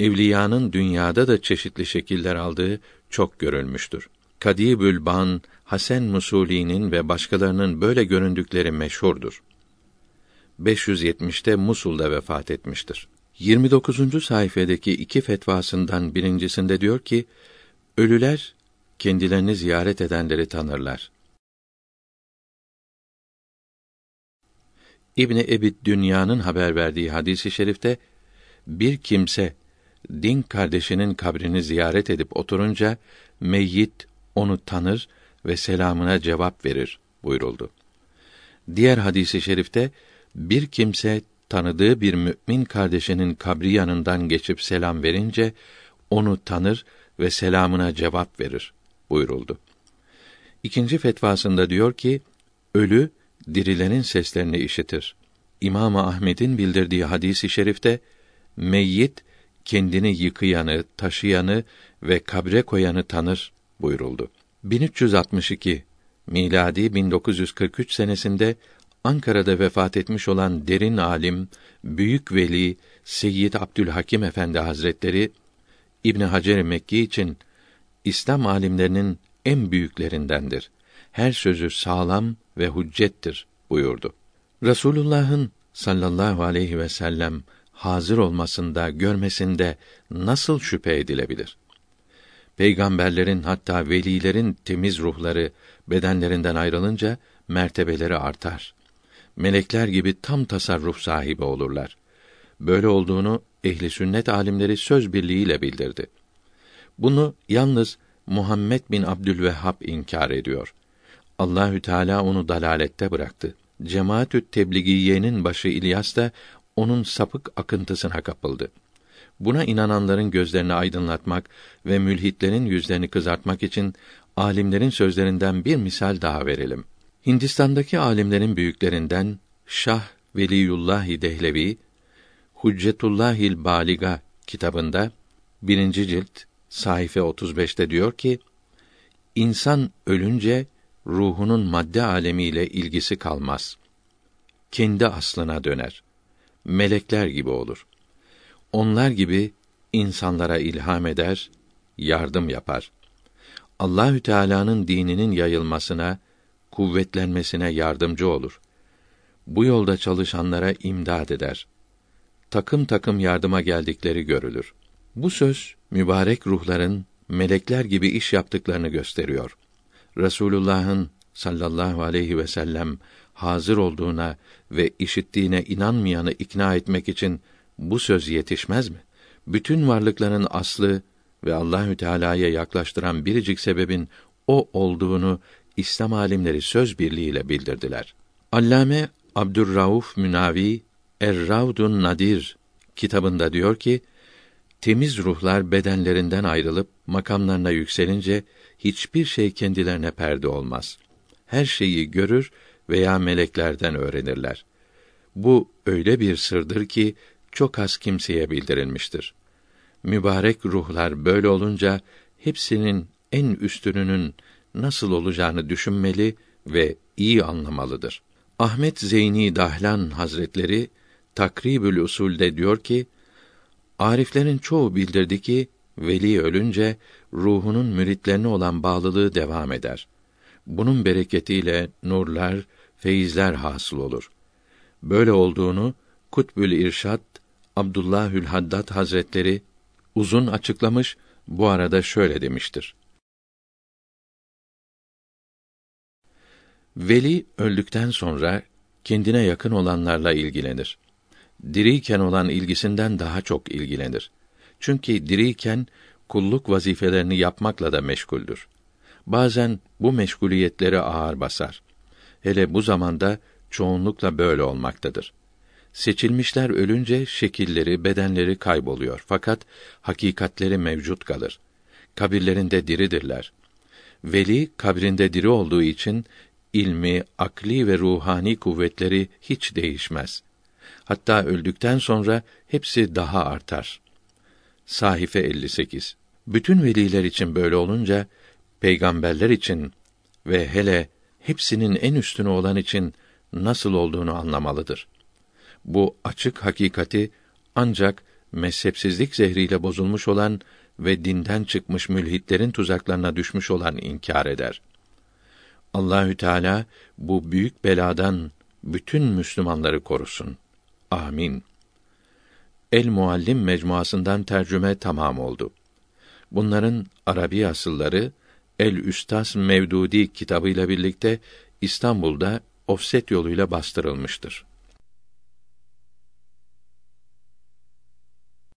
Evliyanın dünyada da çeşitli şekiller aldığı çok görülmüştür. Kadibül Ban, Hasan Musuli'nin ve başkalarının böyle göründükleri meşhurdur. 570'te Musul'da vefat etmiştir. 29. sayfadaki iki fetvasından birincisinde diyor ki, ölüler kendilerini ziyaret edenleri tanırlar. İbni Ebid Dünya'nın haber verdiği hadisi şerifte bir kimse din kardeşinin kabrini ziyaret edip oturunca meyyit onu tanır ve selamına cevap verir buyuruldu. Diğer hadisi şerifte bir kimse tanıdığı bir mümin kardeşinin kabri yanından geçip selam verince onu tanır ve selamına cevap verir buyuruldu. İkinci fetvasında diyor ki ölü dirilerin seslerini işitir. İmam Ahmed'in bildirdiği hadisi şerifte meyyit kendini yıkayanı, taşıyanı ve kabre koyanı tanır buyuruldu. 1362 miladi 1943 senesinde Ankara'da vefat etmiş olan derin alim, büyük veli Seyyid Abdülhakim Efendi Hazretleri İbn Hacer Mekki için İslam alimlerinin en büyüklerindendir. Her sözü sağlam ve hüccettir buyurdu. Resulullah'ın sallallahu aleyhi ve sellem hazır olmasında, görmesinde nasıl şüphe edilebilir? Peygamberlerin hatta velilerin temiz ruhları bedenlerinden ayrılınca mertebeleri artar. Melekler gibi tam tasarruf sahibi olurlar. Böyle olduğunu ehli sünnet alimleri söz birliğiyle bildirdi. Bunu yalnız Muhammed bin Abdülvehhab inkar ediyor. Allahü Teala onu dalalette bıraktı. Cemaatü Tebligiye'nin başı İlyas da onun sapık akıntısına kapıldı. Buna inananların gözlerini aydınlatmak ve mülhitlerin yüzlerini kızartmak için alimlerin sözlerinden bir misal daha verelim. Hindistan'daki alimlerin büyüklerinden Şah Veliyullah Dehlevi Huccetullahil Baliga kitabında birinci cilt sayfa 35'te diyor ki insan ölünce ruhunun madde alemiyle ilgisi kalmaz. Kendi aslına döner. Melekler gibi olur. Onlar gibi insanlara ilham eder, yardım yapar. Allahü Teala'nın dininin yayılmasına, kuvvetlenmesine yardımcı olur. Bu yolda çalışanlara imdad eder. Takım takım yardıma geldikleri görülür. Bu söz mübarek ruhların melekler gibi iş yaptıklarını gösteriyor. Resulullah'ın sallallahu aleyhi ve sellem hazır olduğuna ve işittiğine inanmayanı ikna etmek için bu söz yetişmez mi? Bütün varlıkların aslı ve Allahü Teala'ya yaklaştıran biricik sebebin o olduğunu İslam alimleri söz birliğiyle bildirdiler. Allame Abdurrauf Münavi Er-Ravdun Nadir kitabında diyor ki, temiz ruhlar bedenlerinden ayrılıp makamlarına yükselince hiçbir şey kendilerine perde olmaz. Her şeyi görür veya meleklerden öğrenirler. Bu öyle bir sırdır ki çok az kimseye bildirilmiştir. Mübarek ruhlar böyle olunca hepsinin en üstününün nasıl olacağını düşünmeli ve iyi anlamalıdır. Ahmet Zeyni Dahlan Hazretleri Takribül Usul'de diyor ki, Ariflerin çoğu bildirdi ki veli ölünce ruhunun müritlerine olan bağlılığı devam eder. Bunun bereketiyle nurlar, feyizler hasıl olur. Böyle olduğunu Kutbül İrşad Abdullahül Haddad Hazretleri uzun açıklamış, bu arada şöyle demiştir. Veli öldükten sonra kendine yakın olanlarla ilgilenir. Diriyken olan ilgisinden daha çok ilgilenir. Çünkü diriyken kulluk vazifelerini yapmakla da meşguldür. Bazen bu meşguliyetleri ağır basar. Hele bu zamanda çoğunlukla böyle olmaktadır. Seçilmişler ölünce şekilleri, bedenleri kayboluyor fakat hakikatleri mevcut kalır. Kabirlerinde diridirler. Veli kabrinde diri olduğu için ilmi, akli ve ruhani kuvvetleri hiç değişmez. Hatta öldükten sonra hepsi daha artar. Sahife 58. Bütün veliler için böyle olunca peygamberler için ve hele hepsinin en üstünü olan için nasıl olduğunu anlamalıdır. Bu açık hakikati ancak mezhepsizlik zehriyle bozulmuş olan ve dinden çıkmış mülhitlerin tuzaklarına düşmüş olan inkar eder. Allahü Teala bu büyük beladan bütün Müslümanları korusun. Amin. El Muallim mecmuasından tercüme tamam oldu. Bunların Arabi asılları El Üstas Mevdudi kitabıyla birlikte İstanbul'da ofset yoluyla bastırılmıştır.